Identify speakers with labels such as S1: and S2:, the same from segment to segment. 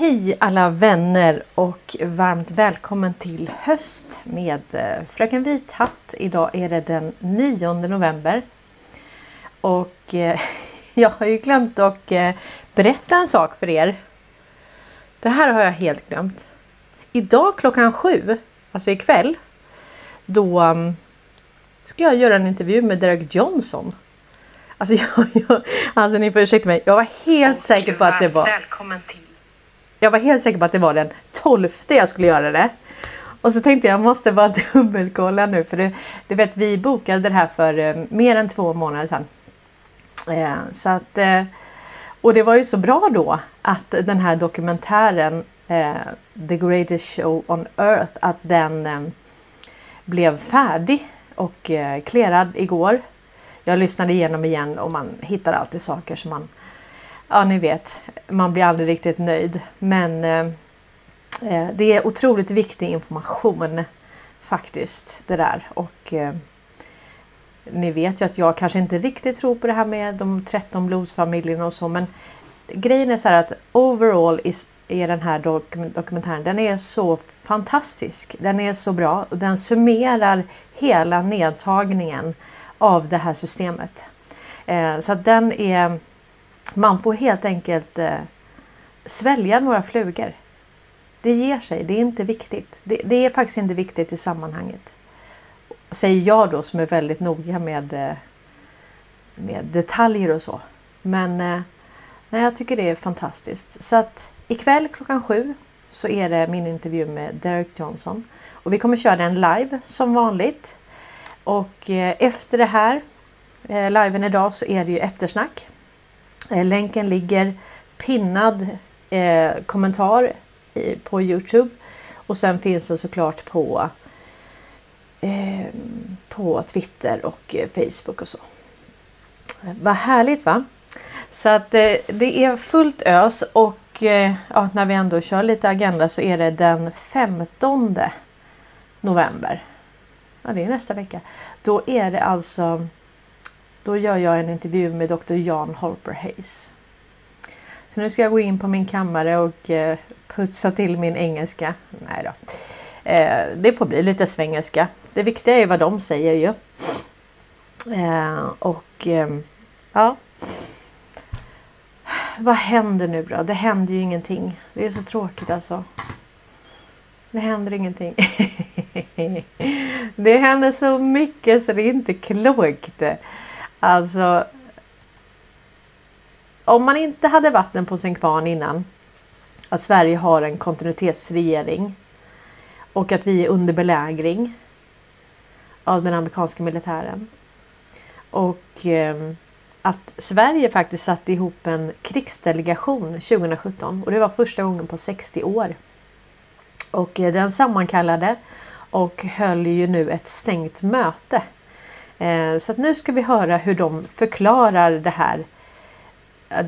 S1: Hej alla vänner och varmt välkommen till höst med eh, Fröken Vithatt. Idag är det den 9 november. Och eh, jag har ju glömt att eh, berätta en sak för er. Det här har jag helt glömt. Idag klockan sju, alltså ikväll, då um, ska jag göra en intervju med Derek Johnson. Alltså, jag, jag, alltså ni får ursäkta mig, jag var helt och säker på att det var...
S2: Välkommen till
S1: jag var helt säker på att det var den 12 jag skulle göra det. Och så tänkte jag, jag måste bara dubbelkolla nu för du, du vet vi bokade det här för eh, mer än två månader sedan. Eh, så att, eh, och det var ju så bra då att den här dokumentären eh, The Greatest Show on Earth att den eh, blev färdig och eh, klerad igår. Jag lyssnade igenom igen och man hittar alltid saker som man ja ni vet, man blir aldrig riktigt nöjd. Men eh, eh, det är otroligt viktig information faktiskt det där. Och eh, ni vet ju att jag kanske inte riktigt tror på det här med de 13 blodsfamiljerna och så men grejen är så här att overall is, är den här dok dokumentären, den är så fantastisk. Den är så bra och den summerar hela nedtagningen av det här systemet. Eh, så att den är man får helt enkelt eh, svälja några flugor. Det ger sig, det är inte viktigt. Det, det, är faktiskt inte viktigt i sammanhanget. Säger jag då som är väldigt noga med, eh, med detaljer och så. Men eh, nej, jag tycker det är fantastiskt. Så att ikväll klockan sju så är det min intervju med Derek Johnson. Och vi kommer köra den live som vanligt. Och eh, efter det här eh, liven idag så är det ju eftersnack. Eh, länken ligger pinnad eh, kommentar i, på Youtube. Och sen finns det såklart på, eh, på Twitter och eh, Facebook och så. Vad härligt va? Så att eh, det är fullt ös och eh, ja, när vi ändå kör lite agenda så är det den 15 november. Ja, det är nästa vecka. Då är det alltså då gör jag en intervju med Dr. Jan Holper Hayes. Så nu ska jag gå in på min kammare och eh, putsa till min engelska. Nej då. Eh, det får bli lite svengelska. Det viktiga är vad de säger ju. Eh, och ehm, ja. Vad händer nu då? Det händer ju ingenting. Det är så tråkigt alltså. Det händer ingenting. det händer så mycket så det är inte klokt. Alltså. Om man inte hade vatten på sin kvarn innan. Att Sverige har en kontinuitetsregering. Och att vi är under belägring. Av den amerikanska militären. Och eh, att Sverige faktiskt satte ihop en krigsdelegation 2017 och det var första gången på 60 år. Och eh, den sammankallade och höll ju nu ett stängt möte Eh, så att nu ska vi höra hur de förklarar det här.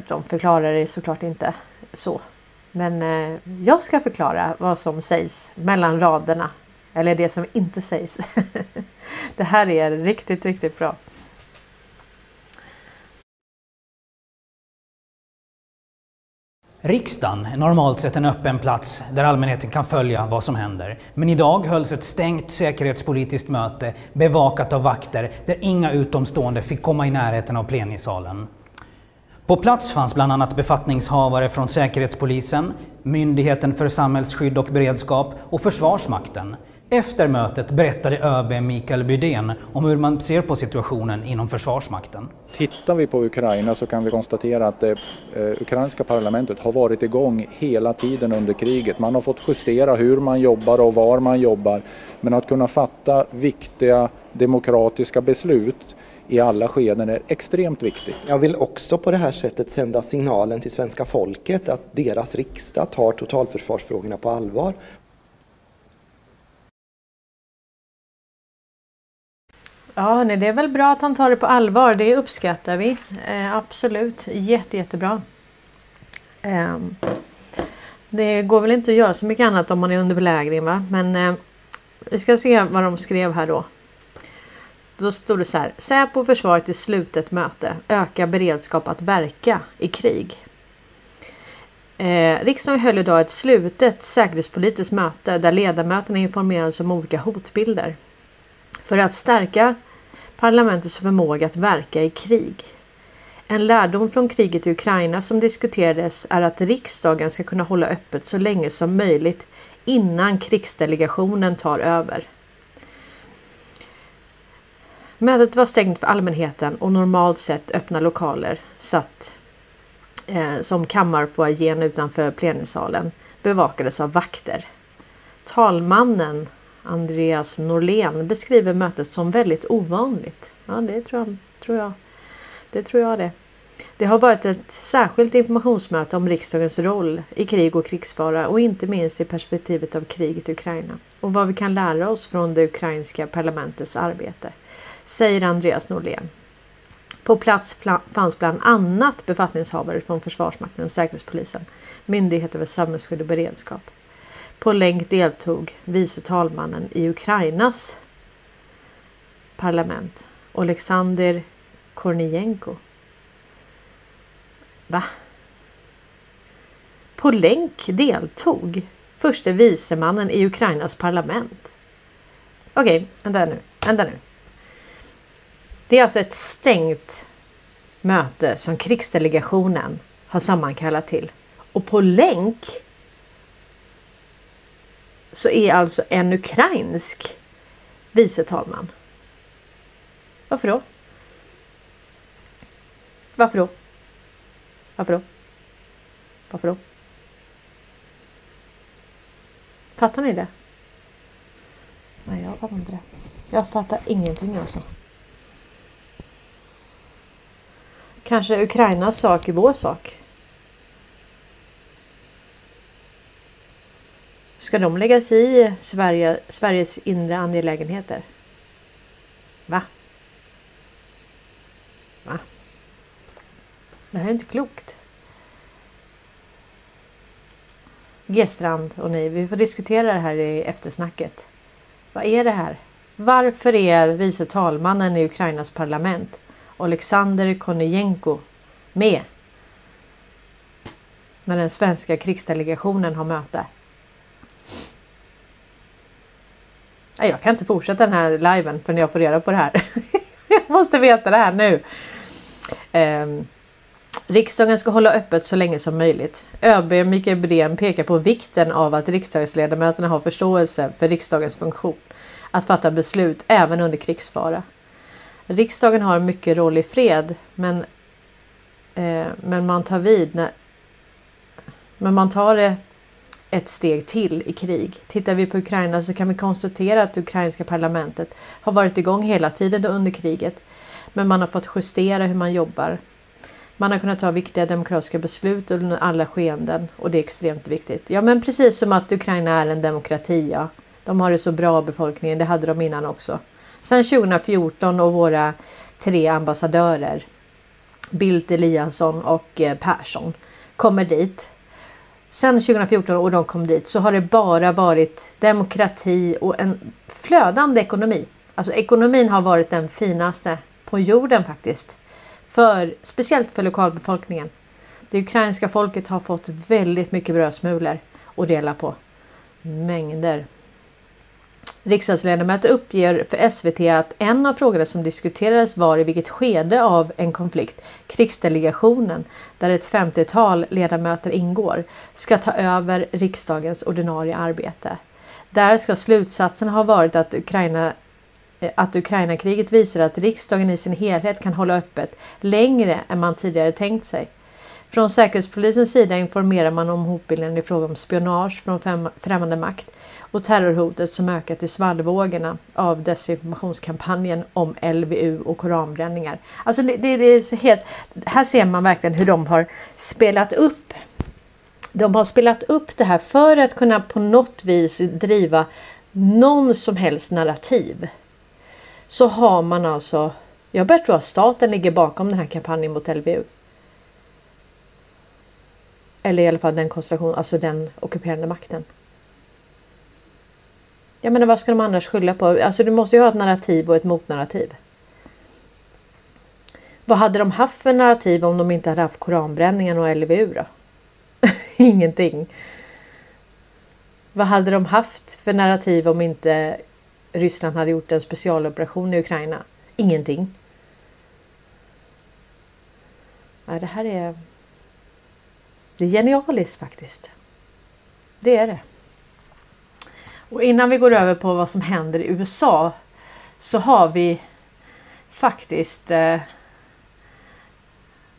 S1: De förklarar det såklart inte så. Men eh, jag ska förklara vad som sägs mellan raderna. Eller det som inte sägs. det här är riktigt, riktigt bra.
S3: Riksdagen är normalt sett en öppen plats där allmänheten kan följa vad som händer. Men idag hölls ett stängt säkerhetspolitiskt möte bevakat av vakter där inga utomstående fick komma i närheten av plenisalen. På plats fanns bland annat befattningshavare från Säkerhetspolisen, Myndigheten för samhällsskydd och beredskap och Försvarsmakten. Efter mötet berättade ÖB Mikael Bydén om hur man ser på situationen inom Försvarsmakten.
S4: Tittar vi på Ukraina så kan vi konstatera att det eh, ukrainska parlamentet har varit igång hela tiden under kriget. Man har fått justera hur man jobbar och var man jobbar. Men att kunna fatta viktiga demokratiska beslut i alla skeden är extremt viktigt.
S5: Jag vill också på det här sättet sända signalen till svenska folket att deras riksdag tar totalförsvarsfrågorna på allvar
S1: Ja, nej, det är väl bra att han tar det på allvar. Det uppskattar vi. Eh, absolut. Jätte, jättebra. Eh, det går väl inte att göra så mycket annat om man är under belägring va? Men eh, vi ska se vad de skrev här då. Då stod det så här. Säpo och försvaret i slutet möte. Öka beredskap att verka i krig. Eh, riksdagen höll idag ett slutet säkerhetspolitiskt möte där ledamöterna informerades om olika hotbilder. För att stärka parlamentets förmåga att verka i krig. En lärdom från kriget i Ukraina som diskuterades är att riksdagen ska kunna hålla öppet så länge som möjligt innan krigsdelegationen tar över. Mötet var stängt för allmänheten och normalt sett öppna lokaler satt eh, som kammarfoajén utanför plenisalen bevakades av vakter. Talmannen Andreas Norlén beskriver mötet som väldigt ovanligt. Ja, det tror jag. Tror jag. Det tror jag det. Det har varit ett särskilt informationsmöte om riksdagens roll i krig och krigsfara och inte minst i perspektivet av kriget i Ukraina och vad vi kan lära oss från det ukrainska parlamentets arbete, säger Andreas Norlén. På plats fanns bland annat befattningshavare från Försvarsmakten, Säkerhetspolisen, Myndigheten för samhällsskydd och beredskap. På länk deltog vice talmannen i Ukrainas parlament, Oleksandr Kornijenko. Va? På länk deltog förste vicemannen i Ukrainas parlament. Okej, okay, vänta nu. Vänta nu. Det är alltså ett stängt möte som krigsdelegationen har sammankallat till. Och på länk så är alltså en ukrainsk vice talman. Varför då? Varför då? Varför då? Varför då? Fattar ni det? Nej, jag fattar inte det. Jag fattar ingenting alltså. Kanske Ukrainas sak är vår sak. Ska de lägga sig i Sverige, Sveriges inre angelägenheter? Va? Va? Det här är inte klokt. G-strand och ni, vi får diskutera det här i eftersnacket. Vad är det här? Varför är vice talmannen i Ukrainas parlament Alexander Konijenko med när den svenska krigsdelegationen har möte? Jag kan inte fortsätta den här liven förrän jag får reda på det här. jag måste veta det här nu. Um, Riksdagen ska hålla öppet så länge som möjligt. ÖB Mikael Bydén pekar på vikten av att riksdagsledamöterna har förståelse för riksdagens funktion att fatta beslut även under krigsfara. Riksdagen har mycket roll i fred men, eh, men man tar vid när, men man tar det ett steg till i krig. Tittar vi på Ukraina så kan vi konstatera att det ukrainska parlamentet har varit igång hela tiden under kriget. Men man har fått justera hur man jobbar. Man har kunnat ta viktiga demokratiska beslut under alla skeenden och det är extremt viktigt. Ja men precis som att Ukraina är en demokrati ja. De har det så bra befolkningen, det hade de innan också. Sen 2014 och våra tre ambassadörer Bildt, Eliasson och eh, Persson kommer dit. Sen 2014 och de kom dit så har det bara varit demokrati och en flödande ekonomi. Alltså ekonomin har varit den finaste på jorden faktiskt. För, speciellt för lokalbefolkningen. Det ukrainska folket har fått väldigt mycket brödsmulor att dela på. Mängder. Riksdagsledamöter uppger för SVT att en av frågorna som diskuterades var i vilket skede av en konflikt krigsdelegationen, där ett 50-tal ledamöter ingår, ska ta över riksdagens ordinarie arbete. Där ska slutsatsen ha varit att Ukraina eh, att Ukrainakriget visar att riksdagen i sin helhet kan hålla öppet längre än man tidigare tänkt sig. Från Säkerhetspolisens sida informerar man om hotbilden i fråga om spionage från främmande makt och terrorhotet som ökat i svallvågorna av desinformationskampanjen om LVU och koranbränningar. Alltså det, det, det är helt, här ser man verkligen hur de har spelat upp de har spelat upp det här för att kunna på något vis driva någon som helst narrativ så har man alltså, jag börjar tro att staten ligger bakom den här kampanjen mot LVU. Eller i alla fall den konstellation, alltså den ockuperande makten. Jag menar vad ska de annars skylla på? Alltså du måste ju ha ett narrativ och ett motnarrativ. Vad hade de haft för narrativ om de inte hade haft koranbränningen och LVU då? Ingenting. Vad hade de haft för narrativ om inte Ryssland hade gjort en specialoperation i Ukraina? Ingenting. Ja, det här är... Det är genialiskt faktiskt. Det är det. Och innan vi går över på vad som händer i USA så har vi faktiskt eh,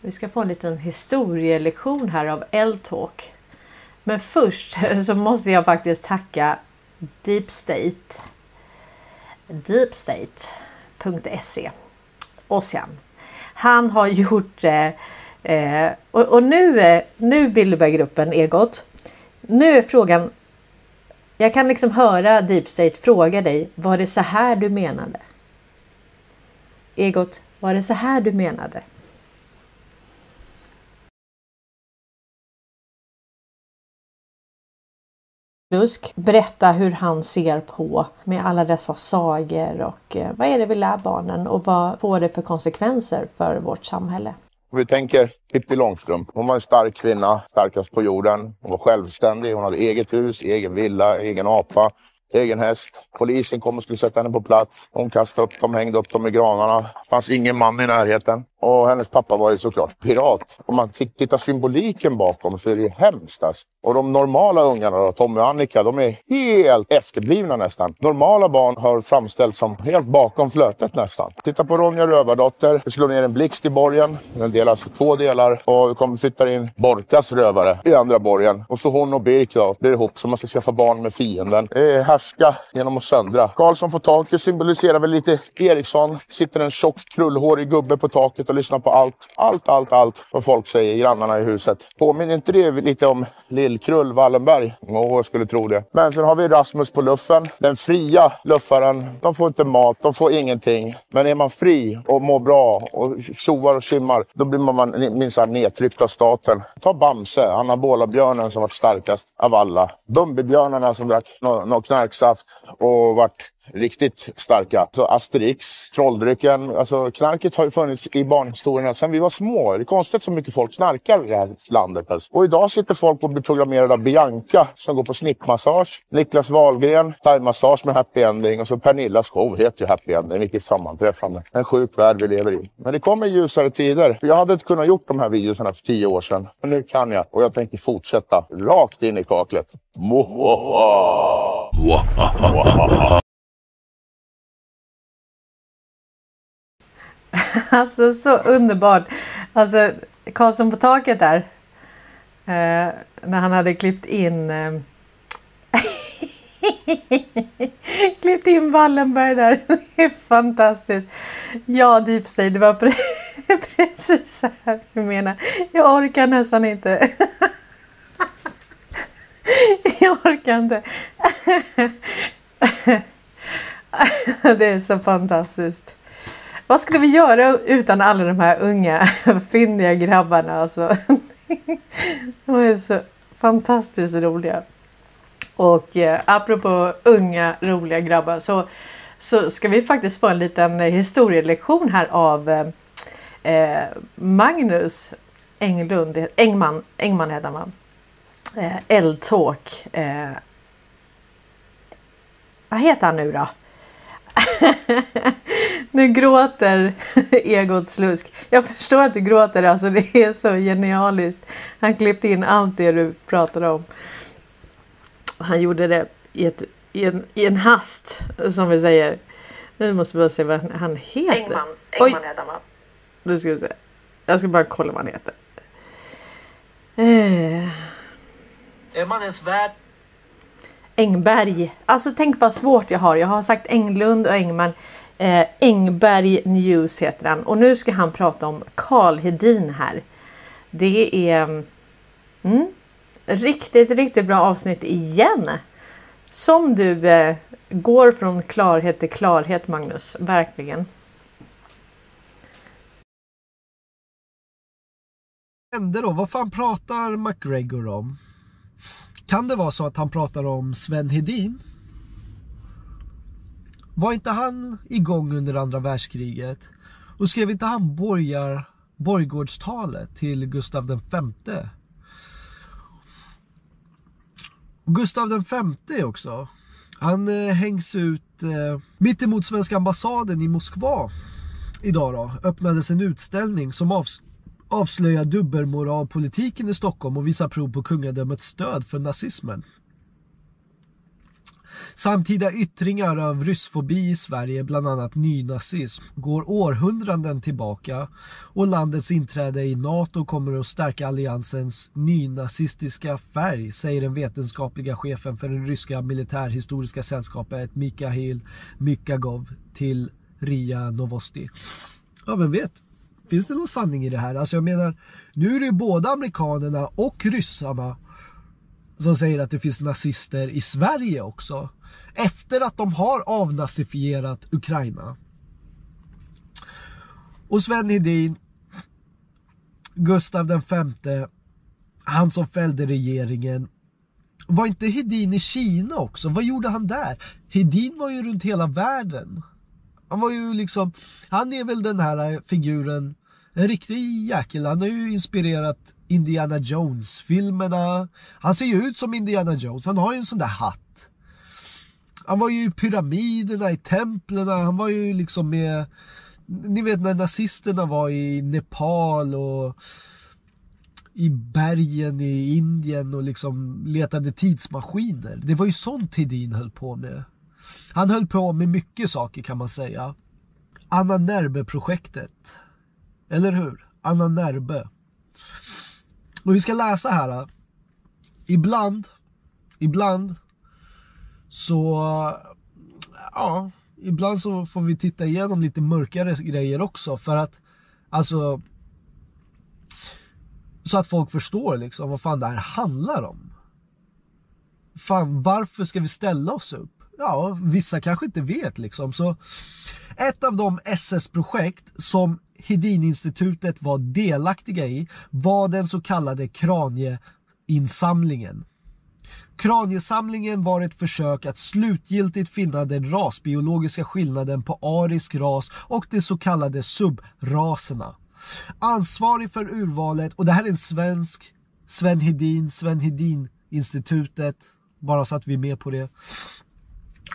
S1: vi ska få en liten historielektion här av L-talk. Men först så måste jag faktiskt tacka Deep State. Deepstate.se Ossian. Han har gjort eh, eh, och, och, nu, eh, nu Bilderberggruppen Egot. Nu är frågan. Jag kan liksom höra Deep State fråga dig. Var det så här du menade? Egot, var det så här du menade? Lusk berätta hur han ser på med alla dessa sagor och eh, vad är det vi lär barnen och vad får det för konsekvenser för vårt samhälle?
S2: Vi tänker Pippi Långstrump. Hon var en stark kvinna, starkast på jorden. Hon var självständig. Hon hade eget hus, egen villa, egen apa egen häst. Polisen kom och skulle sätta henne på plats. Hon kastade upp dem, hängde upp dem i granarna. Det fanns ingen man i närheten. Och hennes pappa var ju såklart pirat. Om man tittar symboliken bakom så är det ju hemskt. Alltså. Och de normala ungarna, då, Tommy och Annika, de är helt efterblivna nästan. Normala barn har framställts som helt bakom flötet nästan. Titta på Ronja Rövardotter. Vi slår ner en blixt i borgen. Den delas i två delar. Och vi kommer flytta in Borkas rövare i andra borgen. Och så hon och Birk då, blir ihop så man ska skaffa barn med fienden. Det är härska genom att söndra. Karlsson på taket symboliserar väl lite Eriksson. Sitter en tjock krullhårig gubbe på taket och lyssnar på allt, allt, allt, allt vad folk säger, grannarna i huset. Påminner inte det lite om Lill-Krull Wallenberg? Åh, jag skulle tro det. Men sen har vi Rasmus på luffen. Den fria luffaren. De får inte mat, de får ingenting. Men är man fri och mår bra och tjoar och simmar, då blir man minsann nedtryckt av staten. Ta Bamse, anabolabjörnen som var starkast av alla. Bumbibjörnarna som drack något knarksaft och vart riktigt starka. Så Asterix, trolldrycken, alltså knarket har ju funnits i barnhistorierna sedan vi var små. Det är konstigt så mycket folk knarkar i det här landet. Alltså. Och idag sitter folk och blir programmerade av Bianca som går på snippmassage. Niklas Wahlgren, thaimassage med happy ending och så Pernillas show heter ju happy ending. Vilket sammanträffande. En sjuk värld vi lever i. Men det kommer ljusare tider. Jag hade inte kunnat gjort de här videorna för tio år sedan. Men nu kan jag och jag tänker fortsätta rakt in i kaklet. Mohoha!
S1: Alltså så underbart. Alltså Karlsson på taket där. Eh, när han hade klippt in eh, klippt in Wallenberg där. Det är fantastiskt. Ja, Deep State, det var precis så här jag menar. Jag orkar nästan inte. jag orkar inte. det är så fantastiskt. Vad skulle vi göra utan alla de här unga finniga grabbarna? Alltså. De är så fantastiskt roliga. Och eh, apropå unga roliga grabbar så, så ska vi faktiskt få en liten historielektion här av eh, eh Magnus Englund, Engman, Engman heter han eh, Eldtalk. Eh, vad heter han nu då? nu gråter Egot Slusk. Jag förstår att du gråter, alltså det är så genialiskt. Han klippte in allt det du pratade om. Han gjorde det i, ett, i, en, i en hast, som vi säger. Nu måste vi bara se vad han heter.
S6: Engman, Engman heter han
S1: Nu ska vi se. Jag ska bara kolla vad han heter. Eh.
S6: Är man ens värd
S1: Engberg. Alltså tänk vad svårt jag har. Jag har sagt Englund och Engman. Eh, Engberg News heter han. Och nu ska han prata om Karl Hedin här. Det är mm, riktigt, riktigt bra avsnitt igen. Som du eh, går från klarhet till klarhet Magnus. Verkligen.
S7: hände då? Vad fan pratar McGregor om? Kan det vara så att han pratar om Sven Hedin? Var inte han igång under andra världskriget? Och skrev inte han borgar, borgårdstalet till Gustav V? Gustav den femte också. Han eh, hängs ut eh, mitt emot svenska ambassaden i Moskva. Idag då öppnades en utställning som avs avslöjar dubbelmoralpolitiken i Stockholm och visar prov på kungadömets stöd för nazismen. Samtida yttringar av ryssfobi i Sverige, bland annat nynazism, går århundraden tillbaka och landets inträde i NATO kommer att stärka alliansens nynazistiska färg, säger den vetenskapliga chefen för det ryska militärhistoriska sällskapet Mikhail Mykagov till RIA Novosti. Ja, vem vet? Finns det någon sanning i det här? Alltså jag menar, nu är det ju både amerikanerna och ryssarna som säger att det finns nazister i Sverige också. Efter att de har avnazifierat Ukraina. Och Sven Hedin, Gustav den femte, han som fällde regeringen. Var inte Hedin i Kina också? Vad gjorde han där? Hedin var ju runt hela världen. Han var ju liksom, han är väl den här figuren, en riktig jäkel. Han har ju inspirerat Indiana Jones-filmerna. Han ser ju ut som Indiana Jones, han har ju en sån där hatt. Han var ju i pyramiderna, i templen, han var ju liksom med Ni vet när nazisterna var i Nepal och i bergen i Indien och liksom letade tidsmaskiner. Det var ju sånt Hedin höll på med. Han höll på med mycket saker kan man säga. Anna Nerbe-projektet. Eller hur? Anna Nerbe. Och vi ska läsa här. Äh, ibland, ibland så, äh, ja, ibland så får vi titta igenom lite mörkare grejer också för att, alltså, så att folk förstår liksom vad fan det här handlar om. Fan, varför ska vi ställa oss upp? Ja, vissa kanske inte vet liksom. Så ett av de SS-projekt som Hedininstitutet var delaktiga i var den så kallade kranieinsamlingen. Kraniesamlingen var ett försök att slutgiltigt finna den rasbiologiska skillnaden på arisk ras och de så kallade subraserna. Ansvarig för urvalet, och det här är en svensk, Sven Hedin, Sven Hedin-institutet, bara så att vi är med på det.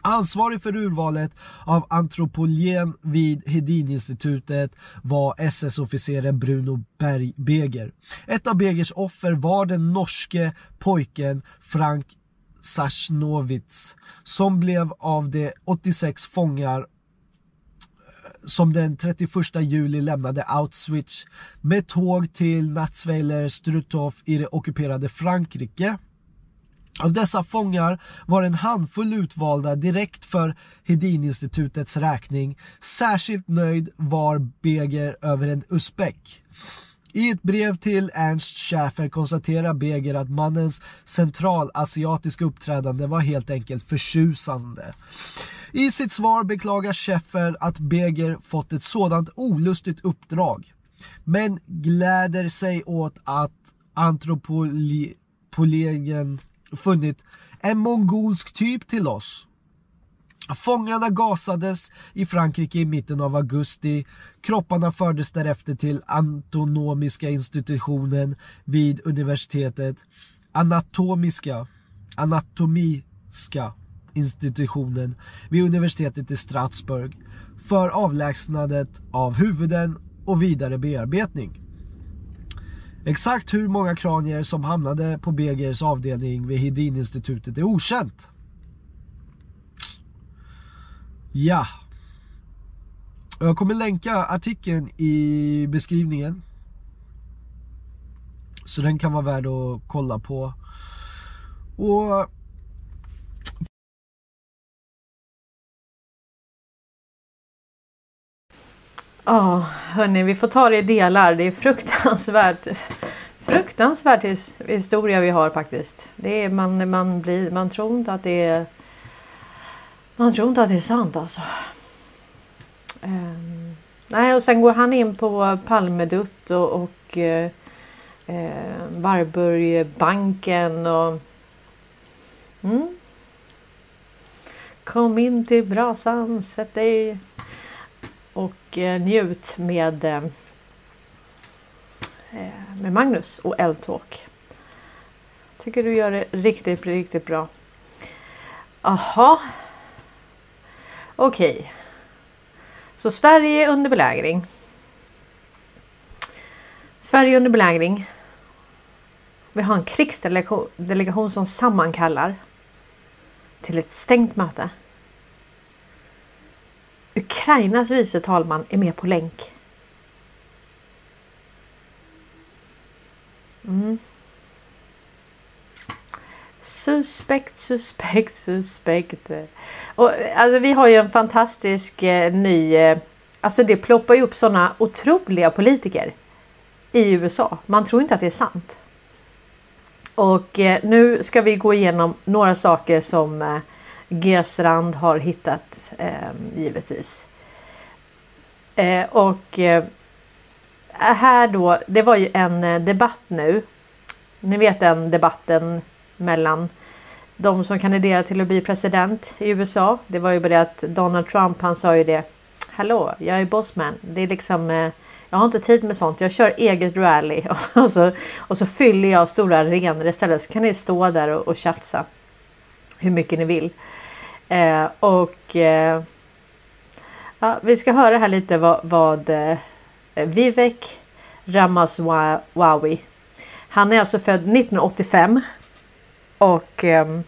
S7: Ansvarig för urvalet av antropologen vid Hedin-institutet var SS-officeren Bruno Berg Beger. Ett av Begers offer var den norske pojken Frank Sachnowitz som blev av de 86 fångar eh, som den 31 juli lämnade Auschwitz med tåg till Natzweiler Struthof i det ockuperade Frankrike. Av dessa fångar var en handfull utvalda direkt för Hedin-institutets räkning. Särskilt nöjd var Beger över en usbek. I ett brev till Ernst Schäfer konstaterar Beger att mannens centralasiatiska uppträdande var helt enkelt förtjusande. I sitt svar beklagar Schäfer att Beger fått ett sådant olustigt uppdrag. Men gläder sig åt att antropologen funnit en mongolsk typ till oss. Fångarna gasades i Frankrike i mitten av augusti. Kropparna fördes därefter till anatomiska institutionen vid universitetet. Anatomiska, anatomiska institutionen vid universitetet i Strasbourg för avlägsnandet av huvuden och vidare bearbetning. Exakt hur många kranier som hamnade på Begers avdelning vid Hedin-institutet är okänt. Ja. Jag kommer länka artikeln i beskrivningen. Så den kan vara värd att kolla på. Och
S1: Ja, oh, hörni, vi får ta det i delar. Det är fruktansvärt, fruktansvärt historia vi har faktiskt. Det är, man, man, blir, man tror inte att det är man tror inte att det är sant alltså. Um, nej, och sen går han in på Palmedutt och, och eh, eh Varburgbanken och mm. Kom in till brasan, sätt dig och eh, njut med, eh, eh, med Magnus och Eldtalk. tycker du gör det riktigt, riktigt bra. Aha. Okej. Så Sverige är under belägring. Sverige är under belägring. Vi har en krigsdelegation som sammankallar till ett stängt möte. Ukrainas vice talman är med på länk. Mm. Suspekt, suspekt, suspekt. Och, alltså, vi har ju en fantastisk eh, ny... Eh, alltså det ploppar ju upp sådana otroliga politiker i USA. Man tror inte att det är sant. Och eh, nu ska vi gå igenom några saker som eh, eh, G-strand har hittat eh, givetvis. Eh, och eh, här då, det var ju en eh, debatt nu. Ni vet den debatten mellan de som kandiderar till att bli president i USA. Det var ju bara det att Donald Trump han sa ju det. Hallå, jag är bossman. Det är liksom eh, jag har inte tid med sånt. Jag kör eget rally och så, och så fyller jag stora arenor istället. Så kan ni stå där och, och tjafsa hur mycket ni vill. Eh, och eh, ja, vi ska höra här lite vad, vad eh, Vivek Ramaswamy. Han är alltså född 1985 och eh,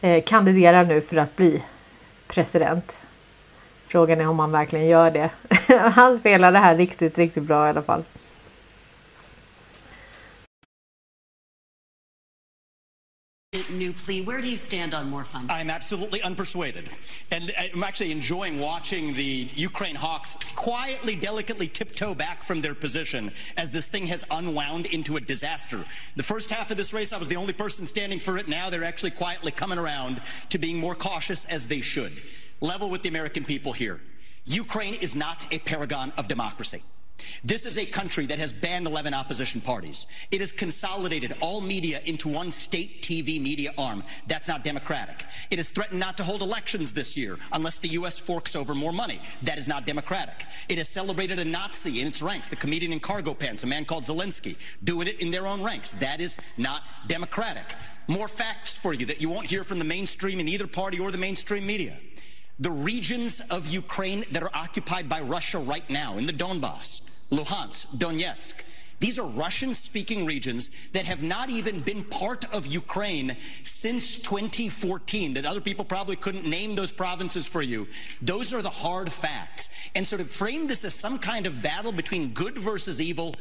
S1: eh, kandiderar nu för att bli president. Frågan är om han verkligen gör det. han spelar det här riktigt, riktigt bra i alla fall.
S8: New plea. Where do you stand on more funds?
S9: I'm absolutely unpersuaded. And uh, I'm actually enjoying watching the Ukraine Hawks quietly, delicately tiptoe back from their position as this thing has unwound into a disaster. The first half of this race, I was the only person standing for it. Now they're actually quietly coming around to being more cautious as they should. Level with the American people here. Ukraine is not a paragon of democracy. This is a country that has banned 11 opposition parties. It has consolidated all media into one state TV media arm. That's not democratic. It has threatened not to hold elections this year unless the U.S. forks over more money. That is not democratic. It has celebrated a Nazi in its ranks, the comedian in cargo pants, a man called Zelensky, doing it in their own ranks. That is not democratic. More facts for you that you won't hear from the mainstream in either party or the mainstream media. The regions of Ukraine that are occupied by Russia right now in the Donbass, Luhansk, Donetsk. These are Russian speaking regions that have not even been part of Ukraine since 2014, that other people probably couldn't name those provinces for you. Those are the hard facts. And so to frame this as some kind of battle between good versus evil,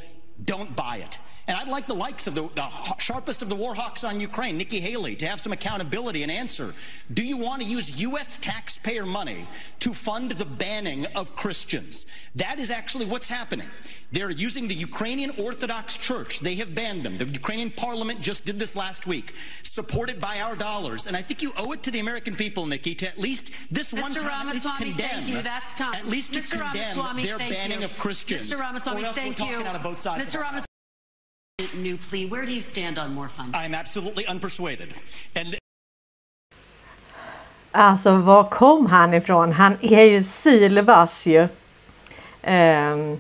S9: don't buy it. And I'd like the likes of the, the, sharpest of the war hawks on Ukraine, Nikki Haley, to have some accountability and answer. Do you want to use U.S. taxpayer money to fund the banning of Christians? That is actually what's happening. They're using the Ukrainian Orthodox Church. They have banned them. The Ukrainian parliament just did this last week, supported by our dollars. And I think you owe it to the American people, Nikki, to at least this
S8: Mr.
S9: one time
S8: Ramaswamy,
S9: at least condemn,
S8: thank you. That's time.
S9: at least to
S8: Mr.
S9: condemn
S8: Ramaswamy,
S9: their banning
S8: you.
S9: of Christians.
S8: Mr. Ramaswamy,
S9: or else
S8: thank
S9: we're talking
S8: you.
S9: out of both sides.
S8: Mr. Ramaswamy, new plea. Where do you stand on more funds?
S9: I'm absolutely unpersuaded. And
S1: Alltså var kom han ifrån? Han är ju sylvass ju. Ehm,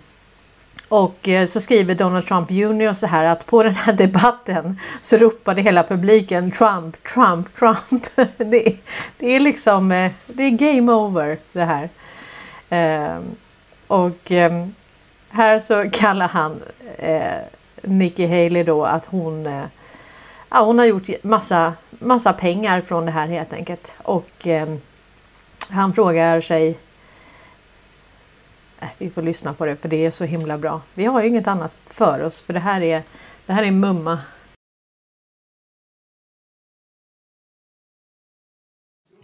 S1: och eh, så skriver Donald Trump Jr så här att på den här debatten så ropade hela publiken Trump, Trump, Trump. det, är, det är liksom, eh, det är game over det här. Ehm, och ehm, här så kallar han eh, Nikki Haley då att hon eh, ja, hon har gjort massa, massa pengar från det här helt enkelt. Och eh, han frågar sig äh, vi får lyssna på det för det är så himla bra. Vi har ju inget annat för oss för det här är, det här är mumma.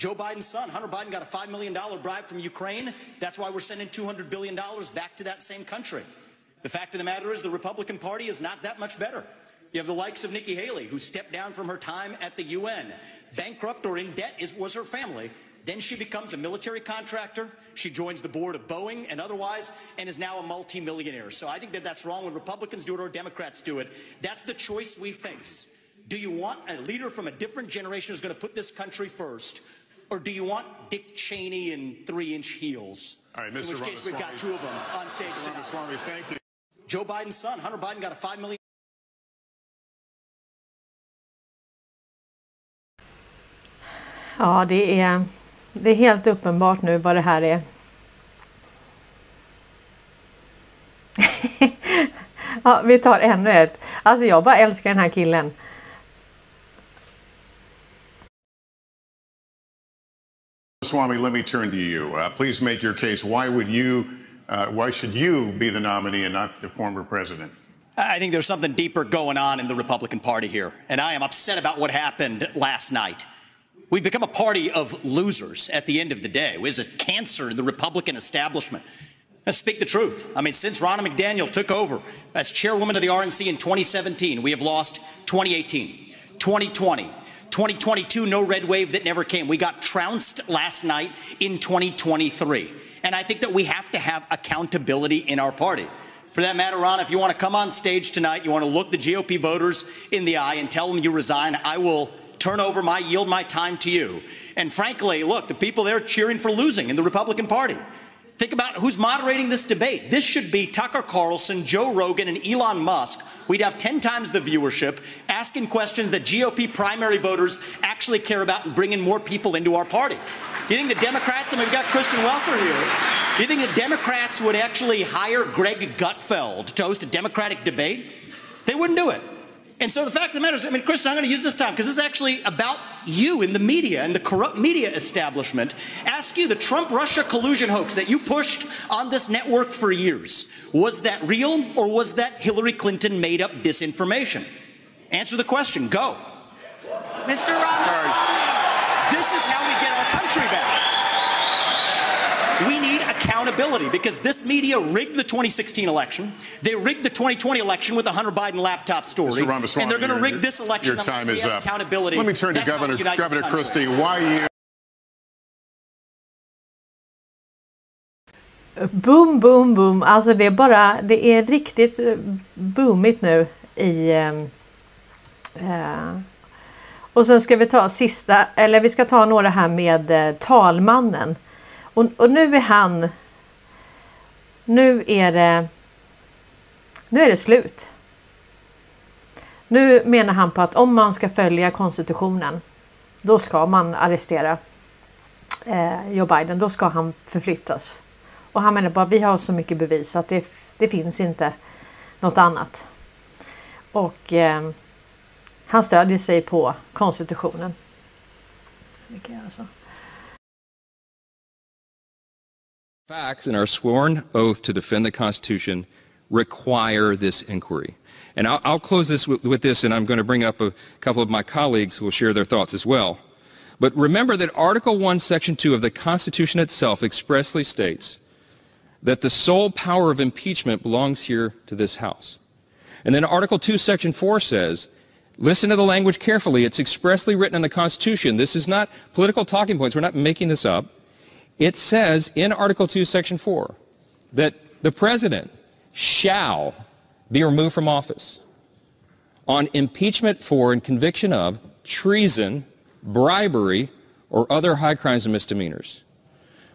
S9: Joe Biden's son, Hunter Biden, got a $5 million bribe from Ukraine. That's why we're sending $200 billion back to that same country. The fact of the matter is, the Republican Party is not that much better. You have the likes of Nikki Haley, who stepped down from her time at the UN. Bankrupt or in debt is, was her family. Then she becomes a military contractor. She joins the board of Boeing and otherwise, and is now a multimillionaire. So I think that that's wrong when Republicans do it or Democrats do it. That's the choice we face. Do you want a leader from a different generation who's going to put this country first? Or do you want Dick Cheney in three inch heels?
S10: All right,
S9: In
S10: Mr.
S9: which case, we've got two of them on stage
S10: Mr. Ramaswamy, thank you.
S9: Joe Biden's son, Hunter Biden, got a $5 million.
S1: Ja, det är, det är helt uppenbart nu vad det här är. ja, vi tar ännu ett. Alltså jag bara älskar den här killen.
S10: Swami, let me turn to you. Uh, please make your case. Why would you uh, why should you be the nominee and not the former president?
S9: I think there's something deeper going on in the Republican Party here, and I am upset about what happened last night. We've become a party of losers at the end of the day. It's a cancer in the Republican establishment. Let's speak the truth. I mean, since Ronna McDaniel took over as chairwoman of the RNC in 2017, we have lost 2018, 2020, 2022, no red wave that never came. We got trounced last night in 2023. And I think that we have to have accountability in our party. For that matter, Ron, if you want to come on stage tonight, you want to look the GOP voters in the eye and tell them you resign, I will turn over my, yield my time to you. And frankly, look, the people there cheering for losing in the Republican Party. Think about who's moderating this debate. This should be Tucker Carlson, Joe Rogan, and Elon Musk. We'd have 10 times the viewership asking questions that GOP primary voters actually care about and bringing more people into our party. You think the Democrats, I mean, we've got Kristen Welker here. Do You think the Democrats would actually hire Greg Gutfeld to host a Democratic debate? They wouldn't do it. And so the fact of the matter is, I mean, Kristen, I'm going to use this time because this is actually about you in the media and the corrupt media establishment. Ask you the Trump Russia collusion hoax that you pushed on this network for years. Was that real or was that Hillary Clinton made up disinformation? Answer the question. Go.
S8: Mr. Ross.
S9: Sorry. Accountability because this media rigged the 2016 election. They rigged the 2020 election with the Hunter Biden laptop story.
S10: Mr. Ramaswamy,
S9: and they're going to rig this election.
S10: Your time is up.
S9: Accountability.
S10: Let me turn to
S9: That's how
S10: Governor, Governor. Christie. Why you?
S1: Boom, boom, boom. Alltså det är bara, det är riktigt eh, boomigt nu i... eh, och sen ska vi ta sista, eller vi ska ta några här med eh, talmannen. Och, och nu är han... Nu är det... Nu är det slut. Nu menar han på att om man ska följa konstitutionen då ska man arrestera eh, Joe Biden. Då ska han förflyttas. Och han menar bara vi har så mycket bevis att det, det finns inte något annat. Och eh, han stödjer sig på konstitutionen. Vi är alltså?
S11: Facts and our sworn oath to defend the Constitution require this inquiry. And I'll, I'll close this with, with this, and I'm going to bring up a couple of my colleagues who will share their thoughts as well. But remember that Article 1, Section 2 of the Constitution itself expressly states that the sole power of impeachment belongs here to this House. And then Article 2, Section 4 says, listen to the language carefully. It's expressly written in the Constitution. This is not political talking points. We're not making this up. It says in Article 2, Section 4 that the president shall be removed from office on impeachment for and conviction of treason, bribery, or other high crimes and misdemeanors.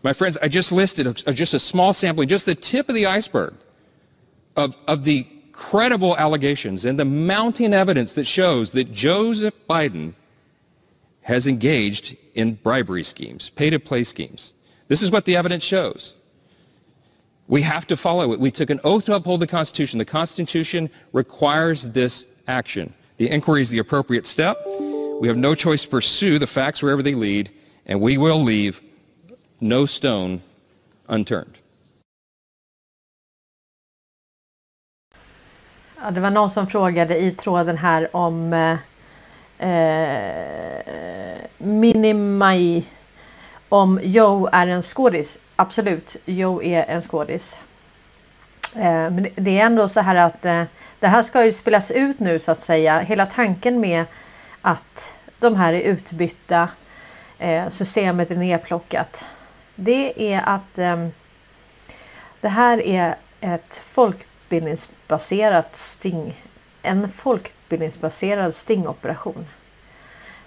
S11: My friends, I just listed just a small sampling, just the tip of the iceberg of, of the credible allegations and the mounting evidence that shows that Joseph Biden has engaged in bribery schemes, pay-to-play schemes. This is what the evidence shows. We have to follow it. We took an oath to uphold the Constitution. The Constitution requires this action. The inquiry is the appropriate step. We have no choice to pursue the facts wherever they lead, and we will leave no stone unturned.
S1: Ja, det var någon som frågade i tråden här om eh, eh, om Joe är en skådis. Absolut, Joe är en skådis. Eh, men det- är ändå så här att eh, det här ska ju spelas ut nu så att säga. Hela tanken med att de här är utbytta, eh, systemet är nedplockat. Det är att det här är ett folkbildningsbaserat sting, en folkbildningsbaserad stingoperation.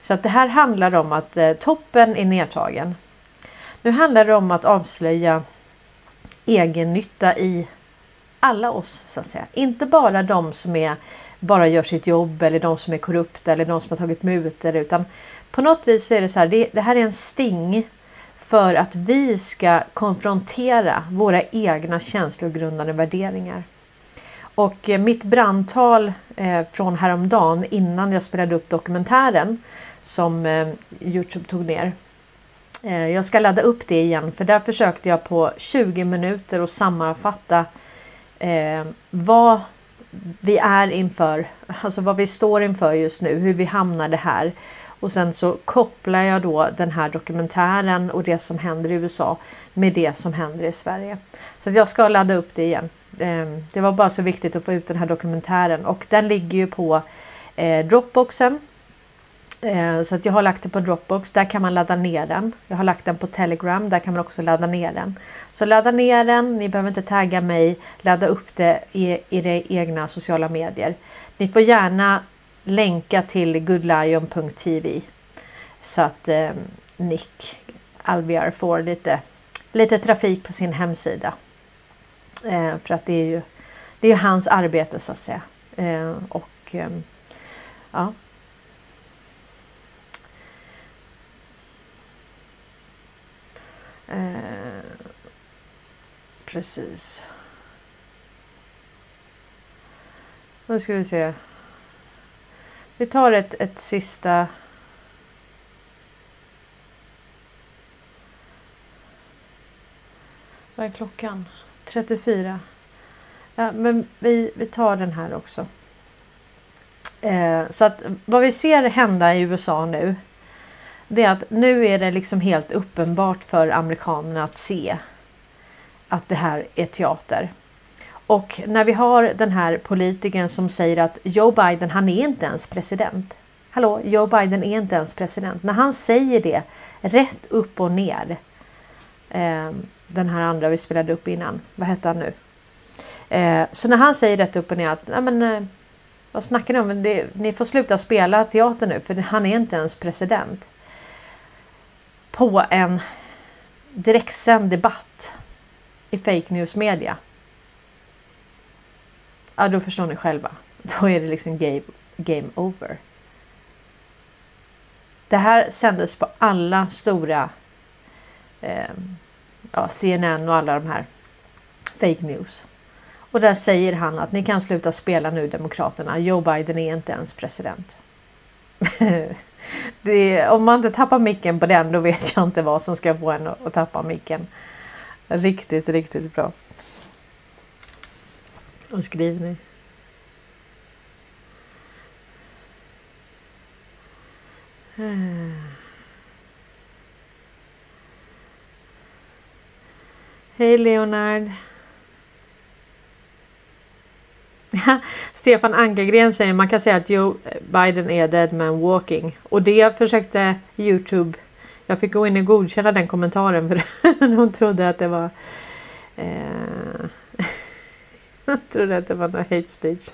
S1: Så att det här handlar om att toppen är nedtagen. Nu handlar det om att avslöja egennytta i alla oss så att säga. Inte bara de som är bara gör sitt jobb eller de som är korrupta eller de som har tagit mutor utan på något vis är det så här, det, det här är en sting för att vi ska konfrontera våra egna känslogrundande värderingar. Och eh, mitt brandtal eh, från häromdagen innan jag spelade upp dokumentären som eh, Youtube tog ner. Eh, jag ska ladda upp det igen för där försökte jag på 20 minuter att sammanfatta eh, vad vi är inför, alltså vad vi står inför just nu, hur vi hamnade här. Och sen så kopplar jag då den här dokumentären och det som händer i USA med det som händer i Sverige. Så jag ska ladda upp det igen. Eh, det var bara så viktigt att få ut den här dokumentären och den ligger ju på eh, Dropboxen. Eh, så att jag har lagt den på Dropbox, där kan man ladda ner den. Jag har lagt den på Telegram, där kan man också ladda ner den. Så ladda ner den, ni behöver inte tagga mig, ladda upp det i, i era egna sociala medier. Ni får gärna länka till goodlion.tv så att eh, Nick Albiar får lite, lite trafik på sin hemsida. Eh, för att det är ju det är hans arbete så att säga. Eh, och eh, ja. Eh, precis. Nu ska vi se. Vi tar ett, ett sista Vad är klockan? 34. Ja, men vi, vi tar den här också. Eh, så att vad vi ser hända i USA nu. Det är att nu är det liksom helt uppenbart för amerikanerna att se att det här är teater. Och när vi har den här politikern som säger att Joe Biden, han är inte ens president. Hallå, Joe Biden är inte ens president. När han säger det rätt upp och ner. Eh, den här andra vi spelade upp innan. Vad hette han nu? Eh, så när han säger rätt upp och ner att men, eh, vad snackar ni om? Det, ni får sluta spela teater nu för han är inte ens president. På en direktsänd debatt i fake news media. Ja, då förstår ni själva. Då är det liksom game, game over. Det här sändes på alla stora eh, ja, CNN och alla de här fake news. Och där säger han att ni kan sluta spela nu Demokraterna. Joe Biden är inte ens president. det, om man inte tappar micken på den då vet jag inte vad som ska få en att, tappa micken. Riktigt, riktigt bra. Och skriv nu. Hej Leonard. Stefan Ankergren säger man kan säga att Joe Biden är dead man walking. Och det försökte Youtube. Jag fick gå in och godkänna den kommentaren för hon trodde att det var eh, trodde att det var någon hate speech.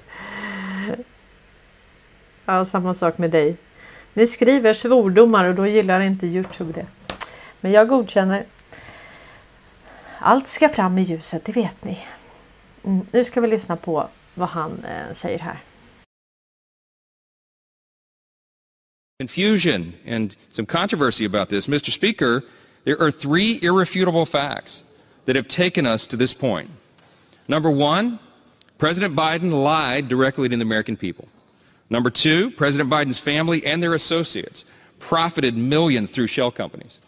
S1: Ja, samma sak med dig. Ni skriver svordomar och då gillar inte Youtube det. Men jag godkänner. Allt ska fram i ljuset, det vet ni. Mm, nu ska vi lyssna på vad han eh, säger här.
S11: Confusion and some controversy about this. Mr. Speaker, there are three irrefutable facts that have taken us to this point. Number one, President Biden lied directly to the American people. Number two, President Biden's family and their associates profited millions through shell companies.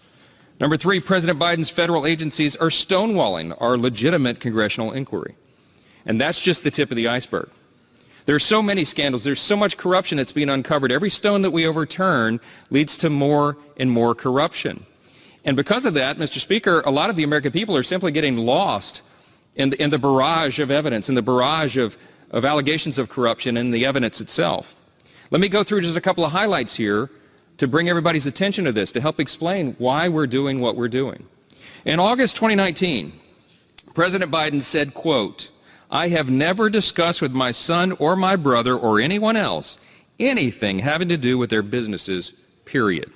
S11: Number three, President Biden's federal agencies are stonewalling our legitimate congressional inquiry. And that's just the tip of the iceberg. There are so many scandals. There's so much corruption that's being uncovered. Every stone that we overturn leads to more and more corruption. And because of that, Mr. Speaker, a lot of the American people are simply getting lost in the, in the barrage of evidence, in the barrage of, of allegations of corruption and the evidence itself. Let me go through just a couple of highlights here to bring everybody's attention to this, to help explain why we're doing what we're doing. In August 2019, President Biden said, quote, I have never discussed with my son or my brother or anyone else anything having to do with their businesses, period.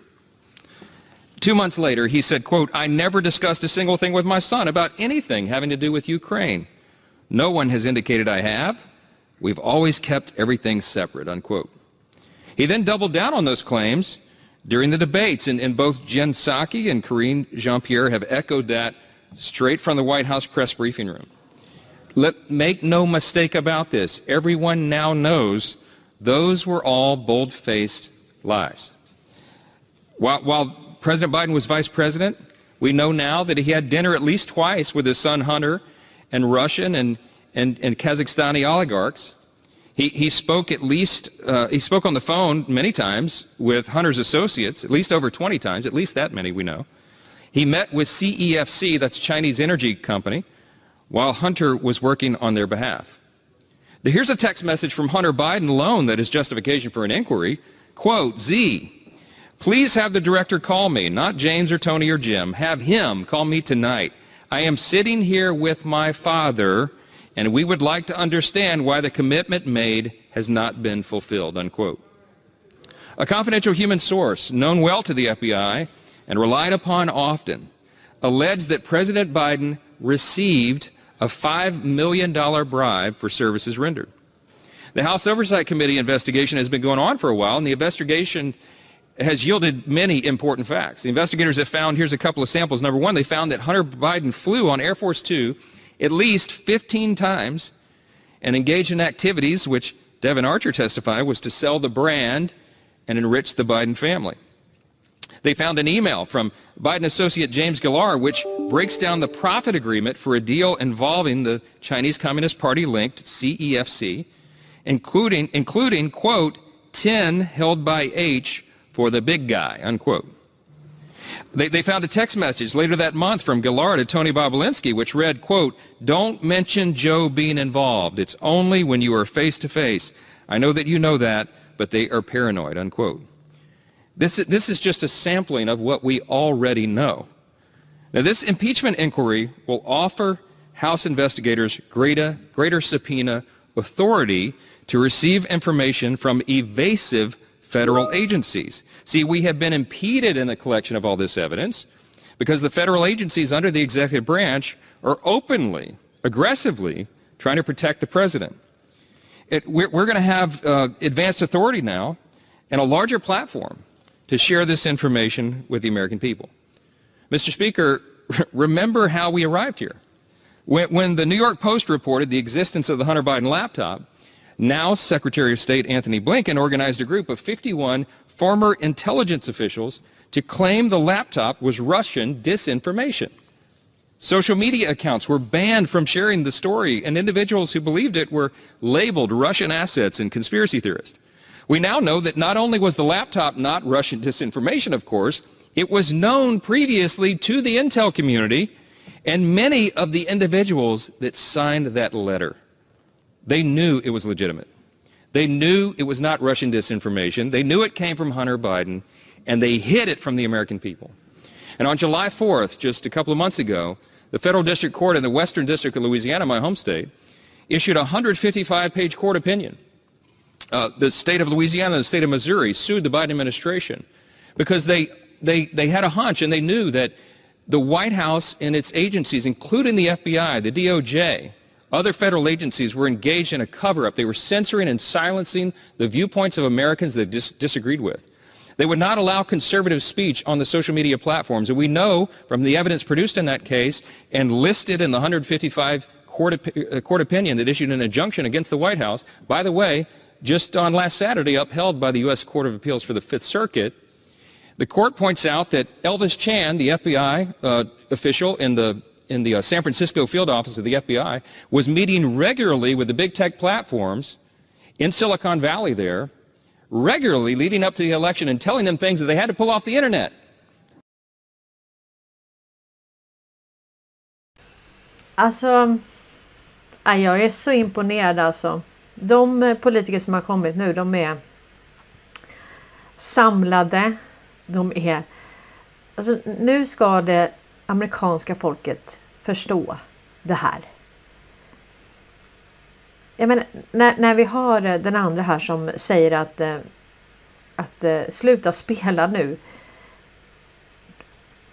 S11: Two months later, he said, quote, I never discussed a single thing with my son about anything having to do with Ukraine. No one has indicated I have. We've always kept everything separate, unquote. He then doubled down on those claims during the debates, and, and both Jen Psaki and Karine Jean-Pierre have echoed that straight from the White House press briefing room. Let, make no mistake about this. Everyone now knows those were all bold-faced lies. While, while President Biden was vice president, we know now that he had dinner at least twice with his son Hunter and Russian and, and, and Kazakhstani oligarchs. He, he spoke at least, uh, he spoke on the phone many times with Hunter's associates, at least over 20 times, at least that many we know. He met with CEFC, that's Chinese energy company, while Hunter was working on their behalf. Here's a text message from Hunter Biden alone that is justification for an inquiry. Quote, Z, please have the director call me, not James or Tony or Jim. Have him call me tonight. I am sitting here with my father, and we would like to understand why the commitment made has not been fulfilled, unquote. A confidential human source known well to the FBI and relied upon often alleged that President Biden received a $5 million bribe for services rendered. The House Oversight Committee investigation has been going on for a while, and the investigation has yielded many important facts. The investigators have found, here's a couple of samples. Number one, they found that Hunter Biden flew on Air Force Two at least 15 times and engaged in activities which Devin Archer testified was to sell the brand and enrich the Biden family. They found an email from Biden associate James Gillar, which breaks down the profit agreement for a deal involving the Chinese Communist Party linked CEFC, including, including, quote, 10 held by H for the big guy, unquote. They, they found a text message later that month from Gillar to Tony Bobolinsky, which read, quote, don't mention Joe being involved. It's only when you are face to face. I know that you know that, but they are paranoid, unquote. This, this is just a sampling of what we already know. Now, this impeachment inquiry will offer House investigators greater, greater subpoena authority to receive information from evasive federal agencies. See, we have been impeded in the collection of all this evidence because the federal agencies under the executive branch are openly, aggressively trying to protect the president. It, we're, we're going to have uh, advanced authority now and a larger platform to share this information with the American people. Mr. Speaker, remember how we arrived here. When, when, the New York Post reported the existence of the Hunter Biden laptop, now Secretary of State Anthony Blinken organized a group of 51 former intelligence officials to claim the laptop was Russian disinformation. Social media accounts were banned from sharing the story, and individuals who believed it were labeled Russian assets and conspiracy theorists. We now know that not only was the laptop not Russian disinformation, of course, it was known previously to the intel community and many of the individuals that signed that letter. They knew it was legitimate. They knew it was not Russian disinformation. They knew it came from Hunter Biden, and they hid it from the American people. And on July 4th, just a couple of months ago, the federal district court in the Western District of Louisiana, my home state, issued a 155-page court opinion uh, the state of Louisiana and the state of Missouri sued the Biden administration because they, they, they had a hunch and they knew that the White House and its agencies, including the FBI, the DOJ, other federal agencies were engaged in a cover-up. They were censoring and silencing the viewpoints of Americans they dis- disagreed with. They would not allow conservative speech on the social media platforms. And we know from the evidence produced in that case and listed in the 155 court, op- uh, court opinion that issued an injunction against the White House, by the way, just on last Saturday upheld by the U.S. Court of Appeals for the Fifth Circuit. The court points out that Elvis Chan, the FBI uh, official in the in the uh, San Francisco field office of the FBI, was meeting regularly with the big tech platforms in Silicon Valley there, regularly leading up to the election and telling them things that they had to pull off the internet.
S1: Alltså, jag är så imponerad alltså. De eh, politiker som har kommit nu, de är samlade. De är... Alltså, nu ska det amerikanska folket förstå det här. Jag menar, när, när vi har eh, den andra här som säger att, eh, att sluta spela nu.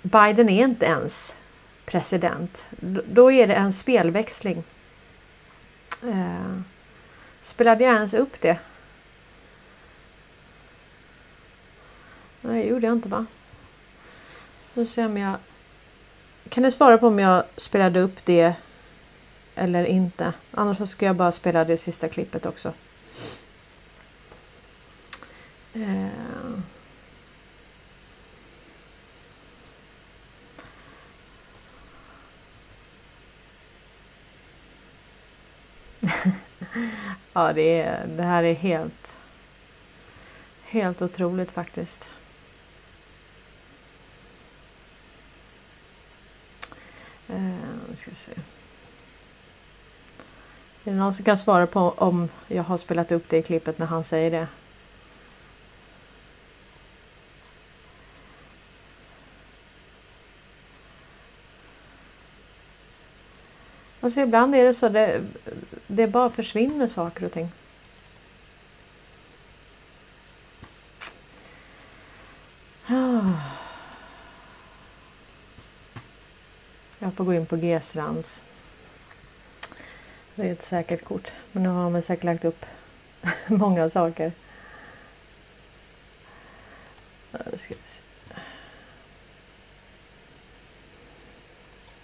S1: Biden är inte ens president. Då är det en spelväxling. Spelade jag ens upp det? Nej, det gjorde jag inte va? Nu ser om jag... Kan ni svara på om jag spelade upp det eller inte? Annars ska jag bara spela det sista klippet också. Eh. ja, det, är, det här är helt, helt otroligt faktiskt. Eh, vi ska se. Är det någon som kan svara på om jag har spelat upp det i klippet när han säger det? Alltså ibland är det så det, det bara försvinner saker och ting. Ah. Jag får gå in på G-strands. Det är ett säkert kort. Men nu har man säkert lagt upp många saker. Ska vi se.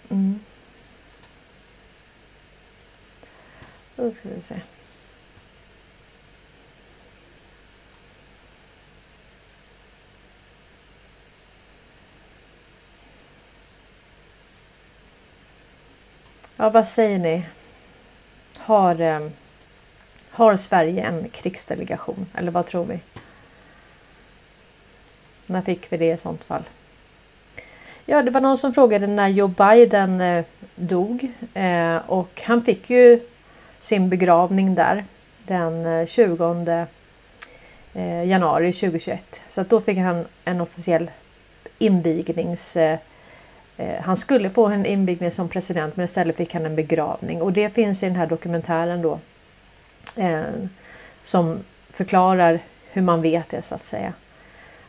S1: Mm. Då ska vi se. Ja, vad säger ni? Har, eh, har Sverige en krigsdelegation? Eller vad tror vi? När fick vi det i sånt fall? Ja, det var någon som frågade när Joe Biden eh, dog eh, och han fick ju sin begravning där den eh, 20 eh, januari 2021. Så att då fick han en officiell invignings... Eh, han skulle få en invigning som president men istället fick han en begravning och det finns i den här dokumentären då. Som förklarar hur man vet det så att säga.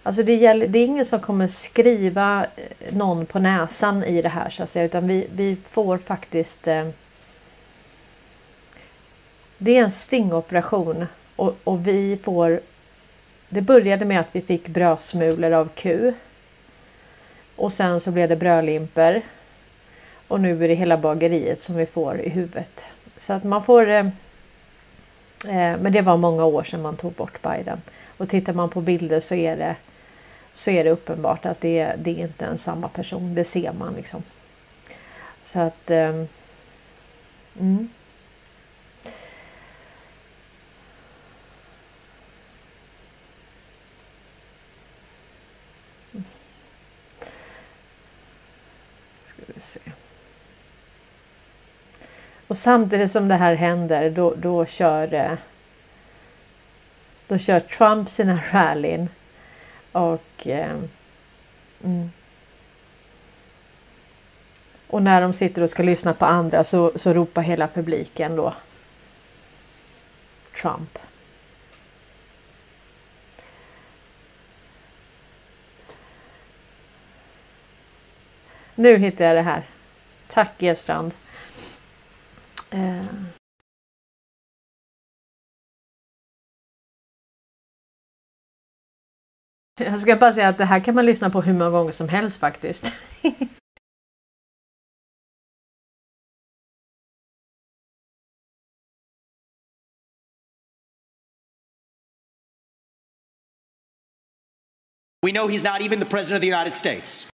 S1: Alltså det, gäller, det är ingen som kommer skriva någon på näsan i det här så att säga utan vi, vi får faktiskt det är en stingoperation och, och vi får... Det började med att vi fick brödsmulor av ku. Och sen så blev det brödlimper. Och nu är det hela bageriet som vi får i huvudet. Så att man får... Eh, eh, men det var många år sedan man tog bort Biden. Och tittar man på bilder så är det så är det uppenbart att det, det är inte en samma person. Det ser man liksom. Så att... Eh, mm. Vi se. Och samtidigt som det här händer då, då kör eh, då kör Trump sina rallyn och eh, mm. och när de sitter och ska lyssna på andra så, så ropar hela publiken då Trump. Nu hittar jag det här. Tack G-strand. Eh. Jag ska bara säga att det här kan man lyssna på hur många gånger som helst faktiskt.
S9: We know he's not even the president of the United States.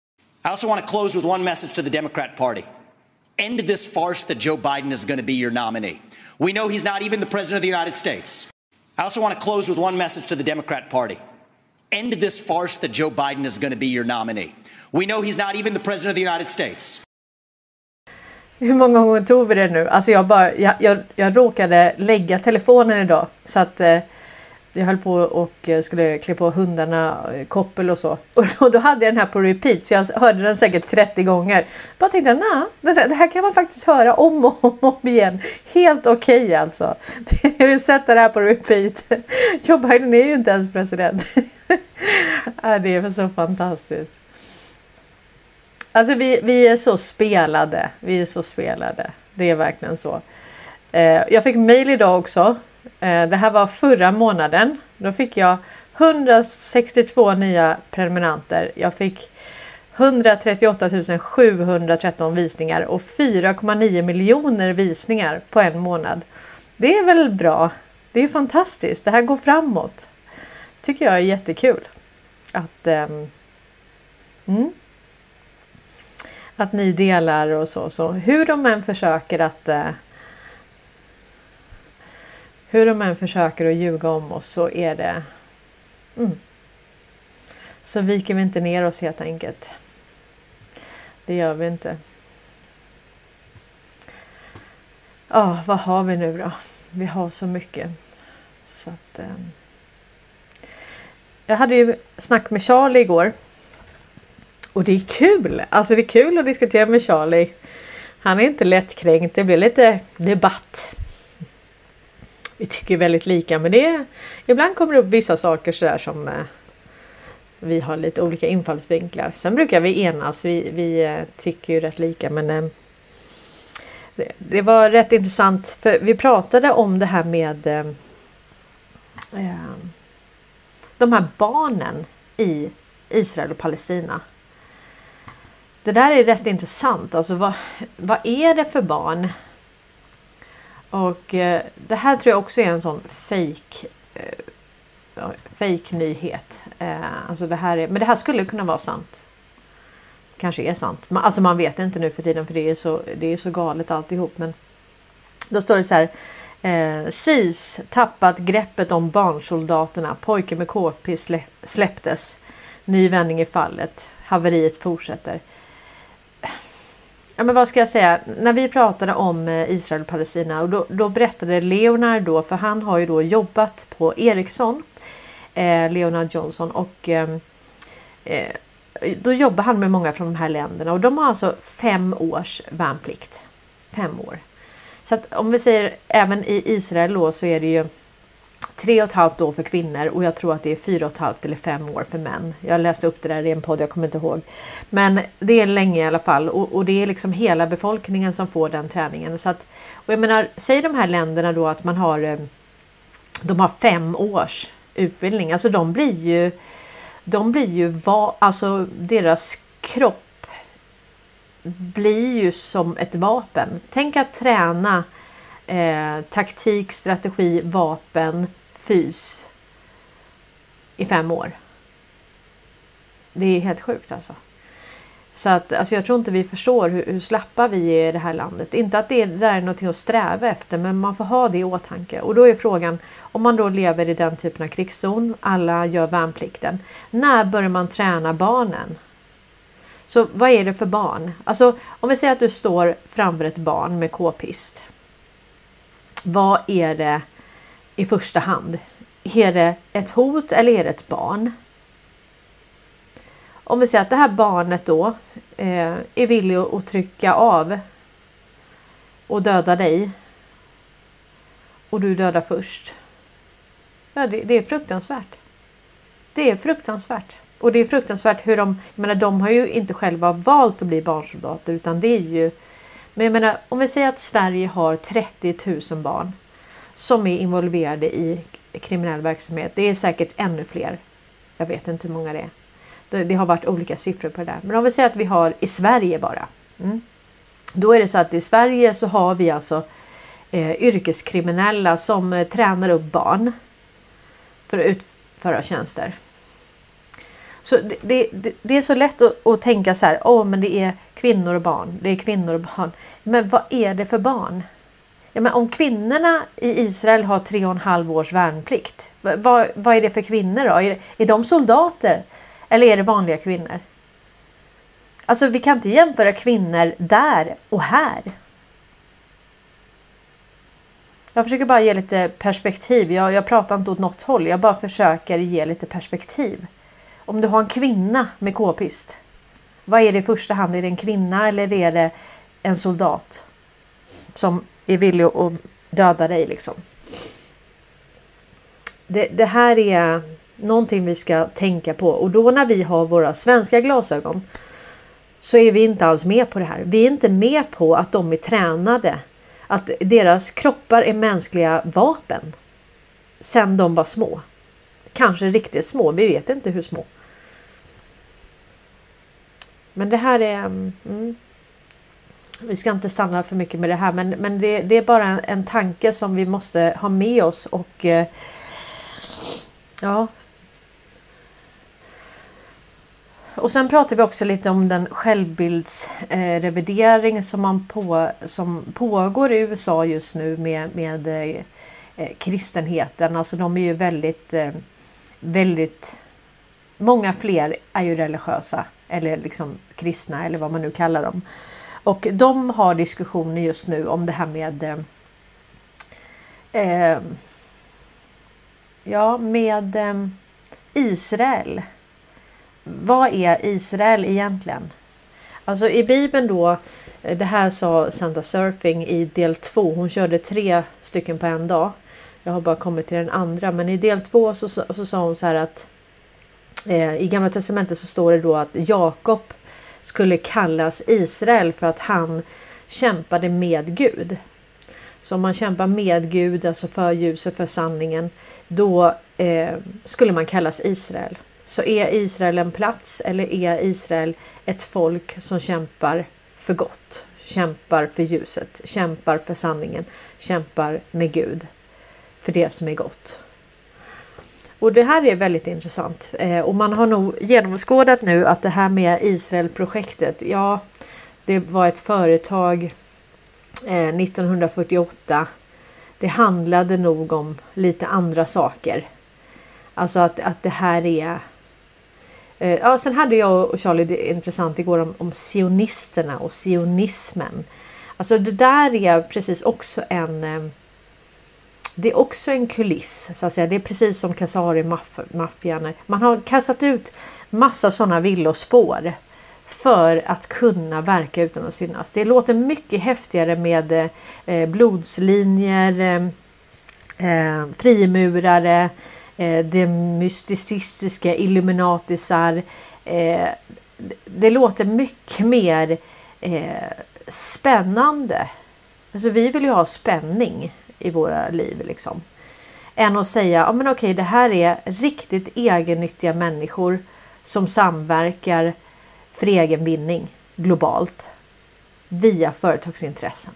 S9: I also want to close with one message to the Democrat Party. End this farce that Joe Biden is going to be your nominee. We know he's not even the president of the United States. I also want to close with one message to the Democrat Party. End this farce that Joe Biden is going to be your nominee. We know he's not even the president of the United States.
S1: Hur många gånger tog vi det nu? Alltså jag, bara, jag, jag, jag råkade lägga telefonen idag så att eh, jag höll på och eh, skulle klä på hundarna eh, koppel och så. Och då hade jag den här på repeat så jag hörde den säkert 30 gånger. Bara tänkte jag, nah, det här kan man faktiskt höra om och om, och om igen. Helt okej okay, alltså. Jag vill sätta det här på repeat. Joe Biden är ju inte ens president. det är så fantastiskt. Alltså vi, vi är så spelade. Vi är så spelade. Det är verkligen så. Eh, jag fick mail idag också Eh, det här var förra månaden. Då fick jag 162 nya prenumeranter. Jag fick 138 713 visningar och 4,9 miljoner visningar på en månad. Det är väl bra? Det är fantastiskt. Det här går framåt. Tycker jag är jättekul. Att, um, mm, att ni delar och så. så hur de än försöker att uh, hur de än försöker att ljuga om oss så är det mm, så viker vi inte ner oss helt enkelt. Det gör vi inte. Ja, vad har vi nu då? Vi har så mycket. Så att, eh. Jag hade ju snack med Charlie igår. Och det är kul! Alltså det är kul att diskutera med Charlie. Han är inte lättkränkt. Det blir lite debatt. Vi tycker väldigt lika men det är, ibland kommer det upp vissa saker sådär som eh, vi har lite olika infallsvinklar. Sen brukar vi enas. Vi, vi eh, tycker ju rätt lika men eh, det, det, var rätt intressant för vi pratade om det här med eh, eh, de här barnen i Israel och Palestina. Det där är rätt intressant. Alltså vad, vad är det för barn? Och eh, det här tror jag också är en sån fake eh, fake nyhet. Eh, alltså det här är, men det här skulle kunna vara sant. Kanske är sant. Man, alltså man vet inte nu för tiden för det är så, det är så galet alltihop. Men då står det så här. Eh, SIS tappat greppet om barnsoldaterna. Pojke med KP släpptes. Ny vändning i fallet. Haveriet fortsätter. Ja, men vad ska jag säga? När vi pratade om eh, Israel och Palestina och då, då berättade Leonard då, för han har ju då jobbat på Ericsson eh, Leonard Johnson och ehm, eh, då jobbar han med många från de här länderna och de har alltså fem års värnplikt. Fem år. Så att om vi säger även i Israel då så är det ju tre och ett halvt år för kvinnor och jag tror att det är fyra och ett halvt eller fem år för män. Jag läste upp det där i en podd, jag kommer inte ihåg. Men det är länge i alla fall och, och det är liksom hela befolkningen som får den träningen. Så att, och jag menar, säg de här länderna då att man har eh, de har fem års utbildning. Alltså de blir ju, de blir ju, va, alltså deras kropp blir ju som ett vapen. Tänk att träna eh, taktik, strategi, vapen, fys i fem år. Det är helt sjukt alltså. Så att alltså jag tror inte vi förstår hur, hur slappa vi är i det här landet. Inte att det där är någonting att sträva efter men man får ha det i åtanke. Och då är frågan om man då lever i den typen av krigszon, alla gör värnplikten. När börjar man träna barnen? Så vad är det för barn? Alltså om vi säger att du står framför ett barn med k-pist. Vad är det i första hand? Är det ett hot eller är det ett barn? Om vi säger att det här barnet då eh, är villig att trycka av och döda dig. Och du dödar först. Ja, det, det, är fruktansvärt. Det är fruktansvärt. Och det är fruktansvärt hur de, jag menar de har ju inte själva valt att bli barnsoldater utan det är ju men jag menar om vi säger att Sverige har 30 000 barn som är involverade i kriminell verksamhet. Det är säkert ännu fler. Jag vet inte hur många det är. Det har varit olika siffror på det där. Men om vi säger att vi har i Sverige bara. Mm, då är det så att i Sverige så har vi alltså eh, yrkeskriminella som eh, tränar upp barn för att utföra tjänster. Så det, det, det är så lätt att, att, tänka så här, åh men det är kvinnor och barn, det är kvinnor och barn. Men vad är det för barn? Ja, men om kvinnorna i Israel har tre och en halv års värnplikt, vad, vad är det för kvinnor då? Är, är de soldater? Eller är det vanliga kvinnor? Alltså vi kan inte jämföra kvinnor där och här. Jag försöker bara ge lite perspektiv. Jag, jag pratar inte åt något håll. Jag bara försöker ge lite perspektiv. Om du har en kvinna med k-pist. Vad är det i första hand? Är det en kvinna eller är det en soldat? Som är villig att döda dig liksom. Det, det här är någonting vi ska tänka på och då när vi har våra svenska glasögon så är vi inte alls med på det här. Vi är inte med på att de är tränade att deras kroppar är mänskliga vapen. Sen de var små. kanske riktigt små. Vi vet inte hur små. Men det här är... Mm, vi ska inte stanna för mycket med det här men, men det, det är bara en, en tanke som vi måste ha med oss och eh, ja. Och sen pratar vi också lite om den självbildsrevidering eh, som, man på, som pågår i USA just nu med, med eh, eh, kristenheten. Alltså de är ju väldigt, eh, väldigt Många fler är ju religiösa eller liksom kristna eller vad man nu kallar dem. Och de har diskussioner just nu om det här med eh, eh Ja, med eh, Israel. Vad är Israel egentligen? Alltså i Bibeln då, eh, det här sa Santa Surfing i del 2. Hon körde tre stycken på en dag. Jag har bara kommit till den andra, men i del 2 så, så, så sa hon så här att Eh, i Gamla Testamentet så står det då att Jakob skulle kallas Israel för att han kämpade med Gud. Så om man kämpar med Gud, alltså för ljuset, för sanningen, då eh, skulle man kallas Israel. Så är Israel en plats eller är Israel ett folk som kämpar för gott? Kämpar för ljuset, kämpar för sanningen, kämpar med Gud för det som är gott. Och det här är väldigt intressant eh, och man har nog genomskådat nu att det här med Israelprojektet, ja, det var ett företag eh, 1948. Det handlade nog om lite andra saker. Alltså att, att det här är eh, Ja, sen hade jag och Charlie det intressant igår om, om sionisterna och sionismen. Alltså det där är precis också en eh, det är också en kuliss. Så att säga. Det är precis som Kasari-maffian. Man har kastat ut massa sådana villospår för att kunna verka utan att synas. Det låter mycket häftigare med eh, blodslinjer, eh, eh, frimurare, det mysticistiska illuminatisar. Det låter mycket mer spännande. Alltså vi vill ju ha spänning i våra liv. Liksom. Än att säga, ja men okej det här är riktigt egennyttiga människor som samverkar för egen vinning globalt via företagsintressen.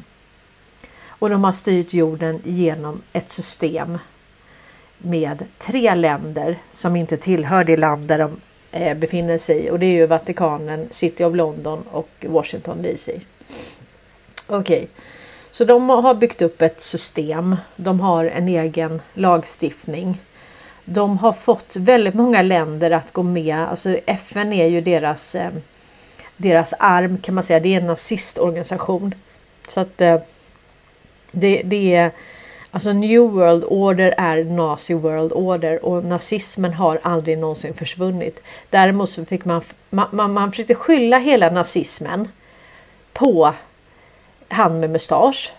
S1: Och de har styrt jorden genom ett system med tre länder som inte tillhör det land där de eh, befinner sig och det är ju Vatikanen, City of London och Washington DC. Okej, okay. Så de har byggt upp ett system. De har en egen lagstiftning. De har fått väldigt många länder att gå med. Alltså FN är ju deras, eh, deras arm kan man säga. Det är en nazistorganisation. Så att eh, det, det är Alltså New World Order är Nazi World Order och nazismen har aldrig någonsin försvunnit. Däremot så fick man, man, man, man försökte skylla hela nazismen på han med mustasch.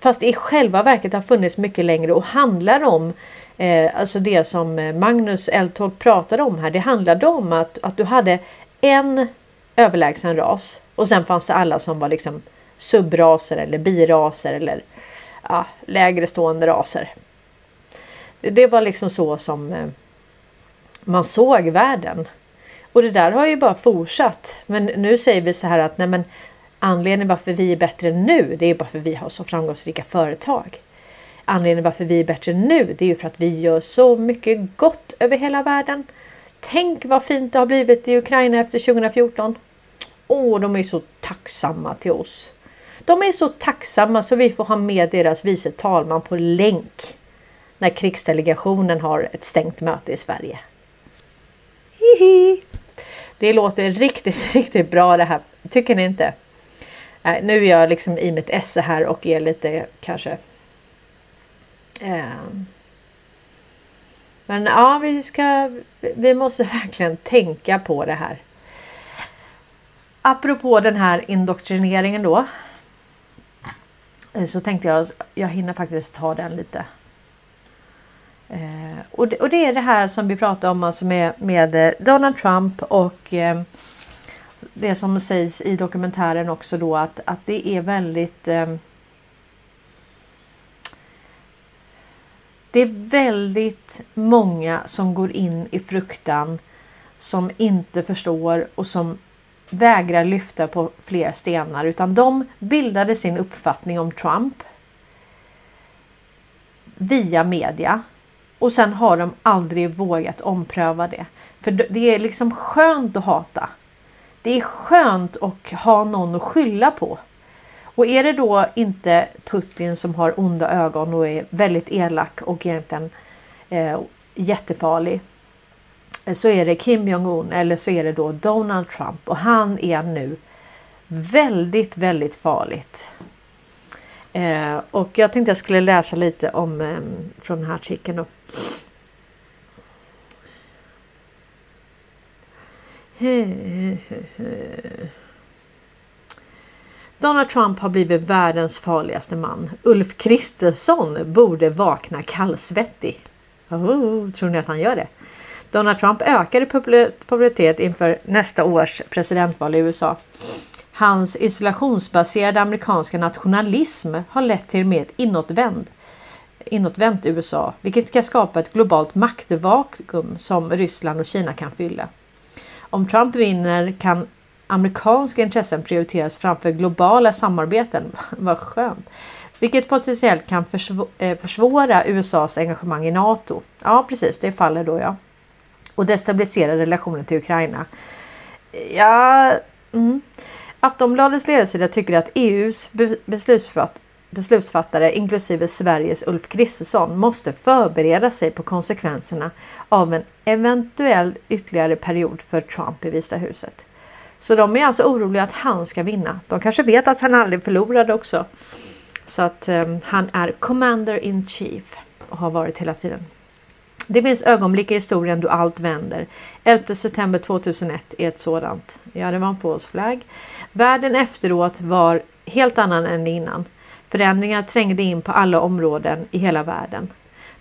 S1: Fast i själva verket har funnits mycket längre och handlar om eh, alltså det som eh, Magnus Eltorp pratade om här. Det handlade om att, att du hade en överlägsen ras och sen fanns det alla som var liksom subraser eller biraser eller ja, lägre stående raser. Det var liksom så som eh, man såg världen. Och det där har ju bara fortsatt. Men nu säger vi så här att nej men Anledningen varför vi är bättre nu, det är bara för att vi har så framgångsrika företag. Anledningen varför vi är bättre nu, det är ju för att vi gör så mycket gott över hela världen. Tänk vad fint det har blivit i Ukraina efter 2014. Åh, de är så tacksamma till oss. De är så tacksamma så vi får ha med deras vice talman på länk när krigsdelegationen har ett stängt möte i Sverige. Hihi. Det låter riktigt, riktigt bra det här. Tycker ni inte? Äh, nu är jag liksom i mitt esse här och är lite kanske... Eh, men ja, vi ska... Vi måste verkligen tänka på det här. Apropå den här indoktrineringen då. Eh, så tänkte jag, jag hinner faktiskt ta den lite. Eh, och, det, och det är det här som vi pratade om alltså med, med eh, Donald Trump och eh, det som sägs i dokumentären också då att, att det är väldigt eh, Det är väldigt många som går in i fruktan som inte förstår och som vägrar lyfta på fler stenar utan de bildade sin uppfattning om Trump via media och sen har de aldrig vågat ompröva det. För det är liksom skönt att hata. Det är skönt att ha någon att skylla på. Och är det då inte Putin som har onda ögon och är väldigt elak och egentligen eh, jättefarlig. Så är det Kim Jong-Un eller så är det då Donald Trump och han är nu väldigt, väldigt farligt. Eh, och jag tänkte jag skulle läsa lite om eh, från den här artikeln då. Donald Trump har blivit världens farligaste man. Ulf Kristersson borde vakna kallsvettig. Oh, tror ni att han gör det? Donald Trump ökade popularitet inför nästa års presidentval i USA. Hans isolationsbaserade amerikanska nationalism har lett till mer inåtvänd inåtvänt USA, vilket kan skapa ett globalt maktvakuum som Ryssland och Kina kan fylla. Om Trump vinner kan amerikanska intressen prioriteras framför globala samarbeten. Vad skönt! Vilket potentiellt kan eh, försvåra USAs engagemang i NATO. Ja, precis, det faller då ja. Och destabilisera relationen till Ukraina. Ja, mm. Aftonbladets ledarsida tycker att EUs beslutsfatt beslutsfattare inklusive Sveriges Ulf Kristersson måste förbereda sig på konsekvenserna av en eventuell ytterligare period för Trump i Vita huset. Så de är alltså oroliga att han ska vinna. De kanske vet att han aldrig förlorade också. Så att um, han är Commander in Chief och har varit hela tiden. Det finns ögonblick i historien då allt vänder. 11 september 2001 är ett sådant. Ja, det var en false flag. Världen efteråt var helt annan än innan. Förändringar trängde in på alla områden i hela världen.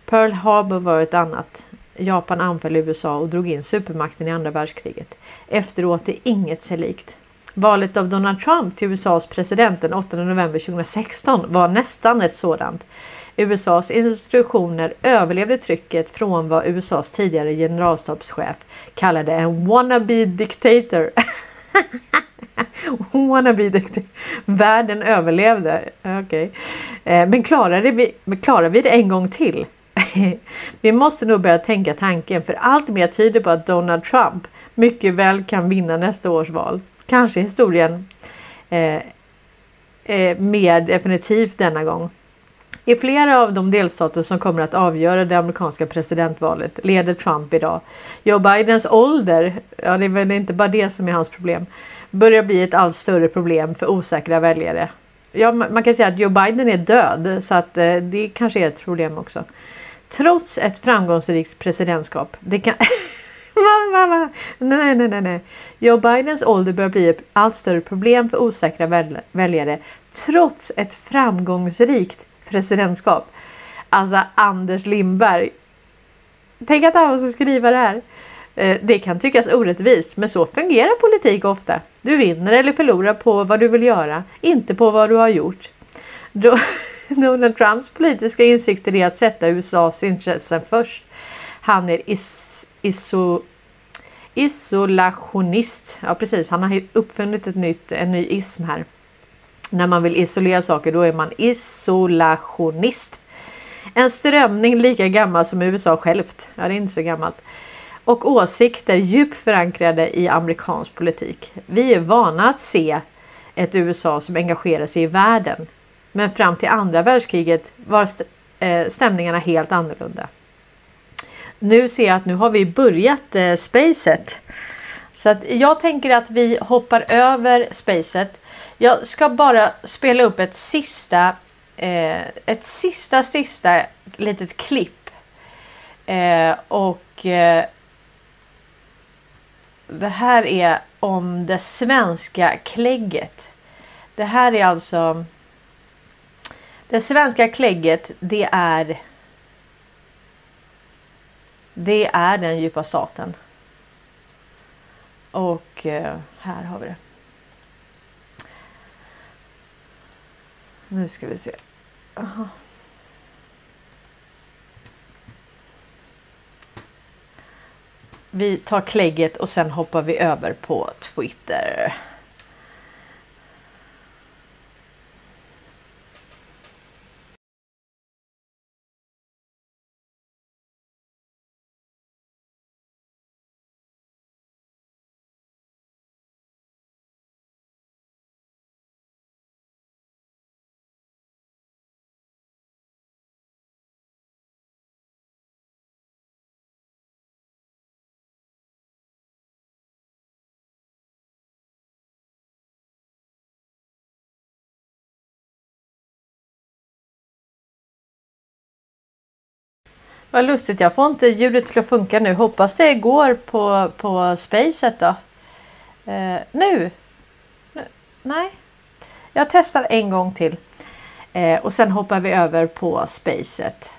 S1: Pearl Harbor var ett annat. Japan anföll USA och drog in supermakten i andra världskriget. Efteråt är inget sig likt. Valet av Donald Trump till USAs president den 8 november 2016 var nästan ett sådant. USAs institutioner överlevde trycket från vad USAs tidigare generalstabschef kallade en wannabe dictator. wannabe dictator. Världen överlevde. Okay. Eh, men klarade vi, klarar vi det en gång till? Vi måste nog börja tänka tanken för allt mer tyder på att Donald Trump mycket väl kan vinna nästa års val. Kanske historien eh, eh, mer definitivt denna gång. I flera av de delstater som kommer att avgöra det amerikanska presidentvalet leder Trump idag. Joe Bidens ålder, ja det är väl inte bara det som är hans problem, börjar bli ett allt större problem för osäkra väljare. Ja, man kan säga att Joe Biden är död så att eh, det kanske är ett problem också. Trots ett framgångsrikt presidentskap. Det kan... nej, nej, nej, nej. Joe Bidens ålder börjar bli ett allt större problem för osäkra väljare trots ett framgångsrikt presidentskap. Alltså Anders Lindberg. Tänk att han måste skriva det här. Eh, det kan tyckas orättvist, men så fungerar politik ofta. Du vinner eller förlorar på vad du vill göra, inte på vad du har gjort. Donald Trumps politiska insikter är att sätta USAs intressen först. Han är is, iso, isolationist. Ja precis, han har uppfunnit ett nytt, en ny ism här. När man vill isolera saker då är man isolationist. En strömning lika gammal som USA självt. Ja, det är inte så gammalt. Och åsikter djupt förankrade i amerikansk politik. Vi är vana att se ett USA som engagerar sig i världen. Men fram till andra världskriget var eh, stämningarna helt annorlunda. Nu ser jag att nu har vi börjat eh, spacet. Så att jag tänker att vi hoppar över spacet jag ska bara spela upp ett sista, eh, ett sista, sista litet klipp. Eh, och eh, det här är om det svenska klägget. Det här är alltså det svenska klägget, det är. Det är den djupa staten. Och eh, här har vi det. Nu ska vi se. Aha. Vi tar klägget och sen hoppar vi över på Twitter. Vad lustigt, jag får inte ljudet till att funka nu. Hoppas det går på, på spacet då. Eh, nu. nu! Nej. Jag testar en gång till. Eh, och sen hoppar vi över på spacet.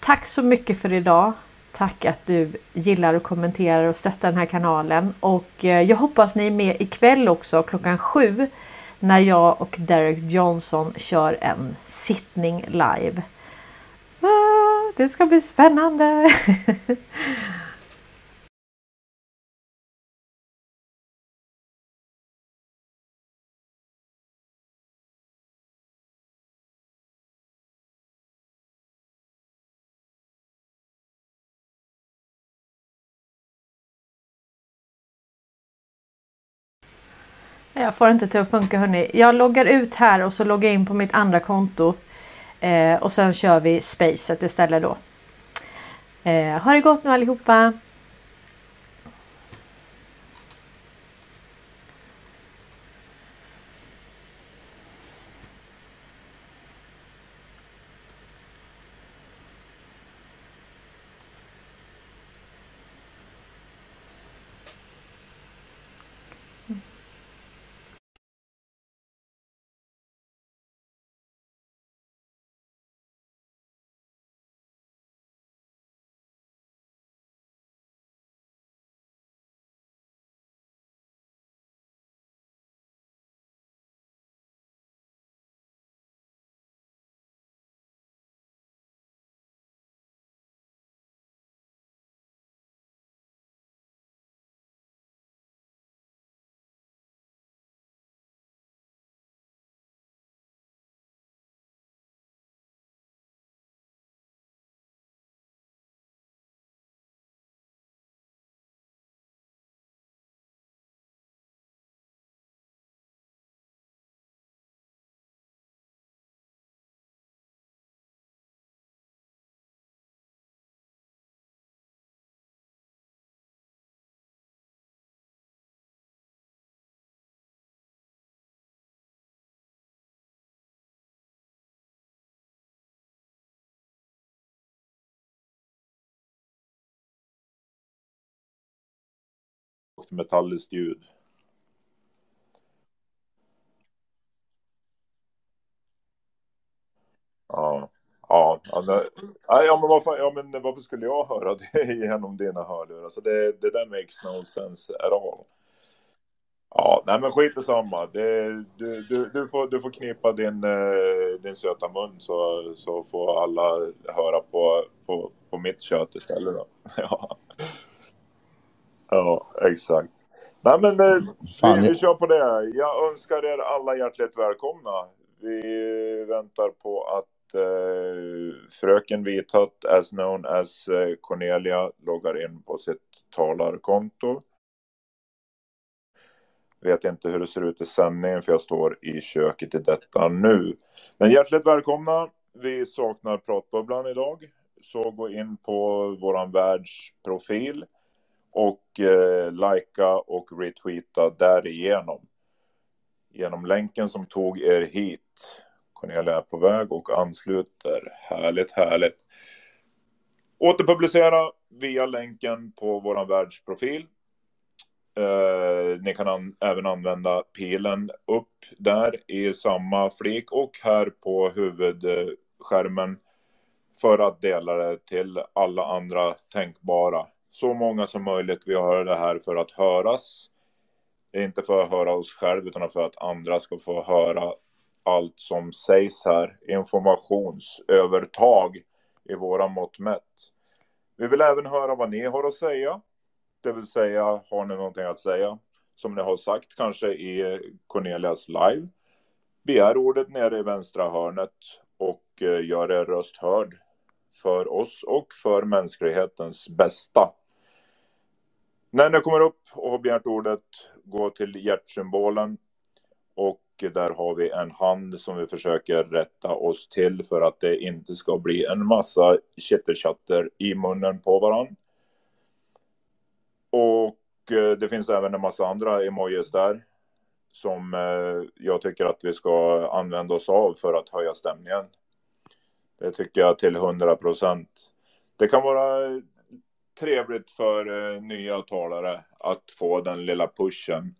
S1: Tack så mycket för idag. Tack att du gillar och kommenterar och stöttar den här kanalen. Och eh, jag hoppas ni är med ikväll också klockan sju. När jag och Derek Johnson kör en sittning live. Det ska bli spännande! Jag får inte till att funka hörni. Jag loggar ut här och så loggar jag in på mitt andra konto. Eh, och sen kör vi spacet istället då. Eh, ha det gott nu allihopa!
S12: Och metalliskt ljud. Ja, ja, ja, ja, men varför, ja, men varför skulle jag höra det genom dina hörlurar? Alltså det, det där makes no sense at all. Ja, nej men skit i samma. Det, du, du, du, får, du får knipa din, eh, din söta mun så, så får alla höra på, på, på mitt kött istället då. Ja, ja exakt. Nej men eh, vi, vi kör på det. Jag önskar er alla hjärtligt välkomna. Vi väntar på att eh, fröken Vithatt, as known as eh, Cornelia, loggar in på sitt talarkonto. Vet inte hur det ser ut i sändningen för jag står i köket i detta nu. Men hjärtligt välkomna. Vi saknar pratbubblan idag. Så gå in på våran världsprofil och eh, likea och retweeta därigenom. Genom länken som tog er hit. Cornelia är på väg och ansluter. Härligt, härligt. Återpublicera via länken på vår världsprofil. Eh, ni kan an- även använda pilen upp där i samma flik och här på huvudskärmen för att dela det till alla andra tänkbara. Så många som möjligt. Vi har det här för att höras. Inte för att höra oss själva utan för att andra ska få höra allt som sägs här. Informationsövertag i våra mått mätt. Vi vill även höra vad ni har att säga. Det vill säga, har ni någonting att säga? Som ni har sagt kanske i Cornelias live. Begär ordet nere i vänstra hörnet och eh, gör er röst hörd för oss och för mänsklighetens bästa. När ni kommer upp och har begärt ordet, gå till hjärtsymbolen och där har vi en hand som vi försöker rätta oss till för att det inte ska bli en massa chitterchatter i munnen på varann. Och eh, det finns även en massa andra emojis där som eh, jag tycker att vi ska använda oss av för att höja stämningen. Det tycker jag till 100 procent. Det kan vara trevligt för eh, nya talare att få den lilla pushen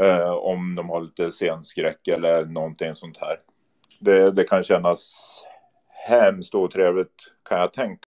S12: eh, om de har lite scenskräck eller någonting sånt här. Det, det kan kännas hemskt otrevligt kan jag tänka.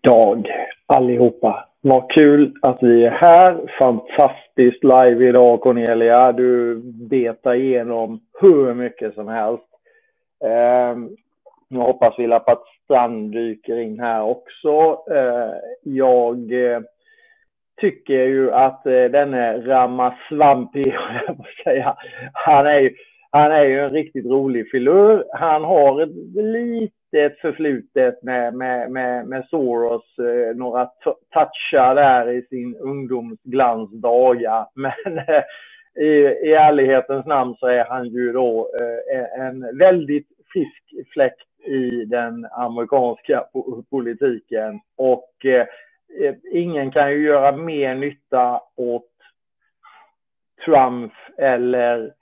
S13: Dag allihopa. Vad kul att vi är här. Fantastiskt live idag Cornelia. Du betar igenom hur mycket som helst. Eh, jag hoppas vi att Strand dyker in här också. Eh, jag eh, tycker ju att eh, denne Ramaswampi, jag säga, han är, ju, han är ju en riktigt rolig filur. Han har ett lite ett förflutet med, med, med, med Soros, eh, några touchar där i sin ungdomsglansdagar. Men eh, i, i ärlighetens namn så är han ju då eh, en väldigt frisk fläkt i den amerikanska politiken. Och eh, eh, ingen kan ju göra mer nytta åt Trump eller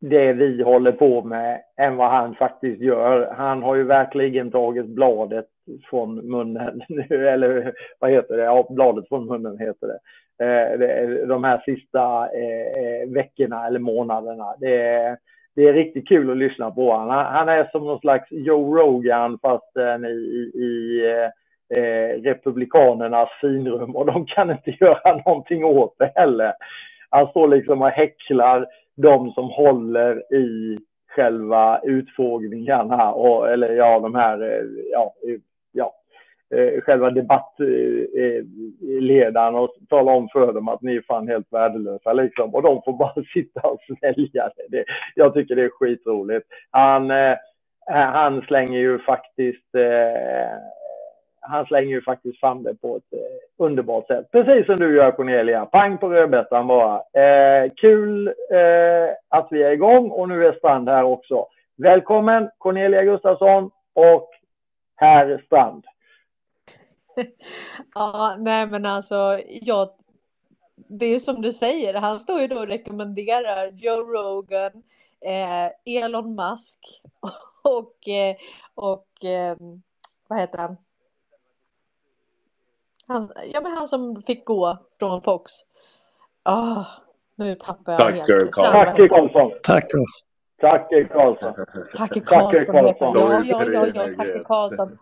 S13: det vi håller på med än vad han faktiskt gör. Han har ju verkligen tagit bladet från munnen nu, eller vad heter det? Ja, bladet från munnen heter det. Eh, de här sista eh, eh, veckorna eller månaderna. Det är, det är riktigt kul att lyssna på honom. Han är som någon slags Joe Rogan fast i, i eh, Republikanernas finrum och de kan inte göra någonting åt det heller. Han står liksom och häcklar de som håller i själva utfrågningarna och eller ja, de här, eh, ja, eh, ja, eh, själva debattledaren och tala om för dem att ni är fan helt värdelösa liksom och de får bara sitta och svälja det. Jag tycker det är skitroligt. Han, han slänger ju faktiskt han slänger ju faktiskt fram det på ett eh, underbart sätt. Precis som du gör Cornelia. Pang på rödbetan bara. Eh, kul eh, att vi är igång och nu är Strand här också. Välkommen Cornelia Gustafsson och herr Strand.
S1: ja, nej men alltså jag det är som du säger, han står ju då och rekommenderar Joe Rogan, eh, Elon Musk och, eh, och eh, vad heter han? Han, ja, men han som fick gå från Fox. Oh, nu tappar jag helt.
S13: Tacke Karlsson.
S14: Tackar.
S13: Tacke Karlsson.
S1: Tacke Karlsson. Ja, ja, ja, ja, Karlsson.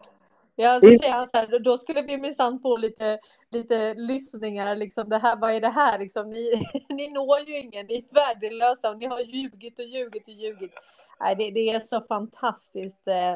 S1: Ja, så säger han så här, då skulle vi minsann få lite, lite lyssningar, liksom det här, vad är det här, liksom, ni, ni når ju ingen, ni är värdelösa och ni har ljugit och ljugit och ljugit. Nej, det, det är så fantastiskt. Eh,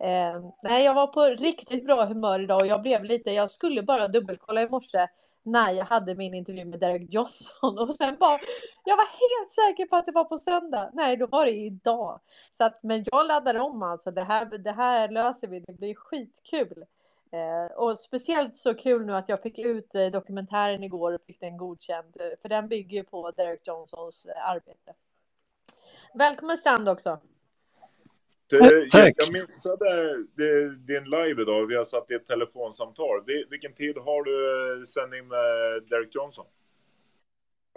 S1: Eh, nej, jag var på riktigt bra humör idag och jag blev lite, jag skulle bara dubbelkolla i morse när jag hade min intervju med Derek Johnson och sen bara, jag var helt säker på att det var på söndag. Nej, då var det idag. Så att, men jag laddar om alltså, det här, det här löser vi, det blir skitkul. Eh, och speciellt så kul nu att jag fick ut eh, dokumentären igår och fick den godkänd, eh, för den bygger ju på Derek Johnsons eh, arbete. Välkommen Strand också.
S12: Det, Tack. Jag missade din live idag. Vi har satt i ett telefonsamtal. Vilken tid har du eh, sändning med Derek Johnson?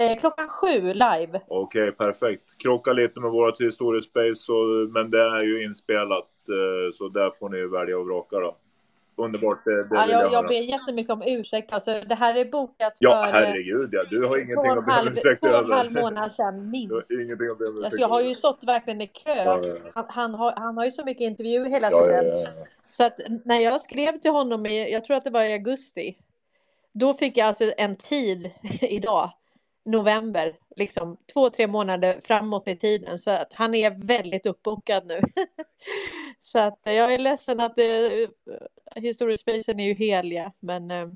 S1: Eh, klockan sju live.
S12: Okej, perfekt. Krockar lite med vårt historiespace, men det är ju inspelat. eh, Så där får ni välja och vraka då. Underbart, det, det
S1: Ja,
S12: jag,
S1: jag, ber jättemycket om ursäkt. Alltså, det här är bokat
S12: Ja,
S1: för eh,
S12: herregud ja. Du har ingenting att be om ursäkt
S1: två och en halv månad sedan
S12: Du
S1: minst.
S12: har ingenting att be om ursäkt
S1: Alltså, jag har ju stått verkligen i kö.
S12: Ja, ja.
S1: Han, han, har, han har ju så mycket intervjuer hela tiden. Så att när jag skrev till honom, i, jag tror att det var i augusti, då fick jag alltså en tid idag, november, liksom två, tre månader framåt i tiden. Så att han är väldigt uppbokad nu. så att jag är ledsen att det, historiespacen är ju heliga, men eh,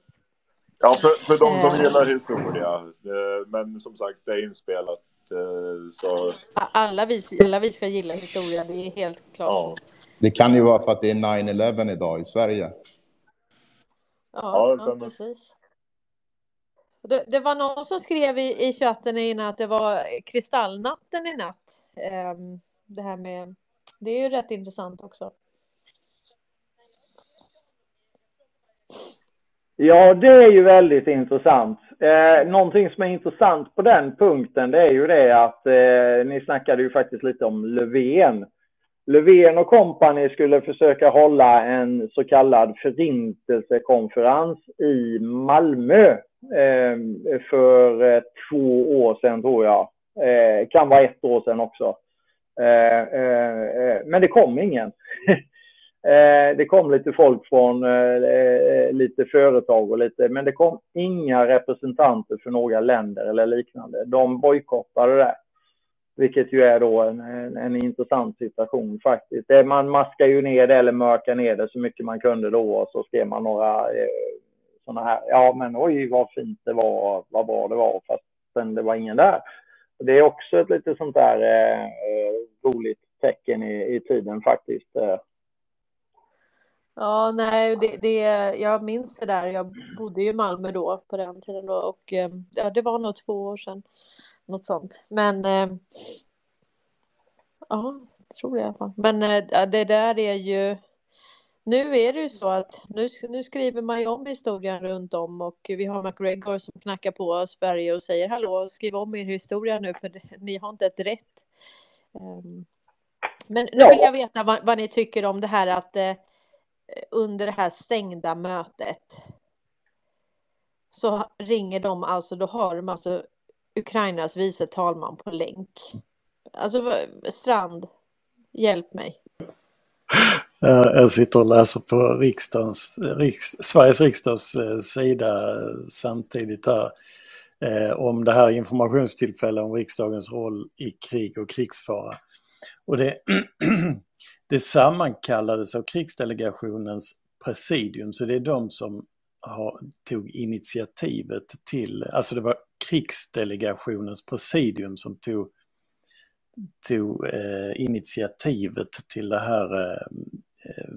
S12: Ja, för, för de som
S1: Eh.
S12: gillar historia. eh, Men som sagt, det är inspelat. eh, Så
S1: alla vi, alla vi ska gilla historia, det är helt klart.
S12: ja.
S2: Det kan ju vara för att det är 9-11 idag i Sverige.
S1: Ja, ja,
S12: stämmer.
S1: precis. Det, det var någon som skrev i, i chatten innan att det var kristallnatten i natt. Um, det här med, det är ju rätt intressant också.
S13: Ja, det är ju väldigt intressant. Eh, någonting som är intressant på den punkten, det är ju det att eh, ni snackade ju faktiskt lite om Löfven. Löfven och kompani skulle försöka hålla en så kallad förintelsekonferens i Malmö eh, för eh, två år sedan, tror jag. Eh, kan vara ett år sedan också. Eh, eh, eh men det kom ingen. Eh, det kom lite folk från eh, eh, lite företag och lite, men det kom inga representanter för några länder eller liknande. De bojkottade det. Vilket ju är då en, en, en intressant situation faktiskt. Det, man maskar ju ner det eller mörkar ner det så mycket man kunde då och så skrev man några eh, sådana här, ja men oj vad fint det var, vad bra det var, fast sen det var ingen där. Och det är också ett lite sånt där eh, roligt tecken i, i tiden faktiskt. Eh.
S1: Ja, nej, det, det, jag minns det där. Jag bodde ju i Malmö då på den tiden då och eh, ja, det var nog två år sedan. Något sånt. Men eh, ja, jag tror det i alla fall. Men eh, det där är ju nu är det ju så att nu, nu skriver man ju om historien runt om och vi har McGregor som knackar på Sverige och säger hallå, skriv om er historia nu för ni har inte ett rätt. Um, men nu vill jag veta vad, vad ni tycker om det här att eh, under det här stängda mötet så ringer de alltså, då har de alltså Ukrainas vice talman på länk. Alltså Strand, hjälp mig.
S14: Jag sitter och läser på riksdagens, riks, Sveriges riksdags eh, sida samtidigt här eh, om det här informationstillfället om riksdagens roll i krig och krigsfara. Och det, det sammankallades av krigsdelegationens presidium, så det är de som har, tog initiativet till, alltså det var krigsdelegationens presidium som tog, tog eh, initiativet till det här eh, eh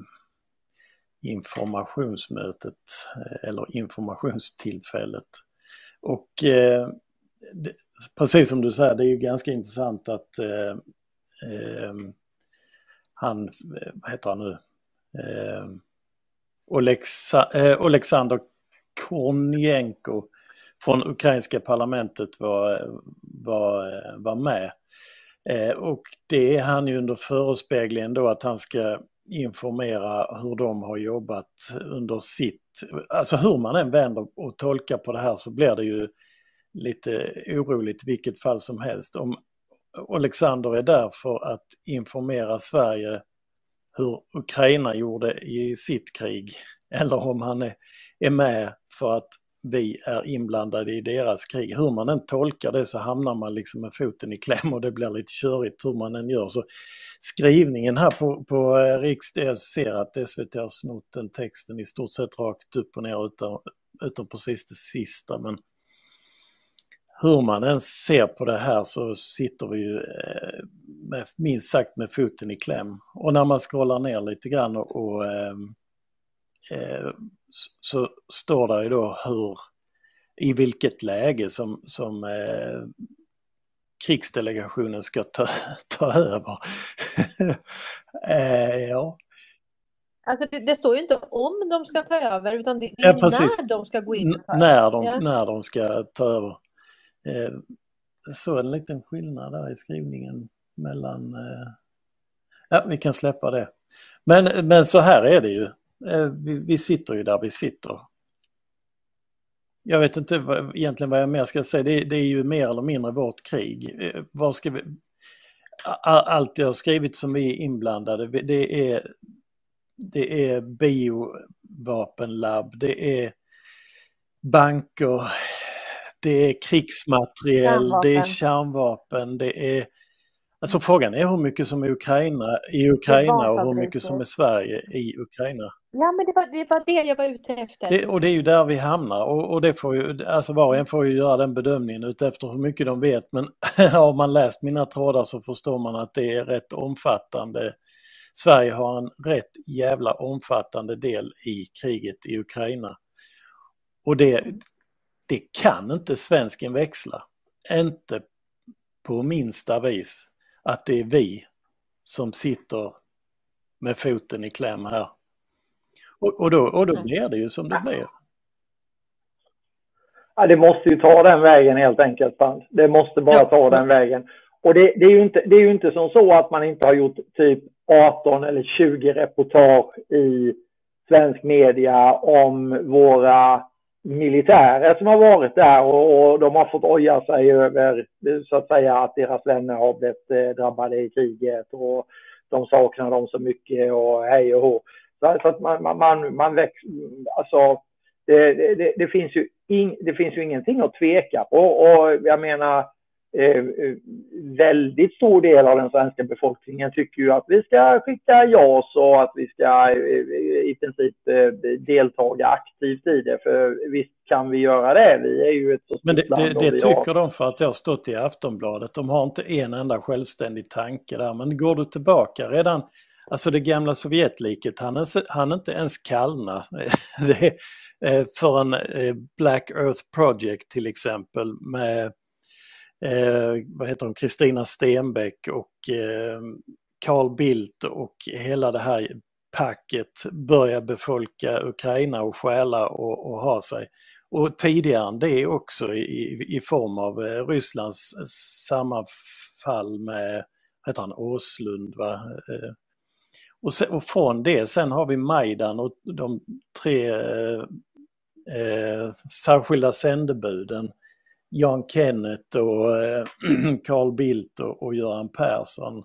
S14: informationsmötet eh, eller informationstillfället. Och eh, det, precis som du säger, det är ju ganska intressant att eh, eh han, vad heter han nu, eh, Olexa, eh, Alexander Kornienko från ukrainska parlamentet var, var, var med. Eh, och det är han ju under förespeglingen då att han ska informera hur de har jobbat under sitt, alltså hur man än vänder och tolkar på det här så blir det ju lite oroligt i vilket fall som helst. Om Alexander är där för att informera Sverige hur Ukraina gjorde i sitt krig eller om han är, är med för att vi är inblandade i deras krig. Hur man än tolkar det så hamnar man liksom med foten i kläm och det blir lite körigt hur man än gör. Så skrivningen här på, på eh, Riks, jag ser att SVT har snott den texten i stort sett rakt upp och ner utan, utan precis det sista. Men hur man än ser på det här så sitter vi ju eh, med, minst sagt med foten i kläm. Och när man scrollar ner lite grann och, och ehm, eh, så står det ju då hur, i vilket läge som, som eh, krigsdelegationen ska ta, ta över. eh, ja.
S1: Alltså det, det, står ju inte om de ska ta över utan det, det
S14: ja,
S1: är när de ska gå in.
S14: N när, de,
S1: ja.
S14: när de ska ta över. eh, så en liten skillnad där i skrivningen mellan... Eh, ja, vi kan släppa det. Men, men så här är det ju. Eh, vi, vi sitter ju där vi sitter. Jag vet inte vad, egentligen vad jag mer ska säga. Det, det, är ju mer eller mindre vårt krig. Eh, vad ska vi... Allt jag har skrivit som vi är inblandade, det är, det är biovapenlabb, det är banker, det är krigsmateriel, kärnvapen. det är kärnvapen, det är... Alltså frågan är hur mycket som är Ukraina i Ukraina och hur mycket som är Sverige i Ukraina.
S1: Ja, men det var, det var det jag var ute efter.
S14: Det, och det är ju där vi hamnar och, och det får ju, alltså var och en får ju göra den bedömningen utefter hur mycket de vet. Men har man läst mina trådar så förstår man att det är rätt omfattande. Sverige har en rätt jävla omfattande del i kriget i Ukraina. Och det, det kan inte svensken växla. Inte på minsta vis att det är vi som sitter med foten i kläm här. Och, och, då, och då blir det ju som det blir.
S13: Ja, det måste ju ta den vägen helt enkelt. Det måste bara ja. ta den vägen. Och det, det, är ju inte, det är ju inte som så att man inte har gjort typ 18 eller 20 reportage i svensk media om våra militärer som har varit där och, och, de har fått oja sig över så att säga att deras vänner har blivit eh, drabbade i kriget och de saknar dem så mycket och hej och hå. Så, att man, man, man, man väx, alltså det, det, det, finns ju in, det finns ju ingenting att tveka på och jag menar eh, väldigt stor del av den svenska befolkningen tycker ju att vi ska skicka JAS och att vi ska eh, i princip eh, deltaga aktivt i det. För visst kan vi göra det. Vi är ju ett så
S14: Men det, det, det tycker har... de för att det har stått i Aftonbladet. De har inte en enda självständig tanke där. Men går du tillbaka redan Alltså det gamla Sovjetliket han, han inte ens kallna. det, eh, för en eh, Black Earth Project till exempel med eh, vad heter de, Kristina Stenbeck och eh, Carl Bildt och hela det här packet börja befolka Ukraina och stjäla och, och ha sig. Och tidigare än det också i, i form av eh, Rysslands sammanfall med, heter han, Åslund va? Och, sen, och, från det sen har vi Majdan och de tre eh, eh särskilda sändebuden Jan Kenneth och eh, Carl Bildt och, och Göran Persson.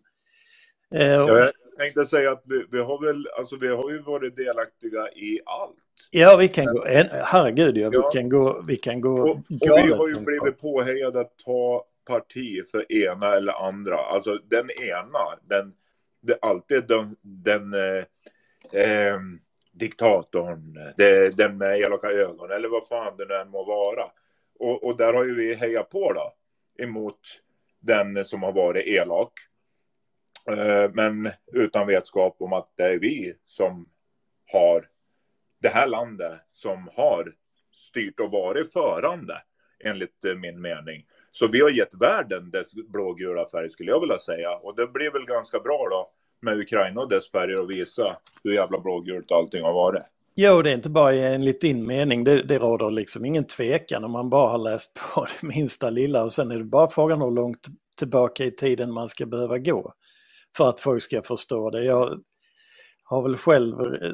S12: Eh, och... Jag tänkte säga att vi, vi, har väl, alltså vi har ju varit delaktiga i allt.
S14: Ja, vi kan gå, herregud ja, vi ja. kan gå, vi kan gå
S12: och, och vi har ju blivit påhejade att ta parti för ena eller andra. Alltså den ena, den, alltid den, den eh, eh, diktatorn, det, den med elaka ögon eller vad fan det nu än må vara. Och, och, där har ju vi hejat på då emot den som har varit elak. Eh, men utan vetskap om att det är vi som har det här landet som har styrt och varit förande enligt min mening. Så vi har gett världen dess blågula färg skulle jag vilja säga. Och det blir väl ganska bra då med Ukraina och dess färger och visa hur jävla blågult allting har varit.
S14: Jo, det är inte bara enligt din mening. Det, det råder liksom ingen tvekan om man bara har läst på det minsta lilla och sen är det bara frågan hur långt tillbaka i tiden man ska behöva gå för att folk ska förstå det. Jag har väl själv eh,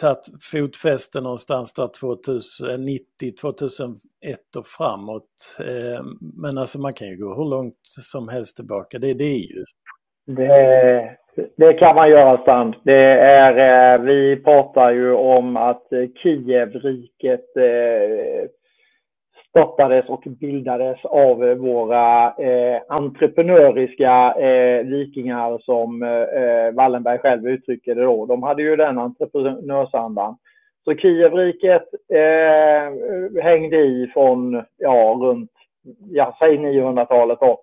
S14: tagit fotfäste någonstans där 2090, 2001 eh, och framåt. Eh, men alltså man kan ju gå hur långt som helst tillbaka. Det, det är ju...
S13: Det, det kan man göra Strand. Det är, eh, vi pratar ju om att Kievriket startades och bildades av eh, våra eh, entreprenöriska eh, vikingar som eh, Wallenberg själv uttrycker det då. De hade ju den entreprenörsandan. Så Kievriket eh, hängde i från, ja, runt, ja, säg 900-talet då.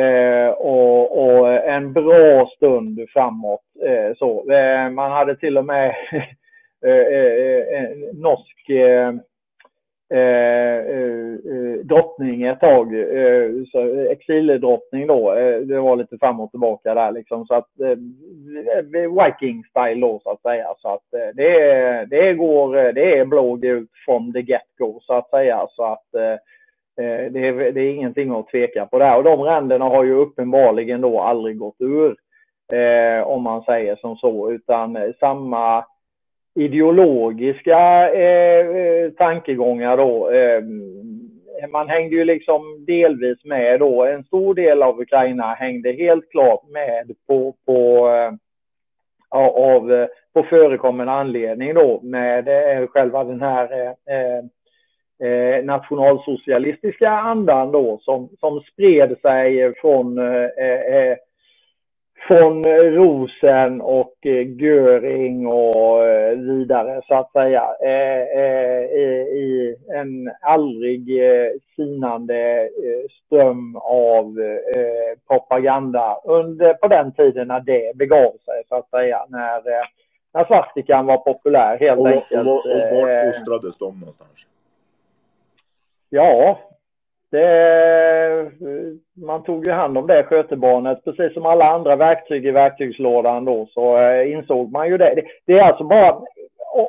S13: Eh, och, och, en bra stund framåt. Eh, så. Eh, man hade till och med eh, eh, eh, en norsk eh, Eh, eh, eh, drottning ett tag. så exildrottning då. det var lite fram och tillbaka där liksom. Så att Viking-style då så att säga. Så att det, det går, det är blågult from the get-go så att säga. Så att Eh, det, är, det är ingenting att tveka på där. Och de ränderna har ju uppenbarligen då aldrig gått ur, eh, om man säger som så, utan eh, samma ideologiska eh, eh, tankegångar då. Eh, man hängde ju liksom delvis med då. En stor del av Ukraina hängde helt klart med på, på eh, av, eh, på förekommande anledning då med själva den här eh, nationalsocialistiska andan då som, som spred sig från, eh, eh, från Rosen och eh, Göring och eh, vidare så att säga eh, i, en aldrig sinande ström av propaganda under, på den tiden när det begav sig så att säga när, när svastikan var populär helt
S12: och,
S13: enkelt.
S12: Och, och vart fostrades de någonstans?
S13: Ja, det, man tog ju hand om det skötebarnet precis som alla andra verktyg i verktygslådan då så eh, insåg man ju det. Det, det är alltså bara,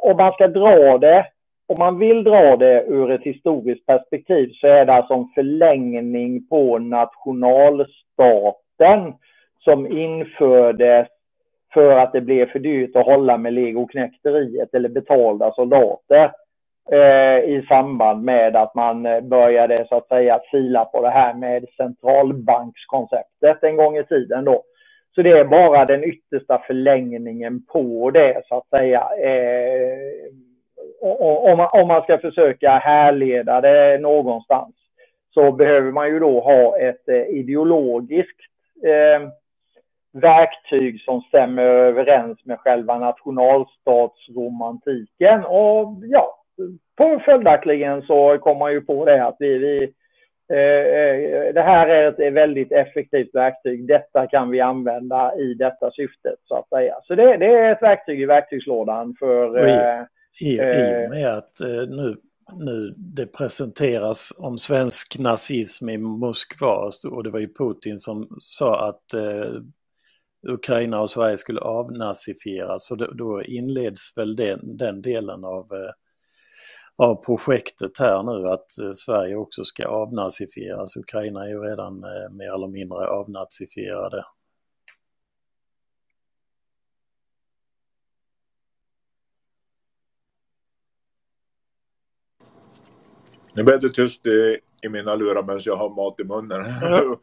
S13: om man ska dra det, om man vill dra det ur ett historiskt perspektiv så är det alltså en förlängning på nationalstaten som infördes för att det blev för dyrt att hålla med legoknekteriet eller betalda soldater Eh, i samband med att man eh, började så att säga fila på det här med centralbankskonceptet en gång i tiden då. Så det är bara den yttersta förlängningen på det så att säga. Eh, om, man, ska försöka härleda det någonstans så behöver man ju då ha ett eh, ideologiskt eh, verktyg som stämmer överens med själva nationalstatsromantiken. Och ja, på följaktligen så kom man ju på det att vi, vi eh, eh, det här är ett väldigt effektivt verktyg. Detta kan vi använda i detta syftet så att säga. Så det, det är ett verktyg i verktygslådan för...
S14: I,
S13: eh,
S14: i, I och med att eh, nu, nu det presenteras om svensk nazism i Moskva och det var ju Putin som sa att eh, Ukraina och Sverige skulle avnazifieras. Så då, inleds väl den, den delen av eh, av projektet här nu att eh, Sverige också ska avnazifieras. Ukraina är ju redan eh, mer eller mindre avnazifierade.
S12: Nu blev det tyst i, i mina lurar medan jag har mat i munnen.
S14: Ja.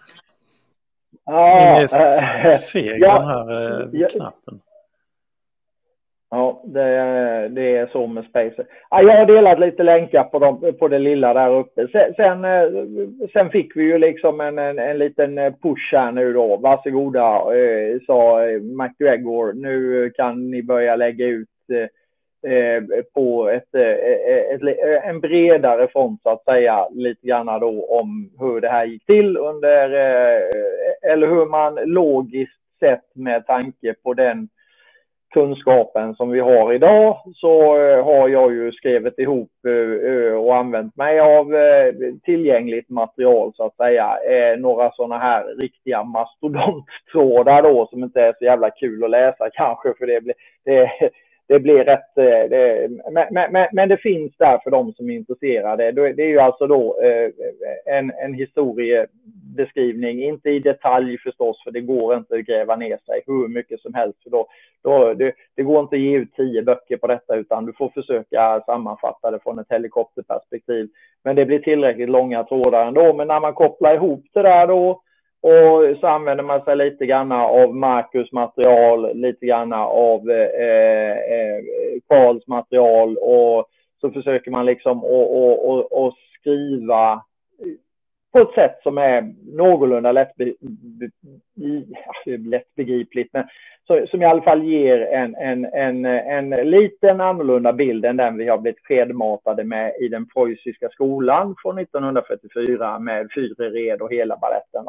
S14: Ni är seg ja, den här eh, knappen.
S13: Ja, det, det är så med Spacer. Ja, jag har delat lite länkar på, dem, på det lilla där uppe. Sen, sen, sen fick vi ju liksom en, en, en liten push här nu då. Varsågoda, eh, sa eh, McGregor. Nu kan ni börja lägga ut eh, eh på ett, ett, ett, en bredare front så att säga lite grann då om hur det här gick till under eller hur man logiskt sett med tanke på den kunskapen som vi har idag så eh, har jag ju skrivit ihop eh, och använt mig av eh, tillgängligt material så att säga. Några sådana här riktiga mastodonttrådar då som inte är så jävla kul att läsa kanske för det blir, det, det blir rätt... Eh, det, men, men, men, det finns där för de som är intresserade. Det är ju alltså då eh, en, en historiebeskrivning, inte i detalj förstås, för det går inte att gräva ner sig hur mycket som helst. För då, då, det, det går inte att ge ut tio böcker på detta, utan du får försöka sammanfatta det från ett helikopterperspektiv. Men det blir tillräckligt långa trådar ändå. Men när man kopplar ihop det där då och så använder man sig lite grann av Marcus material, lite grann av eh, eh, eh Karls material och så försöker man liksom att skriva på ett sätt som är någorlunda lättbe lättbegripligt, men som i alla fall ger en, en, en, en liten annorlunda bild än den vi har blivit skedmatade med i den preussiska skolan från 1944 med Führered och hela baletten.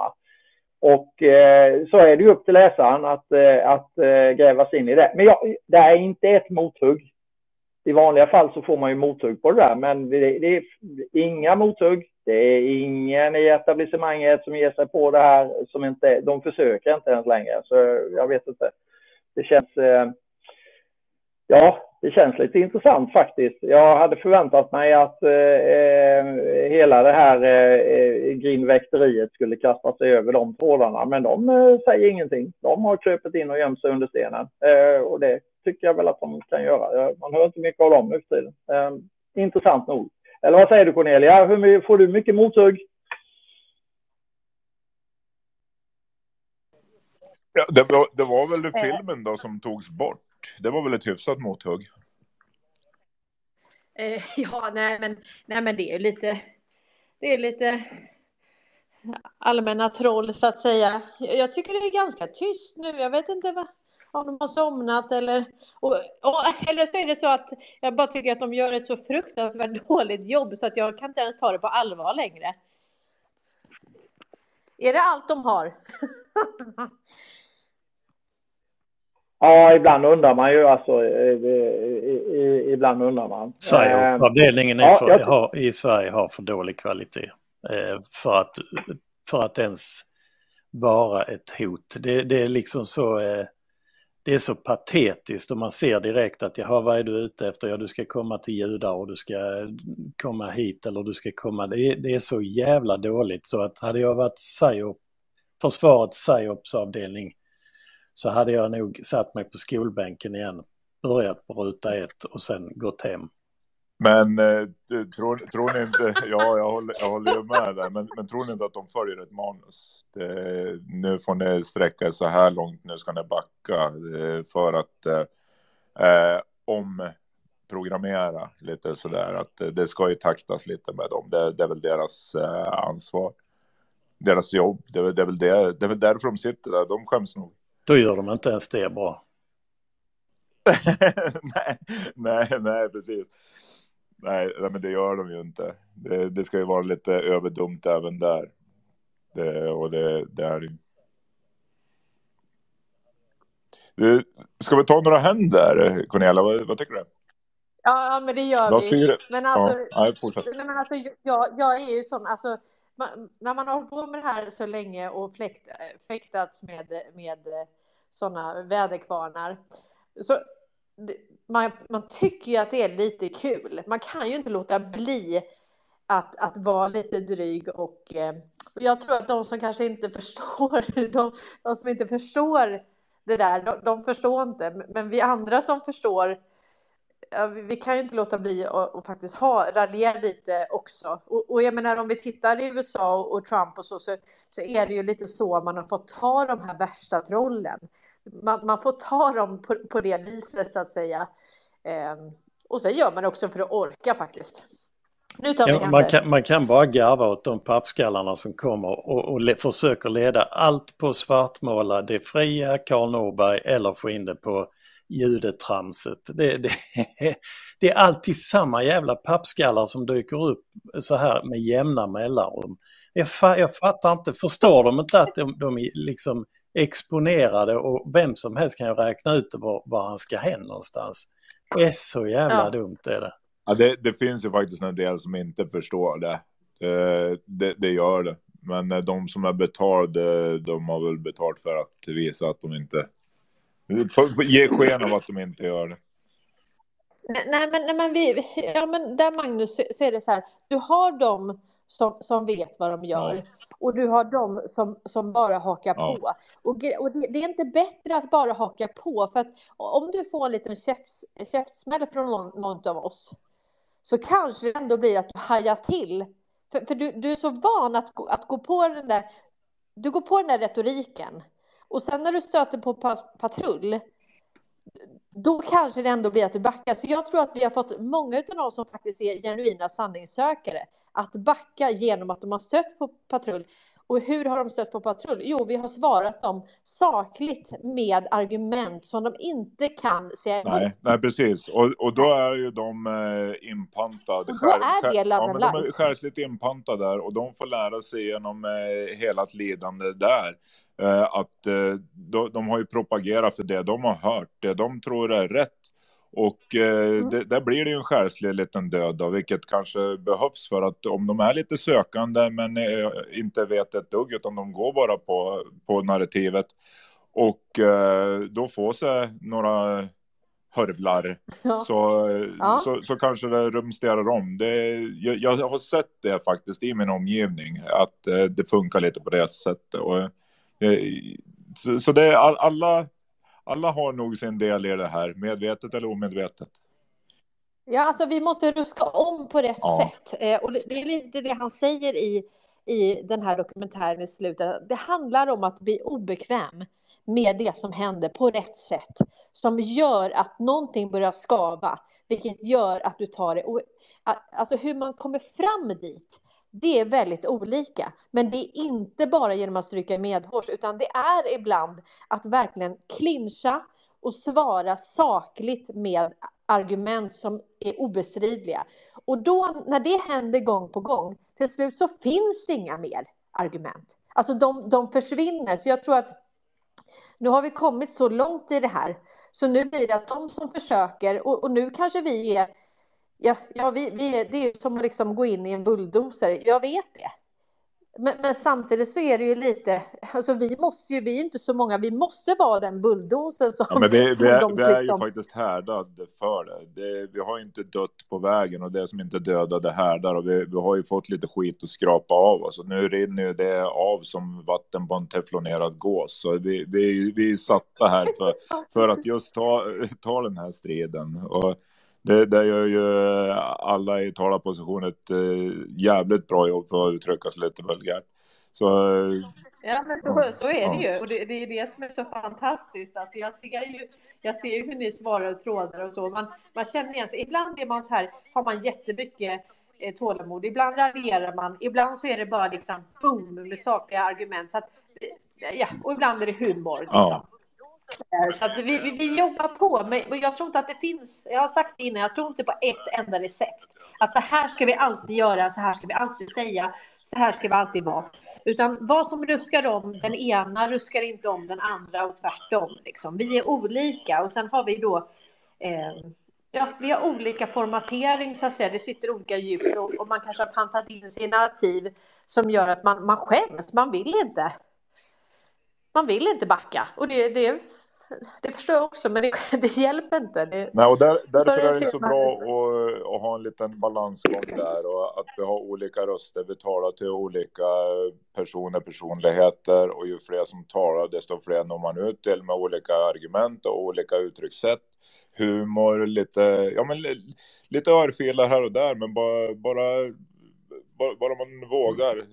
S13: Och eh, så är det ju upp till läsaren att, eh, att eh, gräva sig in i det. Men ja, det är inte ett mothugg. I vanliga fall så får man ju mothugg på det där, men det, det är inga mothugg. Det är ingen i etablissemanget som ger sig på det här, som inte, de försöker inte ens längre. Så jag vet inte. Det känns, eh, ja, det känns lite intressant faktiskt. Jag hade förväntat mig att eh, eh hela det här eh, eh grinväkteriet skulle kasta sig över de trådarna, men de eh, säger ingenting. De har krupit in och gömt sig under stenen eh, och det tycker jag väl att de kan göra. Man hör inte mycket av dem nu för tiden. Eh, intressant nog. Eller vad säger du Cornelia? Hur får du mycket mothugg?
S12: Ja, det, var, det var väl filmen då som togs bort. Det var väl ett hyfsat mothugg.
S1: Eh, ja, nej men, nej men det är lite, det är lite allmänna troll så att säga. Jag tycker det är ganska tyst nu. Jag vet inte vad, om de har somnat eller... Och, och, eller så är det så att jag bara tycker att de gör ett så fruktansvärt dåligt jobb så att jag kan inte ens ta det på allvar längre. Är det allt de har?
S13: Ja, ibland undrar man ju alltså. Ibland undrar man.
S14: Psyop-avdelningen eh, ja, jag... i Sverige har för dålig kvalitet. Eh, för att, för att ens vara ett hot. Det, det är liksom så... Eh, det är så patetiskt och man ser direkt att jaha, vad är du ute efter? Ja, du ska komma till judar och du ska komma hit eller du ska komma... Det är, det är så jävla dåligt så att hade jag varit psyop, försvarets psyops avdelning så hade jag nog satt mig på skolbänken igen, börjat på ruta ett och sen gått hem.
S12: Men eh, tror, tror ni inte, ja jag håller, jag håller ju med där, men, men tror ni inte att de följer ett manus? Det, nu får ni sträcka så här långt, nu ska ni backa eh, för att eh, eh, omprogrammera lite sådär, att eh, det ska ju taktas lite med dem, det, det är väl deras eh, ansvar. Deras jobb, det, det, är väl det, det är väl därför de sitter där, de skäms nog.
S14: Då gör de inte ens det bra.
S12: nej, nej, nej, precis. Nej, nej, men det gör de ju inte. Det, det ska ju vara lite överdumt även där. Det, och det, det är det ju. Ska vi ta några händer, Cornelia? Vad, vad tycker du?
S1: Ja, men det gör vi. Men alltså,
S12: ja,
S1: nej, men alltså jag, jag är ju sån, alltså, man, när man har hållit på med det här så länge och fläkt, eh, fäktats med, med eh, sådana väderkvarnar så man, man tycker ju att det är lite kul. Man kan ju inte låta bli att, att vara lite dryg och, eh, och jag tror att de som kanske inte förstår, de, de som inte förstår det där, de, de, förstår inte. Men vi andra som förstår, ja, vi, kan ju inte låta bli att faktiskt ha, raljera lite också. Och, och, jag menar om vi tittar i USA och, och Trump och så, så, så är det ju lite så man har fått ta de här värsta trollen man, man får ta dem på, på det viset så att säga. Eh, och sen gör man det också för att orka faktiskt. Nu tar vi
S14: ja, man, kan, man kan bara garva åt de pappskallarna som kommer och, och le, försöker leda allt på svartmåla det fria Karl Norberg eller få in det på judetramset. Det, det, det är alltid samma jävla pappskallar som dyker upp så här med jämna mellanrum. Jag, jag fattar inte, förstår de inte att de, de liksom exponerade och vem som helst kan ju räkna ut var, var han ska hen någonstans. Det är så jävla ja. dumt är det.
S12: Ja, det, det, finns ju faktiskt en del som inte förstår det. Det, det, det gör det. Men eh, de som är betalade, de har väl betalt för att visa att de inte... Ge sken av att de inte gör det.
S1: Nej, men, nej, men, vi, ja, men där Magnus så är det så här, du har dem som, som vet vad de gör. Ja. Och du har de som, som bara hakar ja. på. Och, och det, det, är inte bättre att bara haka på. För att om du får en liten käftsmäll från någon, någon av oss så kanske det ändå blir att du hajar till. För, för du, du är så van att, att gå på den där du går på den där retoriken och sen när du stöter på patrull då kanske det ändå blir att du backar. Så jag tror att vi har fått många av dem som faktiskt är genuina sanningssökare att backa genom att de har stött på patrull. Och hur har de stött på patrull? Jo, vi har svarat dem sakligt med argument som de inte kan säga emot.
S12: Nej, nej precis. Och, och då är ju de eh, inpantade. Och
S1: då är det
S12: ja, men De är skärsligt inpantade där och de får lära sig genom eh, hela lidande där. Eh, att eh, de, de, har ju propagerat för det de har hört, det de tror är rätt. Och eh, mm. det, där blir det ju en själslig liten död då, vilket kanske behövs för att om de är lite sökande men eh, inte vet ett dugg utan de går bara på, på narrativet och eh, då får sig några hörvlar
S1: Ja.
S12: så,
S1: Ja.
S12: så, så kanske det rumsterar om. Det, jag, jag har sett det faktiskt i min omgivning, att eh, det funkar lite på det sättet. Och, så, så det alla, alla har nog sin del i det här, medvetet eller omedvetet.
S1: Ja, alltså vi måste ruska om på rätt
S12: Ja.
S1: sätt. Eh, och det, är lite det han säger i, i den här dokumentären i slutet. Det handlar om att bli obekväm med det som händer på rätt sätt. Som gör att någonting börjar skava, vilket gör att du tar det. Och, alltså hur man kommer fram dit, det är väldigt olika. Men det är inte bara genom att stryka medhårs, utan det är ibland att verkligen clincha och svara sakligt med argument som är obestridliga. Och då när det händer gång på gång, till slut så finns det inga mer argument. Alltså de, de försvinner. Så jag tror att nu har vi kommit så långt i det här, så nu blir det att de som försöker, och, och nu kanske vi är, ja, ja vi, vi det är som att liksom gå in i en bulldozer, jag vet det. Men, men samtidigt så är det ju lite, alltså vi måste ju, vi är inte så många, vi måste vara den bulldozern som,
S12: Ja, men
S1: som
S12: vi, är,
S1: de
S12: vi är
S1: liksom-
S12: ju faktiskt härdade för det. det. Vi har ju inte dött på vägen och det som inte dödar det härdar och vi, vi har ju fått lite skit att skrapa av oss och nu rinner ju det av som vatten på en teflonerad gås. Så vi, vi, vi är satta här för, för att just ta, ta den här striden. Och det, det gör ju alla i talarposition ett eh, jävligt bra jobb för att uttrycka sig lite vulgärt. Så eh,
S1: Ja, men så, så är det ju. Och det, det är det som är så fantastiskt. Alltså jag, ser ju, jag ser ju hur ni svarar och trådar och så. Man, man känner igen sig. Ibland är man så här, har man jättemycket eh, tålamod. Ibland raljerar man. Ibland så är det bara liksom boom med sakliga argument. Så att, eh, ja, och ibland är det humor. Liksom.
S12: ja.
S1: Så att vi, vi, vi jobbar på, men jag tror inte att det finns, jag har sagt det innan, jag tror inte på ett enda recept. Att så här ska vi alltid göra, så här ska vi alltid säga, så här ska vi alltid vara. Utan vad som ruskar om den ena ruskar inte om den andra och tvärtom. Liksom. Vi är olika och sen har vi då eh, Ja, vi har olika formatering så att säga. Det sitter olika djup och, och man kanske har pantat in sig i narrativ som gör att man, man skäms. Man vill inte. Man vill inte backa och det, det, det förstår jag också, men det, det hjälper inte. Det,
S12: Nej, och där, därför är det så bra att, att ha en liten balansgång där och att vi har olika röster. Vi talar till olika personer, personligheter och ju fler som talar desto fler når man ut till med olika argument och olika uttryckssätt. Humor, lite, ja men li- lite örfilar här och där men bara, bara, bara, bara man vågar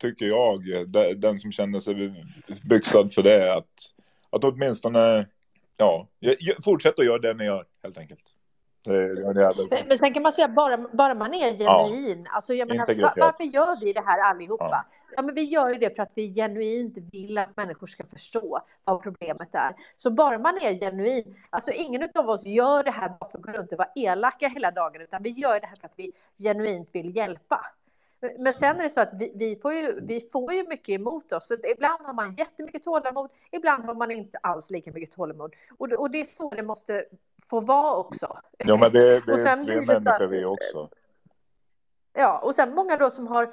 S12: tycker jag, de- den som känner sig byxad för det, att, att åtminstone ja, fortsätt att göra det ni gör helt enkelt.
S1: Men, men sen kan man säga bara, bara man är genuin. Alltså jag menar,
S12: Integritet.
S1: va- varför gör vi det här allihopa?
S12: Ja.
S1: Ja. men vi gör ju det för att vi genuint vill att människor ska förstå vad problemet är. Så bara man är genuin, alltså ingen av oss gör det här bara för att gå runt och vara elaka hela dagen, utan vi gör det här för att vi genuint vill hjälpa. Men- sen är det så att vi, vi, får ju, vi får ju mycket emot oss. Så ibland har man jättemycket tålamod, ibland har man inte alls lika mycket tålamod. Och, det- och det är så det måste få vara också.
S12: Ja, men vi, vi,
S1: Och sen
S12: vi är
S1: det så
S12: människor vi också.
S1: Ja, och sen många då som har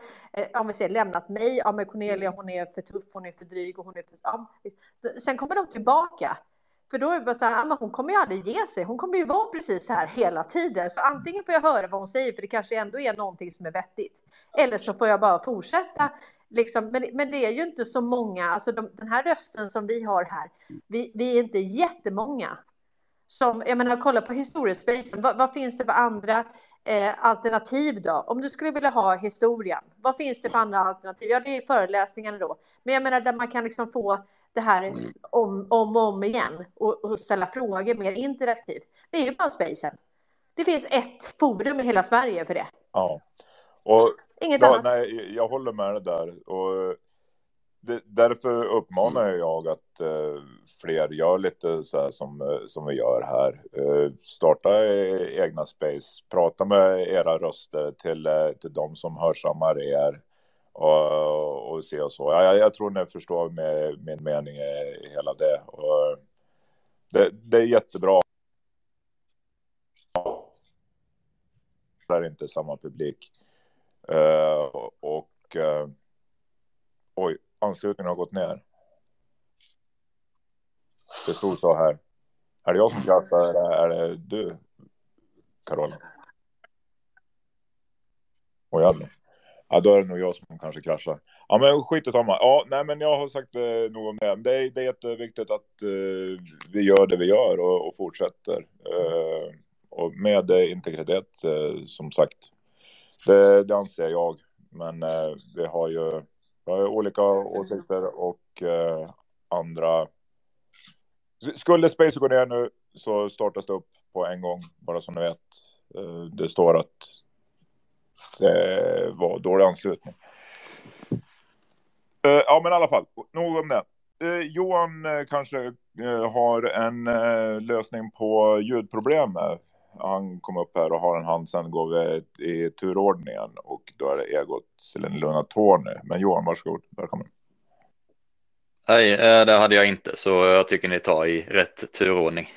S1: om vi säger, lämnat mig. Ja, men Cornelia hon är för tuff, hon är för dryg och hon är för... Ja, sen kommer de tillbaka. För då är det bara så här, ja, men hon kommer ju aldrig ge sig. Hon kommer ju vara precis här hela tiden. Så antingen får jag höra vad hon säger, för det kanske ändå är någonting som är vettigt. Eller så får jag bara fortsätta. Liksom. Men, men det är ju inte så många, alltså de, den här rösten som vi har här, vi, vi är inte jättemånga som, jag menar, kolla på historiespacen, vad, vad finns det för andra eh, alternativ då? Om du skulle vilja ha historien, vad finns det för andra alternativ? Ja, det är föreläsningarna då. Men jag menar där man kan liksom få det här om, om och om igen och, och ställa frågor mer interaktivt. Det är ju bara spacen. Det finns ett forum i hela Sverige för det.
S12: Ja. Och,
S1: Inget
S12: ja,
S1: annat.
S12: Nej, jag håller med dig där. Och det, därför uppmanar jag att eh, fler gör lite så här som, eh, som vi gör här. Eh, starta eh, egna space, prata med era röster till, eh, till de som hörsammar er. Och, och se och så. Ja, jag, jag tror ni förstår med, min mening i hela det. Och det. Det är jättebra. Det är inte samma publik. Eh, och eh, oj, anslutningen har gått ner. Det stod så här. Är det jag som kraschar eller är det du, Carola? Oj, jävlar. Ja, då är det nog jag som kanske kraschar. Ja, men skit i samma. Ja, nej, men jag har sagt eh, nog om det. Det är, det är jätteviktigt att eh, vi gör det vi gör och, och fortsätter. Eh, och med eh, integritet, eh, som sagt. Det, det anser jag. Men eh, vi har ju vi har ju olika åsikter och eh, andra. Skulle Space gå ner nu så startas det upp på en gång, bara som ni vet. Eh, det står att det var dålig anslutning. Eh, ja, men i alla fall, nog om det. Eh, Johan eh, kanske har en lösning på ljudproblem. Han kom upp här och har en hand, sen går vi i turordningen och då är det Egot Luna Tony. Men Johan, varsågod, välkommen.
S15: Nej, eh, det hade jag inte, så jag tycker ni tar i rätt turordning.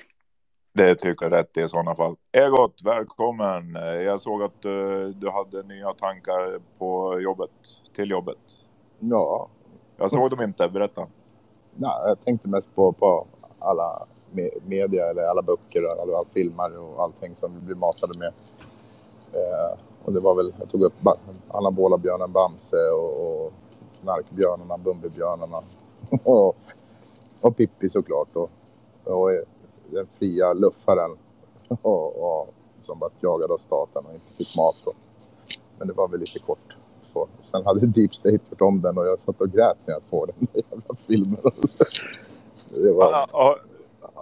S12: Det tycker jag rätt i sådana fall. Egot, välkommen. Eh, Jag såg att eh, du hade nya tankar på jobbet, till jobbet.
S2: Ja.
S12: Jag såg dem inte, berätta.
S2: Nej, jag tänkte mest på, på alla media eller alla böcker och alla filmer och allting som vi blir matade med. Eh, och det var väl, jag tog upp ba- anabolabjörnen Bamse och, och knarkbjörnarna, Bumbibjörnarna och, och Pippi såklart och, och den fria luffaren och, och, som var jagad av staten och inte fick mat. Och, men det var väl lite kort. Så. Sen hade Deep State gjort om den och jag satt och grät när jag såg den där jävla filmen. Det var...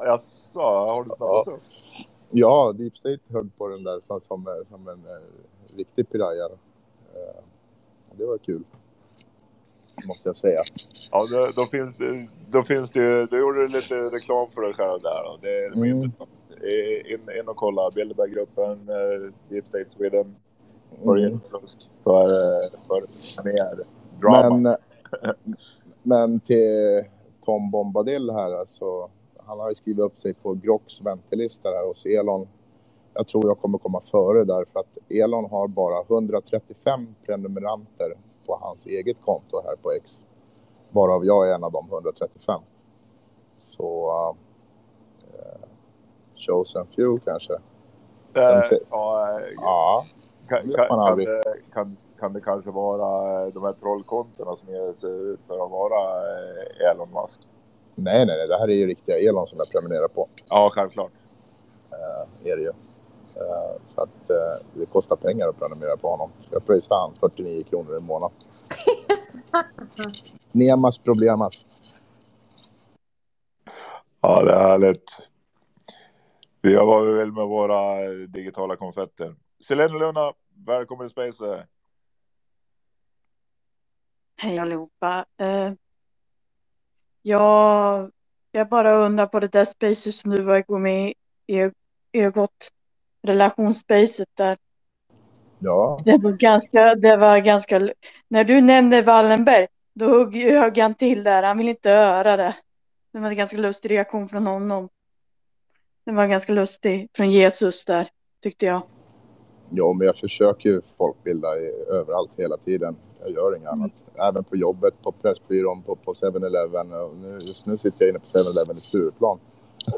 S12: Ja, ja, sa, har du snappat upp?
S2: Ja, Deep State höll på den där som, som, som en eh, riktig piraya. Eh, det var kul. Måste jag säga.
S12: Ja, då, då, finns, då finns det ju, då gjorde du lite reklam för dig själv där. Och det,
S2: Mm.
S12: In, in och kolla Bilderberggruppen, eh, Deep State Sweden. För
S2: Mm.
S12: Influsk, för, eh, för mer drama.
S2: Men, men till Tom Bombadil här, alltså, han har ju skrivit upp sig på Grox väntelista här hos Elon. Jag tror jag kommer komma före där för att Elon har bara 135 prenumeranter på hans eget konto här på X. Varav jag är en av de 135. Så... Uh, chosen few kanske.
S12: Eh,
S2: Sen-
S12: ja, eh,
S2: Ja,
S12: kan, kan, det, kan, kan det kanske vara eh, de här trollkontona som ger sig ut för att vara eh, Elon Musk?
S2: Nej, nej, nej. Det här är ju riktiga Elon som jag prenumererar på.
S12: Ja, självklart.
S2: Eh, är det ju. Eh, så att eh, det kostar pengar att prenumerera på honom. Så jag pröjsar han 49 kronor i månaden. Nemas problemas.
S12: Ja, det är härligt. Vi var väl med våra digitala konfetter. Selene Luna, välkommen i Space.
S16: Hej allihopa. Eh, jag, jag bara undrar på det där spacet som du var igång med i Ögot relationsspacet där.
S2: Ja,
S16: Det var ganska, det var ganska, när du nämnde Wallenberg, då högg, högg han till där. Han ville inte höra det. Det var en ganska lustig reaktion från honom. Det var ganska lustig från Jesus där, tyckte jag.
S2: Jo, men jag försöker ju folkbilda överallt hela tiden. Jag gör inget annat. Även på jobbet, på Pressbyrån, på, på 7-Eleven. Och Nu, just nu sitter jag inne på 7-Eleven i Stureplan.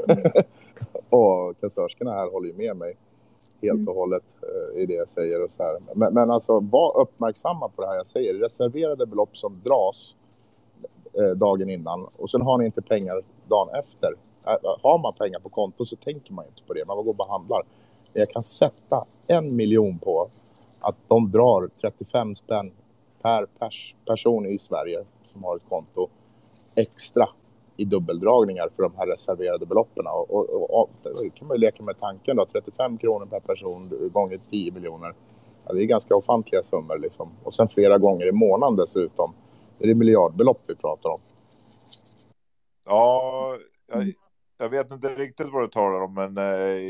S2: och kassörskorna här håller ju med mig helt och hållet eh, i det jag säger. Och så här. Men, men alltså, var uppmärksamma på det här jag säger. Reserverade belopp som dras eh, dagen innan och sen har ni inte pengar dagen efter. Har man pengar på konto så tänker man inte på det. Man går och handlar. Men jag kan sätta en miljon på att de drar 35 spänn per pers, person i Sverige som har ett konto extra i dubbeldragningar för de här reserverade beloppen. Och, och, och, och då kan man ju leka med tanken då, 35 kronor per person gånger 10 miljoner. Ja, det är ganska ofantliga summor liksom. Och sen flera gånger i månaden dessutom. Det är miljardbelopp vi pratar om.
S12: Ja, jag, jag vet inte riktigt vad du talar om, men eh,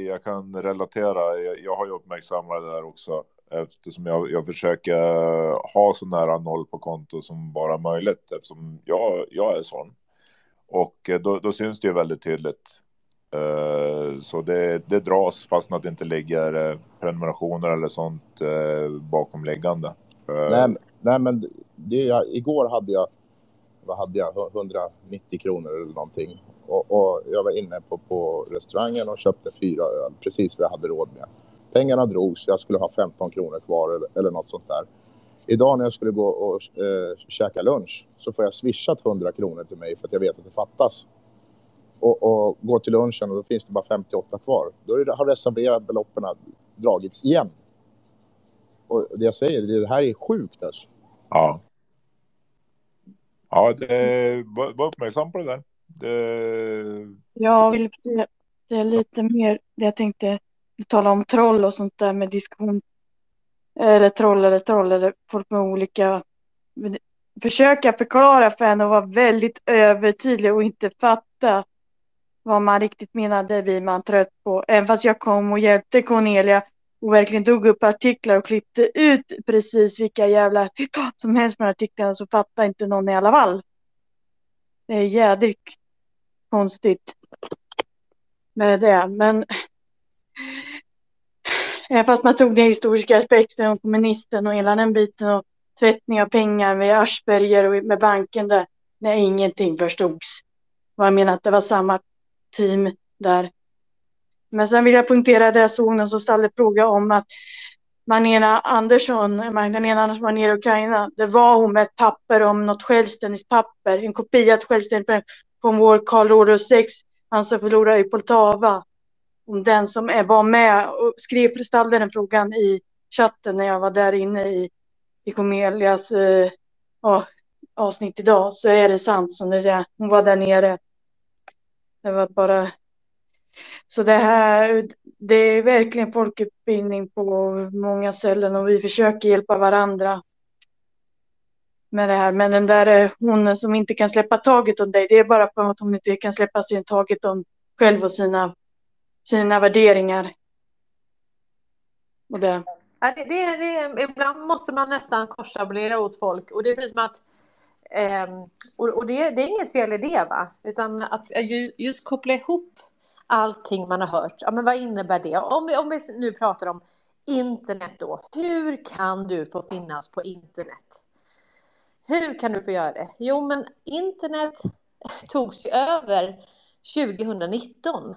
S12: jag kan relatera. Jag, har ju uppmärksammat det där också eftersom jag, jag försöker eh, ha så nära noll på konto som bara möjligt eftersom jag, jag är sån. Och eh, då, då syns det ju väldigt tydligt. Så det, det dras fast att det inte ligger prenumerationer eller sånt bakomliggande.
S2: Nej, nej men det, jag, igår hade jag vad hade jag, 190 kronor eller någonting. Och, och jag var inne på, på restaurangen och köpte fyra öl, precis vad jag hade råd med. Pengarna drogs, jag skulle ha 15 kronor kvar eller, eller något sånt där. Idag när jag skulle gå och eh, käka lunch så får jag swishat 100 kronor till mig för att jag vet att det fattas. Och, och går till lunchen och då finns det bara 58 kvar. Då är det, har reserverat beloppen dragits igen. Och det jag säger, det här är sjukt alltså.
S12: Ja. Ja, det, var, var uppmärksam på det där. Eh, det...
S16: Jag vill säga lite mer det jag tänkte tala om troll och sånt där med diskussion. Eller troll eller troll eller folk med olika. Försöka förklara för henne och vara väldigt övertydlig och inte fatta vad man riktigt menade blir man trött på. Även fast jag kom och hjälpte Cornelia och verkligen tog upp artiklar och klippte ut precis vilka jävla citat som helst med artiklarna så fattar inte någon i alla fall. Det är jädrigt konstigt med det. Men även fast man tog den historiska aspekten om kommunisten och hela den biten och tvättning av pengar med Aschberger och med banken där. När ingenting förstods. Och jag menar att det var samma team där. Men sen vill jag punktera det jag såg någon som ställde fråga om att Magdalena Andersson, eh, Magdalena Andersson var nere i Ukraina. Det var hon med ett papper om något självständigt papper, en kopia ett självständigt papper på vår Karl Ordos 6, han som förlorade i Poltava. Om den som var med och skrev, ställde den frågan i chatten när jag var där inne i, i Comelias eh, avsnitt idag så är det sant som det säger. Hon var där nere. Det var bara så det här, det är verkligen folkutbildning på många ställen och vi försöker hjälpa varandra med det här. Men den där eh, hon som inte kan släppa taget om dig, det är bara för att hon inte kan släppa sin taget om själv och sina, sina värderingar. Och det.
S1: Ja, det, det, det, ibland måste man nästan korsablera åt folk och det är precis som att eh, och, och det, det, är inget fel i det va, utan att eh, just koppla ihop allting man har hört. Ja, men vad innebär det? Om vi, om vi nu pratar om internet då. Hur kan du få finnas på internet? Hur kan du få göra det? Jo, men internet togs ju över 2019.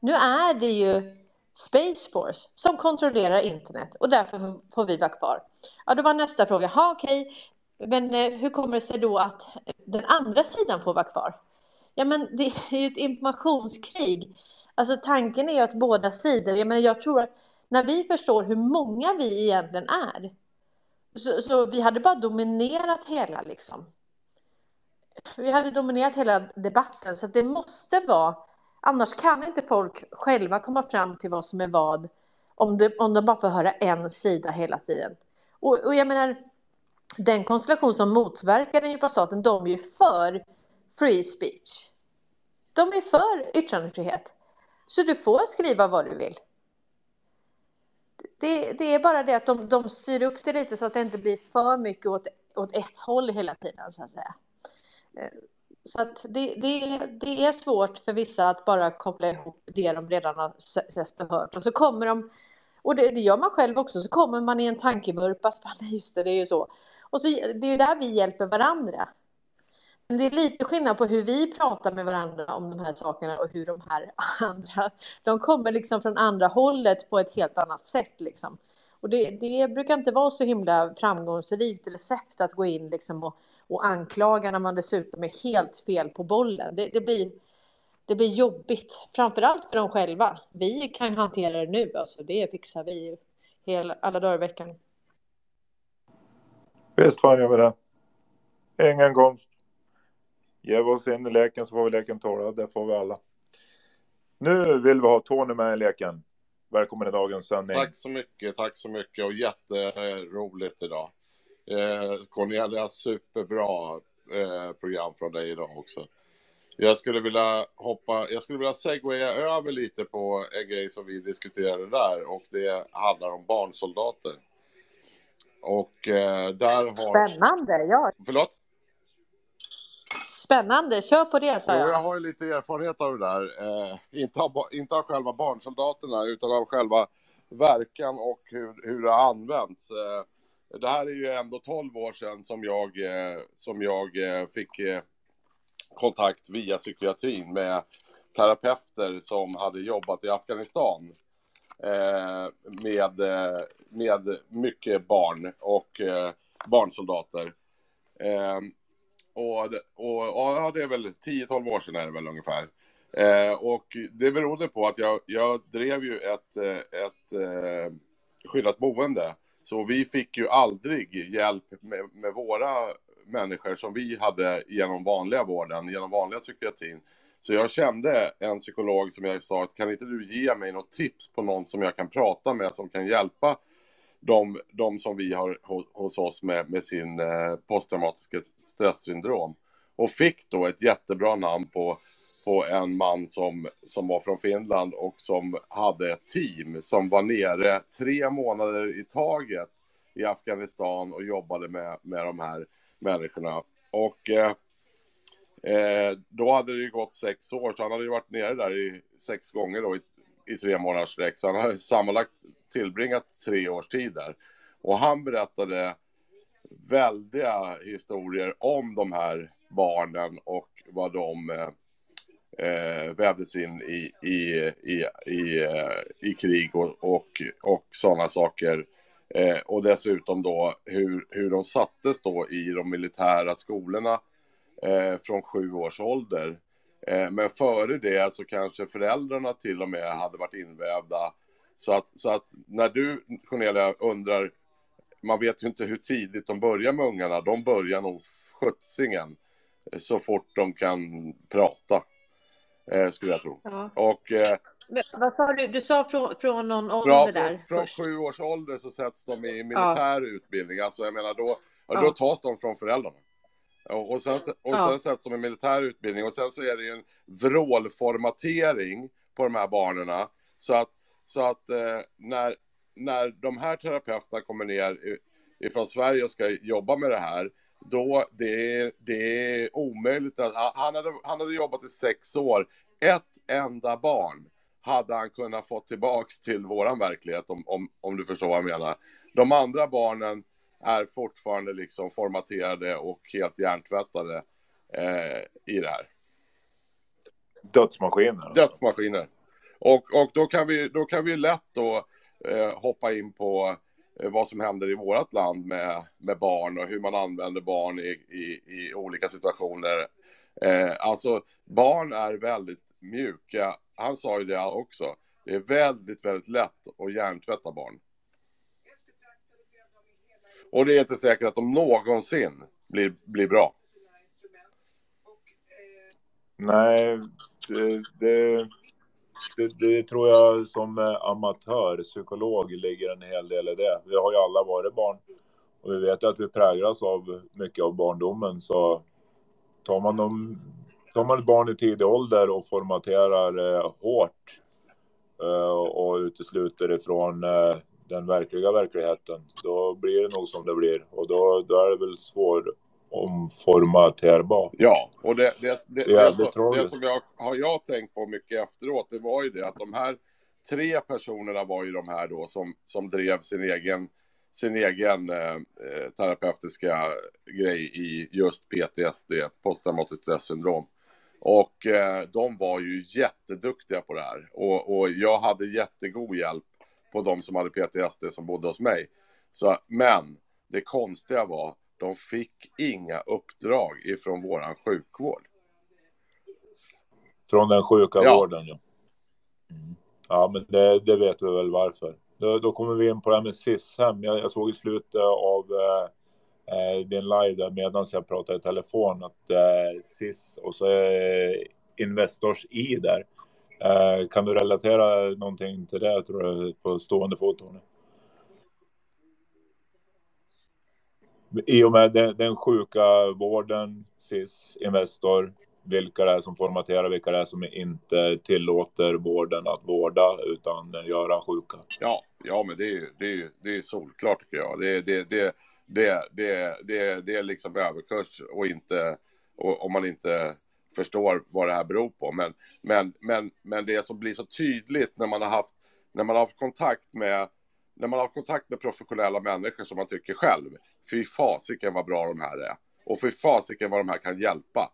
S1: Nu är det ju Space Force som kontrollerar internet och därför får vi vara kvar. Ja, då var nästa fråga, ha okej, men eh, hur kommer det sig då att den andra sidan får vara kvar? Ja, men det är ju ett informationskrig. Alltså tanken är ju att båda sidor, jag menar jag tror att när vi förstår hur många vi egentligen är, så, så vi hade bara dominerat hela liksom. Vi hade dominerat hela debatten, så det måste vara, annars kan inte folk själva komma fram till vad som är vad, om, det, om de bara får höra en sida hela tiden. Och, och jag menar, den konstellation som motverkar den djupa staten, de är ju för free speech. De är för yttrandefrihet. Så du får skriva vad du vill. Det, det är bara det att de, de styr upp det lite så att det inte blir för mycket åt, åt ett håll hela tiden. Så att säga. Eh, så att det, det, det är svårt för vissa att bara koppla ihop det de redan har sett och hört. Och så kommer de, och det, det gör man själv också, så kommer man i en tankevurpa. Just det, det är ju så. Och så, det är där vi hjälper varandra. Det är lite skillnad på hur vi pratar med varandra om de här sakerna och hur de här andra, de kommer liksom från andra hållet på ett helt annat sätt liksom. Och det, det brukar inte vara så himla framgångsrikt recept att gå in liksom och, och anklaga när man dessutom är helt fel på bollen. Det, det, blir, det blir jobbigt, framförallt för dem själva. Vi kan hantera det nu, alltså det fixar vi hela, alla dagar i veckan.
S12: Visst fan gör vi det. Ingen konst. Ge oss in i leken så får vi leken tåla. Det får vi alla. Nu vill vi ha Tony med i leken. Välkommen i dagens sändning.
S17: Tack så mycket, tack så mycket och jätteroligt idag. Eh, Cornelia, superbra eh, program från dig idag också. Jag skulle vilja hoppa, jag skulle vilja segwaya över lite på en grej som vi diskuterade där och det handlar om barnsoldater. Och eh, där har...
S1: Spännande, ja.
S17: Förlåt?
S1: Spännande, kör på det sa jag.
S17: Jag har ju lite erfarenhet av det där. Eh, inte, av, inte av själva barnsoldaterna utan av själva verkan och hur, hur det har använts. Eh, det här är ju ändå 12 år sedan som jag, eh, som jag eh, fick eh, kontakt via psykiatrin med terapeuter som hade jobbat i Afghanistan eh, med, med mycket barn och barnsoldater. Och, och, ja, det är väl 10-12 år sedan är det väl ungefär. Eh, och det berodde på att jag, jag drev ju ett, eh, ett eh, skyddat boende. Så vi fick ju aldrig hjälp med, med våra människor som vi hade genom vanliga vården, genom vanliga psykiatrin. Så jag kände en psykolog som jag sa att kan inte du ge mig något tips på någon som jag kan prata med som kan hjälpa de, de som vi har hos, hos oss med, med sin eh, posttraumatiska stresssyndrom. Och fick då ett jättebra namn på, på en man som, som var från Finland och som hade ett team som var nere tre månader i taget i Afghanistan och jobbade med, med de här människorna. Och eh, eh, då hade det ju gått sex år, så han hade ju varit nere där i sex gånger då i, i tre månaders sträck. Så han har sammanlagt tillbringat tre års tid där. Och han berättade väldiga historier om de här barnen och vad de eh, eh vävdes in i, i, i, i, eh, i krig och, och, och sådana saker. Eh, och dessutom då hur, hur de sattes då i de militära skolorna eh, från sju års ålder. Eh, men före det så kanske föräldrarna till och med hade varit invävda. Så att, så att när du, Cornelia, undrar, man vet ju inte hur tidigt de börjar med ungarna, de börjar nog skjutsingen så fort de kan prata, eh, skulle jag tro.
S1: Ja.
S17: Och eh,
S1: Men, vad sa du? Du sa från, från någon ålder
S17: Bra,
S1: där
S17: från,
S1: först.
S17: sju års ålder så sätts de i militär utbildning. Alltså jag menar då, ja. då
S1: Ja.
S17: tas de från föräldrarna. Och, och, sen, och
S1: Ja.
S17: sen sätts de i militär utbildning och sen så är det ju en vrålformatering på de här barnen. Så att, så att eh, när, när de här terapeuterna kommer ner ifrån Sverige och ska jobba med det här, då det är, det är omöjligt att, han- han hade, han hade jobbat i sex år, ett enda barn hade han kunnat få tillbaks till våran verklighet om, om, om du förstår vad jag menar. De andra barnen är fortfarande liksom formaterade och helt hjärntvättade eh, i det här.
S12: Dödsmaskiner.
S17: Dödsmaskiner. Och, och då, kan vi, då kan vi lätt då eh, hoppa in på eh, vad som händer i vårt land med, med barn och hur man använder barn i, i, i olika situationer. Eh, alltså, barn är väldigt mjuka. Han sa ju det också. Det är väldigt, väldigt lätt att hjärntvätta barn. Och det är inte säkert att de någonsin blir, blir bra.
S12: Nej, det, det, det, det tror jag som eh, amatör, psykolog, ligger en hel del i det. Vi har ju alla varit barn och vi vet ju att vi präglas av mycket av barndomen. Så tar man, dem, tar man ett barn i tidig ålder och formaterar eh, hårt eh, och utesluter ifrån eh, den verkliga verkligheten, då blir det nog som det blir. Och då, då är det väl svår omformaterbart.
S17: Ja, och det, det, det,
S12: Det är
S17: det, som, det som jag har jag tänkt på mycket efteråt, det var ju det att de här tre personerna var ju de här då som, som drev sin egen, sin egen eh, eh, terapeutiska grej i just PTSD, posttraumatiskt stressyndrom. Och eh, de var ju jätteduktiga på det här. Och, och jag hade jättegod hjälp på de som hade PTSD som bodde hos mig. Så, men det konstiga var, de fick inga uppdrag ifrån våran sjukvård.
S12: Från den sjuka
S17: Ja.
S12: vården, ja. Mm. Ja, men det, det vet vi väl varför. Då, då kommer vi in på det här med SIS-hem. Jag, jag såg i slutet av eh, eh, din live där medan jag pratade i telefon att eh, SIS och så är Investors I där. Eh, kan du relatera någonting till det tror du på stående fot Tony? I och med den, den sjuka vården, SIS, Investor, vilka det är som formaterar, vilka det är som inte tillåter vården att vårda utan göra sjuka.
S17: Ja, ja men det är ju det är, ju- det är solklart tycker jag. Det, det, det, det, det, det, det är liksom överkurs och inte, och, om man inte förstår vad det här beror på. Men, men, men, men det som blir så tydligt när man har haft, när man har haft kontakt med, när man har kontakt med professionella människor som man tycker själv, fy fasiken vad bra de här är. Och fy fasiken vad de här kan hjälpa.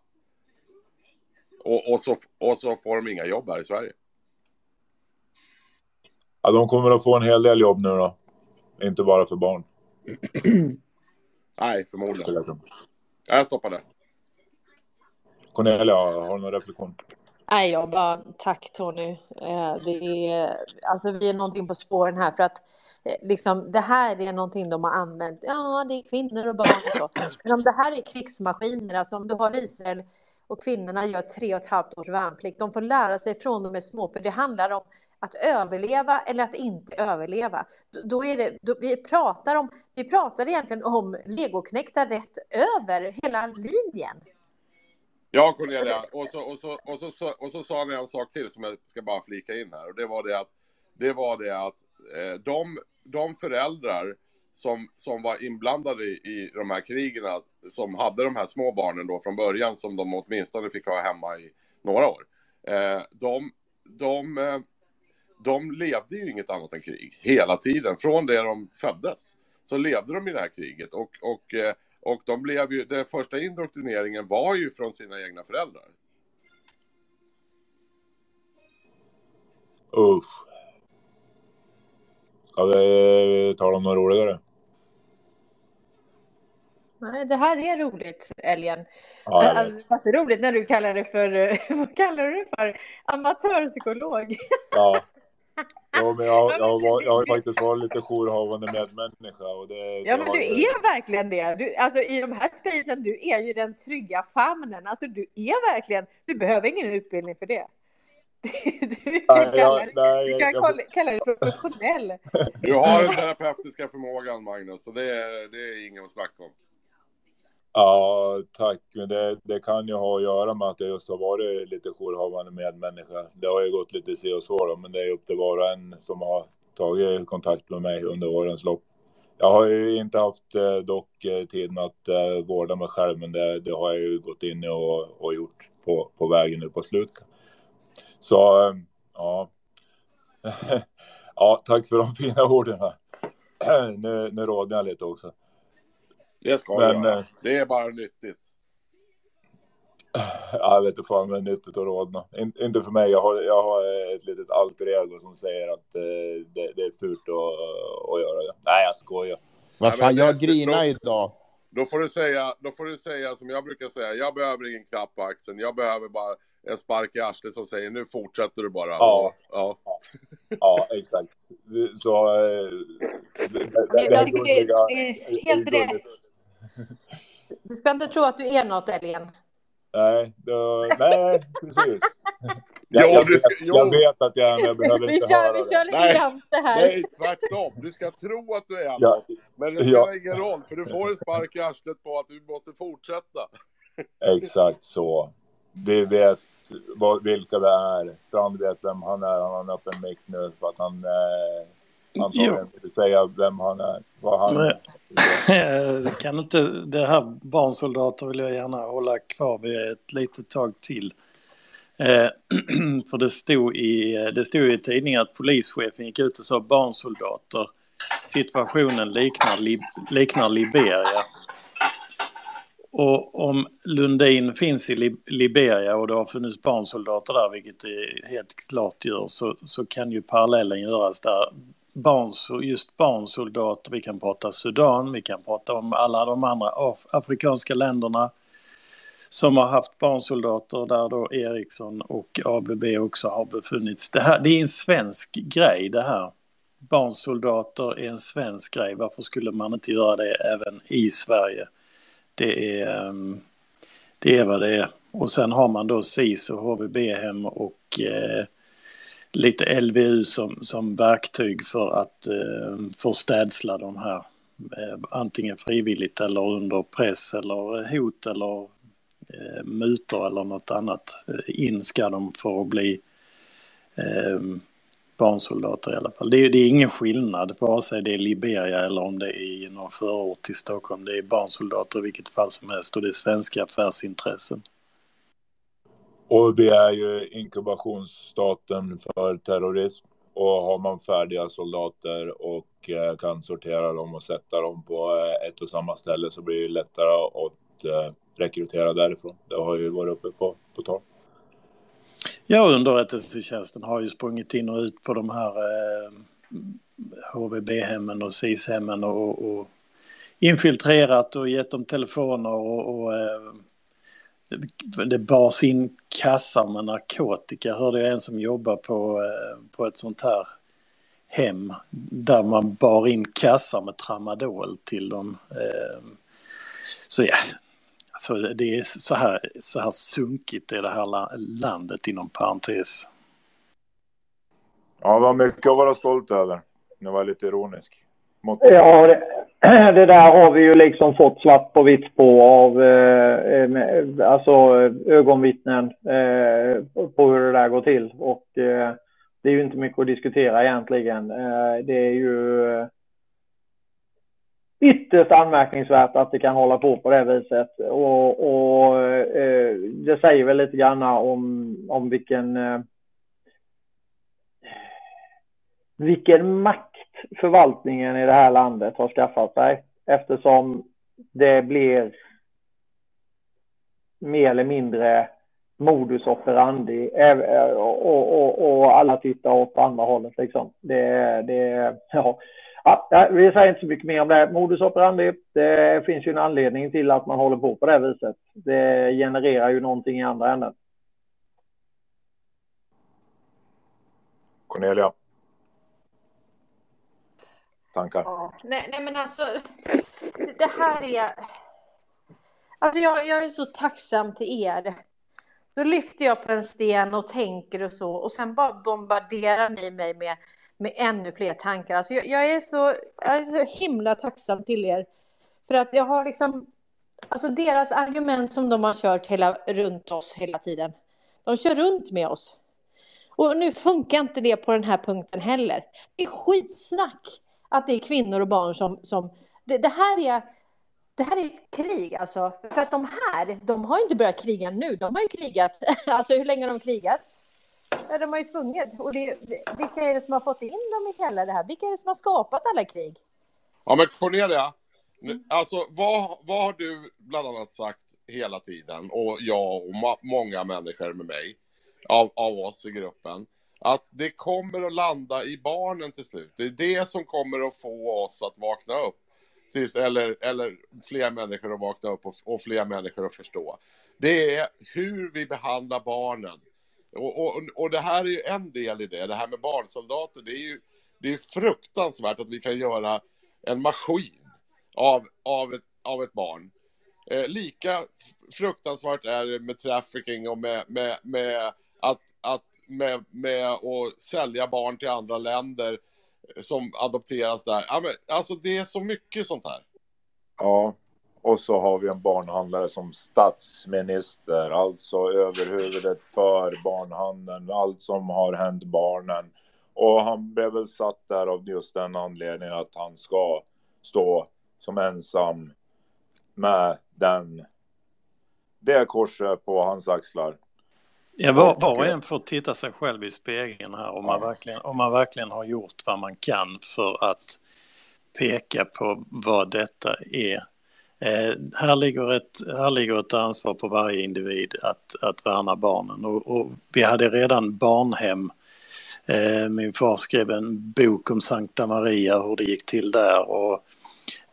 S17: Och, och, så, och så får de inga jobb här i Sverige.
S12: Ja, de kommer att få en hel del jobb nu då. Inte bara för barn.
S17: Nej, förmodligen. Jag stoppar det.
S12: Cornelia, har du någon reflektion?
S1: Nej, jag bara tack Tony. Eh, det är, alltså, vi är någonting på spåren här för att eh, liksom, det här är någonting de har använt. Ja, det är kvinnor och barn och så. Men om det här är krigsmaskiner, alltså om du har Israel och kvinnorna gör tre och ett halvt års värnplikt, de får lära sig från de är små, för det handlar om att överleva eller att inte överleva. Då, är det, då, vi pratar om, vi pratar egentligen om legoknektar rätt över hela linjen.
S17: Ja, Cornelia. Och så, och, så, och, så, så, och så sa han en sak till som jag ska bara flika in här. Och det var det att, det var det att eh, de, de föräldrar som, som var inblandade i, i de här krigen, som hade de här små barnen då från början, som de åtminstone fick ha hemma i några år. Eh, de, de, eh, de levde ju inget annat än krig hela tiden. Från det de föddes så levde de i det här kriget. Och, och eh, och de blev ju, den första indoktrineringen var ju från sina egna föräldrar.
S12: Usch. Ska vi tala om något roligare?
S1: Nej, det här är roligt, Älgen.
S12: Ja,
S1: alltså, det är roligt när du kallar det för, vad kallar du det för? Amatörpsykolog.
S12: Ja. Jo, men jag, jag, var, jag har faktiskt varit lite jourhavande medmänniska. Och det,
S1: Ja,
S12: det
S1: men du
S12: ju-
S1: är verkligen det. Du, alltså i de här spacen, du är ju den trygga famnen. Alltså du är verkligen, du behöver ingen utbildning för det. Du kan,
S12: Nej,
S1: kalla,
S12: jag- nej,
S1: du
S12: jag-
S1: kan
S12: jag-
S1: kalla, kalla dig professionell.
S17: Du har den terapeutiska förmågan, Magnus, så det är, det är inget att snacka om.
S12: Ja, tack. Men det, det kan ju ha att göra med att jag just har varit lite jourhavande medmänniska. Det har ju gått lite si och så då, men det är upp till var och en som har tagit kontakt med mig under årens lopp. Jag har ju inte haft eh, dock eh, tiden att eh, vårda mig själv, men det, det har jag ju gått in i och, och gjort på, på vägen nu på slutet. Så, eh, ja. ja, tack för de fina orden. nu, nu rådde jag lite också.
S17: Det ska
S12: Men,
S17: du göra.
S12: eh,
S17: Det är bara nyttigt.
S12: Ja, jag vet inte fan, men nyttigt att rodna. In, inte för mig. Jag har, jag har ett litet alter ego som säger att eh, det, det är fult att, att göra det. Nej, jag skojar.
S2: Vad fan, jag
S17: det-
S2: grinar
S17: då-
S2: idag.
S17: Då får, du säga, då får du säga som jag brukar säga, jag behöver ingen klapp på axeln, jag behöver bara en spark i arslet som säger nu fortsätter du bara.
S12: Ja.
S17: ja.
S12: Ja, exakt. Så... Eh, det, det, det,
S1: Jag det, det är helt rätt. Du ska inte tro att du är något, Älgen.
S12: Nej, då, nej, precis.
S17: Jo,
S12: Jag, jag,
S17: jo.
S12: jag vet att jag är, jag behöver
S1: Vi
S12: inte
S1: kör,
S12: höra
S1: vi
S12: det.
S1: kör lite
S17: Nej,
S1: jante här.
S17: Nej, tvärtom. Du ska tro att du är
S12: Ja.
S17: något. Men det
S12: Ja.
S17: spelar ingen roll, för du får en spark i arslet på att du måste fortsätta.
S12: Exakt så. Vi vet vad, vilka det är. Strand vet vem han är. Han har en öppen mick nu för att han eh, antagligen vill säga vem han är. Vad han är.
S14: Kan inte det här barnsoldater vill jag gärna hålla kvar vid ett litet tag till. Eh, för det stod, i, det stod i tidningen att polischefen gick ut och sa barnsoldater. Situationen liknar, Lib- liknar Liberia. Och om Lundin finns i Lib- Liberia och det har funnits barnsoldater där, vilket det helt klart gör, så, så kan ju parallellen göras där. Barns, just barnsoldater, vi kan prata Sudan, vi kan prata om alla de andra af- afrikanska länderna som har haft barnsoldater där då Ericsson och ABB också har befunnits. Det, här, det är en svensk grej det här. Barnsoldater är en svensk grej. Varför skulle man inte göra det även i Sverige? Det är, ehm, det är vad det är. Och sen har man då SIS och HVB-hem och eh, lite LVU som, som verktyg för att eh, förstädsla de här. Eh, antingen frivilligt eller under press eller hot eller eh, mutor eller något annat. Eh, in ska de för att bli eh, barnsoldater i alla fall. Det är, det är ingen skillnad vare sig det är Liberia eller om det är i någon förort till Stockholm. Det är barnsoldater i vilket fall som helst och det är svenska affärsintressen.
S12: Och vi är ju inkubationsstaten för terrorism. Och har man färdiga soldater och eh, kan sortera dem och sätta dem på eh, ett och samma ställe så blir det lättare att eh, rekrytera därifrån. Det har ju varit uppe på, på tal.
S14: Ja, underrättelsetjänsten har ju sprungit in och ut på de här eh, HVB-hemmen och SIS-hemmen och, och infiltrerat och gett dem telefoner och, och eh, det, det bars in kassar med narkotika. Hörde jag en som jobbar på, eh, på ett sånt här hem där man bar in kassar med tramadol till dem. Eh, så ja, alltså det är så här, så här sunkigt i det här la- landet inom parentes.
S12: Ja, det var mycket att vara stolt över. Nu var lite ironisk. Mot...
S13: Ja, det, det där har vi ju liksom fått svart på vitt på av eh, eh alltså ögonvittnen eh, på hur det där går till. Och eh, det är ju inte mycket att diskutera egentligen. Eh, det är ju eh, ytterst anmärkningsvärt att det kan hålla på på det viset. Och, och eh, det säger väl lite grann om, om vilken eh, vilken makt förvaltningen i det här landet har skaffat sig eftersom det blir mer eller mindre modus operandi och, och, och alla tittar åt andra hållet liksom. Det, det, ja. Ja, vi säger inte så mycket mer om det. Modus operandi, det finns ju en anledning till att man håller på på det viset. Det genererar ju någonting i andra änden.
S12: Cornelia. Tankar?
S1: Ja, nej, nej men alltså det, här är... Alltså jag, jag är så tacksam till er. Då lyfter jag på en sten och tänker och så och sen bara bombarderar ni mig med, med ännu fler tankar. Alltså jag, jag, är så, jag är så himla tacksam till er. För att jag har liksom... Alltså deras argument som de har kört hela, runt oss hela tiden. De kör runt med oss. Och nu funkar inte det på den här punkten heller. Det är skitsnack att det är kvinnor och barn som... som det, det här är... Det här är ett krig alltså. För att de här, de har inte börjat kriga nu. De har ju krigat, alltså hur länge har de krigat? Ja, de har ju tvunget. Och det, vilka är det som har fått in dem i hela det här? Vilka är det som har skapat alla krig?
S17: Ja men Cornelia, nu- alltså vad, vad har du bland annat sagt hela tiden och jag och ma- många människor med mig av, av oss i gruppen att det kommer att landa i barnen till slut. Det är det som kommer att få oss att vakna upp. Tills, eller, eller fler människor att vakna upp och, och fler människor att förstå. Det är hur vi behandlar barnen. Och, och, och det här är ju en del i det, det här med barnsoldater. Det är ju det är fruktansvärt att vi kan göra en maskin av, av, ett, av ett barn. Eh, lika fruktansvärt är det med trafficking och med, med, med att, att med, med att sälja barn till andra länder som adopteras där. Ja, men, alltså det är så mycket sånt här.
S12: Ja, och så har vi en barnhandlare som statsminister, alltså överhuvudet för barnhandeln, allt som har hänt barnen. Och han blev väl satt där av just den anledningen att han ska stå som ensam med den, det korset på hans axlar.
S14: Ja, var, var och en får titta sig själv i spegeln här om man, verkligen, om man verkligen har gjort vad man kan för att peka på vad detta är. Eh, här, ligger ett, här ligger ett ansvar på varje individ att, att värna barnen och, och vi hade redan barnhem. Eh, min far skrev en bok om Sankta Maria, hur det gick till där och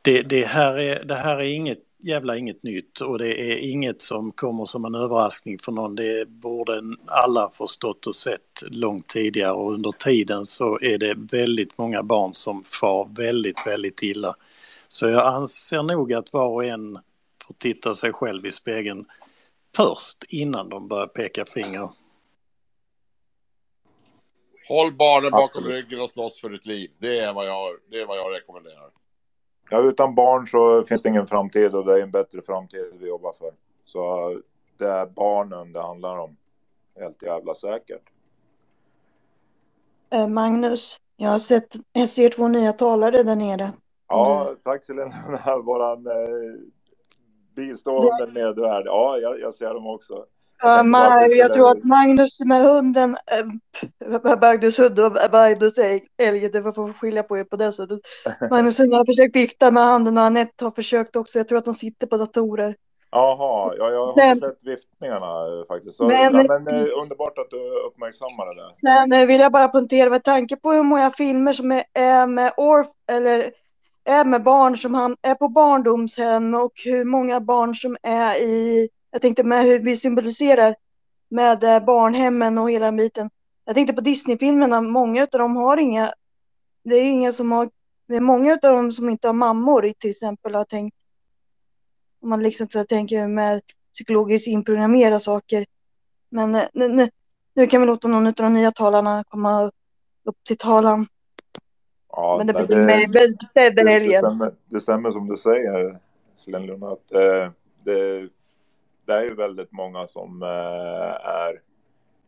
S14: det, det, här är, det här är inget jävla inget nytt och det är inget som kommer som en överraskning för någon. Det borde alla förstått och sett långt tidigare och under tiden så är det väldigt många barn som far väldigt, väldigt illa. Så jag anser nog att var och en får titta sig själv i spegeln först innan de börjar peka finger.
S17: Håll barnen bakom
S12: Absolut.
S17: ryggen och slåss för ditt liv. Det är vad jag, det är vad jag rekommenderar.
S12: Ja, utan barn så finns det ingen framtid och det är en bättre framtid vi jobbar för. Så det är barnen det handlar om. Helt jävla säkert.
S16: Eh, Magnus, jag har sett, jag ser två nya talare där nere.
S12: Ja, tack Selena, våran eh, bistående medvärd. Ja, jag, jag ser dem också.
S16: Ja, jag tror att Magnus med hunden, äh, Magnus hund och Magnus älg, det var för att skilja på er på det sättet. Magnus har försökt vifta med handen och Anette har försökt också. Jag tror att de sitter på datorer.
S12: Jaha, ja, jag har
S16: Sen-
S12: sett viftningarna eh, faktiskt. Så,
S16: Men-
S12: men, men eh, underbart att du uppmärksammar det.
S16: Sen eh, vill jag bara poängtera med tanke på hur många filmer som är, är med orf eller är med barn som han, är på barndomshem och hur många barn som är i, jag tänkte med hur vi symboliserar med eh, barnhemmen och hela den biten. Jag tänkte på Disneyfilmerna, många av dem har inga, det är inga som har, det är många av dem som inte har mammor till exempel har tänkt, om man liksom tänker med psykologiskt inprogrammera saker. Men eh, nu, nu, nu kan vi låta någon av de nya talarna komma upp till talan.
S12: Ja,
S16: Men det bestämmer
S12: det,
S16: helgen.
S12: det, stämmer, det stämmer som du säger, Slenlund, att eh, det, det är ju väldigt många som eh, är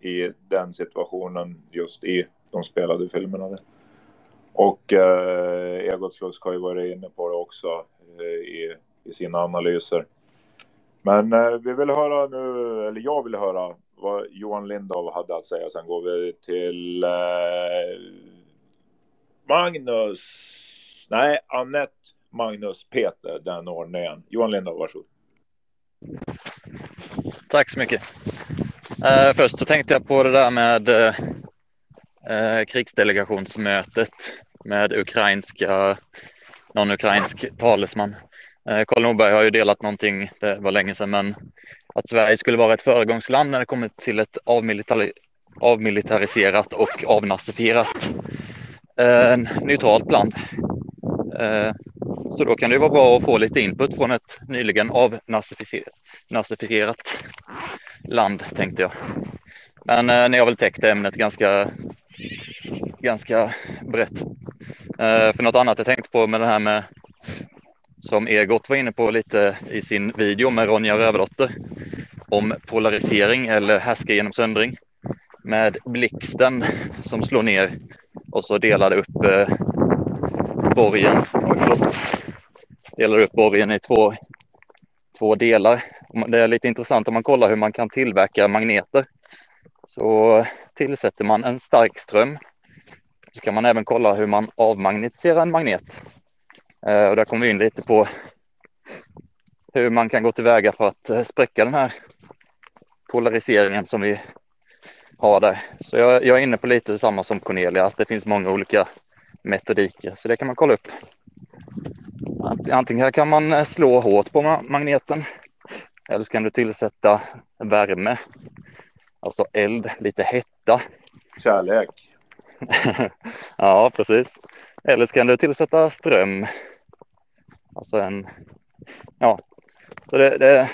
S12: i den situationen just i de spelade filmerna. Och eh, Egot Slusk har ju varit inne på det också eh, i, i sina analyser. Men eh, vi vill höra nu, eller jag vill höra vad Johan Lindau hade att säga. Sen går vi till eh, Magnus. Nej, Annette, Magnus, Peter, den ordningen. Johan Lindau, varsågod.
S15: Tack så mycket. Uh, först så tänkte jag på det där med uh, krigsdelegationsmötet med ukrainska, någon ukrainsk talesman. Uh, Karl Norberg har ju delat någonting, det var länge sedan, men att Sverige skulle vara ett föregångsland när det kommer till ett avmilitari- avmilitariserat och avnazifierat neutralt land. Så då kan det vara bra att få lite input från ett nyligen avnazifierat land, tänkte jag. Men eh, ni har väl täckt ämnet ganska, ganska brett. Eh, för något annat jag tänkte på med det här med, som Egot var inne på lite i sin video med Ronja Rövardotter, om polarisering eller härska genom söndring med blixten som slår ner och så delade upp eh, borgen, förlåt, delar upp borgen i två, två delar. Det är lite intressant om man kollar hur man kan tillverka magneter. Så tillsätter man en stark ström. Så kan man även kolla hur man avmagnetiserar en magnet. Eh, Och där kommer vi in lite på hur man kan gå tillväga för att eh, spräcka den här polariseringen som vi har där. Så jag, jag är inne på lite samma som Cornelia, att det finns många olika metodiker, så det kan man kolla upp. Antingen kan man eh, slå hårt på ma- magneten eller så kan du tillsätta värme, alltså eld, lite hetta.
S12: Kärlek.
S15: ja, precis. Eller så kan du tillsätta ström. Alltså en, ja, så det, det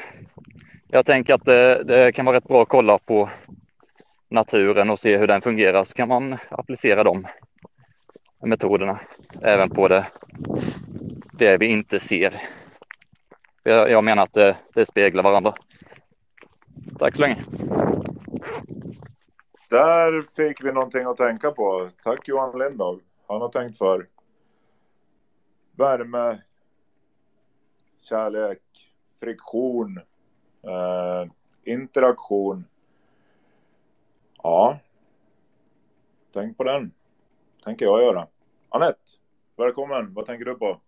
S15: jag tänker att det, det kan vara rätt bra att kolla på naturen och se hur den fungerar så kan man applicera de metoderna även på det, det vi inte ser. Jag, jag menar att det, det speglar varandra. Tack så länge.
S12: Där fick vi någonting att tänka på. Tack Johan Lindahl. Han har tänkt för. Värme, kärlek, friktion, eh, interaktion. Ja, tänk på den. Tänker jag göra. Anette, välkommen. Vad tänker du på?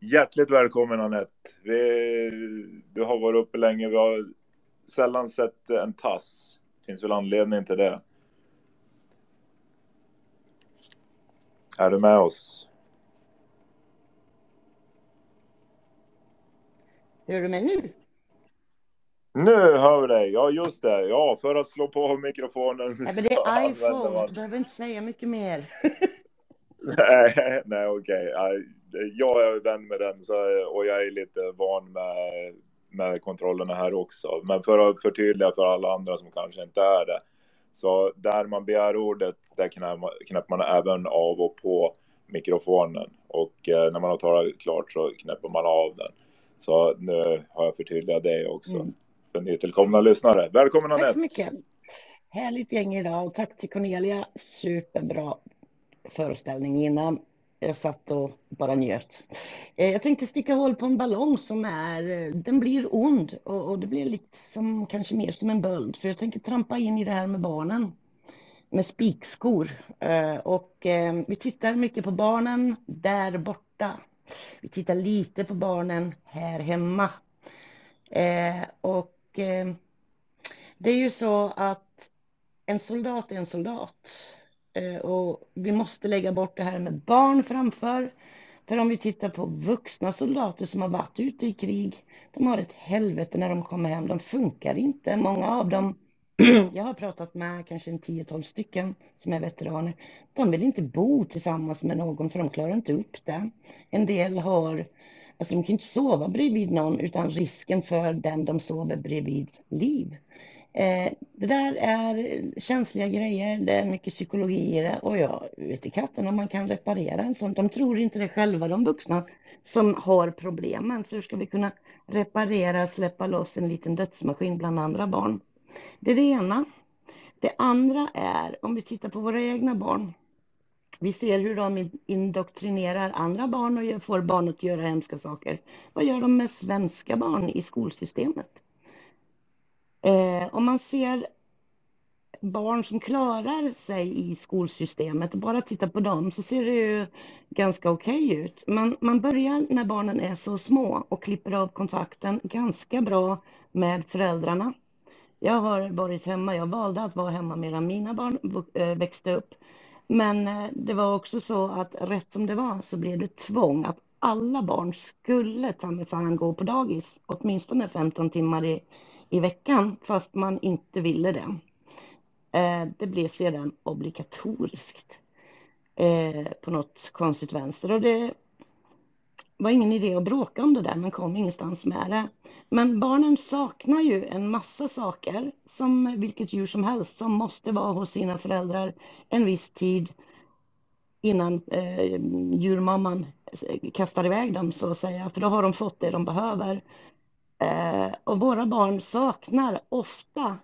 S12: Hjärtligt välkommen Anette. Vi, du har varit uppe länge. Vi har sällan sett en tass. Finns väl anledning till det. Är du med oss?
S18: Hör du mig nu?
S12: Nu hör vi dig. Ja, just det. Ja, för att slå på mikrofonen.
S18: Nej, men det är iPhone,
S12: man-
S18: du behöver inte säga mycket mer.
S12: Nej, nej okej. Nej, Jag är vän med den så, och jag är lite van med, med kontrollerna här också. Men för att förtydliga för alla andra som kanske inte är det. Så där man begär ordet, där knäpper man även av och på mikrofonen. Och eh, när man har talat klart så knäpper man av den. Så nu har jag förtydligat det också. För nytillkomna lyssnare. Välkommen
S18: Tack så
S12: Anette!
S18: mycket. Härligt gäng idag och tack till Cornelia. Superbra föreställning innan. Jag satt och bara njöt. Eh, Jag tänkte sticka hål på en ballong som är, eh, den blir ond och, det blir liksom kanske mer som en böld. För jag tänker trampa in i det här med barnen. Med spikskor. Eh, Och vi tittar mycket på barnen där borta. Vi tittar lite på barnen här hemma. Och eh, det är ju så att en soldat är en soldat. Eh, Och vi måste lägga bort det här med barn framför. För om vi tittar på vuxna soldater som har varit ute i krig, de har ett helvete när de kommer hem. De funkar inte. Många av dem, jag har pratat med kanske en 10-12 stycken som är veteraner. De vill inte bo tillsammans med någon för de klarar inte upp det. En del har, alltså de kan inte sova bredvid någon utan risken för den de sover bredvid liv. Eh, det där är känsliga grejer, det är mycket psykologi i det och jag vet i katten om man kan reparera en sån. De tror inte det själva, de vuxna som har problemen. Så hur ska vi kunna reparera, släppa loss en liten dödsmaskin bland andra barn? Det är det ena. Det andra är om vi tittar på våra egna barn. Vi ser hur de indoktrinerar andra barn och får barn att göra hemska saker. Vad gör de med svenska barn i skolsystemet? Eh, om man ser barn som klarar sig i skolsystemet och bara tittar på dem så ser det ju ganska okej ut. Man, man börjar när barnen är så små och klipper av kontakten ganska bra med föräldrarna. Jag har varit hemma, jag valde att vara hemma medan mina barn eh, växte upp. Men eh, det var också så att rätt som det var så blev det tvång att alla barn skulle ta mig fan gå på dagis åtminstone 15 timmar i, i veckan fast man inte ville det. Eh, Det blev sedan obligatoriskt eh, på något konstigt vänster och det var ingen idé att bråka om det där, man kom ingenstans med det. Men barnen saknar ju en massa saker, som vilket djur som helst, som måste vara hos sina föräldrar en viss tid innan eh, djurmamman eh, kastar iväg dem så att säga, för då har de fått det de behöver. Eh, och våra barn saknar ofta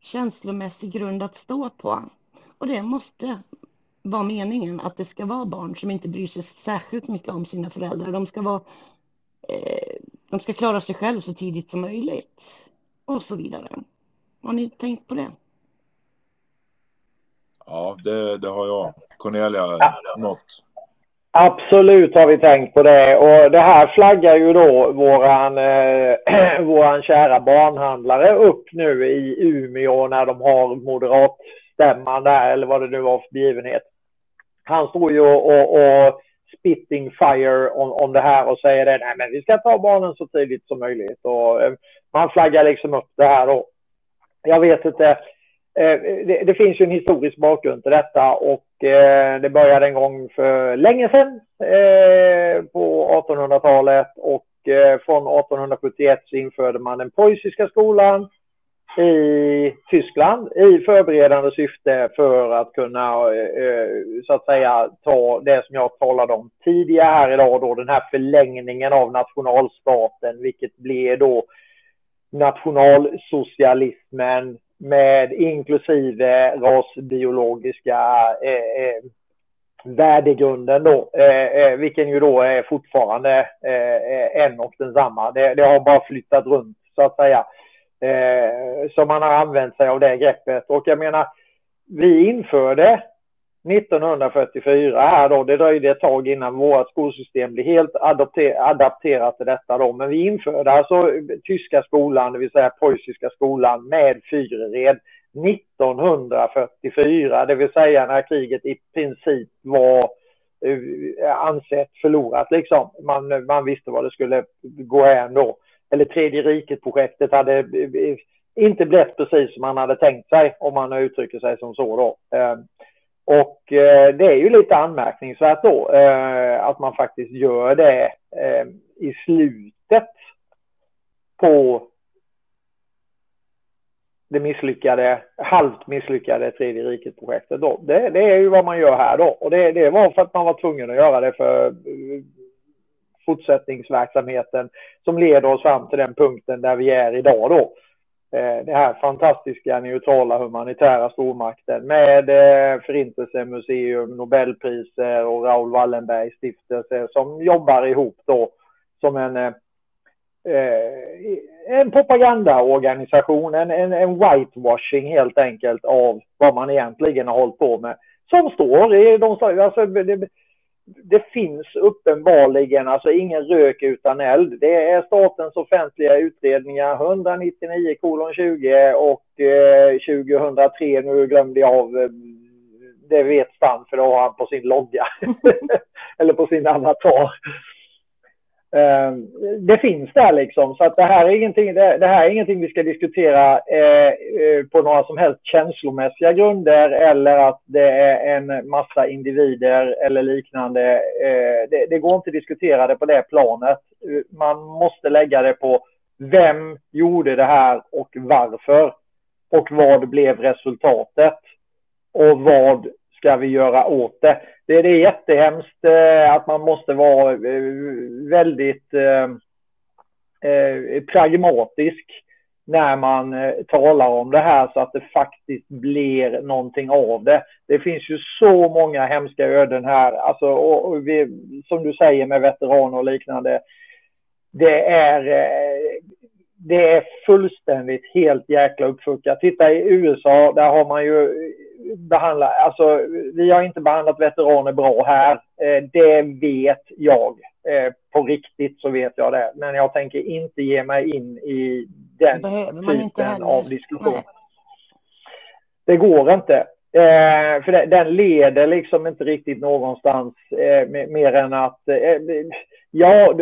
S18: känslomässig grund att stå på. Och det måste vara meningen att det ska vara barn som inte bryr sig särskilt mycket om sina föräldrar. De ska vara, eh, de ska klara sig själv så tidigt som möjligt och så vidare. Har ni tänkt på det?
S12: Ja, det, det har jag. Cornelia, något?
S13: Absolut har vi tänkt på det och det här flaggar ju då våran, eh, våran kära barnhandlare upp nu i Umeå när de har moderatstämman där eller vad det nu var för begivenhet. Han står ju och, och, och spitting fire om, om det här och säger det, nej men vi ska ta barnen så tidigt som möjligt. Och eh, man flaggar liksom upp det här Och Jag vet inte, Eh, det, det finns ju en historisk bakgrund till detta och eh, det började en gång för länge sedan eh, på 1800-talet och eh, från 1871 så införde man den preussiska skolan i Tyskland i förberedande syfte för att kunna eh, eh, så att säga ta det som jag talade om tidigare här idag då den här förlängningen av nationalstaten vilket blir då nationalsocialismen med inklusive rasbiologiska eh, eh, värdegrunden då, eh, eh, vilken ju då är fortfarande eh, eh en och densamma. Det, det har bara flyttat runt så att säga. Eh, som man har använt sig av det greppet och jag menar, vi införde 1944 här då, det dröjde ett tag innan vårt skolsystem blev helt adapterat till detta då, men vi införde alltså tyska skolan, det vill säga preussiska skolan med Fyrered, 1944, det vill säga när kriget i princip var eh, ansett förlorat liksom. Man, man visste vad det skulle gå hän då. Eller tredje riket-projektet hade eh, inte blivit precis som man hade tänkt sig, om man uttrycker sig som så då. Eh, och eh, det är ju lite anmärkningsvärt då att man faktiskt gör det i slutet på det misslyckade, halvt misslyckade tredje riket-projektet då. Det, det, är ju vad man gör här då. Och det, det var för att man var tvungen att göra det för fortsättningsverksamheten som leder oss fram till den punkten där vi är idag då. Eh, det här fantastiska neutrala humanitära stormakten med eh, Förintelsemuseum, Nobelpriser och Raoul Wallenbergs stiftelse som jobbar ihop då som en eh, en propagandaorganisation, en, en, en whitewashing helt enkelt av vad man egentligen har hållit på med. Som står i de, alltså, det, det finns uppenbarligen alltså ingen rök utan eld. Det är statens offentliga utredningar 199 kolon 20 och eh, 2003, nu glömde jag av, eh, det vet Stan för det har han på sin logga. Eller på sin avatar. Eh, det finns där liksom, så att det här är ingenting, det, det här är ingenting vi ska diskutera eh, eh, på några som helst känslomässiga grunder eller att det är en massa individer eller liknande. Eh, det, det, går inte att diskutera det på det planet. Man måste lägga det på vem gjorde det här och varför? Och vad blev resultatet? Och vad ska vi göra åt det? det, det är jättehemskt eh, att man måste vara eh, väldigt eh, pragmatisk när man talar om det här så att det faktiskt blir någonting av det. Det finns ju så många hemska öden här, alltså, och, vi, som du säger med veteraner och liknande. Det är, det är fullständigt helt jäkla uppfuckat. Titta i USA, där har man ju behandlat, alltså vi har inte behandlat veteraner bra här. Eh, det vet jag. Eh, på riktigt så vet jag det. Men jag tänker inte ge mig in i den typen av diskussion. Nej. Det går inte. Eh, för den leder liksom inte riktigt någonstans eh, mer än att eh, ja,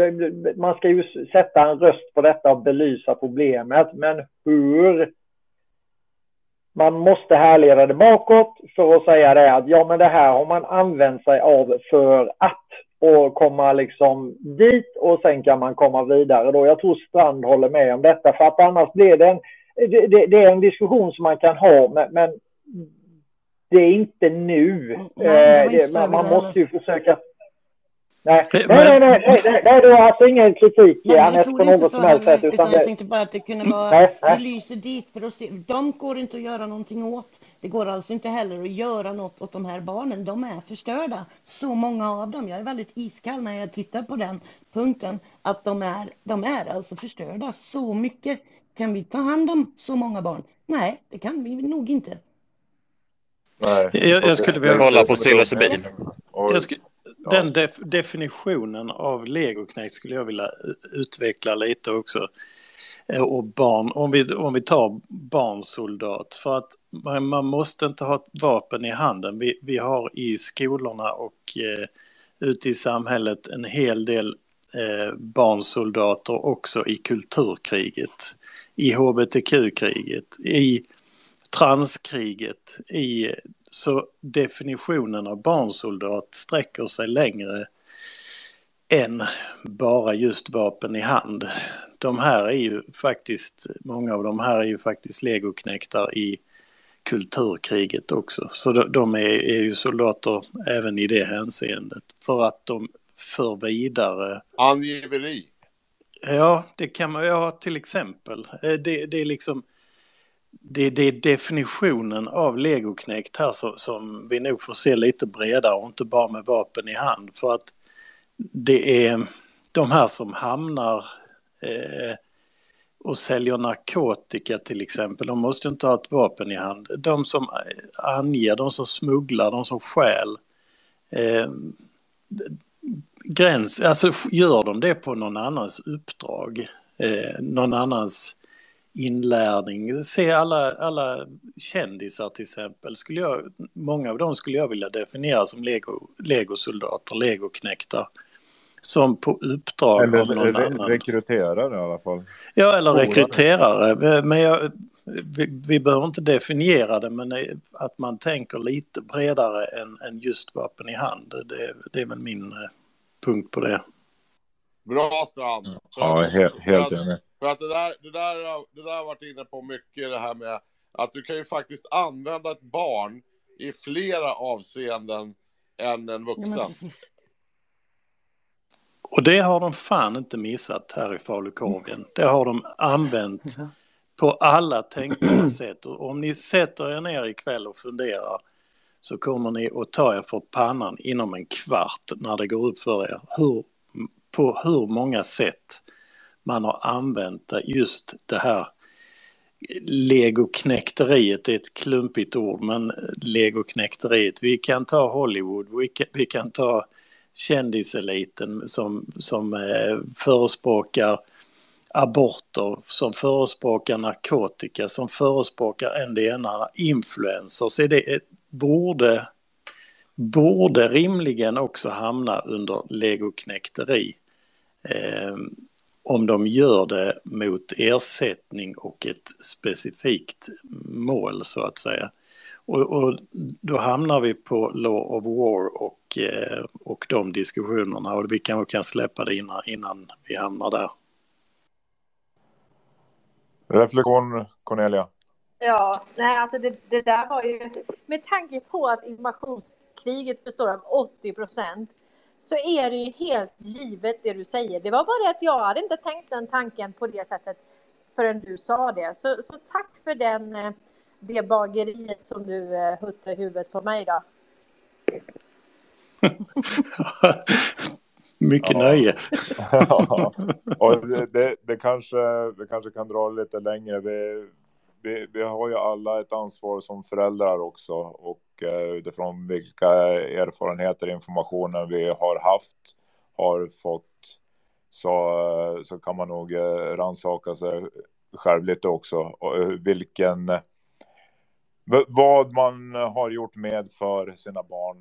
S13: man ska ju sätta en röst på detta och belysa problemet. Men hur man måste härleda det bakåt för att säga det att ja, men det här har man använt sig av för att och komma liksom dit och sen kan man komma vidare då. Jag tror Strand håller med om detta för att annars blir det en, det, det, det är en diskussion som man kan ha men, men det är inte nu. Nej, eh, det, man, man måste ju försöka Nej, nej, nej, nej, nej, nej, nej, det var alltså ingen kritik
S18: nej, Anette på något som helst sätt. Utan jag tänkte bara att det kunde vara, nej, nej. vi lyser dit för att se, de går inte att göra någonting åt. Det går alltså inte heller att göra något åt de här barnen, de är förstörda. Så många av dem, jag är väldigt iskall när jag tittar på den punkten, att de är, de är alltså förstörda. Så mycket. Kan vi ta hand om så många barn? Nej, det kan vi nog inte.
S12: Nej.
S15: Jag, jag skulle vilja... Kolla på psilocybin.
S14: Jag, skulle, den def definitionen av legoknekt skulle jag vilja utveckla lite också. Eh, och barn, om vi, om vi tar barnsoldat, för att man, man måste inte ha ett vapen i handen. Vi, vi har i skolorna och eh, ute i samhället en hel del eh, barnsoldater också i kulturkriget, i hbtq-kriget, i transkriget, i så definitionen av barnsoldat sträcker sig längre än bara just vapen i hand. De här är ju faktiskt, många av de här är ju faktiskt legoknektar i kulturkriget också. Så de är, är ju soldater även i det hänseendet. För att de för vidare...
S17: Angiveri.
S14: Ja, det kan man, ja till exempel. Eh, det, det är liksom det, det är definitionen av legoknekt här som, som vi nog får se lite bredare och inte bara med vapen i hand. För att det är de här som hamnar eh, och säljer narkotika till exempel, de måste inte ha ett vapen i hand. De som eh, anger, de som smugglar, de som stjäl. Eh, gräns, alltså gör de det på någon annans uppdrag, eh, någon annans inlärning. Se alla, alla kändisar till exempel. Skulle jag, många av dem skulle jag vilja definiera som lego, legosoldater, legoknektar. Som på uppdrag
S12: eller,
S14: av någon
S12: re,
S14: annan.
S12: Rekryterare i alla fall.
S14: Ja, eller rekryterare. Men jag, vi, vi behöver inte definiera det, men att man tänker lite bredare än, än just vapen i hand. Det, det är väl min eh, punkt på det.
S17: Bra Strand.
S12: Ja, helt, helt enig.
S17: För att det där, det där, det där har varit inne på mycket det här med att du kan ju faktiskt använda ett barn i flera avseenden än en vuxen. Ja,
S14: och det har de fan inte missat här i falukorven. Det har de använt på alla tänkbara sätt. Och om ni sätter er ner ikväll och funderar så kommer ni att ta er för pannan inom en kvart när det går upp för er hur, på hur många sätt man har använt just det här legoknäkteriet är ett klumpigt ord, men legoknäkteriet. Vi kan ta Hollywood, vi kan, vi kan ta kändiseliten som, som eh, förespråkar aborter, som förespråkar narkotika, som förespråkar en det ena, influencers. Är det ett, borde, borde rimligen också hamna under legoknäkteri. Eh, om de gör det mot ersättning och ett specifikt mål så att säga. Och, och då hamnar vi på Law of War och, eh, och de diskussionerna och vi kanske kan släppa det innan, innan vi hamnar där.
S12: Reflektion Cornelia?
S1: Ja, nej alltså det, det där var ju med tanke på att invasionskriget består av 80 procent så är det ju helt givet det du säger. Det var bara det att jag hade inte tänkt den tanken på det sättet förrän du sa det. Så, så tack för den, eh, det bageriet som du eh, huttade huvudet på mig då.
S14: Mycket ja. nöje.
S12: ja. Och det, det, det, kanske, vi kanske kan dra lite längre. Vi, vi, vi har ju alla ett ansvar som föräldrar också och eh, utifrån vilka erfarenheter och informationer vi har haft, har fått, så, eh, så kan man nog eh, rannsaka sig själv lite också. Och vilken, vad man har gjort med för sina barn.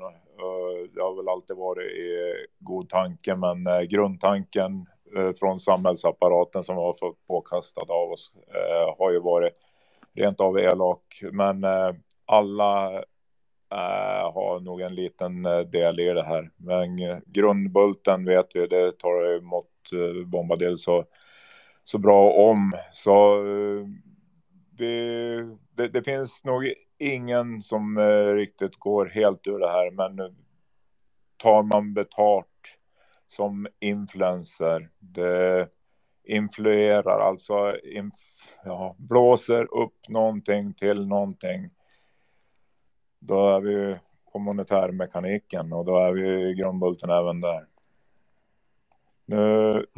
S12: Det har väl alltid varit i god tanke, men grundtanken från samhällsapparaten som vi har fått påkastad av oss har ju varit rent av elak. Men eh, alla eh, har nog en liten eh, del i det här. Men grundbulten vet vi, det tar emot eh, Bombadil så, så bra om. Så eh, vi, det, det, finns nog ingen som riktigt går helt ur det här. Men tar man betalt som influencer, det influerar, alltså inf ja, blåser upp någonting till någonting. Då är vi på monetärmekaniken och då är vi i grundbulten även där. Nu...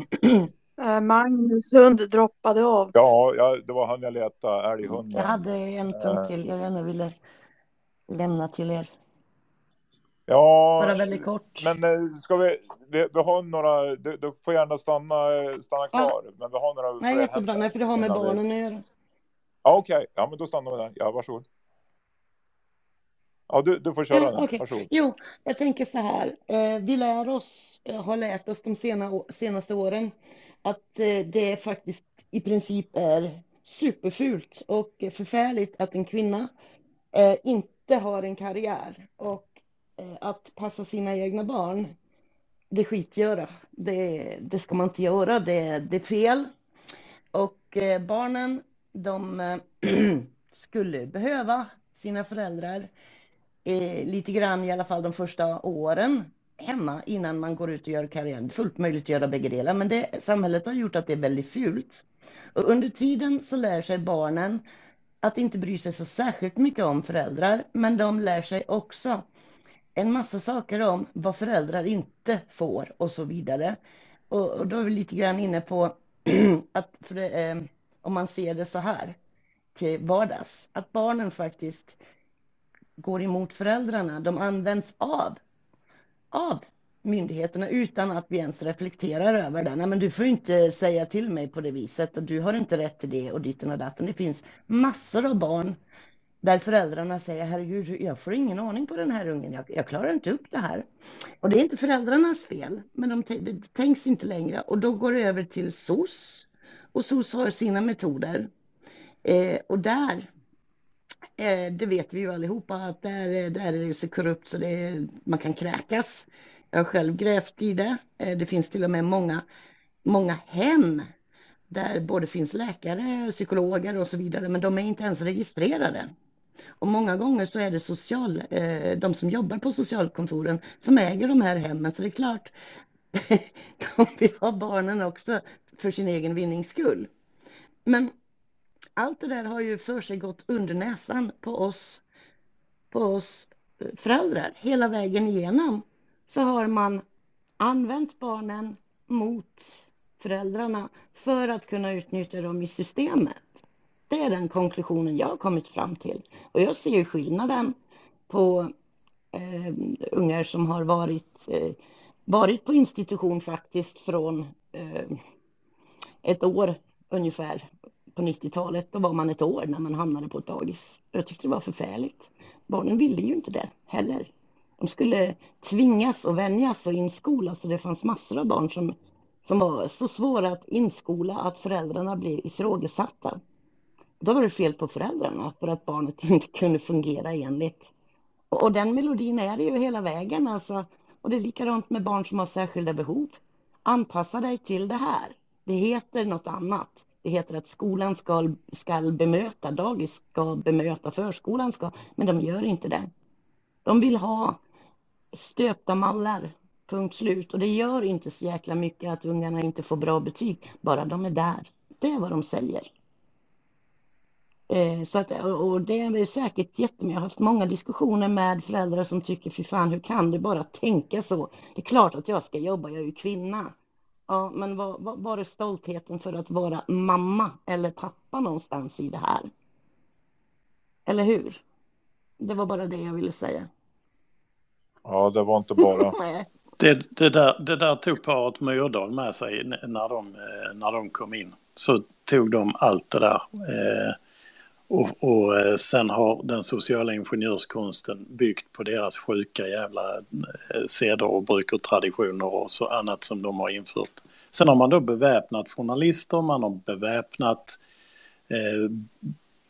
S16: Eh, Magnus hund droppade av.
S12: Ja, ja det var han jag letade, älghunden.
S18: Jag hade en punkt till jag gärna ville lämna till er.
S12: Ja,
S18: Bara väldigt kort.
S12: Men eh, ska vi, vi, vi har några, du, du får gärna stanna, stanna kvar. Ja. Men vi har några.
S18: Nej, jättebra, nej, för det har med barnen att göra.
S12: Ja, okej, okay. ja men då stannar vi där. Ja, varsågod. Ja, du, du får köra ja, den. Okay. Varsågod.
S18: Jo, jag tänker så här. Eh, vi lär oss, eh, har lärt oss de sena, senaste åren att det faktiskt i princip är superfult och förfärligt att en kvinna inte har en karriär. Och Eh, att passa sina egna barn, det skitgöra. Det, det ska man inte göra, det, det är fel. Och eh, barnen, de eh, skulle behöva sina föräldrar lite grann i alla fall de första åren hemma innan man går ut och gör karriär. Det är fullt möjligt att göra bägge delar, men det, samhället har gjort att det är väldigt fult. Och under tiden så lär sig barnen att inte bry sig så särskilt mycket om föräldrar, men de lär sig också en massa saker om vad föräldrar inte får och så vidare. Och, och då är vi lite grann inne på att det, eh, om man ser det så här till vardags, att barnen faktiskt går emot föräldrarna. De används av, av myndigheterna utan att vi ens reflekterar över det. Nej, men du får inte säga till mig på det viset och du har inte rätt till det och ditten och datten. Det finns massor av barn där föräldrarna säger herregud, jag får ingen aning på den här ungen, jag, jag klarar inte upp det här. Och det är inte föräldrarnas fel, men de det tänks inte längre. Och då går det över till SOS. Och SOS har sina metoder. Eh, och där, eh, det vet vi ju allihopa, att där, eh, där är det så korrupt så det, man kan kräkas. Jag har själv grävt i det. Eh, det finns till och med många, många hem där både finns läkare, psykologer och så vidare, men de är inte ens registrerade. Och många gånger så är det social, eh, de som jobbar på socialkontoren som äger de här hemmen. Så det är klart, de vill ha barnen också för sin egen vinnings skull. Men allt det där har ju för sig gått under näsan på oss, på oss föräldrar. Hela vägen igenom så har man använt barnen mot föräldrarna för att kunna utnyttja dem i systemet. Det är den konklusionen jag har kommit fram till. Och jag ser ju skillnaden på eh, ungar som har varit, eh, varit på institution faktiskt från eh, ett år ungefär på 90-talet. Då var man ett år när man hamnade på ett dagis. Jag tyckte det var förfärligt. Barnen ville ju inte det heller. De skulle tvingas och vänjas och inskolas och det fanns massor av barn som, som var så svåra att inskola att föräldrarna blev ifrågasatta. Då var det fel på föräldrarna för att barnet inte kunde fungera enligt. Och, och den melodin är det ju hela vägen alltså. Och det är likadant med barn som har särskilda behov. Anpassa dig till det här. Det heter något annat. Det heter att skolan ska, ska bemöta, dagis ska bemöta, förskolan ska, men de gör inte det. De vill ha stöpta mallar, punkt slut. Och det gör inte så jäkla mycket att ungarna inte får bra betyg, bara de är där. Det är vad de säger. Eh, så att, och det är säkert jättemycket. Jag har haft många diskussioner med föräldrar som tycker, fy fan, hur kan du bara tänka så? Det är klart att jag ska jobba, jag är ju kvinna. Ja, men var, var, var är stoltheten för att vara mamma eller pappa någonstans i det här? Eller hur? Det var bara det jag ville säga.
S12: Ja, det var inte bara.
S14: det, det, där, det där tog paret Myrdal med sig när de, när de kom in. Så tog de allt det där. Eh, och, och eh, sen har den sociala ingenjörskonsten byggt på deras sjuka jävla eh, seder och bruk och traditioner och så annat som de har infört. Sen har man då beväpnat journalister, man har beväpnat eh,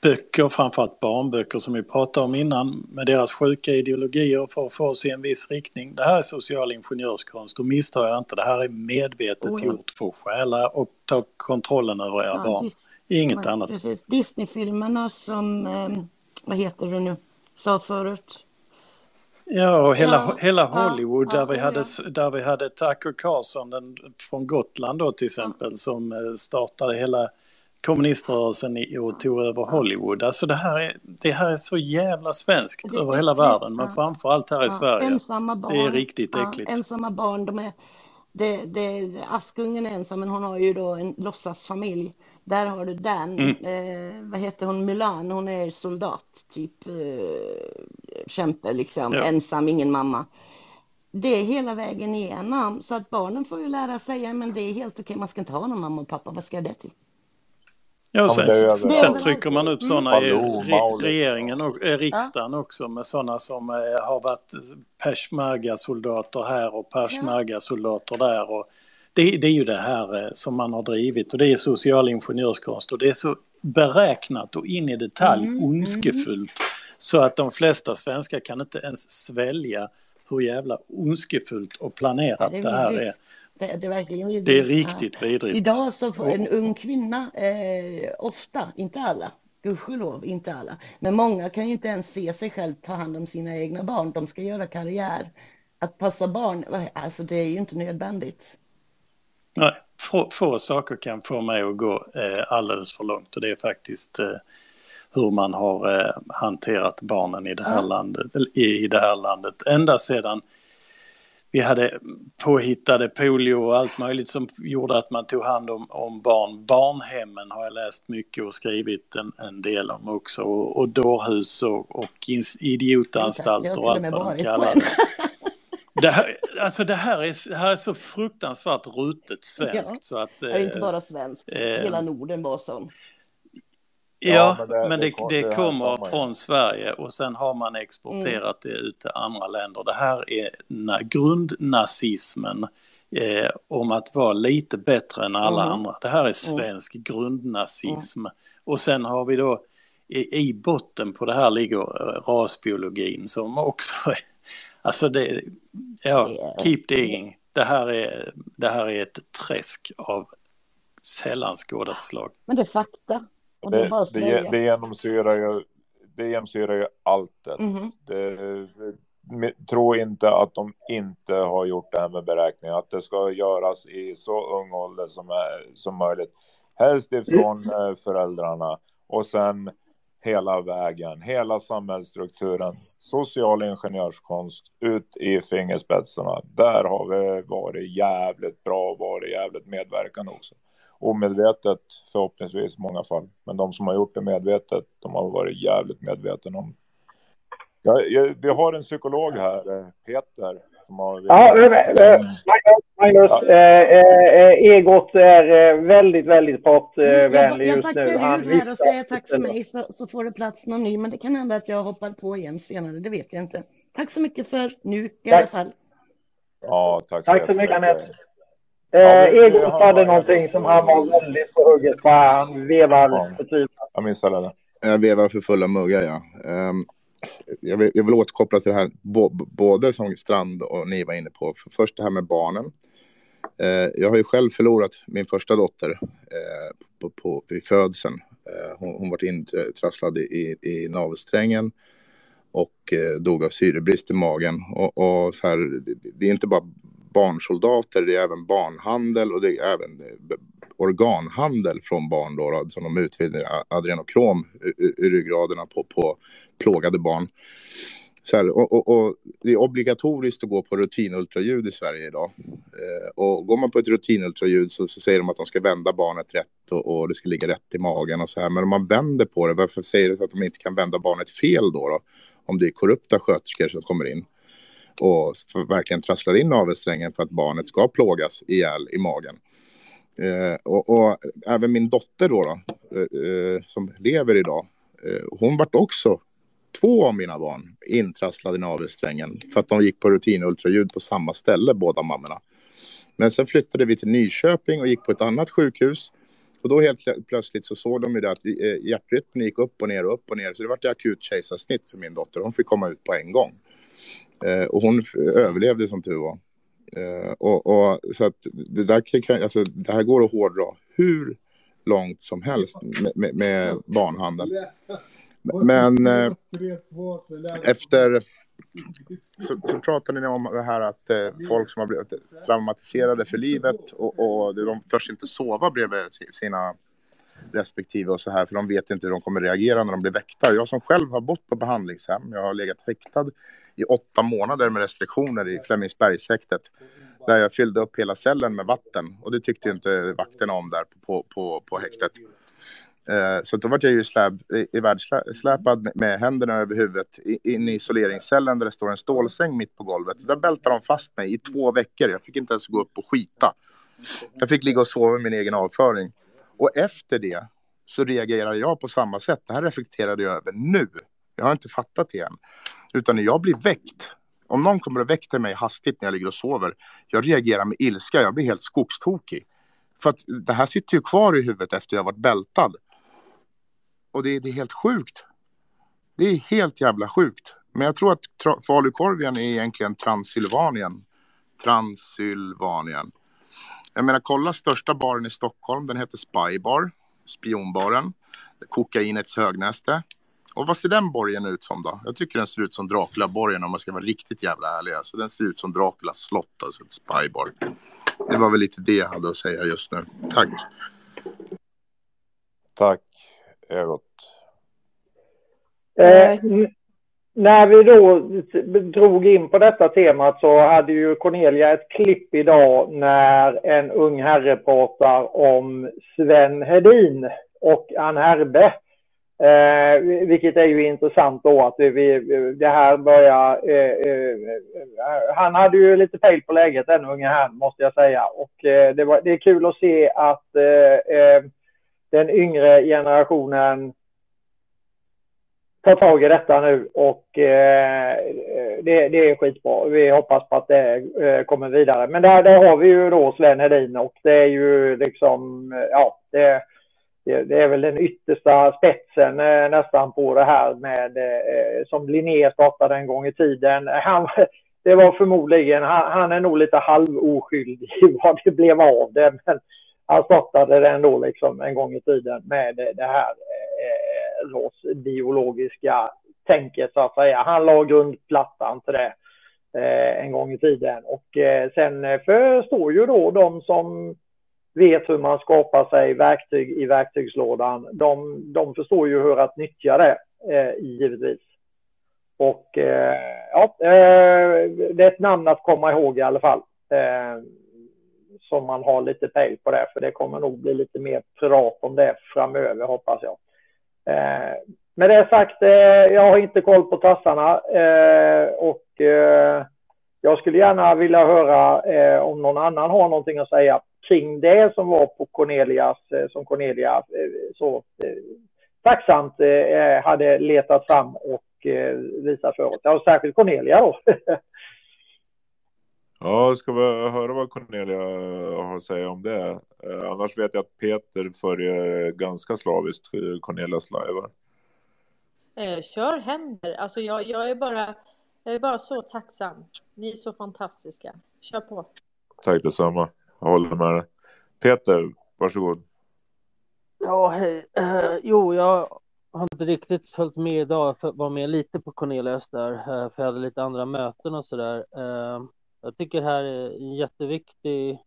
S14: böcker, framförallt barnböcker som vi pratade om innan, med deras sjuka ideologier för att få oss i en viss riktning. Det här är social ingenjörskonst och misstar jag inte, det här är medvetet oh ja. gjort för att stjäla och ta kontrollen över era ja, barn. Inget
S18: ja,
S14: annat.
S18: Precis. Disneyfilmerna som, eh, vad heter det nu, sa förut.
S14: Ja, och hela, ja, hela Hollywood ja, där, vi hade, där vi hade Tucker Carlson den, från Gotland då till exempel som eh, startade hela kommuniströrelsen och tog över Hollywood. Alltså det här är, det här är så jävla svenskt över hela världen men framförallt här i Sverige.
S18: Ensamma barn.
S14: Det är riktigt äckligt.
S18: ensamma barn, de är, det, det, Askungen är ensam men hon har ju då en låtsasfamilj. Där har du den, mm. eh, vad heter hon, Mulan, hon är soldat, typ eh, kämpe liksom, ja. ensam, ingen mamma. Det är hela vägen igenom, så att barnen får ju lära sig, men det är helt okej, man ska inte ha någon mamma och pappa, vad ska jag det till?
S14: Ja, sen, ja, sen, sen trycker man upp sådana mm. i re, regeringen och eh, riksdagen ja. också med sådana som eh, har varit peshmerga-soldater här och peshmerga-soldater där. Och det, det, är ju det här eh, som man har drivit och det är social ingenjörskonst och det är så beräknat och in i detalj mm, ondskefullt mm. så att de flesta svenskar kan inte ens svälja hur jävla ondskefullt och planerat det, det här är.
S18: Det, det, är verkligen vidrigt.
S14: Det är riktigt vidrigt.
S18: Idag så får en ung kvinna, eh, ofta, inte alla, gudskelov inte alla, men många kan ju inte ens se sig själv ta hand om sina egna barn. De ska göra karriär. Att passa barn, alltså det är ju inte nödvändigt.
S14: Nej, få, få saker kan få mig att gå eh, alldeles för långt och det är faktiskt eh, hur man har eh, hanterat barnen i det här, ja. landet, i, i det här landet. Ända sedan vi hade påhittade polio och allt möjligt som gjorde att man tog hand om, om barn. Barnhemmen har jag läst mycket och skrivit en, en del om också. Och, och dårhus och, och idiotanstalter och allt vad de kallar det. Det här, alltså det här, är, det här är så fruktansvärt rutet svenskt. Ja, så att,
S18: det är inte eh, bara svenskt, eh, hela Norden var sån.
S14: Ja, ja, men det, men det, det, det kommer från Sverige och sen har man exporterat mm. det ut till andra länder. Det här är grundnazismen eh, om att vara lite bättre än alla mm. andra. Det här är mm. svensk mm. grundnazism. Och sen har vi då i, i botten på det här ligger eh, rasbiologin som också är, alltså det, ja, keep digging. Det här är, det här är ett träsk av sällan skådat slag.
S18: Men det är fakta.
S12: Och det, det, det, det, genomsyrar ju, det genomsyrar ju allt. Mm. Det, tro inte att de inte har gjort det här med beräkning, att det ska göras i så ung ålder som, är, som möjligt. Helst ifrån mm. föräldrarna och sen hela vägen, hela samhällsstrukturen, social ingenjörskonst ut i fingerspetsarna. Där har vi varit jävligt bra och varit jävligt medverkande också. Omedvetet förhoppningsvis i många fall, men de som har gjort det medvetet, de har varit jävligt medvetna om. Ja, jag, vi har en psykolog här, eh, Peter. Som har...
S13: Ja, Magnus,
S12: Ja.
S13: Egot är äh, väldigt, väldigt pratvänlig
S18: jag
S13: just nu.
S18: backar
S13: Han
S18: ur här och säger tack för mig så, så får det plats någon ny. Men det kan hända att jag hoppar på igen senare, det vet jag inte. Tack så mycket för nu i
S13: Tack.
S18: alla fall.
S12: Ja, tack
S13: Tack så mycket, Anette.
S12: Ja,
S13: Eh,
S12: vi
S13: Egot hade någonting som han var väldigt på hugget på. Han vevar förtvivlat.
S12: Jag missade det.
S2: Jag vevar för fulla muggar, ja. Ehm, jag, vill, jag vill återkoppla till det här, både som Strand och ni var inne på. För först det här med barnen. Eh, jag har ju själv förlorat min första dotter eh, på, på, vid födseln. Eh, hon, hon var intrasslad i, i navelsträngen och eh, dog av syrebrist i magen. Och, och så här, det, det är inte bara barnsoldater, det är även barnhandel och det är även eh, organhandel från barn då, då som de utvinner adrenokrom ur, ur- ur ryggraderna på, på plågade barn. Så här, och, och, och det är obligatoriskt att gå på rutinultraljud i Sverige idag. Eh, och går man på ett rutinultraljud så, så säger de att de ska vända barnet rätt och, och det ska ligga rätt i magen och så här. Men om man vänder på det, varför säger det att de inte kan vända barnet fel då? då? Om det är korrupta sköterskor som kommer in och verkligen trasslar in navelsträngen för att barnet ska plågas ihjäl i magen. Eh, och, och även min dotter då, då eh, eh, som lever idag, eh, hon vart också två av mina barn intrasslade i navelsträngen för att de gick på rutinultraljud på samma ställe, båda mammorna. Men sen flyttade vi till Nyköping och gick på ett annat sjukhus. Och då helt plötsligt så såg de ju det att eh, hjärtrytmen gick upp och ner och upp och ner. Så det var ett akut kejsarsnitt för min dotter. Hon fick komma ut på en gång. Eh, och hon överlevde som tur var. Eh, och, och, så att det, där kan, kan- alltså, det här går att hårdra hur långt som helst med, med, med barnhandel. Men eh, efter så, så pratade ni om det här att eh, folk som har blivit traumatiserade för livet och, och de törs inte sova bredvid si- sina respektive och så här för de vet inte hur de kommer reagera när de blir väckta. Jag som själv har bott på behandlingshem, jag har legat häktad i åtta månader med restriktioner i Flemingsbergshäktet där jag fyllde upp hela cellen med vatten och det tyckte ju inte vakterna om där på, på, på häktet. Eh, så då var jag ju släp, i med- med händerna över huvudet in i isoleringscellen där det står en stålsäng mitt på golvet. Där bältade de fast mig i två veckor. Jag fick inte ens gå upp och skita. Jag fick ligga och sova med min egen avföring. Och efter det så reagerade jag på samma sätt. Det här reflekterade jag över nu. Jag har inte fattat det än. Utan när jag blir väckt. Om någon kommer och väcker mig hastigt när jag ligger och sover. Jag reagerar med ilska. Jag blir helt skogstokig. För att det här sitter ju kvar i huvudet efter jag varit bältad. Och det, det är helt sjukt. Det är helt jävla sjukt. Men jag tror att Falukorven är egentligen Transylvanien. Transylvanien. Jag menar, kolla största baren i Stockholm. Den heter Spybar. Spionbaren. Kokainets högnäste. Och vad ser den borgen ut som då? Jag tycker den ser ut som Dracula-borgen om man ska vara riktigt jävla ärlig. Så den ser ut som Draculas slott, alltså ett spybar. Det var väl lite det jag hade att säga just nu. Tack.
S12: Tack, Egot.
S13: Eh, n- när vi då drog in på detta temat så hade ju Cornelia ett klipp idag när en ung herre pratar om Sven Hedin och Ann Herbe. Eh, vilket är ju intressant då att vi, vi- det här börjar... Eh, eh, han hade ju lite pejl på läget den unge herrn måste jag säga. Och eh, det, var, det är kul att se att eh, eh, den yngre generationen tar tag i detta nu och eh, det, det är skitbra. Vi hoppas på att det eh, kommer vidare. Men där, där har vi ju då Sven Hedin och det är ju liksom, eh, ja, det, det, det är väl den yttersta spetsen eh, nästan på det här med eh, som Linné startade en gång i tiden. Han, det var förmodligen, han, han är nog lite halvoskyldig vad det blev av det. Men han startade den då liksom en gång i tiden med det, här eh, rasbiologiska tänket så att säga. Han la grundplattan till det eh, en gång i tiden och eh, sen eh, förstår ju då de som vet hur man skapar sig verktyg i verktygslådan, de, de förstår ju hur att nyttja det, eh, givetvis. Och eh, ja, eh, det är ett namn att komma ihåg i alla fall. Eh, som man har lite pejl på det, för det kommer nog bli lite mer prat om det framöver, hoppas jag. Eh, med det sagt, eh, jag har inte koll på tassarna eh, och eh, jag skulle gärna vilja höra eh, om någon annan har någonting att säga kring det som var på Cornelias, eh, som Cornelia eh, så eh, tacksamt eh, hade letat fram och eh, visat för oss. Ja, särskilt Cornelia då.
S12: Ja, ska vi höra vad Cornelia har att säga om det? Annars vet jag att Peter följer ganska slaviskt Cornelias live.
S1: Eh, kör hem där. Alltså jag, jag, är bara, jag är bara så tacksam. Ni är så fantastiska. Kör på.
S12: Tack detsamma. Jag håller med dig. Peter, varsågod.
S19: Ja, hej. Uh, jo, jag har inte riktigt följt med idag. Jag var med lite på Cornelius där, uh, för jag hade lite andra möten och sådär. Uh, jag tycker det här är en jätteviktig,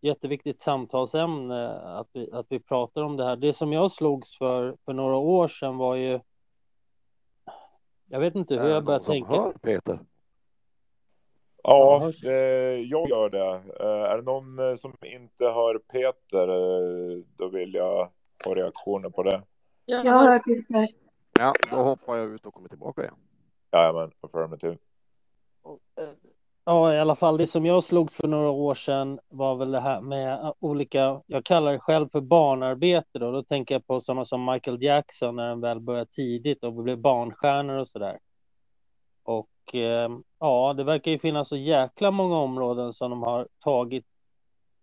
S19: jätteviktigt samtalsämne att vi, att vi pratar om det här. Det som jag slogs för för några år sedan var ju jag vet inte hur jag börjar tänka.
S20: Hör Peter?
S12: Ja, jag gör det. Eh, är det någon eh, som inte hör Peter, då vill jag ha reaktioner på det.
S16: Jag hör Peter.
S20: Ja, då hoppar jag ut och kommer tillbaka igen.
S12: Jajamän, affirmative.
S19: Ja, i alla fall det som jag slog för några år sedan var väl det här med olika, jag kallar det själv för barnarbete då. Då tänker jag på sådana som Michael Jackson när han väl började tidigt och blev barnstjärnor och sådär. Och eh, ja, det verkar ju finnas så jäkla många områden som de har tagit,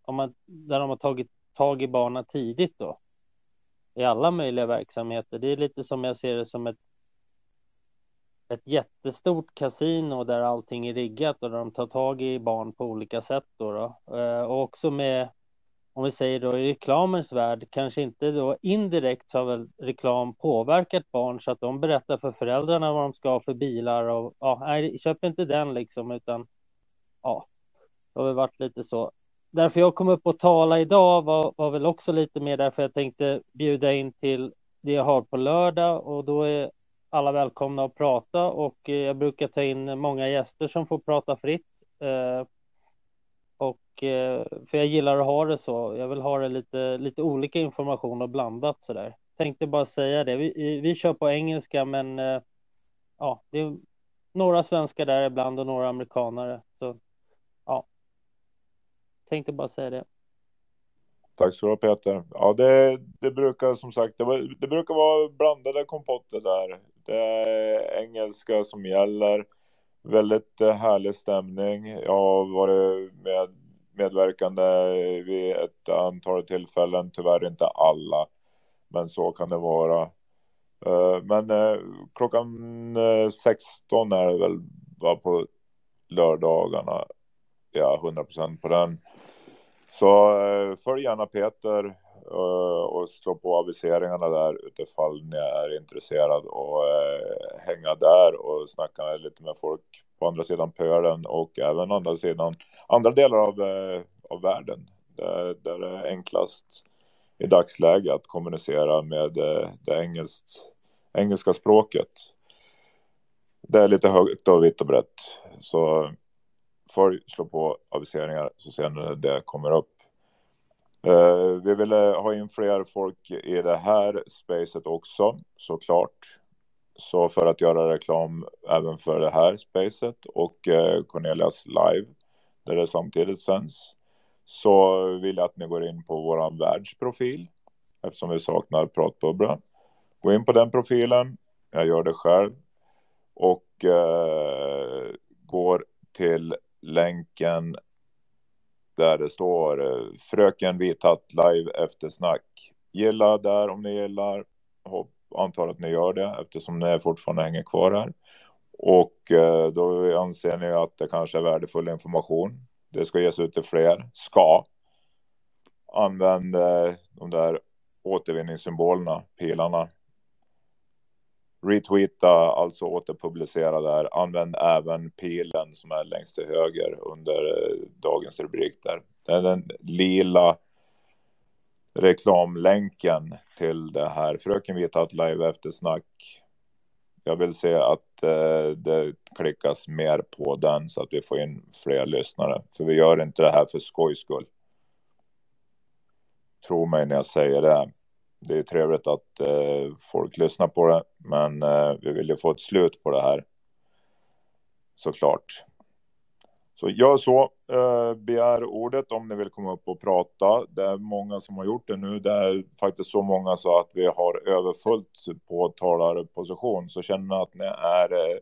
S19: om man, där de har tagit tag i barnen tidigt då. I alla möjliga verksamheter. Det är lite som jag ser det som ett ett jättestort kasino där allting är riggat och där de tar tag i barn på olika sätt då, då. Eh, och också med om vi säger då i reklamens värld, kanske inte då indirekt så har väl reklam påverkat barn så att de berättar för föräldrarna vad de ska ha för bilar och ja, nej, köp inte den liksom utan ja, det har väl varit lite så. Därför jag kom upp och tala idag var, var väl också lite mer därför jag tänkte bjuda in till det jag har på lördag och då är alla välkomna att prata och eh, jag brukar ta in många gäster som får prata fritt. Eh, och eh, för jag gillar att ha det så. Jag vill ha det lite, lite olika information och blandat så där. Tänkte bara säga det. Vi, vi kör på engelska, men ja, det är några svenskar där ibland och några amerikanare. Så ja, tänkte bara säga det.
S12: Tack så du ha Peter. Ja, det, det brukar som sagt, det, var, det brukar vara blandade kompotter där. Det är engelska som gäller. Väldigt eh, härlig stämning. Jag har varit med, medverkande vid ett antal tillfällen, tyvärr inte alla. Men så kan det vara. Eh, men klockan 16 är det väl bara på lördagarna. Ja, 100 procent på den. Så följ gärna Peter Eh, och slå på aviseringarna där utifall ni är intresserad och eh, hänga där och snacka lite med folk på andra sidan pölen och även andra sidan andra delar av, eh, av världen där, där det är enklast i dagsläget att kommunicera med det engelskt, engelska språket. Det är lite högt och vitt och brett. Så följ, slå på aviseringar så ser ni när det kommer upp. Uh, vi vill eh, ha in fler folk i det här spacet också, såklart. Så för att göra reklam även för det här spacet och uh, Cornelias live, där det samtidigt sänds, så vill jag att ni går in på vår världsprofil, eftersom vi saknar pratbubblan. Gå in på den profilen, jag gör det själv, och uh, går till länken där det står eh, Fröken Vithatt live eftersnack. Gilla där om ni gillar. Hopp, antar att ni gör det eftersom ni fortfarande hänger kvar här. Och eh, då anser ni att det kanske är värdefull information. Det ska ges ut till fler. Ska. Använd eh, de där återvinningssymbolerna, pilarna retweeta, alltså återpublicera där. Använd även pilen som är längst till höger under eh, dagens rubrik där. Det är den lila reklamlänken till det här. Fröken Vita ett live eftersnack. Jag vill se att eh, det klickas mer på den så att vi får in fler lyssnare. För vi gör inte det här för skojs skull. Tro mig när jag säger det. Det är trevligt att eh, folk lyssnar på det, men eh, vi vill ju få ett slut på det här. Såklart. Så gör så. Eh, begär ordet om ni vill komma upp och prata. Det är många som har gjort det nu. Det är faktiskt så många så att vi har överfullt på talarposition. Så känner ni att ni är eh,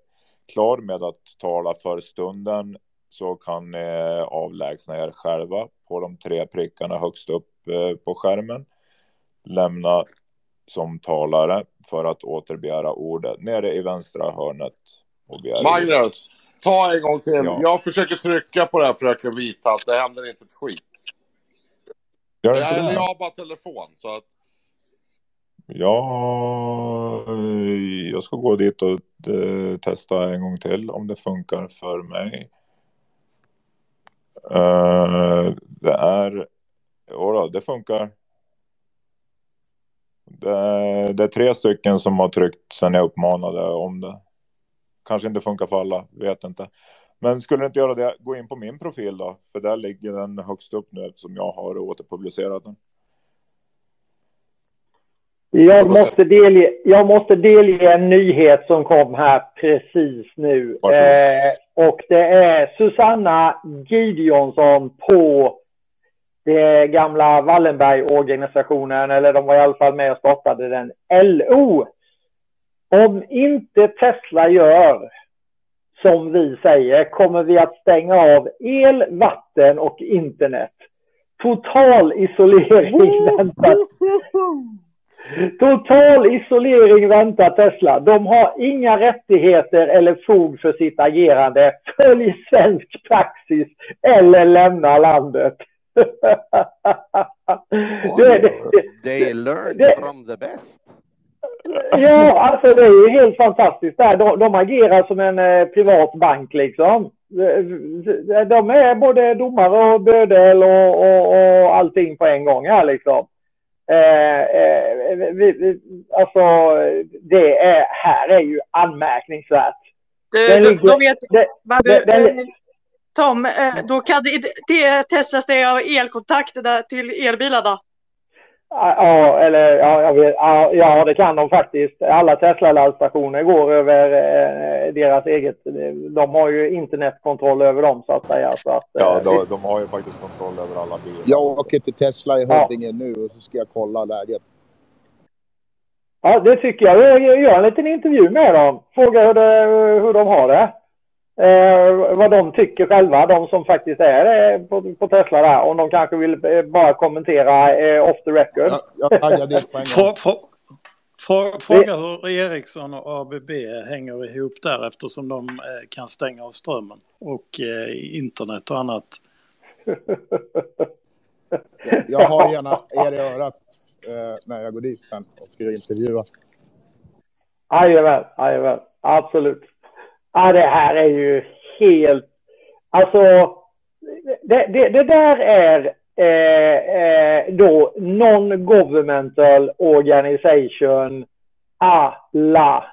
S12: klar med att tala för stunden så kan ni avlägsna er själva på de tre prickarna högst upp eh, på skärmen. Lämna som talare för att återbegära ordet nere i vänstra hörnet. Och.
S17: Magnus, ta en gång till.
S12: Ja.
S17: Jag försöker trycka på det här fröken Vithalt. Det händer inte ett skit.
S12: Gör
S17: Jag,
S12: inte det?
S17: jag har bara telefon. Så att,
S12: Ja, jag ska gå dit och eh, testa en gång till om det funkar för mig. Eh, det är, jodå, det funkar. Det, det är tre stycken som har tryckt sen jag uppmanade om det. Kanske inte funkar för alla, vet inte. Men skulle det inte göra det, gå in på min profil då, för där ligger den högst upp nu eftersom jag har återpublicerat den.
S13: Jag måste, delge, jag måste delge en nyhet som kom här precis nu. Eh, och det är Susanna Gideonsson på det gamla Wallenberg-organisationen, eller de var i alla fall med och startade den, LO. Om inte Tesla gör som vi säger kommer vi att stänga av el, vatten och internet. Total isolering väntar. Total isolering väntar Tesla. De har inga rättigheter eller fog för sitt agerande. Följ svensk praxis eller lämna landet. Det, det,
S20: They learn
S13: det-
S20: from the best.
S13: Ja, alltså det är ju helt fantastiskt. Där. De, de agerar som en eh, privat bank liksom. De- De är både domare och bödel och, och, och allting på en gång här liksom. Eh, eh, vi, vi, alltså det är, här är ju anmärkningsvärt.
S16: Du,
S13: Den
S16: då,
S13: ligger-
S16: då vet
S13: det-
S16: vad du,
S13: den-
S16: eh, Tom, eh, då kan det, det testas det av elkontakter där till elbilar då?
S13: Ja, eller ja, jag vet, ja, ja, det kan de faktiskt. Alla Tesla-laddstationer går över eh, deras eget. De har ju internetkontroll över dem så att säga. Så att, eh,
S12: Ja, de, de har ju faktiskt kontroll över alla bilar.
S2: Jag åker till Tesla i
S13: Ja.
S2: Huddinge nu och så ska jag kolla läget.
S13: Ja, det tycker jag. Jag jag gör en liten intervju med dem. Fråga hur, det, hur de har det. Eh, vad de tycker själva, de som faktiskt är eh, på, på Tesla där. Om de kanske vill eh, bara kommentera eh, off the record.
S14: Fråga hur Ericsson och ABB hänger ihop där eftersom de eh, kan stänga av strömmen och eh, internet och annat.
S2: Jag har gärna er i örat eh, när jag går dit sen och ska intervjua.
S13: Jajamän, jajamän. Absolut. Ja, det här är ju helt... Alltså, det, det, det där är eh, eh, då non-governmental organisation alla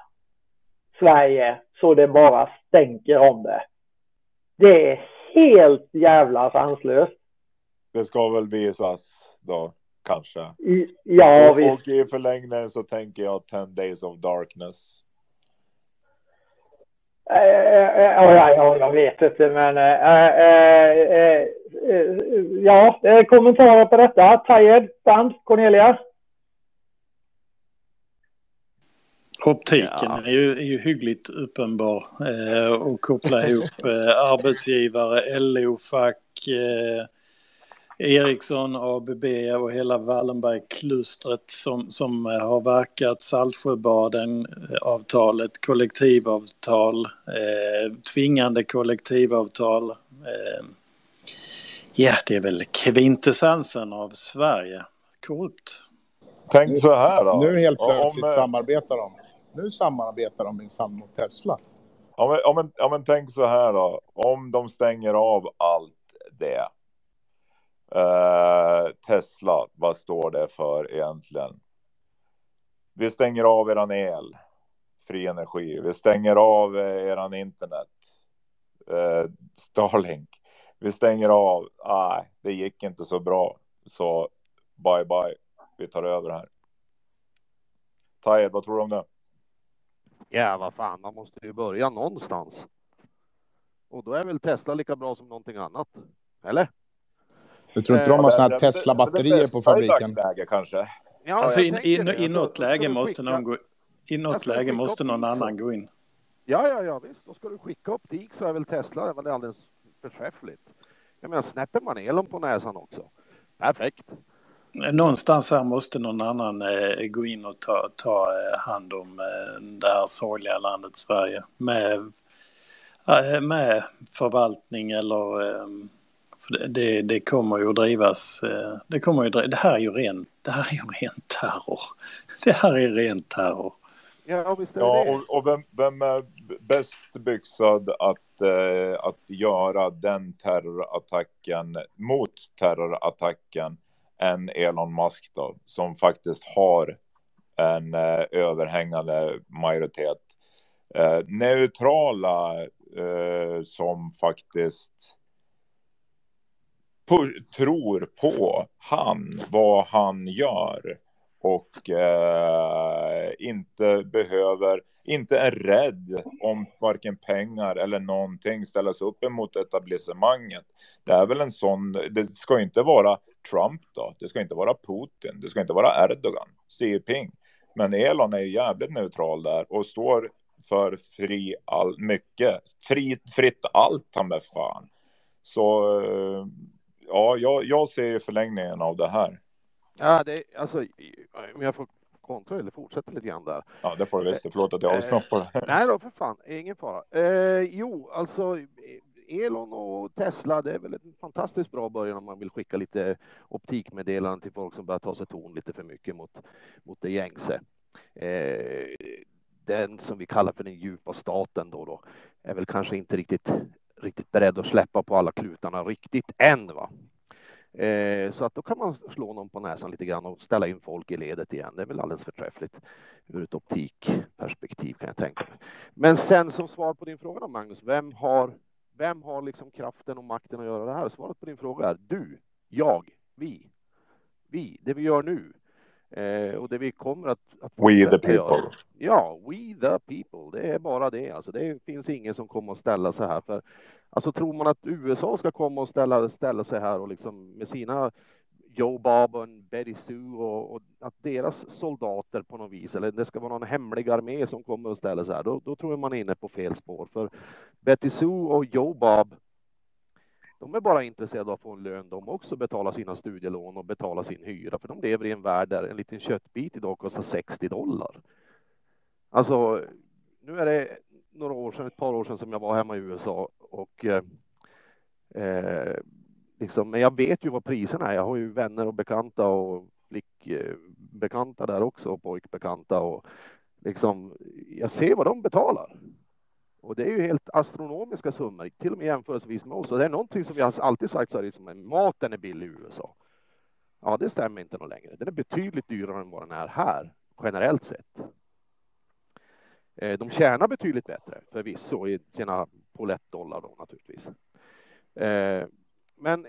S13: Sverige så det bara stänker om det. Det är helt jävla sanslöst.
S12: Det ska väl visas då, kanske.
S13: I- Ja,
S12: och,
S13: visst.
S12: och i förlängningen så tänker jag 10 days of darkness.
S13: Eh, eh, Ja, ja, ja, jag vet inte, men... eh, eh, eh, eh, Ja, eh, kommentarer på detta? Tajed, Band, Cornelia?
S14: Optiken är, ju, är ju hyggligt uppenbar eh, och koppla ihop eh, arbetsgivare, LO-fack, eh, Ericsson, ABB och hela Wallenberg-klustret som, som eh, har verkat, Saltsjöbaden-avtalet, kollektivavtal, eh, tvingande kollektivavtal. Eh, ja, det är väl kvintessensen av Sverige. Korrupt.
S12: Tänk så här då.
S2: Nu helt plötsligt
S12: om, eh,
S2: samarbetar de. Nu samarbetar de minsann mot Tesla.
S12: Ja men, ja, men, ja, men tänk så här då. Om de stänger av allt det. Eh, Tesla, vad står det för egentligen? Vi stänger av eran el, fri energi. Vi stänger av eh, eran internet, eh, Starlink. Vi stänger av, nej, det gick inte så bra. Så bye bye, vi tar över här. Tajer, vad tror du om det?
S20: Ja, vad fan, man måste ju börja någonstans. Och då är väl Tesla lika bra som någonting annat? Eller?
S2: Jag tror inte de har såna här Tesla-batterier på fabriken.
S12: Läge, kanske.
S20: Ja,
S14: alltså
S20: jag
S14: i,
S20: tänker
S14: i,
S20: Alltså,
S14: något läge
S20: du
S14: måste någon gå i något
S20: du
S14: läge måste någon annan gå in.
S20: Ja, ja, ja, visst. Då ska du skicka upp dit så är väl Tesla det är väl alldeles förträffligt. Jag menar, snäpper man elen på näsan också. Perfekt.
S14: Någonstans här måste någon annan eh, gå in och ta, ta eh, hand om eh, det här sorgliga landet Sverige med, eh, med förvaltning eller eh, för det, det kommer ju att drivas. Eh, det, kommer ju, det här är ju ren, det här är ju ren terror. Det här är ren terror.
S20: Ja, visst är det
S12: Ja, och, och vem, vem är bäst byxad att, eh, att göra den terrorattacken mot terrorattacken än Elon Musk då, som faktiskt har en eh, överhängande majoritet. Eh, neutrala eh, som faktiskt tror på han, vad han gör och eh, inte behöver, inte är rädd om varken pengar eller någonting ställas upp emot etablissemanget. Det är väl en sån, det ska inte vara Trump då, det ska inte vara Putin, det ska inte vara Erdogan, Xi Jinping. Men Elon är ju jävligt neutral där och står för fri all, mycket, fri, fritt allt han med fan. Så eh, ja, jag, jag ser förlängningen av det här.
S20: Ja, det alltså, om jag får kontra eller fortsätta lite grann där.
S12: Ja, det får du visst. Förlåt att jag avsnoppar det.
S20: Nej då, för fan, ingen fara. Eh, jo, alltså Elon och Tesla, det är väl en fantastiskt bra början om man vill skicka lite optikmeddelanden till folk som börjar ta sig ton lite för mycket mot, mot det gängse. Eh, den som vi kallar för den djupa staten då, då är väl kanske inte riktigt, riktigt beredd att släppa på alla klutarna riktigt än. Va? Eh, så att då kan man slå någon på näsan lite grann och ställa in folk i ledet igen. Det är väl alldeles förträffligt ur ett optikperspektiv kan jag tänka mig. Men sen som svar på din fråga då Magnus, vem har, vem har liksom kraften och makten att göra det här? Svaret på din fråga är du, jag, vi. Vi, det vi gör nu. Eh, och det vi kommer att, att
S12: We the
S20: fortsätta göra.
S12: people.
S20: Ja, we the people. Det är bara det. Alltså, det finns ingen som kommer att ställa sig här. För, alltså, tror man att USA ska komma och ställa, ställa sig här och liksom med sina Joe Bob och Betty Sue och, och att deras soldater på något vis, eller det ska vara någon hemlig armé som kommer och ställer sig här, då, då tror jag man är inne på fel spår. För Betty Sue och Joe Bob, de är bara intresserade av att få en lön de också, betala sina studielån och betala sin hyra, för de lever i en värld där en liten köttbit idag kostar 60 dollar. Alltså, nu är det några år sedan, ett par år sedan som jag var hemma i USA och eh, eh, liksom, men jag vet ju vad priserna är. Jag har ju vänner och bekanta och flickbekanta där också och pojkbekanta och liksom, jag ser vad de betalar. Och det är ju helt astronomiska summor, till och med jämförelsevis med oss. Och det är någonting som vi alltid sagt så här, liksom, maten är billig i USA. Ja, det stämmer inte något längre. Den är betydligt dyrare än vad den är här, generellt sett. Eh, de tjänar betydligt bättre förvisso i sina pollettdollar då naturligtvis. Eh, men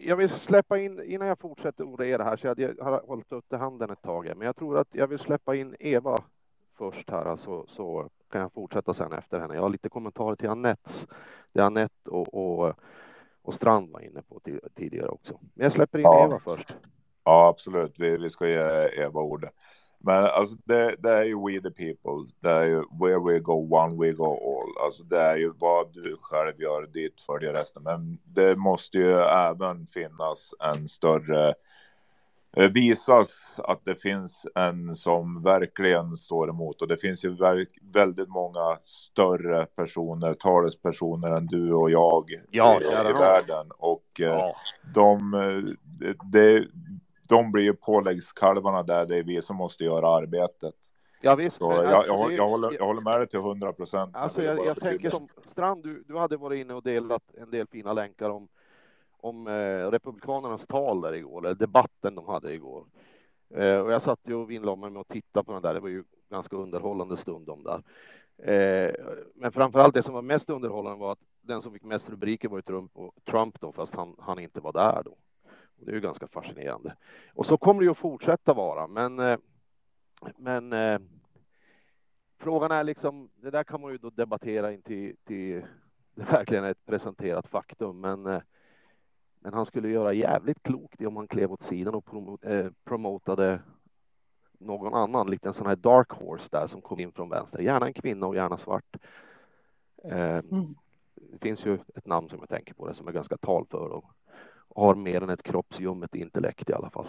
S20: jag vill släppa in, innan jag fortsätter orera här, så jag har hållit upp handen ett tag, men jag tror att jag vill släppa in Eva först här, alltså, så kan jag fortsätta sen efter henne. Jag har lite kommentarer till Anettes, det Anette och, och, och Strand var inne på ti- tidigare också. Men jag släpper in
S12: Ja.
S20: Eva först.
S12: Ja, absolut. Vi, vi ska ge Eva ordet. Men alltså det, det är ju we the people. Det är ju where we go one we go all. Alltså det är ju vad du själv gör, dit följer resten. Men det måste ju även finnas en större visas att det finns en som verkligen står emot och det finns ju väldigt många större personer, talespersoner än du och jag
S20: Ja,
S12: i,
S20: nån.
S12: världen och eh, de, eh, det, de blir ju påläggskalvarna där, det är vi som måste göra arbetet.
S20: Ja, visst,
S12: Så jag,
S20: alltså,
S12: jag, jag, håller, jag håller med dig till hundra procent.
S20: Alltså jag, jag tänker som Strand, du, du hade varit inne och delat en del fina länkar om, om eh, Republikanernas tal där igår, eller debatten de hade igår. Eh, och jag satt ju och vinnlade mig med att titta på den där. Det var ju ganska underhållande stund om där. Eh, men framförallt det som var mest underhållande var att den som fick mest rubriker var ju Trump, och Trump då, fast han, han inte var där då. Och det är ju ganska fascinerande. Och så kommer det ju att fortsätta vara, men eh, men frågan är liksom, det där kan man ju då debattera in till, till det verkligen är ett presenterat faktum, men eh, men han skulle göra jävligt klokt i om han klev åt sidan och promo, eh, promotade någon annan, lite en sån här dark horse där som kom in från vänster. Gärna en kvinna och gärna svart. Eh, det finns ju ett namn som jag tänker på det som är ganska talför och har mer än ett kroppsljummet intellekt i alla fall.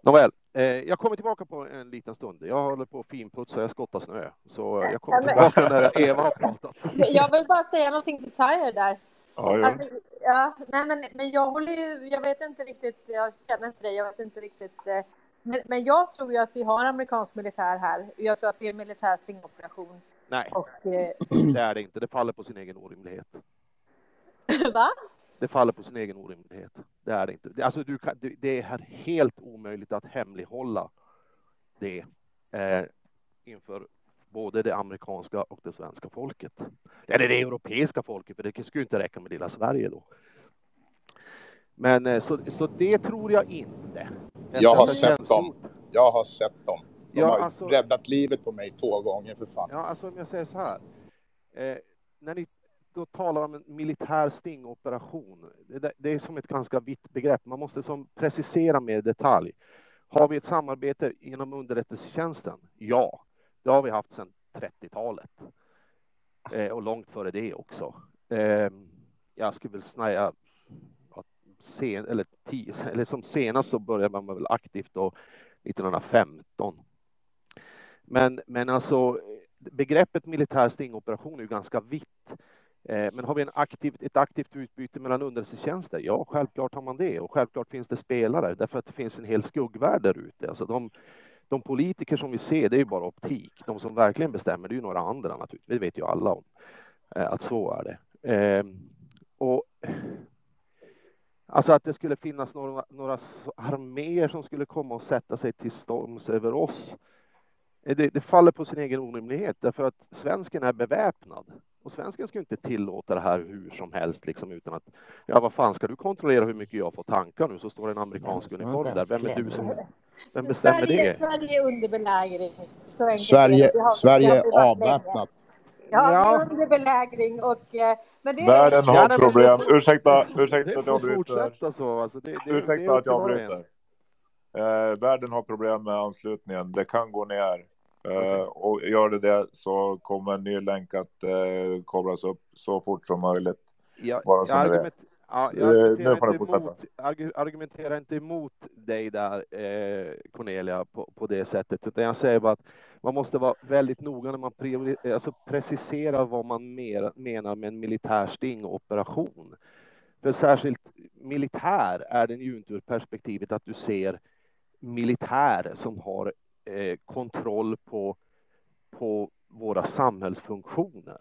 S20: Nåväl, eh, jag kommer tillbaka på en liten stund. Jag håller på att finputsa, jag skottar snö. Så jag kommer tillbaka när Eva har pratat.
S1: Jag vill bara säga någonting till Tyre där.
S12: Ja, ja.
S1: Alltså, ja, nej men, men jag håller ju, jag vet inte riktigt, jag känner inte dig, jag vet inte riktigt. Eh, men, men jag tror ju att vi har amerikansk militär här. Jag tror att det är en militär stingoperation.
S20: Nej,
S1: Och, eh,
S20: det är det inte. Det faller på sin egen orimlighet.
S1: va?
S20: Det faller på sin egen orimlighet. Det är det inte. Alltså, du kan, det- det är helt omöjligt att hemlighålla det eh, inför både det amerikanska och det svenska folket. Eller det europeiska folket, för det skulle inte räcka med lilla Sverige då. Men eh, så, så det tror jag inte.
S2: Jag har sett
S20: känns-
S2: dem. Jag har sett dem. De
S20: Ja,
S2: har
S20: alltså-
S2: räddat livet på mig två gånger för fan.
S20: Ja, alltså om jag säger så här. Eh, när ni då talar om en militär stingoperation, det, det- det är som ett ganska vitt begrepp. Man måste som precisera mer i detalj. Har vi ett samarbete inom underrättelsetjänsten? Ja, det har vi haft sedan 30-talet. Eh, och långt före det också. Eh, jag skulle väl säga att sen, eller, tio, eller som senast så började man väl aktivt då 1915. Men, men alltså begreppet militär stingoperation är ju ganska vitt. Eh, men har vi en aktivt, ett aktivt utbyte mellan underrättelsetjänster? Ja, självklart har man det och självklart finns det spelare därför att det finns en hel skuggvärld där ute. Alltså de, de politiker som vi ser, det är ju bara optik. De som verkligen bestämmer, det är ju några andra naturligtvis. Det vet ju alla om eh, att så är det. Ehm, och Alltså att det skulle finnas några, några arméer som skulle komma och sätta sig till storms över oss. Eh, Det, det faller på sin egen orimlighet därför att svensken är beväpnad. Och svensken ska ju inte tillåta det här hur som helst liksom utan att ja vad fan ska du kontrollera hur mycket jag får tanka nu så står det en amerikansk uniform där. Vem är du som vem bestämmer
S1: Sverige,
S20: det?
S1: Sverige är under belägring. Det.
S2: Sverige,
S1: har-
S2: Sverige är avväpnat.
S1: Ja,
S20: Ja.
S1: är under belägring och... eh, Men det är...
S12: Världen
S20: Ja,
S12: har
S20: men
S12: problem.
S20: det
S12: Ursäkta, ursäkta
S20: Det
S12: att jag bryter.
S20: så. Alltså det, det, det
S12: Ursäkta
S20: upp
S12: att jag bryter. Eh, världen har problem med anslutningen. Det kan gå ner. Eh, och gör det det så kommer en ny länk att eh, kablas upp så fort som möjligt.
S20: Jag,
S12: Bara
S20: jag, argument, ja,
S12: Eh,
S20: jag argumenterar,
S12: nu får ni
S20: inte emot, argu, argumenterar inte emot dig där, eh, Cornelia, på, på det sättet, utan jag säger bara att man måste vara väldigt noga när man priori- alltså preciserar vad man mer, menar med en militär stingoperation. För särskilt militär är den ju inte ur perspektivet att du ser militär som har eh, kontroll på, på våra samhällsfunktioner.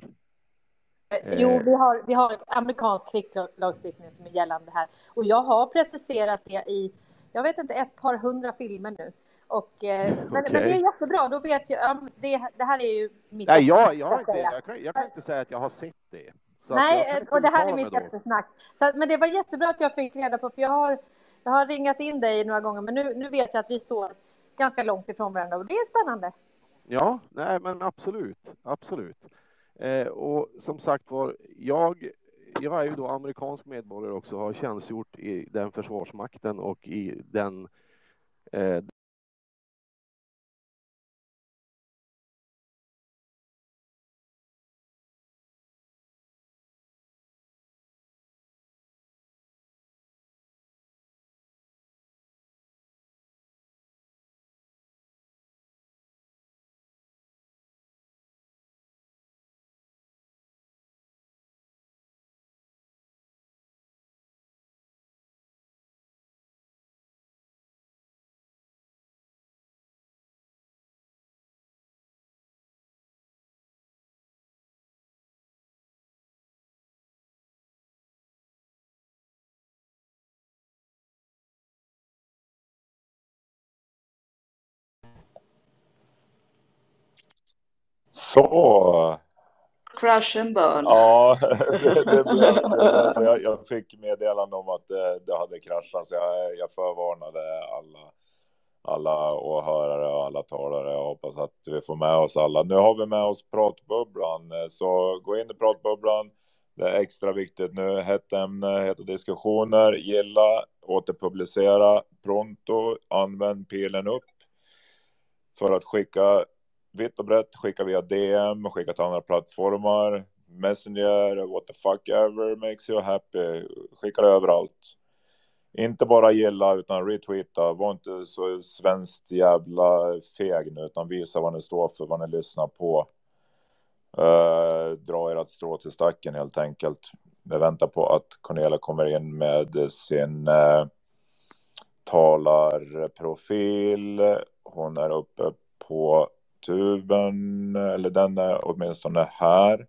S1: Eh, Jo, vi har, vi har amerikansk krigslagstiftning som är gällande här. Och jag har preciserat det i, jag vet inte, ett par hundra filmer nu. Och, eh, men, men
S20: Okej.
S1: det är jättebra, då vet jag, ja, det, det här är ju mitt
S20: Nej, jag, jag, inte, jag, kan, jag kan inte säga att jag har sett det.
S1: Nej, eh, och det här är mitt eftersnack. Så, men det var jättebra att jag fick reda på, för jag har, jag har ringat in dig några gånger, men nu, nu vet jag att vi står ganska långt ifrån varandra och det är spännande.
S20: Ja, nej men absolut, absolut. Eh, och som sagt var, jag, jag är ju då amerikansk medborgare också, har tjänstgjort i den försvarsmakten och i den eh,
S12: Så.
S16: Crash and burn.
S12: Ja, det, det blev, det blev, så jag, jag fick meddelande om att det, det hade kraschat så jag, jag förvarnade alla, alla åhörare och alla talare. Jag hoppas att vi får med oss alla. Nu har vi med oss pratbubblan, så gå in i pratbubblan. Det är extra viktigt nu. Hett ämne, heta diskussioner, gilla, återpublicera pronto, använd pilen upp för att skicka vitt och brett, skicka via DM, skicka till andra plattformar, Messenger, what the fuck ever makes you happy. Skicka det överallt. Inte bara gilla utan retweeta. Var inte så svenskt jävla feg nu utan visa vad ni står för, vad ni lyssnar på. Uh, dra ert strå till stacken helt enkelt. Jag väntar på att Cornelia kommer in med sin uh, talarprofil. Hon är uppe på tuben, eller den är åtminstone här.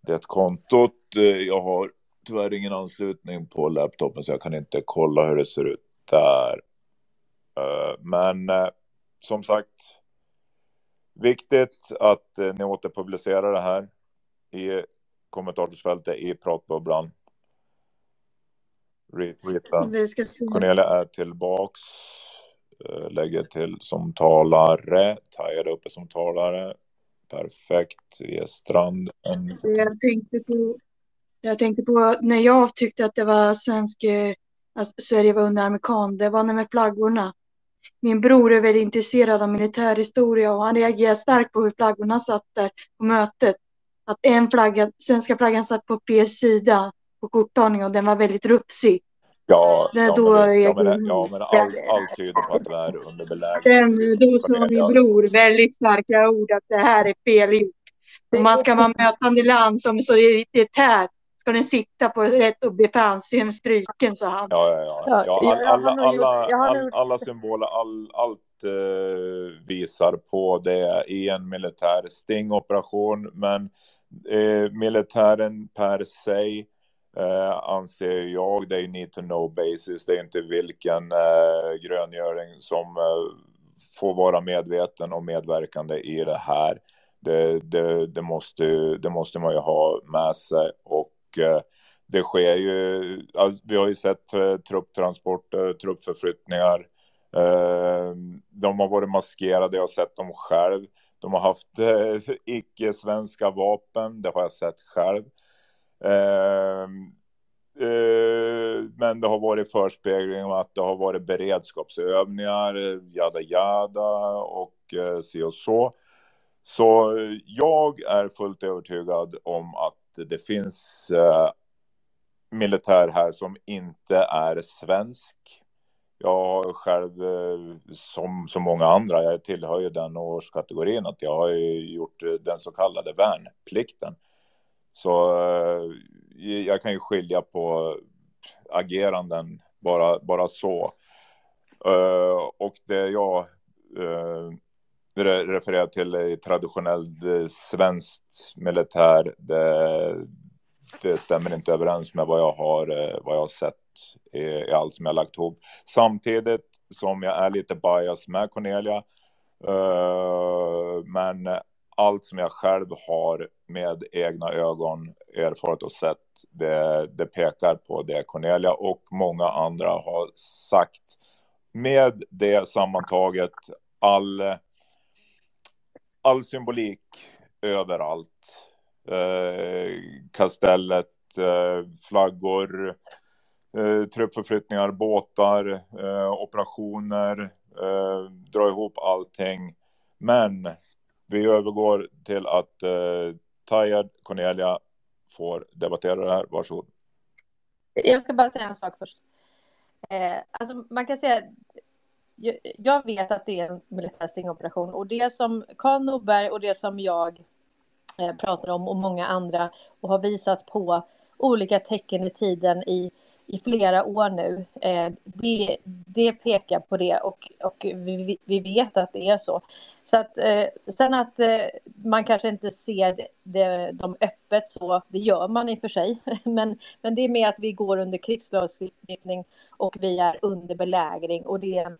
S12: Det kontot. Jag har tyvärr ingen anslutning på laptopen så jag kan inte kolla hur det ser ut där. Men som sagt, viktigt att ni återpublicerar det här i kommentarsfältet i pratbubblan. Retweeta. Cornelia är tillbaks. Eh, lägger till som talare. Tajar uppe som talare. Perfekt. Estrand.
S16: Jag tänkte på, jag tänkte på när jag tyckte att det var svensk, eh, alltså Sverige var under amerikan, det var när med flaggorna. Min bror är väldigt intresserad av militärhistoria och han reagerade starkt på hur flaggorna satt där på mötet. Att en flagga, svenska flaggan satt på P sida på korttagningen och den var väldigt rufsig.
S12: Ja, ja,
S16: då
S12: men, ja, men, ja, men allt, allt tyder på att vi är under belägring.
S16: Då sa min bror väldigt starka ord att det här är fel gjort. Om man ska vara mötande land som så tär ska den sitta på rätt och bli fansen stryken, sa han.
S12: Ja, ja, ja.
S16: Ja,
S12: alla, alla,
S16: jag har
S12: all,
S16: nog-
S12: alla symboler, all, allt eh, visar på det i en militär stingoperation. Men eh, militären per se eh, anser jag, det är need to know basis. Det är inte vilken eh, gröngöring som eh, får vara medveten och medverkande i det här. Det, det, det, måste, det måste man ju ha med sig. Och eh, det sker ju, vi har ju sett eh, trupptransporter, truppförflyttningar. Eh, de har varit maskerade, jag har sett dem själv. De har haft eh, icke-svenska vapen, det har jag sett själv. Ehm, eh, men det har varit förspegling om att det har varit beredskapsövningar, eh, jada jada och eh, si och så. Så eh, jag är fullt övertygad om att det finns militär här som inte är svensk. Jag har själv, som så många andra, jag tillhör ju den årskategorin att jag har gjort den så kallade värnplikten. Så eh, jag kan ju skilja på ageranden bara, bara så. Eh, och det jag eh, re- refererar till är traditionellt svenskt militär. Det, det stämmer inte överens med vad jag har, vad jag har sett i, i allt som jag har lagt ihop. Samtidigt som jag är lite bias med Cornelia. men allt som jag själv har med egna ögon erfarit och sett, det, det pekar på det Cornelia och många andra har sagt. Med det sammantaget, all, all symbolik överallt. Eh, kastellet, eh, flaggor, eh, truppförflyttningar, båtar, eh, operationer, eh, dra ihop allting. Men vi övergår till att eh, Tajad Cornelia får debattera det här. Varsågod.
S1: Jag ska bara säga en sak först. Eh, alltså man kan säga, jag, jag vet att det är en militär stingoperation och det som Karl Norberg och det som jag eh, pratar om och många andra och har visat på olika tecken i tiden i, i flera år nu. Eh, det, det pekar på det och, och vi, vi vet att det är så. Så att eh, sen att eh, man kanske inte ser det, det, de öppet så, det gör man i och för sig. Men, men det är med att vi går under krigslagstiftning och vi är under belägring och det är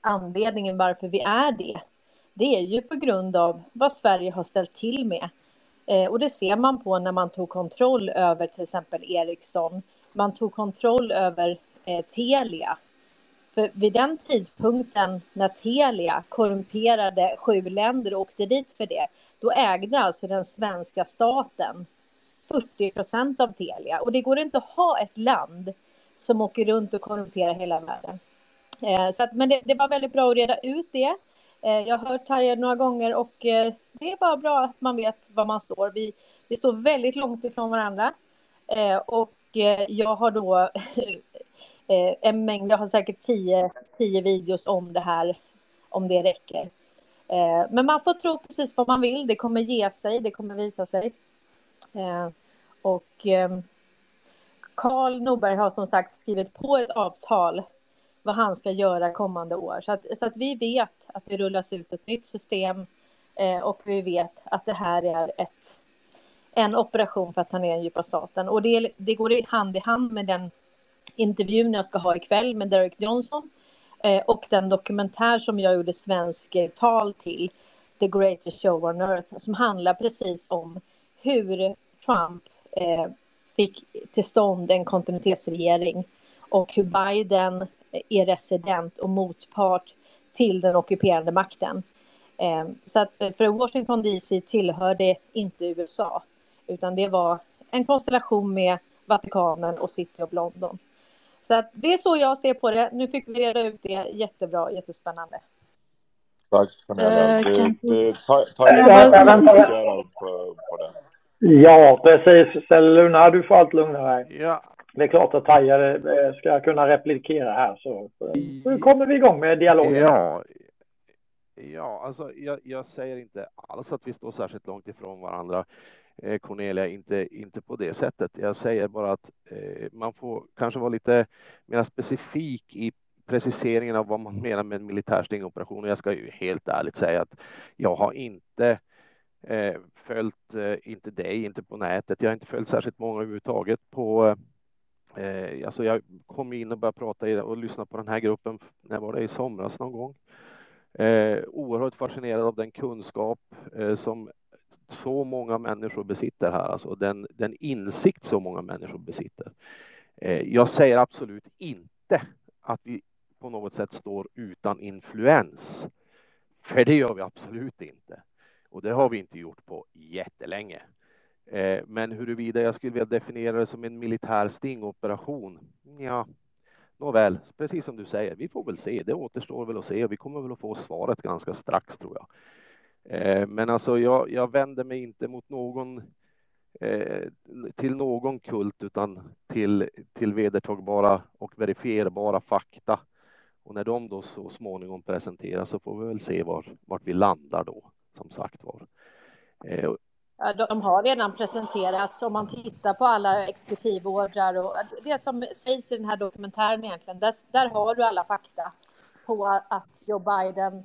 S1: anledningen varför vi är det. det är ju på grund av vad Sverige har ställt till med. Eh, och det ser man på när man tog kontroll över till exempel Ericsson. Man tog kontroll över eh, Telia. För vid den tidpunkten när Telia korrumperade sju länder och åkte dit för det, då ägde alltså den svenska staten 40 procent av Telia. Och det går inte att ha ett land som åker runt och korrumperar hela världen. Eh, så att, men det, det, var väldigt bra att reda ut det. Eh, jag har hört Tajer några gånger och eh, det är bara bra att man vet var man står. Vi, vi står väldigt långt ifrån varandra. Eh, och eh, jag har då Eh, en mängd, jag har säkert tio, tio videos om det här, om det räcker. Eh, men man får tro precis vad man vill, det kommer ge sig, det kommer visa sig. Eh, och ehm, Karl Norberg har som sagt skrivit på ett avtal vad han ska göra kommande år. Så att, så att vi vet att det rullas ut ett nytt system eh, och vi vet att det här är ett, en operation för att ta ner den djupa staten. Och det, det går hand i hand med den intervjun jag ska ha ikväll med Derek Johnson eh, och den dokumentär som jag gjorde svensk eh, tal till, The Greatest Show on Earth, som handlar precis om hur Trump eh, fick till stånd en kontinuitetsregering och hur Biden är resident och motpart till den ockuperande makten. Så att för Washington DC tillhörde inte USA, utan det var en konstellation med Vatikanen och City of London. Så att det är så jag ser på det. Nu fick vi reda ut det. Jättebra, jättespännande.
S12: Tack Pernilla.
S13: Äh,
S12: Du, du, ta, ta
S13: på, på det. Ja, precis. Luna, du får allt lugna dig.
S20: Ja,
S13: det är klart att Taja eh, ska kunna replikera här så, så kommer vi igång med dialogen.
S20: Ja, ja alltså jag, jag, säger inte alls att vi står särskilt långt ifrån varandra. Eh, Cornelia, inte, inte på det sättet. Jag säger bara att eh, man får kanske vara lite mer specifik i preciseringen av vad man menar med en militär stingoperation. Jag ska ju helt ärligt säga att jag har inte eh, följt, eh, inte dig, inte på nätet. Jag har inte följt särskilt många överhuvudtaget på Eh, alltså jag kom in och började prata och lyssna på den här gruppen, när var det i somras någon gång? Eh, oerhört fascinerad av den kunskap eh, som så många människor besitter här, alltså den, den insikt så många människor besitter. Eh, jag säger absolut inte att vi på något sätt står utan influens, för det gör vi absolut inte. Och det har vi inte gjort på jättelänge. Eh, men huruvida jag skulle vilja definiera det som en militär stingoperation? Ja, nåväl, precis som du säger, vi får väl se. Det återstår väl att se och vi kommer väl att få svaret ganska strax tror jag. Eh, men alltså, jag, jag vänder mig inte mot någon eh, till någon kult utan till, till vedertagbara och verifierbara fakta. Och när de då så småningom presenteras så får vi väl se var, vart vi landar då, som sagt var.
S1: Eh, de har redan presenterats om man tittar på alla exekutivordrar och det som sägs i den här dokumentären egentligen, där, där har du alla fakta på att Joe Biden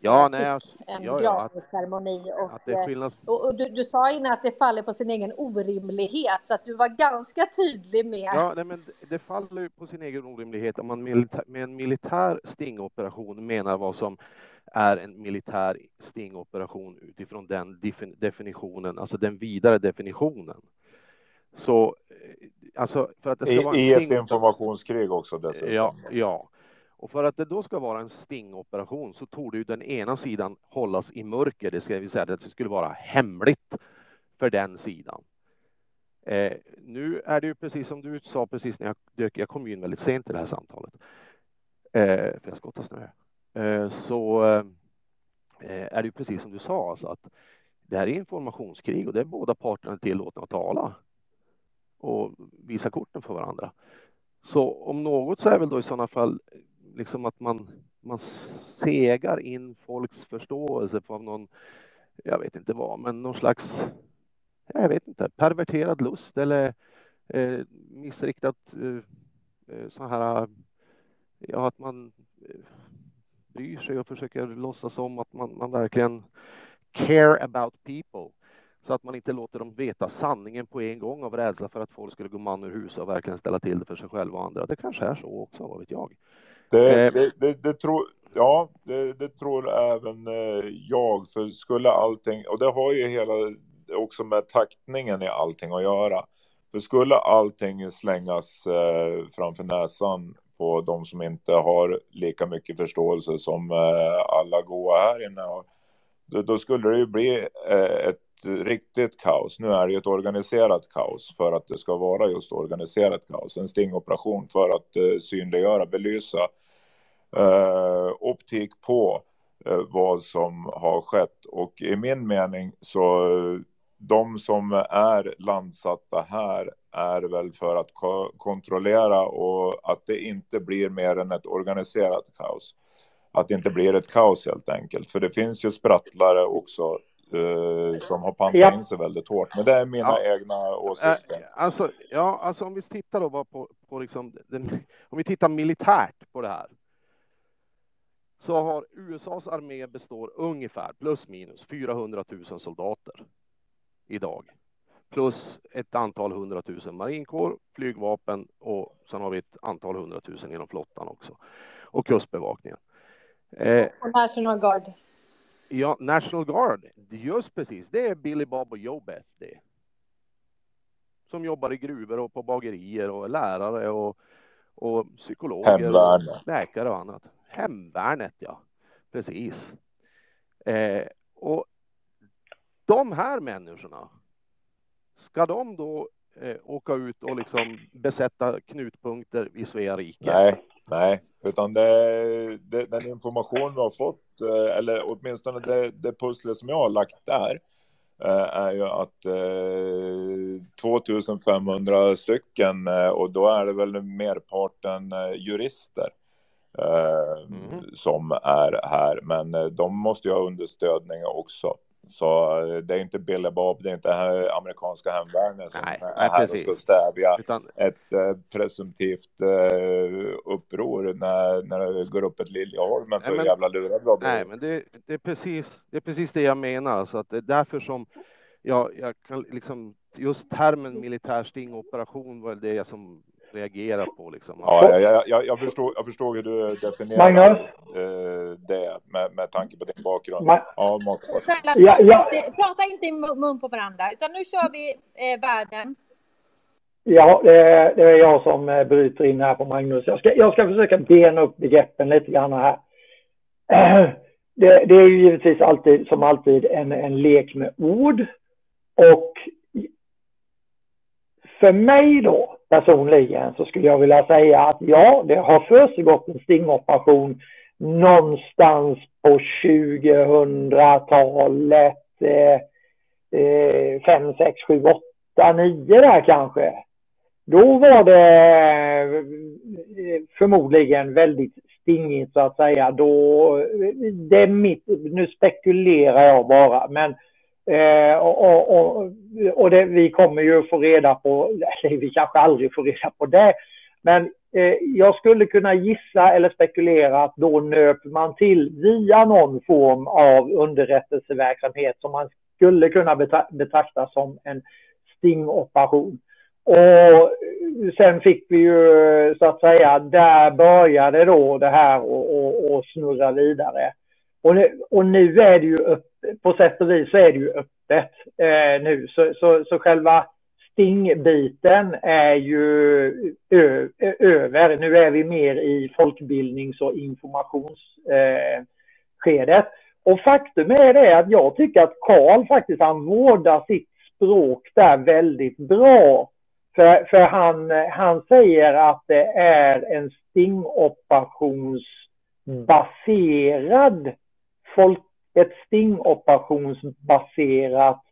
S20: ja,
S1: fick
S20: nej,
S1: en
S20: ja,
S1: gravceremoni. Och,
S20: att det är skillnad.
S1: och, och du, du, sa innan att det faller på sin egen orimlighet, så att du var ganska tydlig med...
S20: Ja, nej, men det faller ju på sin egen orimlighet om man med en militär stingoperation menar vad som är en militär stingoperation utifrån den definitionen, alltså den vidare definitionen. Så eh, alltså för att det ska
S12: I,
S20: vara
S12: I ett informationskrig också dessutom.
S20: Ja, ja. Och för att det då ska vara en stingoperation så tog ju den ena sidan hållas i mörker, det ska vi säga att det skulle vara hemligt för den sidan. Eh, nu är det ju precis som du sa precis när jag dök, jag kom in väldigt sent i det här samtalet. Eh, för jag skottar snö. Eh, så eh, eh, är det ju precis som du sa, alltså att det här är informationskrig och det är båda parterna tillåtna att tala och visa korten för varandra. Så om något så är väl då i sådana fall liksom att man, man segar in folks förståelse för någon, jag vet inte vad, men någon slags, jag vet inte, perverterad lust eller eh, missriktat eh, eh så här, ja att man eh, bryr sig och försöker låtsas som att man, man verkligen care about people så att man inte låter dem veta sanningen på en gång av rädsla för att folk skulle gå man ur huset och verkligen ställa till det för sig själva och andra. Det kanske är så också, vad vet jag.
S12: Det, eh, det, det, det tror, ja, det, tror även eh, jag. För skulle allting, och det har ju hela också med taktningen i allting att göra. För skulle allting slängas eh, framför näsan på de som inte har lika mycket förståelse som eh, alla goa här inne har, då, då skulle det ju bli eh, ett riktigt kaos. Nu är det ju ett organiserat kaos för att det ska vara just organiserat kaos. En stingoperation för att eh, synliggöra, belysa eh, optik på eh, vad som har skett. Och i min mening så eh, de som är landsatta här är väl för att ko kontrollera och att det inte blir mer än ett organiserat kaos. Att det inte blir ett kaos helt enkelt. För det finns ju sprattlare också eh, som har pantat
S20: Ja.
S12: in sig väldigt hårt. Men det är mina
S20: Ja.
S12: egna åsikter.
S20: Alltså, ja, alltså om vi tittar då bara på, på liksom den, om vi tittar militärt på det här. Så har USAs armé består ungefär plus minus 400 000 soldater idag. Plus ett antal hundratusen marinkår, flygvapen och sen har vi ett antal hundratusen inom flottan också. Och kustbevakningen. Eh,
S21: Och National Guard.
S20: Ja, National Guard, just precis. Det är Billy Bob och Joe det. Som jobbar i gruvor och på bagerier och är lärare och, och psykologer
S12: Hemvärnet.
S20: och läkare och annat. Hemvärnet, ja. Precis. Eh, och de här människorna, ska de då eh, åka ut och liksom besätta knutpunkter i Svea rike?
S12: Nej, nej, utan det, det, den information vi har fått, eh, eller åtminstone det, det pusslet som jag har lagt där, eh, är ju att eh, 2500 stycken, eh, och då är det väl merparten jurister eh, som är här, men de måste ju ha understödning också. Så eh, det är inte Billy Bob, det är inte här amerikanska hemvärnet som är
S20: nej,
S12: här och ska stävja
S20: Utan-
S12: ett eh, presumtivt eh, uppror när, när det går upp ett Liljeholmen så
S20: Nej, men-
S12: jävla lurad vad
S20: Nej, men det, det, är precis, det är precis det jag menar. Så att det är därför som jag, jag kan liksom, just termen militär stingoperation var det som reagerar på liksom.
S12: Ja, jag, jag, jag, förstår, jag förstår hur du definierar
S13: Magnus?
S12: eh, det med, med tanke på din bakgrund.
S13: Ma-
S12: ja,
S13: Ja,
S21: prata,
S13: ja.
S21: Inte, prata inte i mun på varandra, utan nu kör vi eh, världen.
S13: Ja, det är, det är jag som eh, bryter in här på Magnus. Jag ska, jag ska försöka bena upp begreppen lite grann här. Det, det är ju givetvis alltid, som alltid, en, en lek med ord. Och för mig då, personligen, så skulle jag vilja säga att ja, det har försiggått en stingoperation någonstans på 2000-talet. Eh, eh, 5, 6, 7, 8, 9 där kanske. Då var det eh, förmodligen väldigt stingigt så att säga. Då, eh, det är mitt, nu spekulerar jag bara, men eh, och, och, och, och det, vi kommer ju få reda på, eller vi kanske aldrig får reda på det, men eh, jag skulle kunna gissa eller spekulera att då nöp man till via någon form av underrättelseverksamhet som man skulle kunna betra- betrakta som en stingoperation. Och sen fick vi ju så att säga, där började då det här och, och, och snurra vidare. Och, nu- och nu är det ju upp på sätt och vis så är det ju öppet eh, nu. Så, så, så själva stingbiten är ju ö, ö, över. Nu är vi mer i folkbildnings och informationsskedet. Eh, och faktum är det att jag tycker att Karl faktiskt han vårdar sitt språk där väldigt bra. För, för han, han säger att det är en stingoperationsbaserad folk, ett stingoperationsbaserat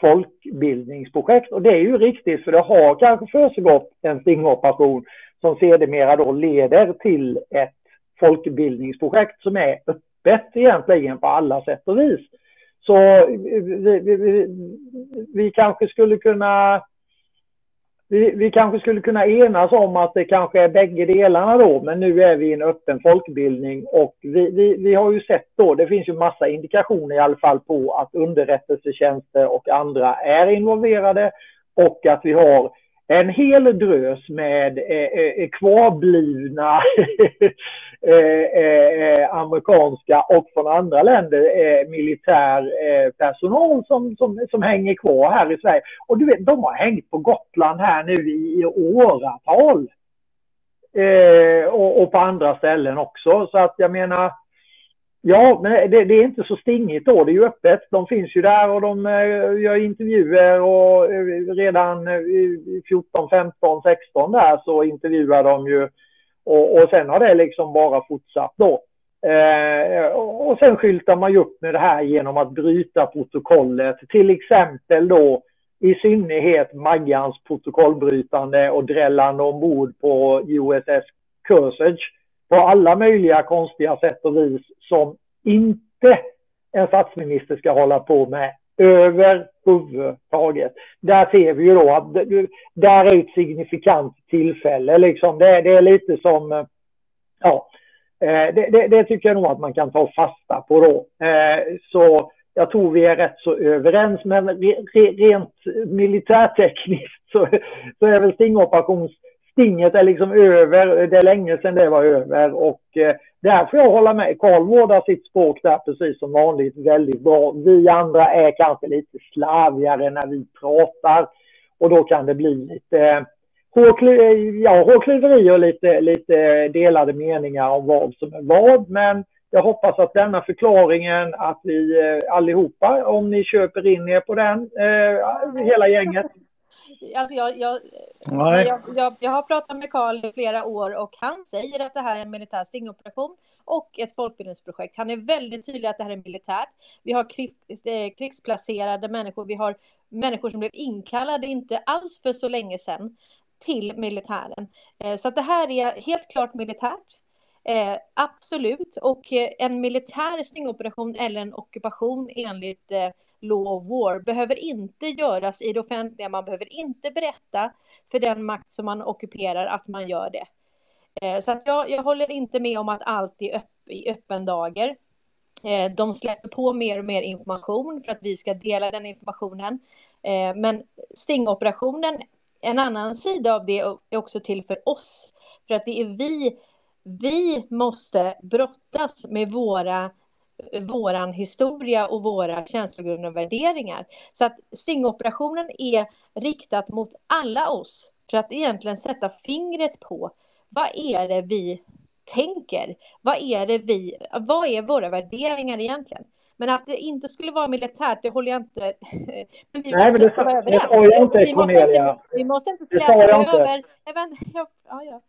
S13: folkbildningsprojekt. Och det är ju riktigt för det har kanske försiggått en stingoperation som sedermera då leder till ett folkbildningsprojekt som är öppet egentligen på alla sätt och vis. Så vi, vi, vi, vi kanske skulle kunna vi, vi kanske skulle kunna enas om att det kanske är bägge delarna då, men nu är vi i en öppen folkbildning och vi, vi, vi har ju sett då, det finns ju massa indikationer i alla fall på att underrättelsetjänster och andra är involverade och att vi har en hel drös med eh, eh, eh kvarblivna eh, eh, eh, amerikanska och från andra länder eh, militär eh, personal som, som, som hänger kvar här i Sverige. Och du vet, de har hängt på Gotland här nu i, i åratal. Eh, och, och på andra ställen också. Så att jag menar, Ja, men det, det, är inte så stingigt då. Det är ju öppet. De finns ju där och de eh, gör intervjuer och eh, redan 14, 15, 16 där så intervjuar de ju. Och, och sen har det liksom bara fortsatt då. Eh, och sen skyltar man ju upp med det här genom att bryta protokollet. Till exempel då i synnerhet Maggans protokollbrytande och drällande ombord på USS Cursage på alla möjliga konstiga sätt och vis som inte en statsminister ska hålla på med överhuvudtaget. Där ser vi ju då att där är ett signifikant tillfälle. Liksom. Det, det är lite som, eh, ja, eh, det, det, det, tycker jag nog att man kan ta fasta på då. Eh, så jag tror vi är rätt så överens, men rent militärtekniskt så, så är väl stingoperations stinget är liksom över. Det är länge sedan det var över och eh, där får jag hålla med. Karl vårdar sitt språk där precis som vanligt väldigt bra. Vi andra är kanske lite slarvigare när vi pratar och då kan det bli lite eh, eh, ja, hårklyveri och lite, lite delade meningar om vad som är vad. Men jag hoppas att denna förklaringen, att vi allihopa, om ni köper in er på den, eh, hela gänget,
S1: Alltså jag, jag, jag, jag, jag, har pratat med Karl i flera år och han säger att det här är en militär stingoperation och ett folkbildningsprojekt. Han är väldigt tydlig att det här är militärt. Vi har krig, eh, krigsplacerade människor, vi har människor som blev inkallade inte alls för så länge sedan till militären. Eh, så att det här är helt klart militärt. Eh, absolut, och eh, en militär stingoperation eller en ockupation enligt law of war behöver inte göras i det offentliga. Man behöver inte berätta för den makt som man ockuperar att man gör det. Eh, så att jag, jag håller inte med om att allt är öpp, i öppen dager. Eh, de släpper på mer och mer information för att vi ska dela den informationen. Eh, men stingoperationen, en annan sida av det är också till för oss. För att det är vi, vi måste brottas med våra våran historia och våra känslogrunder och värderingar. Så att stingoperationen är riktat mot alla oss för att egentligen sätta fingret på vad är det vi tänker? Vad är det vi, vad är våra värderingar egentligen? Men att det inte skulle vara militärt, det håller jag inte... Men vi
S13: Nej, men det, vara överens. Det jag inte, vi, måste inte,
S1: vi måste inte släta över... Även, ja, ja.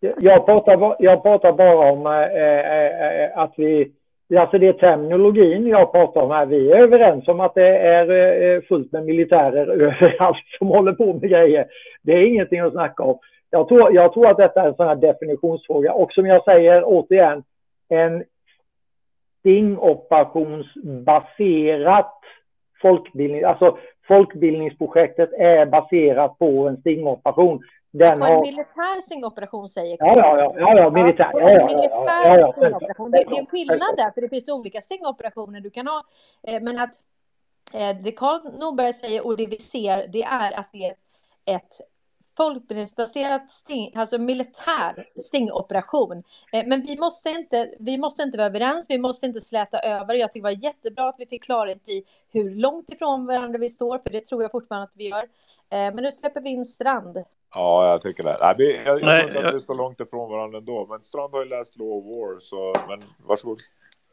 S13: Jag, pratar, jag pratar bara om äh, äh, att vi Alltså det är terminologin jag pratar om här. Vi är överens om att det är eh, fullt med militärer överallt som håller på med grejer. Det är ingenting att snacka om. Jag tror, jag tror att detta är en sån här definitionsfråga. Och som jag säger återigen, en stingoperationsbaserat folkbildning, alltså folkbildningsprojektet är baserat på en stingoperation.
S1: Den på en har... militär stingoperation säger
S13: Ja, ja, ja, ja, ja militär. Ja, ja, ja, ja,
S1: ja, Det, det är skillnad där, för det finns olika stingoperationer du kan ha. Eh, men att eh, det Karl Norberg säger och det vi ser, det är att det är ett folkbildningsbaserat sting, alltså militär stingoperation. Eh, men vi måste, inte, vi måste inte vara överens, vi måste inte släta över. Jag tycker det var jättebra att vi fick klarhet i hur långt ifrån varandra vi står, för det tror jag fortfarande att vi gör. Men nu släpper vi in Strand.
S12: Ja, jag tycker det. Nej, vi, jag, jag Nej, tror inte att vi står långt ifrån varandra ändå. Men Strand har ju läst Law of War, så men varsågod.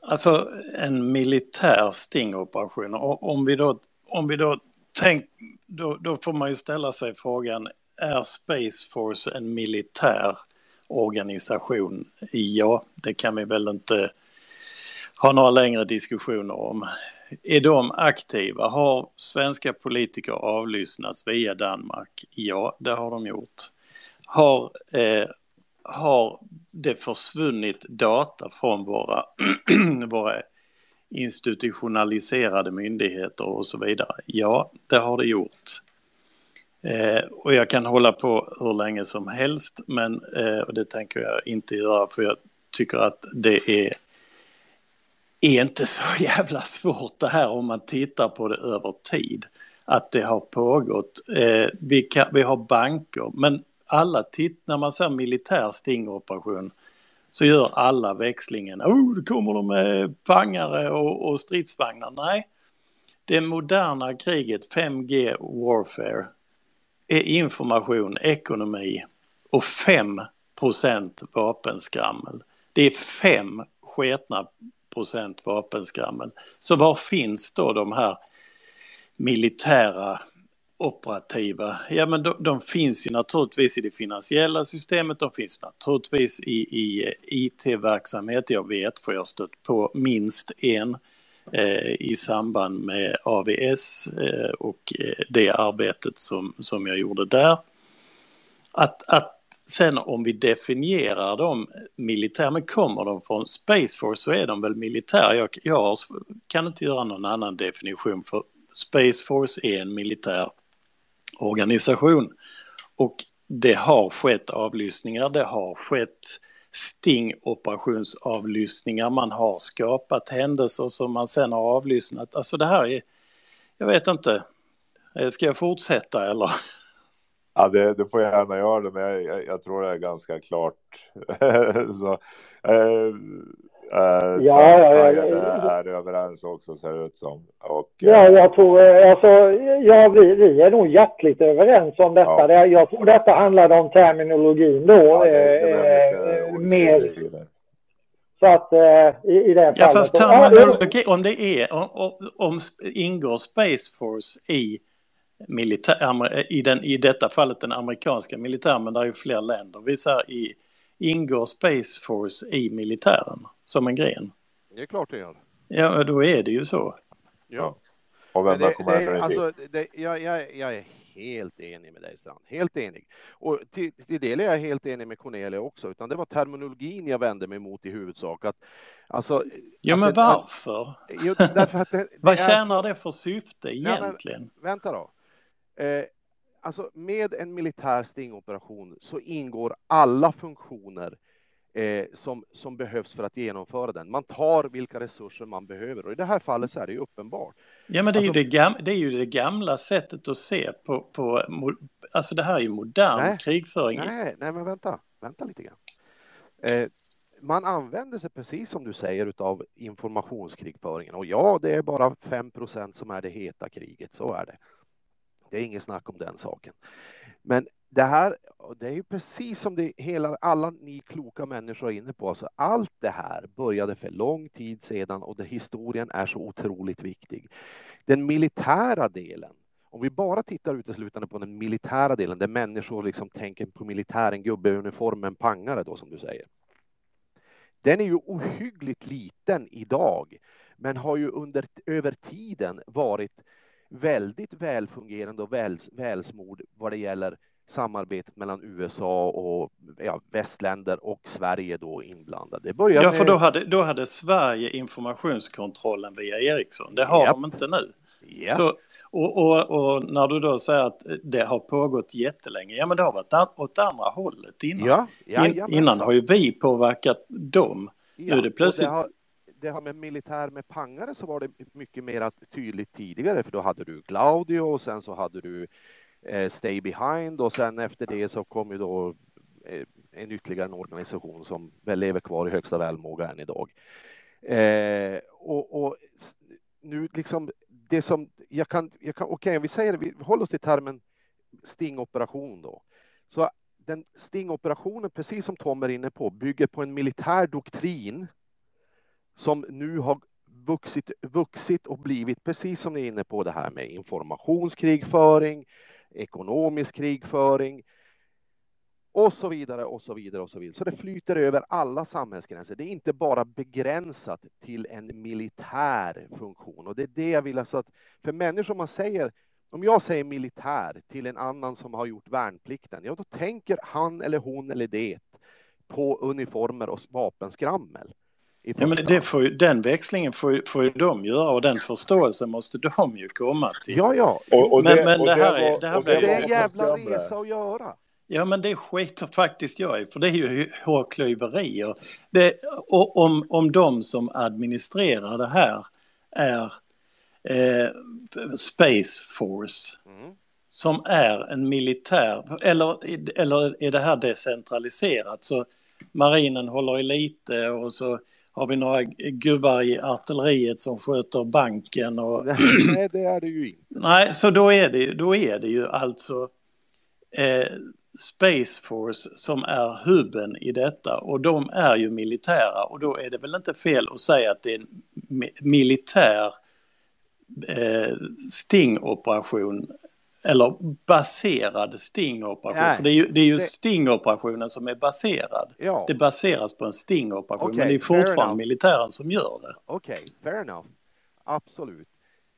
S14: Alltså en militär stingoperation. Om vi då, om vi då tänk, då, då får man ju ställa sig frågan, är Space Force en militär organisation? Ja, det kan vi väl inte ha några längre diskussioner om. Är de aktiva? Har svenska politiker avlyssnats via Danmark? Ja, det har de gjort. Har, eh, har det försvunnit data från våra, våra institutionaliserade myndigheter och så vidare? Ja, det har det gjort. Eh, och jag kan hålla på hur länge som helst, men eh, och det tänker jag inte göra för jag tycker att det är är inte så jävla svårt det här om man tittar på det över tid. att det har pågått. Eh, vi, kan, vi har banker, men alla titt, när man ser militär stingoperation så gör alla växlingen. Oh, då kommer de med pangare och, och stridsvagnar. Nej, det moderna kriget, 5G warfare, är information, ekonomi och 5 vapenskrammel. Det är fem sketna procent vapenskrammel. Så var finns då de här militära operativa? Ja men de, de, finns ju naturligtvis i det finansiella systemet, de finns naturligtvis i, i eh, IT-verksamhet. Jag vet, för jag har stött på minst en eh, i samband med AVS eh, och eh, det arbetet som, som jag gjorde där. Att, att sen om vi definierar dem militär, men kommer de från Space Force så är de väl militär. Jag, jag kan inte göra någon annan definition för Space Force är en militär organisation. Och det har skett avlyssningar, det har skett stingoperationsavlyssningar, man har skapat händelser som man sen har avlyssnat. Alltså det här är, jag vet inte, eh, ska jag fortsätta eller?
S12: Ja, det, det får jag gärna göra det, men jag, jag, jag tror det är ganska klart. så, eh, Eh, ja, ja, ja, är överens också ser det ut som. Och,
S13: ja, eh, jag tror, eh, alltså, ja, vi, vi är nog hjärtligt överens om detta. Ja. Jag tror detta handlade om terminologin då. Ja, det, det eh, mer. Så att i, i det
S14: Ja, fast terminologi, om det är, om, om ingår Space Force i militär, i, den, i detta fallet den amerikanska militären, men det är ju fler länder. Vi säger i, ingår Space Force i militären? som en gren?
S20: Det är klart det gör.
S14: Ja, då är det ju så.
S20: Ja.
S12: Och vem det, kommer det,
S20: alltså, det, jag, jag, jag är helt enig med dig Strand, helt enig. Och till, till del är jag helt enig med Cornelia också, utan det var terminologin jag vände mig mot i huvudsak. Att, alltså,
S14: ja, men varför? Att, jo, därför att det, Vad tjänar det för syfte egentligen?
S20: Ja, men, vänta då. Eh, alltså med en militär stingoperation så ingår alla funktioner eh, som, som behövs för att genomföra den. Man tar vilka resurser man behöver och i det här fallet så är det ju uppenbart.
S14: Ja, men det är, alltså, ju, det gamla, det är ju det gamla sättet att se på, på alltså det här är ju modern nej, krigföring.
S20: Nej, nej, men vänta, vänta lite grann. Eh, man använder sig precis som du säger av informationskrigföringen och ja, det är bara 5% som är det heta kriget. Så är det. Det är inget snack om den saken. Men det här, det är ju precis som det hela, alla ni kloka människor är inne på, alltså allt det här började för lång tid sedan och det, historien är så otroligt viktig. Den militära delen, om vi bara tittar uteslutande på den militära delen, där människor liksom tänker på militären, gubbe i uniform, en pangare då som du säger. Den är ju ohyggligt liten idag, men har ju under över tiden varit väldigt välfungerande och väl, välsmord vad det gäller samarbetet mellan USA och ja, västländer och Sverige då inblandade. Det
S14: började ja, för då hade, då hade Sverige informationskontrollen via Ericsson. Det har yep. de inte nu. Yep. Så, och, och, och, när du då säger att det har pågått jättelänge, ja men det har varit åt andra hållet innan. Ja, ja, In, innan har ju vi påverkat dem. Ja, nu är det plötsligt...
S20: Det har, det har med militär med pangare så var det mycket mer tydligt tidigare för då hade du Claudio och sen så hade du Eh, Stay Behind och sen efter det så kom ju då eh, en ytterligare en organisation som väl lever kvar i högsta välmåga än idag. Eh, och, och, nu liksom det som jag kan, jag kan okej, okay, vi säger vi håller oss till termen stingoperation då. Så den stingoperationen, precis som Tom är inne på, bygger på en militär doktrin som nu har vuxit, vuxit och blivit precis som ni är inne på det här med informationskrigföring, ekonomisk krigföring och så vidare och så vidare och så vidare. Så det flyter över alla samhällsgränser. Det är inte bara begränsat till en militär funktion och det är det jag vill alltså att för människor man säger om jag säger militär till en annan som har gjort värnplikten, ja då tänker han eller hon eller det på uniformer och vapenskrammel.
S14: Ja, men det får ju, den växlingen får, får ju de göra och den förståelsen måste de ju komma till.
S20: Ja, ja.
S14: Och, och men, det, men det, här är... Det, här
S20: det, det är en jävla resa att göra.
S14: Ja, men det skiter faktiskt jag i, för det är ju hårklyverier. Det, och om, om de som administrerar det här är eh, Space Force. Som är en militär, eller, eller är det här decentraliserat? Så marinen håller i lite och så har vi några gubbar i artilleriet som sköter banken. Och...
S20: Nej, det är det ju inte.
S14: Nej, så då är det, då är det ju alltså eh, Space Force som är hubben i detta och de är ju militära och då är det väl inte fel att säga att det är en mi- militär eh, stingoperation eller baserad stingoperation.
S20: Nej,
S14: För det är ju, det är ju
S20: det-
S14: stingoperationen som är baserad.
S20: Ja.
S14: Det baseras på en stingoperation
S20: Okej,
S14: men det är fortfarande militären som gör det.
S20: Okej, fair enough. Absolut.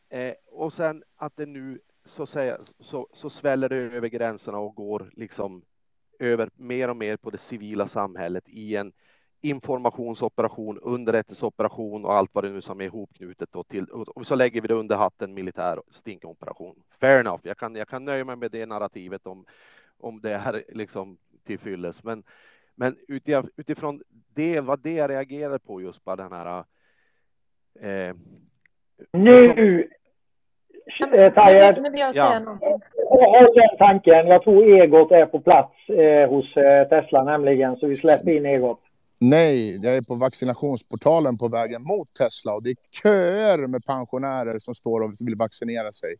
S20: Eh, och sen att det nu så, säga, så, så sväller det över gränserna och går liksom över mer och mer på det civila samhället i en informationsoperation, underrättelseoperation och allt vad det nu som är ihopknutet då till och så lägger vi det under hatten militär stinkoperation. Fair enough. Jag kan, jag kan nöja mig med det narrativet om, om det är liksom till fylles. Men, men utif- utifrån det, vad det jag reagerar på just på den här eh,
S13: Nu, eh,
S1: jag
S20: Ja.
S13: har den tanken. Jag tror Egot är på plats eh, hos eh, Tesla nämligen, så vi släpper in Egot.
S2: Nej, jag är på vaccinationsportalen på vägen mot Tesla och det är köer med pensionärer som står och vill vaccinera sig.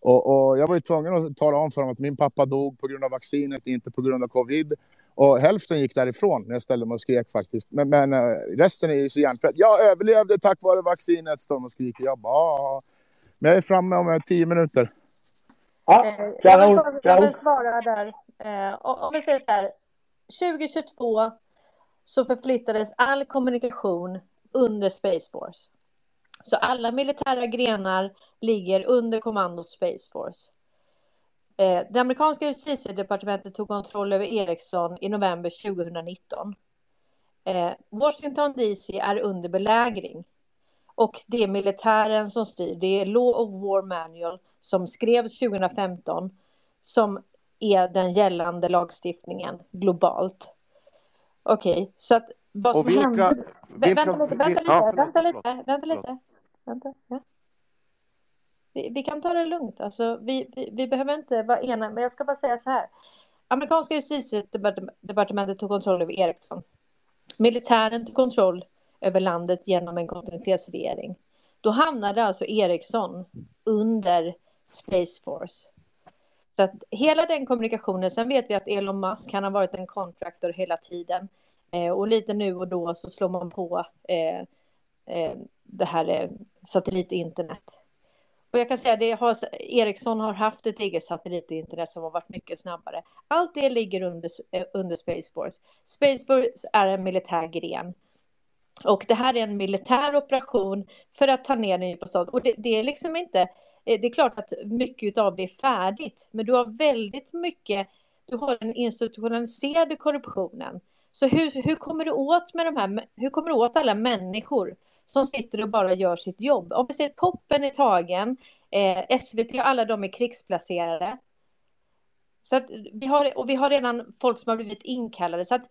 S2: Och, och jag var ju tvungen att tala om för dem att min pappa dog på grund av vaccinet, inte på grund av covid. Och hälften gick därifrån när jag ställde mig och skrek faktiskt. Men, men eh, resten är ju så hjärntvätt. Jag överlevde tack vare vaccinet, står de och skriker. Jag bara, "Ja." Men jag är framme om eh, tio minuter.
S13: Ja,
S1: Eh, Jag vill,
S13: kanon,
S1: jag
S13: kanon.
S1: vill svara där. Eh, och- Om vi säger så här. 2022 så förflyttades all kommunikation under Space Force. Så alla militära grenar ligger under kommandot Space Force. Eh, det amerikanska justitiedepartementet tog kontroll över Ericsson i november 2019. Eh, Washington DC är under belägring. Och det är militären som styr. Det är Law of War Manual som skrevs 2015 som är den gällande lagstiftningen globalt. Okej, så att vad som
S20: vilka-
S1: hände...
S20: Vilka-
S1: vänta lite, vänta lite,
S20: ja, förlåt,
S1: vänta
S20: förlåt,
S1: lite, vänta lite.
S20: förlåt.
S1: Vänta, ja. vi, vi kan ta det lugnt, alltså, vi, vi, vi behöver inte vara ena, men jag ska bara säga så här. Amerikanska justitiedepartementet tog kontroll över Ericsson. Militären tog kontroll över landet genom en kontinuitetsregering. Då hamnade alltså Ericsson under Space Force. Så att hela den kommunikationen, sen vet vi att Elon Musk, han har varit en contractor hela tiden. Eh, och lite nu och då så slår man på eh, eh, det här eh, satellitinternet. Och jag kan säga det har, Ericsson har haft ett eget satellitinternet som har varit mycket snabbare. Allt det ligger under, eh, under Space Force. Space Force är en militär gren. Och det här är en militär operation för att ta ner den djupa staden. Och det, det är liksom inte, eh, Eh, det är klart att mycket av det är färdigt, men du har väldigt mycket, du har den institutionaliserade korruptionen. Så hur, hur kommer du åt med de här, hur kommer du åt alla människor som sitter och bara gör sitt jobb? Om vi ser toppen är tagen, eh, SVT och alla de är krigsplacerade. Så att vi har, och vi har redan folk som har blivit inkallade. Så att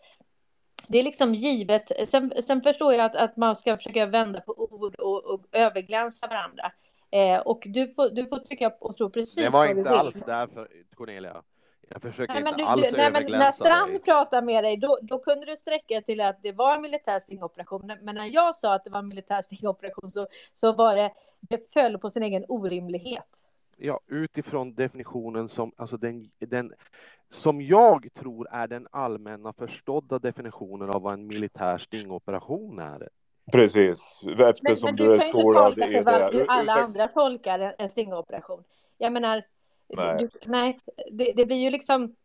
S1: det är liksom givet. Sen, sen förstår jag att, att man ska försöka vända på ord och, och överglänsa varandra. Eh, och du får, du får tycka och tro precis
S20: Det var
S1: vad du
S20: inte
S1: vill.
S20: alls därför Cornelia. Jag försöker
S1: Nej, men,
S20: inte
S1: du,
S20: alls
S1: du, nej, men när Strand
S20: dig.
S1: pratade med dig, då, då kunde du sträcka till att det var en militär stingoperation. Men när jag sa att det var en militär stingoperation så, så var det, det föll på sin egen orimlighet.
S20: Ja, utifrån definitionen som, alltså den, den, som jag tror är den allmänna förstådda definitionen av vad en militär stingoperation är.
S12: Precis,
S1: Men,
S12: eftersom
S1: men
S12: du,
S1: du
S12: är
S1: kan ju inte
S12: skolad
S1: tolka
S12: det. Ur-
S1: alla andra tolkar en, en stingoperation. Jag menar,
S12: Nej.
S1: Du, nej, det, det blir ju liksom...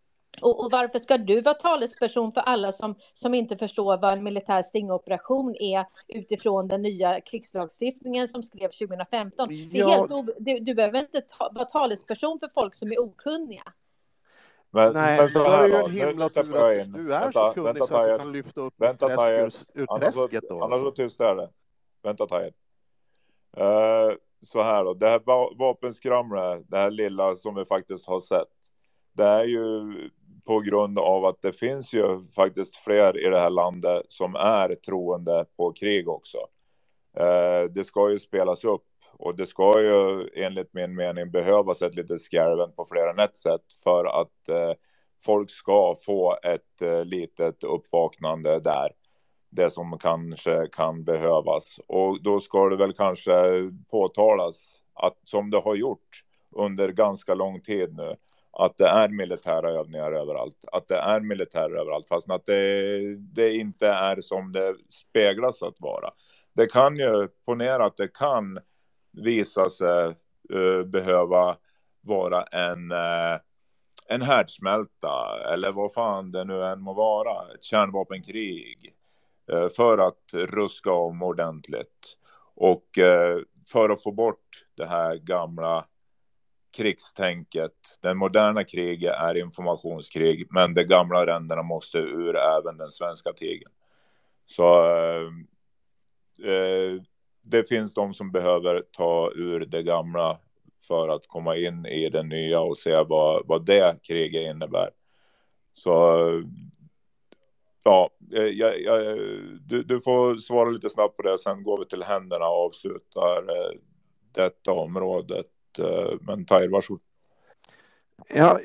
S1: Och, och varför ska du vara talesperson för alla som, som inte förstår vad en militär stingoperation är utifrån den nya krigslagstiftningen som skrevs 2015? Det är
S20: Ja.
S1: helt o, du, du behöver inte ta, vara talesperson för folk som är okunniga.
S12: Men,
S20: Nej,
S12: men så
S20: är
S12: här då, nu släpper jag in.
S20: du är
S12: vänta,
S20: så kunnig
S12: vänta,
S20: så att du kan lyfta upp
S12: Vänta,
S20: träsk, ur, ur träsket då.
S12: Annars så
S20: alltså.
S12: tystar jag det. Vänta Tajer. Eh, så här då, det här va- vapenskramlet, det här lilla som vi faktiskt har sett. Det är ju på grund av att det finns ju faktiskt fler i det här landet som är troende på krig också. Eh, det ska ju spelas upp och det ska ju enligt min mening behövas ett litet skärven på fler än ett sätt för att eh, folk ska få ett eh, litet uppvaknande där. Det som kanske kan behövas och då ska det väl kanske påtalas att som det har gjort under ganska lång tid nu att det är militära övningar överallt, att det är militärer överallt, fast att det, det inte är som det speglas att vara. Det kan ju, ponera att det kan visa sig uh, behöva vara en, uh, en härdsmälta eller vad fan det nu än må vara, ett kärnvapenkrig uh, för att ruska om ordentligt och för att få bort det här gamla krigstänket. Den moderna kriget är informationskrig, men de gamla ränderna måste ur även den svenska tigern. Så eh, det finns de som behöver ta ur det gamla för att komma in i det nya och se vad, vad det kriget innebär. Så ja, eh, jag, jag, du, du, får svara lite snabbt på det, sen går vi till händerna och avslutar eh, detta området. Eh, men Tahir, varsågod.
S20: Ja,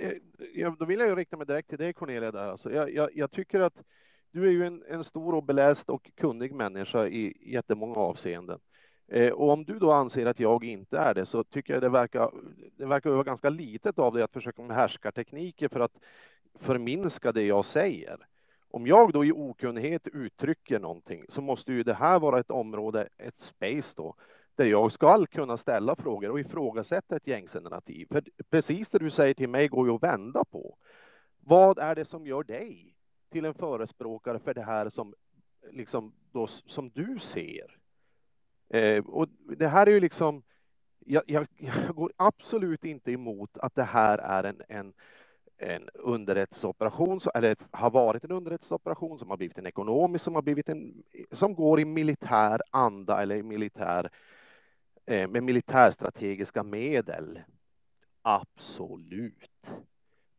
S20: ja, då vill jag ju rikta mig direkt till dig Cornelia där. Alltså, jag, jag, jag tycker att du är ju en, en, stor och beläst och kunnig människa i jättemånga avseenden. Eh, och om du då anser att jag inte är det så tycker jag det verkar, det verkar vara ganska litet av dig att försöka med härskartekniker för att förminska det jag säger. Om jag då i okunnighet uttrycker någonting så måste ju det här vara ett område, ett space då, där jag ska kunna ställa frågor och ifrågasätta ett gängse narrativ. För precis det du säger till mig går ju att vända på. Vad är det som gör dig till en förespråkare för det här som, liksom då, som du ser? Eh, och det här är ju liksom, jag, jag, jag, går absolut inte emot att det här är en, en, en underrättelseoperation, eller har varit en underrättelseoperation som har blivit en ekonomisk, som har blivit en, som går i militär anda eller militär Eh, med militärstrategiska medel. Absolut.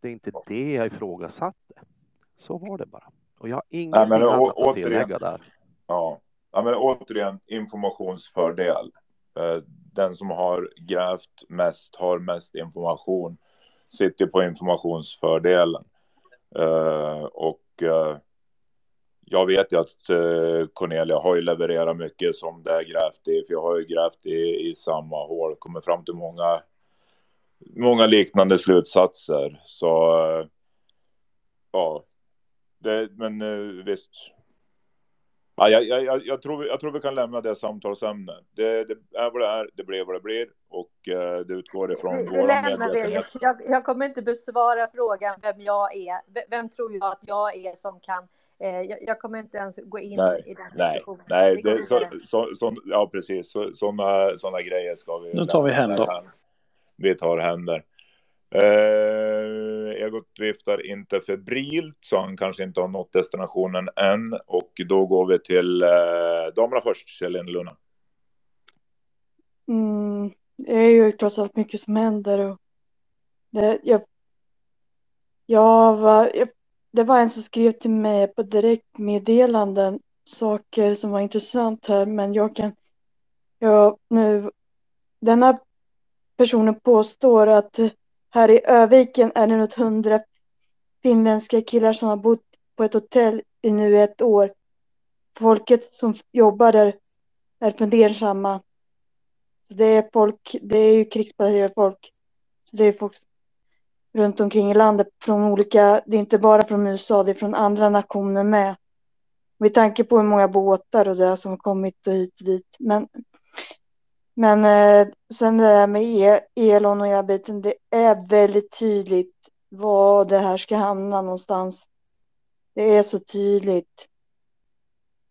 S20: Det är inte det jag ifrågasatte. Så var det bara. Och jag har ingenting Nej, annat å, att tillägga där.
S12: Ja ja, men återigen informationsfördel. Eh, den som har grävt mest har mest information. Sitter på informationsfördelen. Eh, och eh, jag vet ju att Cornelia har ju levererat mycket som det är grävt i, för jag har ju grävt i, i samma hål, kommit fram till många, många liknande slutsatser. Så ja, det, men visst. Ja, jag, jag, jag, tror, jag tror vi kan lämna det samtalsämnet. Det, det är vad det är, det blir vad det blir och det utgår ifrån våra medvetenhet.
S21: Jag, jag kommer inte besvara frågan vem jag är. Vem tror jag att jag är som kan Eh, jag, kommer inte ens gå in
S12: nej,
S21: i den
S12: nej, diskussionen. Nej, det, så, så, så, ja precis. Sådana så, grejer ska vi...
S14: Nu tar vi händer.
S12: Vi tar händer. Eh, Egot viftar inte febrilt, så han kanske inte har nått destinationen än. Och då går vi till eh, damerna först, Kjell Luna.
S16: Mm, det är ju trots allt mycket som händer. Och det, jag, jag, var, jag det var en som skrev till mig på direktmeddelanden saker som var intressant här, men jag kan... Ja, nu... Denna personen påstår att här i Öviken är det något hundra finländska killar som har bott på ett hotell i nu ett år. Folket som jobbar där är fundersamma. Det är folk, det är ju krigsbaserat folk. Så det är folk runt omkring i landet från olika, det är inte bara från USA, det är från andra nationer med. Med tanke på hur många båtar och det som har kommit och hit och dit. Men, men eh, sen det här med e-, Elon och hela biten, det är väldigt tydligt var det här ska hamna någonstans. Det är så tydligt.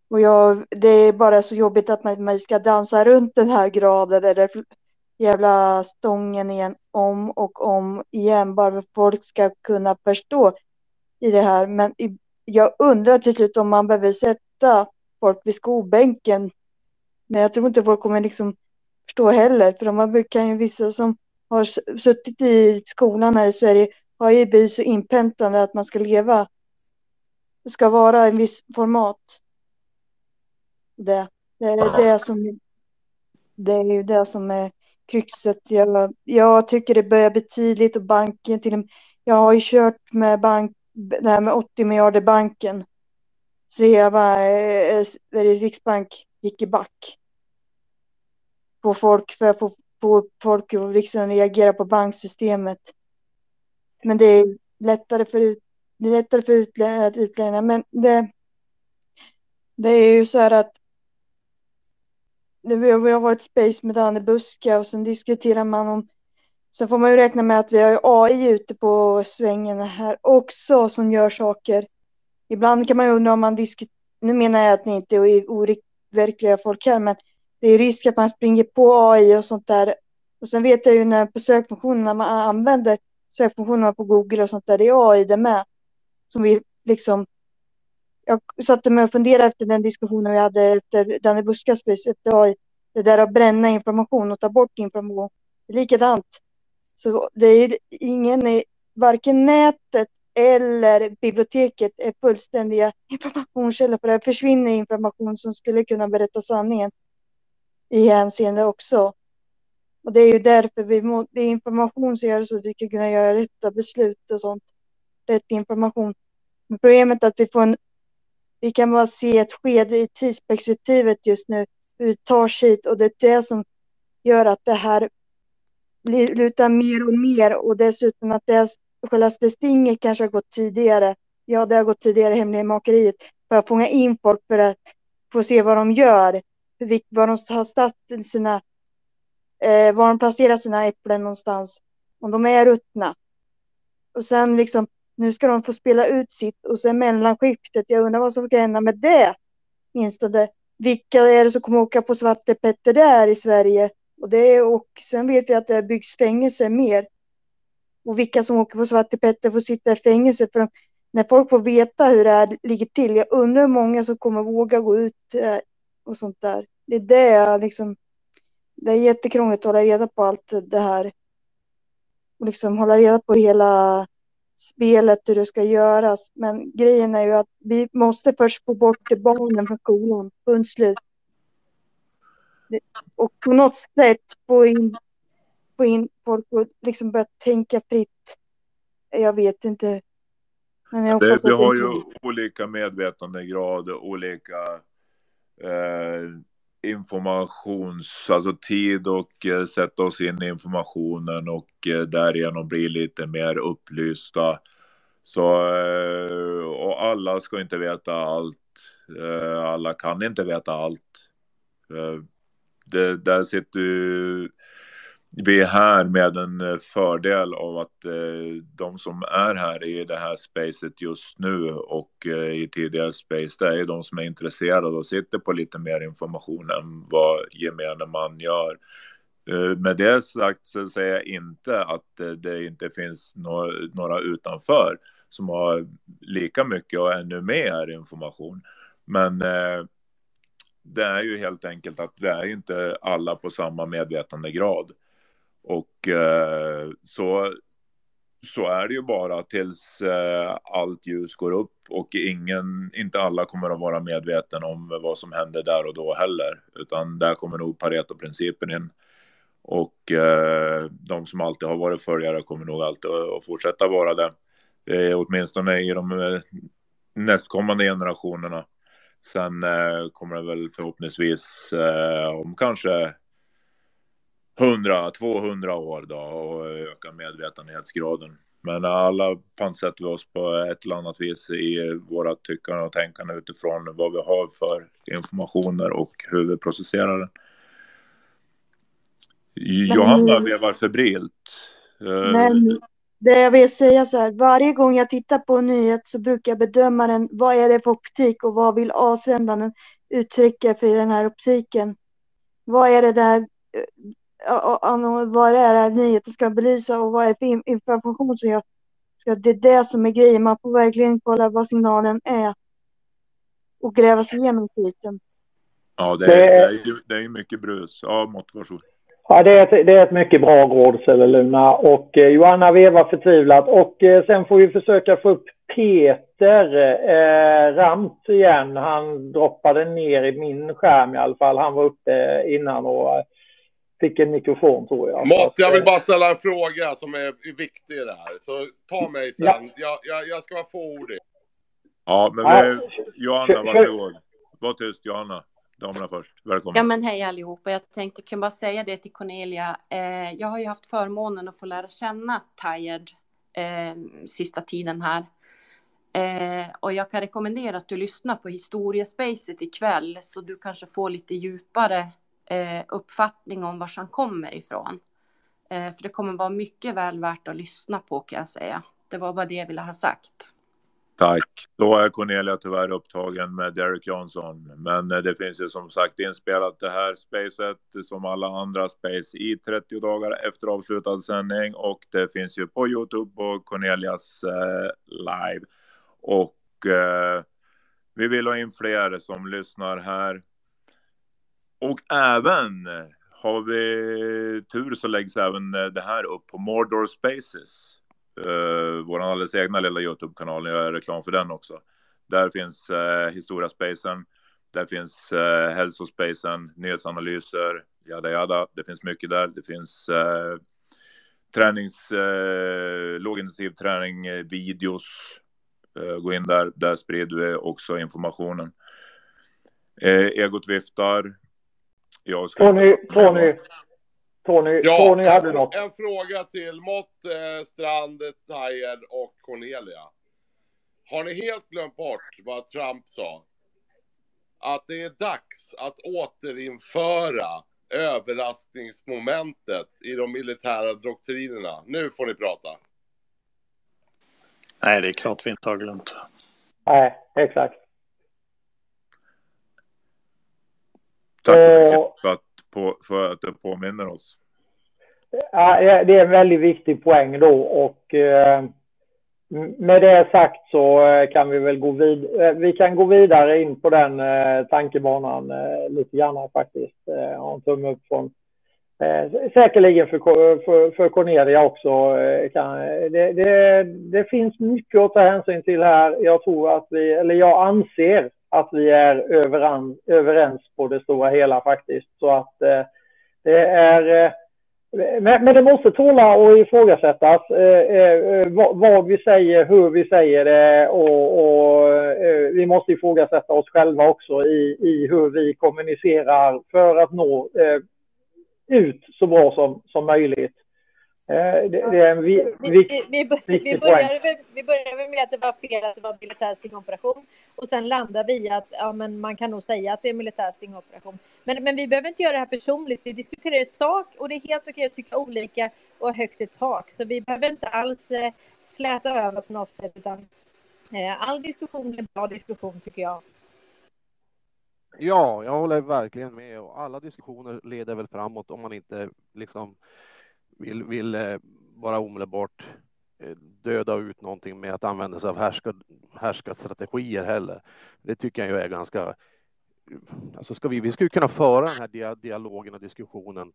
S16: Och jag, det är bara så jobbigt att man, man ska dansa runt den här graden eller jävla stången igen om och om igen bara för att folk ska kunna förstå i det här. Men jag undrar till slut om man behöver sätta folk vid skobänken, Men jag tror inte folk kommer liksom förstå heller. För de kan ju vissa som har suttit i skolan här i Sverige har ju blivit så inpäntande att man ska leva. Det ska vara en viss format. Det, det är det som Det är ju det som är kruxet. Jag, jag tycker det börjar bli tydligt och banken till och med, Jag har ju kört med bank, det här med 80 miljarder banken. Svea, eh, eh, Sveriges Riksbank gick i back. På folk för att få, få folk att liksom reagera på banksystemet. Men det är lättare för, ut, det är lättare för utlänningar. Men det, det är ju så här att det, vi har varit space med Danne Buska och sen diskuterar man om Sen får man ju räkna med att vi har AI ute på svängen här också som gör saker. Ibland kan man ju undra om man diskuterar, nu menar jag att ni inte är overkliga folk här, men det är risk att man springer på AI och sånt där. Och sen vet jag ju när på sökfunktionerna man använder sökfunktionerna på Google och sånt där, det är AI det med. Som vi liksom jag satte mig och funderade efter den diskussionen vi hade efter Danny Buskas efter AI. Det där att bränna information och ta bort information. Det är likadant. Så det är ingen, varken nätet eller biblioteket är fullständiga informationskällor. För det försvinner information som skulle kunna berätta sanningen i hänseende också. Och det är ju därför vi må, det är information som gör så att vi kan kunna göra rätta beslut och sånt. Rätt information. Men problemet är att vi får en vi kan bara se ett skede i tidsperspektivet just nu, hur det tar sig hit och det är det som gör att det här lutar mer och mer och dessutom att det själva stinget kanske har gått tidigare. Ja, det har gått tidigare hemlighetsmakeriet för att fånga in folk för att få se vad de gör, var de har satt sina, eh, var de placerar sina äpplen någonstans, om de är ruttna. Och sen liksom nu ska de få spela ut sitt och sen mellanskiftet. Jag undrar vad som ska hända med det. Instone. Vilka är det som kommer åka på Svarte Petter där i Sverige? Och, det är, och sen vet vi att det byggs fängelser mer. Och vilka som åker på Svarte Petter får sitta i fängelse. För när folk får veta hur det här ligger till. Jag undrar hur många som kommer våga gå ut eh, och sånt där. Det är det jag liksom. Det är jättekrångligt att hålla reda på allt det här. Och liksom hålla reda på hela spelet hur det ska göras. Men grejen är ju att vi måste först få bort barnen från skolan. Punkt slut. Och på något sätt få in, få in folk och liksom börja tänka fritt. Jag vet inte.
S12: Men jag det, vi har ju olika medvetandegrad, olika eh, informations, alltså tid och eh, sätta oss in i informationen och eh, därigenom bli lite mer upplysta. Så, eh, och alla ska inte veta allt. Eh, alla kan inte veta allt. Eh, det, där sitter ju vi är här med en eh, fördel av att eh, de som är här i det här spacet just nu och eh, i tidigare space, det är de som är intresserade och sitter på lite mer information än vad gemene man gör. Eh, med det sagt så säger jag inte att eh, det inte finns no några utanför som har lika mycket och ännu mer information. Men eh, det är ju helt enkelt att vi är inte alla på samma medvetandegrad. Och eh, så, så är det ju bara tills eh, allt ljus går upp och ingen, inte alla kommer att vara medvetna om vad som händer där och då heller. Utan där kommer nog Pareto-principen in. Och eh, de som alltid har varit följare kommer nog alltid att fortsätta vara det. Eh, åtminstone i de eh, nästkommande generationerna. Sen eh, kommer det väl förhoppningsvis eh, om kanske 100-200 år då och öka medvetenhetsgraden. Men alla pantsätter vi oss på ett eller annat vis i våra tyckande och tänkande utifrån vad vi har för informationer och hur vi processerar den. Johanna vevar febrilt.
S16: Eh, Men det jag vill säga så här, varje gång jag tittar på en nyhet så brukar jag bedöma den, vad är det för optik och vad vill avsändaren uttrycka för den här optiken? Vad är det där vad det är nyheten ska belysa och vad är för information som jag ska... Det är det som är grejen. Man får verkligen kolla vad signalen är och gräva sig igenom skiten.
S12: Ja, det är, det är, det är mycket brus. Ja, Mått, varsågod.
S13: Ja, det är, ett, det är ett mycket bra råd, Luna. Och eh, Johanna vevar förtvivlat. Och eh, sen får vi försöka få upp Peter eh, Ramt igen. Han droppade ner i min skärm i alla fall. Han var uppe innan och fick en mikrofon tror jag.
S17: Mått, jag vill
S13: eh,
S17: bara ställa en fråga som är viktig i det här. Så ta mig sen.
S13: Ja.
S17: Jag, jag, jag ska vara fåordig.
S12: Ja, men vi, Johanna, varsågod. Var tyst, Johanna. Damerna först. Välkommen.
S22: Ja men hej allihopa, jag tänkte kan bara säga det till Cornelia. Eh, jag har ju haft förmånen att få lära känna Tired eh, sista tiden här. Eh, och jag kan rekommendera att du lyssnar på historiespacet ikväll så du kanske får lite djupare eh, uppfattning om var han kommer ifrån. Eh, för det kommer vara mycket väl värt att lyssna på kan jag säga. Det var bara det jag ville ha sagt.
S12: Tack. Då är Cornelia tyvärr upptagen med Derek Johnson. Men eh, det finns ju som sagt inspelat det här spacet som alla andra space i 30 dagar efter avslutad sändning. Och det finns ju på Youtube och Cornelias eh, live. Och eh, vi vill ha in fler som lyssnar här. Och även har vi tur så läggs även eh, det här upp på Mordor Spaces. Eh, uh, vår alldeles egna lilla Youtube-kanal. Jag gör reklam för den också. Där finns eh, uh, Historia-spacen. Där finns uh, Hälsospacen, nyhetsanalyser, jada jada. Det finns mycket där. Det finns uh, tränings, uh, lågintensiv träning, uh, videos. Uh, gå in där. Där sprider vi också informationen. Uh, egot viftar. Jag ska
S13: Tony, Tony, Tony,
S17: Ja,
S13: Tony hade
S17: en,
S13: något.
S17: en fråga till Mott, eh, Strand, Tajer och Cornelia. Har ni helt glömt bort vad Trump sa? Att det är dags att återinföra överraskningsmomentet i de militära doktrinerna. Nu får ni prata.
S14: Nej, det är klart vi inte har glömt.
S13: Nej, exakt.
S12: Tack så
S13: Eh,
S12: mycket för att, på, för att du påminner oss.
S13: Ja, det är en väldigt viktig poäng då och eh, med det sagt så eh, kan vi väl gå vidare. Vi kan gå vidare in på den eh, tankebanan eh, lite grann faktiskt. Eh, en tumme upp från eh, säkerligen för, för, för Cornelia också. Eh, kan, det, det, det finns mycket att ta hänsyn till här. Jag tror att vi, eller jag anser att vi är överan, överens på det stora hela faktiskt. Så att eh, det är eh, men, men det måste tåla att ifrågasättas eh, eh, eh, vad, vad vi säger, hur vi säger det och, och eh, vi måste ifrågasätta oss själva också i, i hur vi kommunicerar för att nå eh, ut så bra som, som möjligt. Eh, det, det är en vi,
S1: Vi, vi, vi, började, vi började med att det var fel att det var militär stingoperation och sen landade vi i att ja, men man kan nog säga att det är militär stingoperation. Men, men vi behöver inte göra det här personligt. Vi diskuterar i sak och det är helt okej att tycka olika och högt i tak. Så vi behöver inte alls eh, släta över på något sätt utan eh, all diskussion är bra diskussion tycker jag.
S20: Ja, jag håller verkligen med och alla diskussioner leder väl framåt om man inte liksom vill, vill eh, bara omedelbart eh, döda ut någonting med att använda sig av härska, härskarstrategier heller. Det tycker jag ju är ganska Alltså ska vi, vi ska ju kunna föra den här dialogen och diskussionen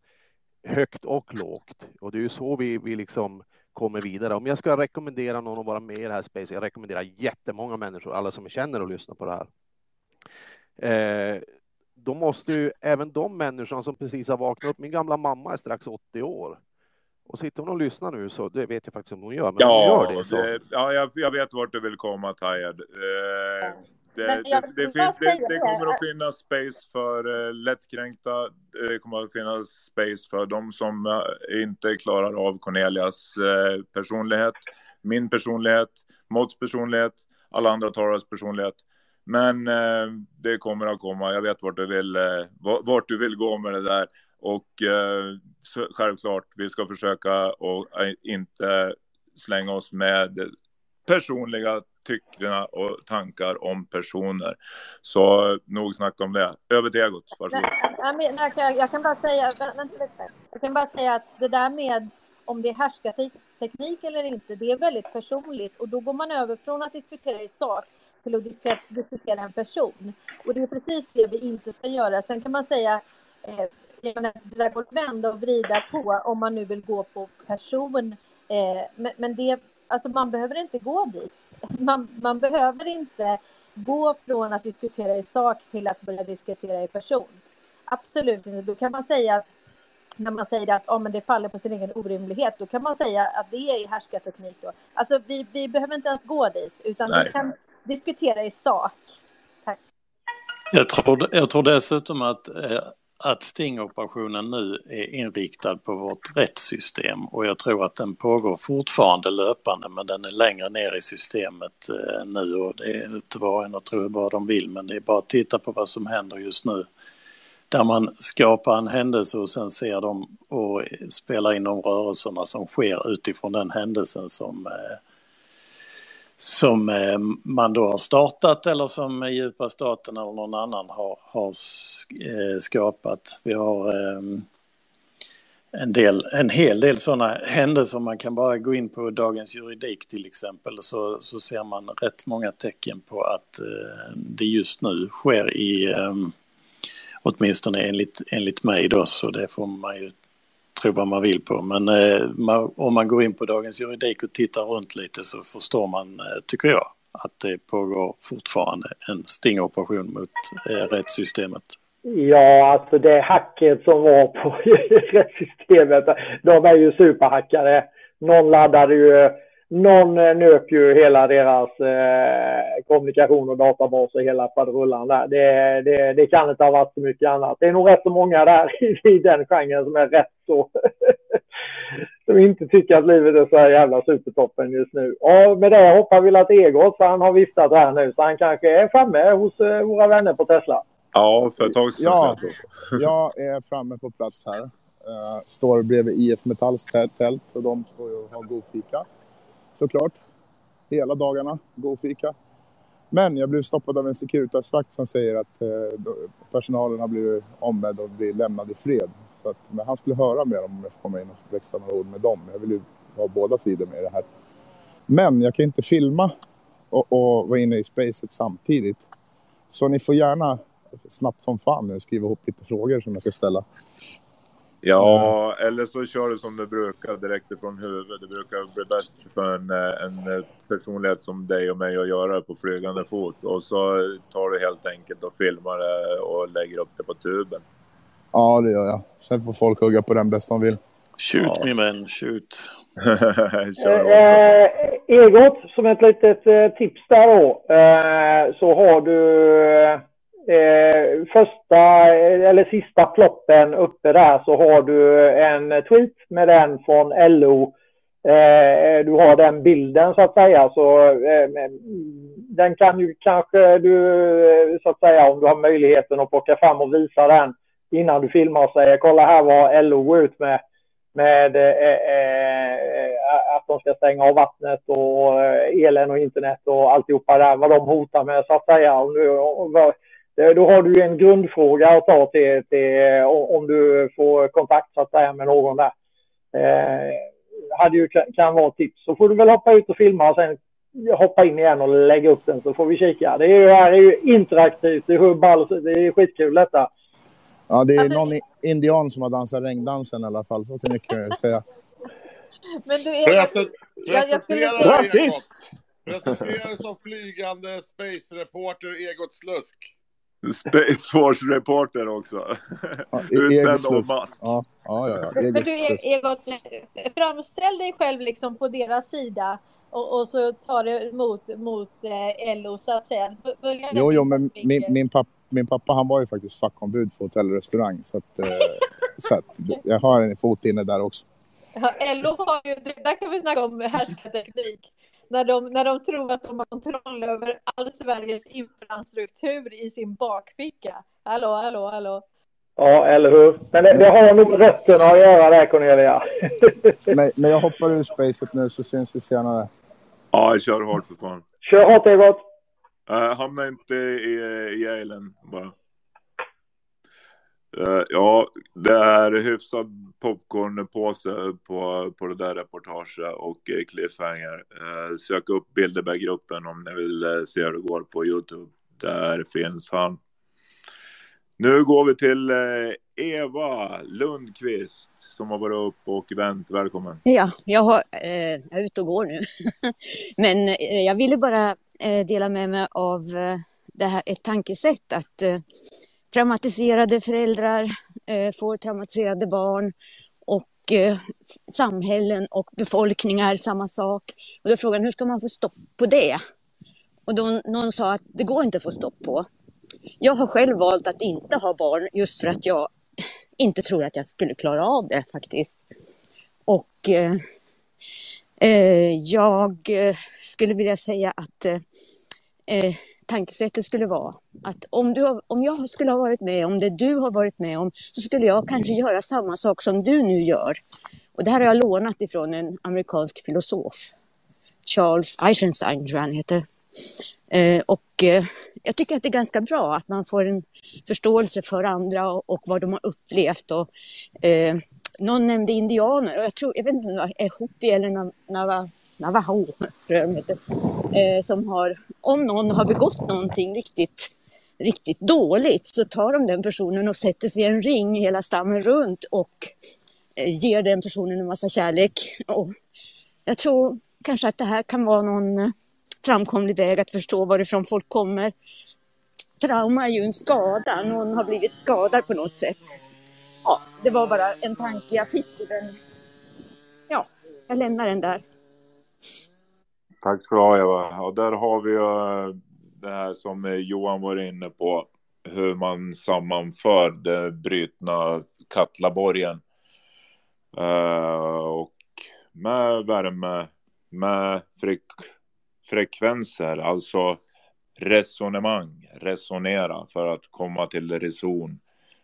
S20: högt och lågt och det är ju så vi, vi liksom kommer vidare. Om jag ska rekommendera någon att vara med i det här space, jag rekommenderar jättemånga människor, alla som känner och lyssnar på det här. Eh, då måste ju även de människorna som precis har vaknat upp, min gamla mamma är strax 80 år. Och sitter hon och lyssnar nu så, det vet jag faktiskt om hon gör, men om hon
S12: Ja,
S20: gör det så.
S12: det, ja jag, jag vet vart du vill komma, Tajad. Eh, det,
S1: jag
S12: det det. kommer att finnas space för eh, lättkränkta. Det kommer att finnas space för de som eh, inte klarar av Cornelias eh, personlighet, min personlighet, Mods personlighet, alla andra talares personlighet. Men eh, det kommer att komma. Jag vet vart du vill, eh, vart du vill gå med det där. Och eh, så, självklart, vi ska försöka och eh, inte slänga oss med personliga tyckena och tankar om personer. Så nog snack om det. Över till egot, varsågod.
S1: Nej, nej, nej, jag, kan, jag kan bara säga, vänta lite. Jag kan bara säga att det där med om det är härskarteknik eller inte, det är väldigt personligt och då går man över från att diskutera i sak till att diskutera en person. Och det är precis det vi inte ska göra. Sen kan man säga, eh, det där går att vända och vrida på om man nu vill gå på person. Eh, men, men det, alltså man behöver inte gå dit. Man, man behöver inte gå från att diskutera i sak till att börja diskutera i person. Absolut inte. Då kan man säga att
S21: när man säger att oh, men det faller på sin egen orimlighet, då kan man säga att det är härskarteknik. Då. Alltså, vi, vi behöver inte ens gå dit, utan
S14: Nej.
S21: vi kan diskutera i sak. Tack.
S14: Jag tror, jag tror dessutom att, eh, att stingoperationen nu är inriktad på vårt rättssystem och jag tror att den pågår fortfarande löpande men den är längre ner i systemet eh, nu och det är upp till var och en att tro vad de vill men det är bara att titta på vad som händer just nu. Där man skapar en händelse och sen ser dem och spelar in de rörelserna som sker utifrån den händelsen som eh, som eh, man då har startat eller som djupa staten eller någon annan har, har eh, skapat. Vi har eh, en, del, en hel del sådana händelser. Man kan bara gå in på Dagens Juridik till exempel så, så ser man rätt många tecken på att det just nu sker i, åtminstone enligt, enligt mig då, så det får man ju tro vad man vill på. Men eh, man, om man går in på Dagens Juridik och tittar runt lite så förstår man, eh, tycker jag, att det pågår fortfarande en stingoperation mot eh, rättssystemet.
S13: Ja, alltså det hacket som var på rättssystemet, de är ju superhackare. Någon laddade ju, någon eh, nöp ju hela deras eh, kommunikation och databas och hela faderullan där. Det, det, det kan inte ha varit så mycket annat. Det är nog rätt så många där i, i den genren som är rätt så som inte tycker att livet är så här jävla supertoppen just nu. Och med det hoppar vi till Egot, för han har viftat här nu, så han kanske är framme hos eh, våra vänner på Tesla.
S12: Ja, för ett tag sedan.
S2: Ja, jag är framme på plats här. Uh, står bredvid IF Metalls tä- tält och de står ju har god fika. Såklart. Hela dagarna, god fika. Men jag blev stoppad av en Securitasvakt som säger att eh, personalen har blivit ombedd att bli lämnad i fred. Så att, men han skulle höra med dem om jag får komma in och växla några ord med dem. Jag vill ju ha båda sidor med i det här. Men jag kan inte filma och, och vara inne i spacet samtidigt. Så ni får gärna snabbt som fan nu skriva ihop lite frågor som jag ska ställa.
S12: Ja, eller så kör du som du brukar direkt ifrån huvudet. Det brukar bli bäst för en, eh, en eh, personlighet som dig och mig att göra på flygande fot. Och så tar du helt enkelt och filmar det och lägger upp det på tuben.
S2: Ja, det gör jag. Sen får folk hugga på den bäst de vill.
S14: Shoot min vän, shoot.
S13: Eh, Egot, som ett litet tips där då, eh, så har du eh, första eller sista ploppen uppe där så har du en tweet med den från LO. Eh, du har den bilden så att säga så eh, den kan ju kanske du eh, så att säga om du har möjligheten att plocka fram och visa den innan du filmar och säger kolla här vad LO går ut med med eh, eh, eh att de ska stänga av vattnet och eh, elen och internet och alltihopa där, vad de hotar med så att säga. Om du, om, då har du en grundfråga att ta till, till om du får kontakt så att säga med någon där. Eh, hade ju, kan, vara ett tips. Så får du väl hoppa ut och filma och sen hoppa in igen och lägga upp den så får vi kika. Det är ju, det här är ju interaktivt, det är, hur ball, det är skitkul detta.
S2: Ja, det är
S21: Alltså-
S2: någon indian som har dansat regndansen i alla fall, så kan mycket säga.
S21: Men du är...
S17: Present-
S21: Jag, jag skulle
S17: Presentera
S21: säga...
S17: dig, Egot. Presentera dig som flygande space reporter Egot Slusk.
S12: Space Force reporter också.
S2: Ja,
S12: Utsänd
S2: Egot
S12: av. Musk.
S2: Ja, ja, ja. ja.
S21: Men
S2: Egot
S21: du
S2: Slusk.
S21: E- Egot, framställ dig själv liksom på deras sida och, och så tar det mot, mot eh, LO så att säga. B- Börja där
S2: Jo, jo, men
S21: vinkel.
S2: min, min, papp, min pappa han var ju faktiskt fackombud för hotell och restaurang. Så, att, eh, så att jag har en fot inne där också.
S21: Ja, LO har ju, där kan vi snacka om härskarteknik. När de, när de tror att de har kontroll över all Sveriges infrastruktur i sin bakficka. Hallå, hallå, hallå.
S13: Ja, eller hur? Men det, det har nog rötterna att göra där Cornelia.
S2: Men, men jag hoppar ur spacet nu så syns vi senare.
S12: Ja, jag kör hårt för fan.
S13: Kör hårt Egot.
S12: Uh, hamna inte i, i elen bara. Eh, ja, det är hyfsad popcornpåse på, på det där reportaget och eh, cliffhanger. Eh, sök upp Bilderberggruppen om ni vill se hur det går på Youtube. Där finns han. Nu går vi till Eva Lundqvist som har varit upp och vänt. Välkommen.
S23: Ja, jag, har, eh, jag är ute och går nu. Men eh, jag ville bara eh, dela med mig av eh, det här, ett tankesätt att eh, traumatiserade föräldrar eh, får traumatiserade barn och eh, samhällen och befolkningar samma sak. Och då är frågan hur ska man få stopp på det? Och då någon sa att det går inte att få stopp på. Jag har själv valt att inte ha barn just för att jag inte tror att jag skulle klara av det faktiskt. Och eh, eh, jag eh, skulle vilja säga att eh, eh tankesättet skulle vara att om, du har, om jag skulle ha varit med om det du har varit med om så skulle jag kanske göra samma sak som du nu gör. Och det här har jag lånat ifrån en amerikansk filosof. Charles Eisenstein tror jag han heter. Eh, och eh, jag tycker att det är ganska bra att man får en förståelse för andra och, och vad de har upplevt. Och, eh, någon nämnde indianer och jag tror, jag vet inte om det var Hopi eller Nava, Navajo, eh, som har, om någon har begått någonting riktigt, riktigt dåligt så tar de den personen och sätter sig i en ring hela stammen runt och eh, ger den personen en massa kärlek. Och jag tror kanske att det här kan vara någon framkomlig väg att förstå varifrån folk kommer. Trauma är ju en skada, någon har blivit skadad på något sätt. Ja, det var bara en tanke jag fick. Den. Ja, jag lämnar den där.
S12: Tack ska du ha Eva. Och där har vi ju eh, det här som eh, Johan var inne på. Hur man sammanför den brytna Katlaborgen. Uh, eh, och med värme, med frek frekvenser, alltså resonemang, resonera för att komma till reson,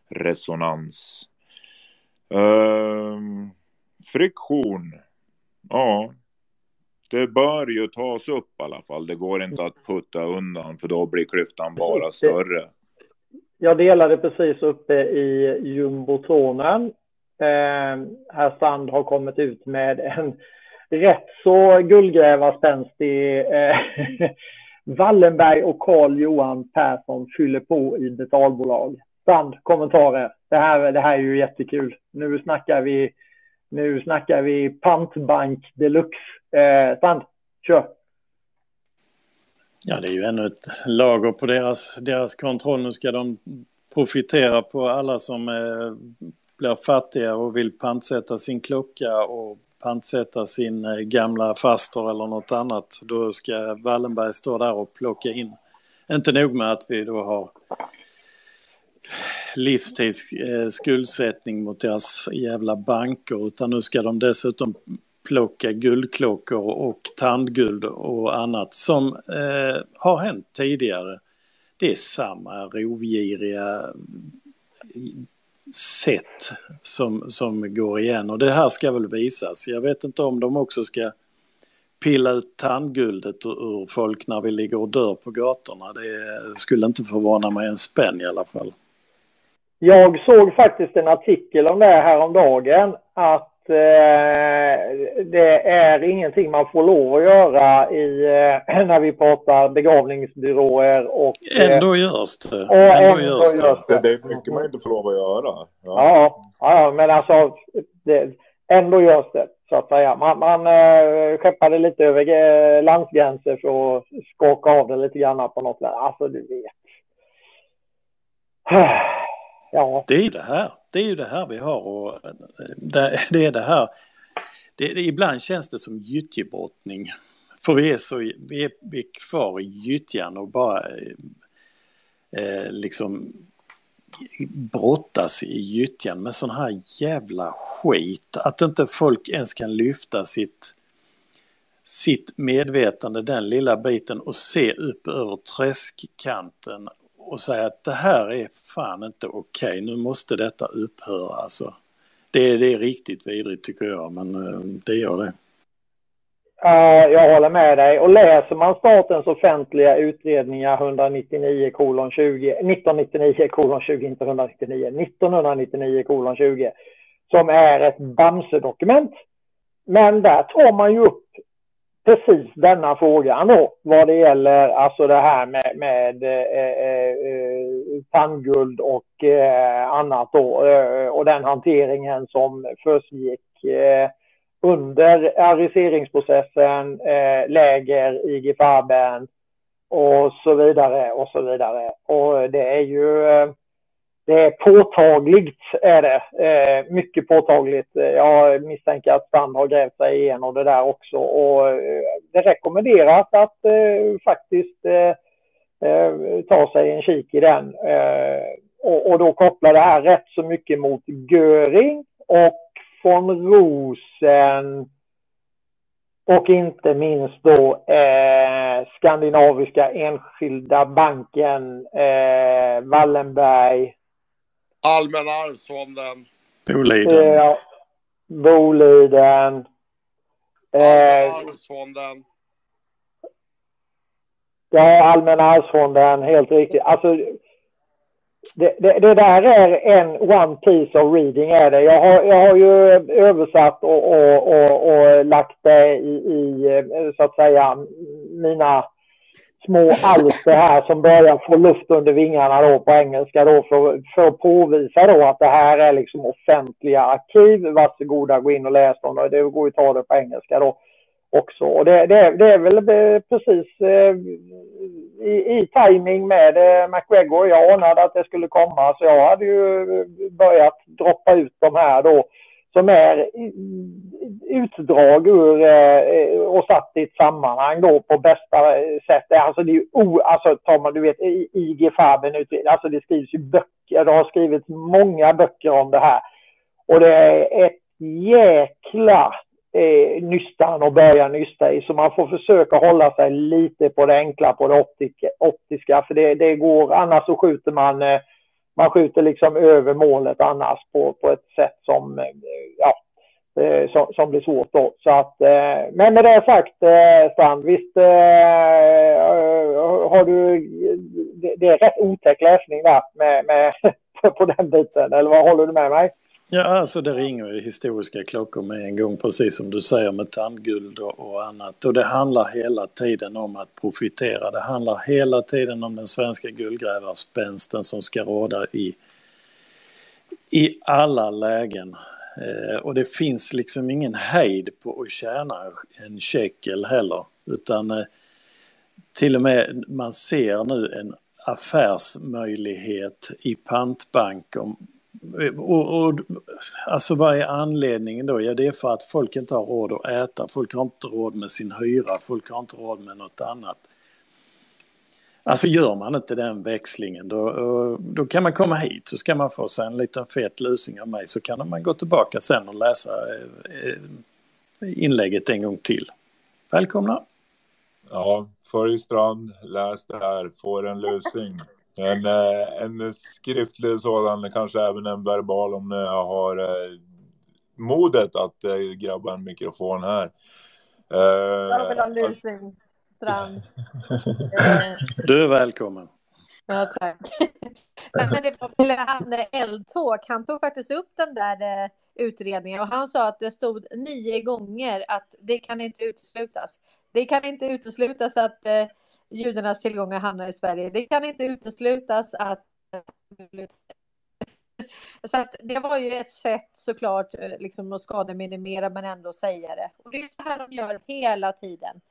S12: resonans. Um, friktion, ja, det bör ju tas upp i alla fall. Det går inte att putta undan för då blir klyftan bara större.
S13: Jag delade precis uppe i jumbotronen. Eh, herr Sand har kommit ut med en rätt så guldgrävarspänstig eh, Wallenberg och Carl Johan Persson fyller på i betalbolag. Sand, kommentarer. Det här, det här är ju jättekul. Nu snackar vi, nu snackar vi pantbank deluxe. Eh, Sand, kör.
S14: Ja, det är ju ännu ett lager på deras, deras kontroll. Nu ska de profitera på alla som eh, blir fattiga och vill pantsätta sin klocka och pantsätta sin eh, gamla faster eller något annat. Då ska Wallenberg stå där och plocka in. Inte nog med att vi då har livstids eh, skuldsättning mot deras jävla banker utan nu ska de dessutom plocka guldklockor och tandguld och annat som eh, har hänt tidigare. Det är samma rovgiriga sätt som, som går igen och det här ska väl visas. Jag vet inte om de också ska pilla ut tandguldet ur folk när vi ligger och dör på gatorna. Det skulle inte förvåna mig en spänn i alla fall.
S13: Jag såg faktiskt en artikel om det här häromdagen att det är ingenting man får lov att göra i, eh, när vi pratar begravningsbyråer och...
S14: Eh, ändå görs det.
S13: Och ändå, ändå görs det. Görs
S12: det. det. är mycket man inte får lov att göra.
S13: Ja, ja, ja men alltså det, ändå görs det så att säga. Man, man äh, skeppade lite över landsgränser för att skaka av det lite grann på något sätt. Alltså du vet.
S14: Ja. Det är ju det här. Det är ju det här vi har och eh, det är det här. Det, det, ibland känns det som gyttjebrottning. För vi är så, vi är, vi är kvar i gyttjan och bara eh, eh, liksom brottas i gyttjan med sån här jävla skit. Att inte folk ens kan lyfta sitt, sitt medvetande den lilla biten och se upp över träskkanten och säga att det här är fan inte okej, okay. nu måste detta upphöra alltså. Det, det är riktigt vidrigt tycker jag, men uh, det gör det.
S13: Uh, jag håller med dig. Och läser man statens offentliga utredningar 199 kolon 20, 1999 kolon 20, inte 199, 1999 kolon 20, som är ett Bamse-dokument. Men där tar man ju upp precis denna frågan då, vad det gäller alltså det här med, med eh, eh, eh tandguld och eh, annat då eh, och den hanteringen som försiggick eh, under ariseringsprocessen, eh, läger, IG Farben och så vidare och så vidare. Och det är ju, eh, det är påtagligt, är det. Eh, mycket påtagligt. Eh, jag misstänker att Strand har grävt sig igenom det där också. Och eh, det rekommenderas att eh, faktiskt eh, eh, ta sig en kik i den. Eh, och, och, då kopplar det här rätt så mycket mot Göring och von Rosen och inte minst då eh, Skandinaviska Enskilda Banken, eh, Wallenberg.
S17: Allmänna arvsfonden.
S14: Boliden.
S13: Eh, Boliden.
S17: Allmänna arvsfonden.
S13: Ja, Allmänna arvsfonden, helt riktigt. Alltså, det, det, det, där är en one piece of reading är det. Jag har, jag har ju översatt och, och, och, och lagt det i, i, så att säga, mina små alster här som börjar få luft under vingarna då på engelska då för, för att påvisa då att det här är liksom offentliga arkiv. Varsågoda gå in och läs dem. Det går ju att ta det på engelska då också. Och det, det, det är väl precis eh, i, i timing med eh, McGregor. Jag anade att det skulle komma så jag hade ju börjat droppa ut de här då som är utdrag ur eh, och satt i ett sammanhang då på bästa sätt. Alltså det är ju o, alltså tar man du vet IG Farben alltså det skrivs ju böcker. Det har skrivits många böcker om det här. Och det är ett jäkla eh, nystan och börja nysta i. Så man får försöka hålla sig lite på det enkla, på det optiska. optiska för det, det går, annars så skjuter man, eh, man skjuter liksom över målet annars på, på ett sätt som, eh, ja, eh, som, som, blir svårt då. Så att, eh, men med det sagt, eh, Strand, visst eh, eh, har du, det, det är rätt otäck läsning där med, med på den biten, eller vad håller du med mig?
S14: Ja, alltså det ringer ju historiska klockor med en gång, precis som du säger med tandguld och, och, annat. Och det handlar hela tiden om att profitera. Det handlar hela tiden om den svenska guldgrävarspänsten som ska råda i, i alla lägen. Eh, och det finns liksom ingen hejd på att tjäna en shekel heller, utan eh, till och med man ser nu en affärsmöjlighet i pantbank om och, och, alltså vad är anledningen då? Ja det är för att folk inte har råd att äta, folk har inte råd med sin hyra, folk har inte råd med något annat. Alltså gör man inte den växlingen då, då kan man komma hit så ska man få sig en liten fet lusing av mig så kan man gå tillbaka sen och läsa eh, inlägget en gång till. Välkomna!
S12: Ja, följ Strand, läs det här, får en lusing. En, eh, en skriftlig sådan, kanske även en verbal om jag har eh, modet att eh, grabba en mikrofon här.
S21: Jag vill ha lusing, Strand.
S14: Du är välkommen.
S21: Ja, tack. Men det var han Eldtåg, han tog faktiskt upp den där utredningen och han sa att det stod nio gånger att det kan inte uteslutas. Det kan inte uteslutas att judarnas tillgångar hamnar i Sverige. Det kan inte uteslutas att så att det var ju ett sätt såklart eh, liksom att skademinimera men ändå säga det. Och det är så här de gör hela tiden.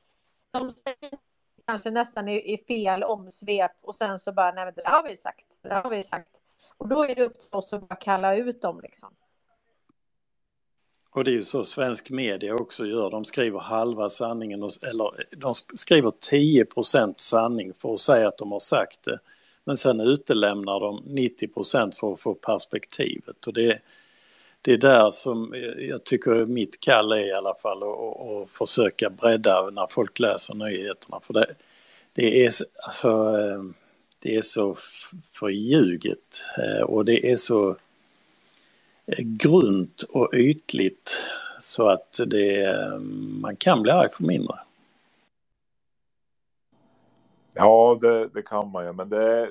S21: De säger kanske nästan i, i fel omsvep och sen så bara, nej men det har vi sagt, det har vi sagt. Och då är det upp till oss att bara kalla ut dem liksom.
S14: Och det är ju så svensk media också gör. De skriver halva sanningen, eller eh, de skriver 10% sanning för att säga att de har sagt det. Men sen utelämnar de 90% för att få perspektivet. Och det, det är där som eh, jag tycker mitt kall är i alla fall att försöka bredda när folk läser nyheterna. För det, det är, alltså, eh, det är så förljuget och det är så grunt och ytligt så att det, man kan bli arg för mindre.
S12: Ja, det, det kan man ju, men det,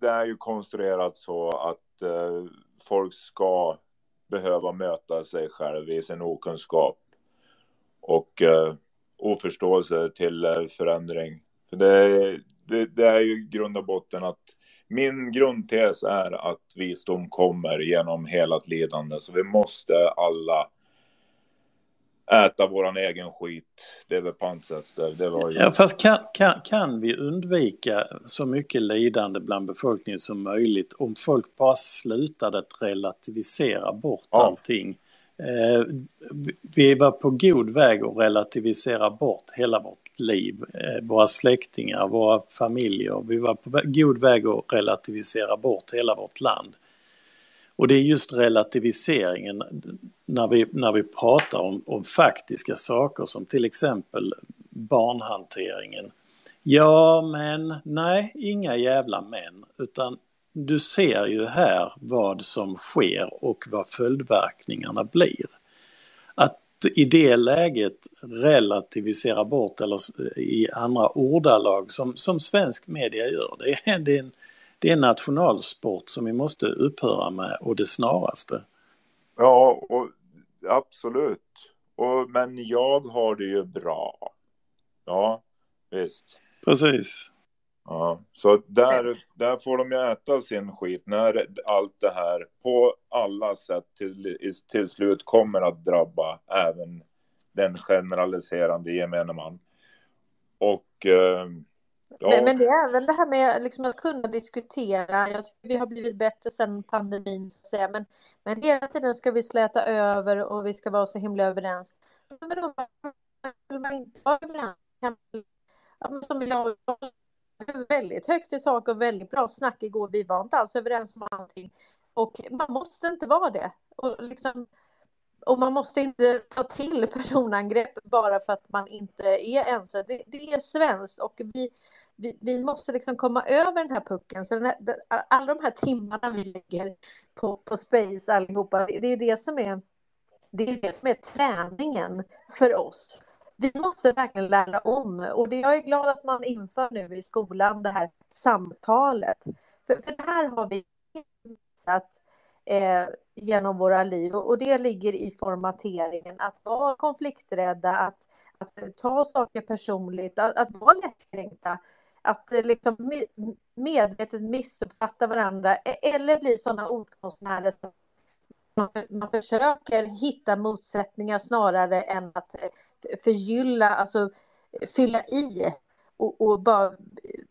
S12: det, är ju konstruerat så att eh, folk ska behöva möta sig själv i sin okunskap och eh, oförståelse till eh, förändring. För det, det, det är ju grund och botten att min grundtes är att visdom kommer genom hela lidande, så vi måste alla äta våran egen skit. Det är väl pantsätt där. Det var ju...
S14: Ja, fast kan, kan, kan vi undvika så mycket lidande bland befolkningen som möjligt om folk bara slutade att relativisera bort
S12: Ja.
S14: allting? Eh, vi var på god väg att relativisera bort hela vårt liv, eh, våra släktingar, våra familjer. Vi var på god väg att relativisera bort hela vårt land. Och det är just relativiseringen när vi, när vi pratar om, om faktiska saker som till exempel barnhanteringen. Ja, men nej, inga jävla män, utan du ser ju här vad som sker och vad följdverkningarna blir. Att i det läget relativisera bort eller i andra ordalag som, som svensk media gör, det är, det, är en, det är en nationalsport som vi måste upphöra med och det snaraste.
S12: Ja, och absolut. Och, men jag har det ju bra. Ja, visst.
S14: Precis.
S12: Ja, så där, där får de ju äta sin skit när allt det här på alla sätt till, till slut kommer att drabba även den generaliserande gemene man. Och eh, ja,
S1: Men, men det är även det här med liksom att kunna diskutera. Jag tycker vi har blivit bättre sedan pandemin, så att säga. Men, men hela tiden ska vi släta över och vi ska vara så himla överens. Men då man inte vara överens. Som jag, väldigt högt i tak och väldigt bra snack igår. Vi var inte alls överens om allting. Och man måste inte vara det. Och, liksom, och man måste inte ta till personangrepp bara för att man inte är ense. Det, det är svenskt och vi, vi, vi måste liksom komma över den här pucken. Så här, alla de här timmarna vi lägger på, på Space allihopa, det är det som är det är det som är träningen för oss. Vi måste verkligen lära om. Och det, jag är glad att man inför nu i skolan det här samtalet. För, för det här har vi visat eh, genom våra liv. Och det ligger i formateringen. Att vara konflikträdda, att, att ta saker personligt, att, att vara lättkränkta, att eh, liksom medvetet missuppfatta varandra e- eller bli sådana ordkonstnärer som man, för, man försöker hitta motsättningar snarare än att eh, förgylla, alltså eh, fylla i och, och bara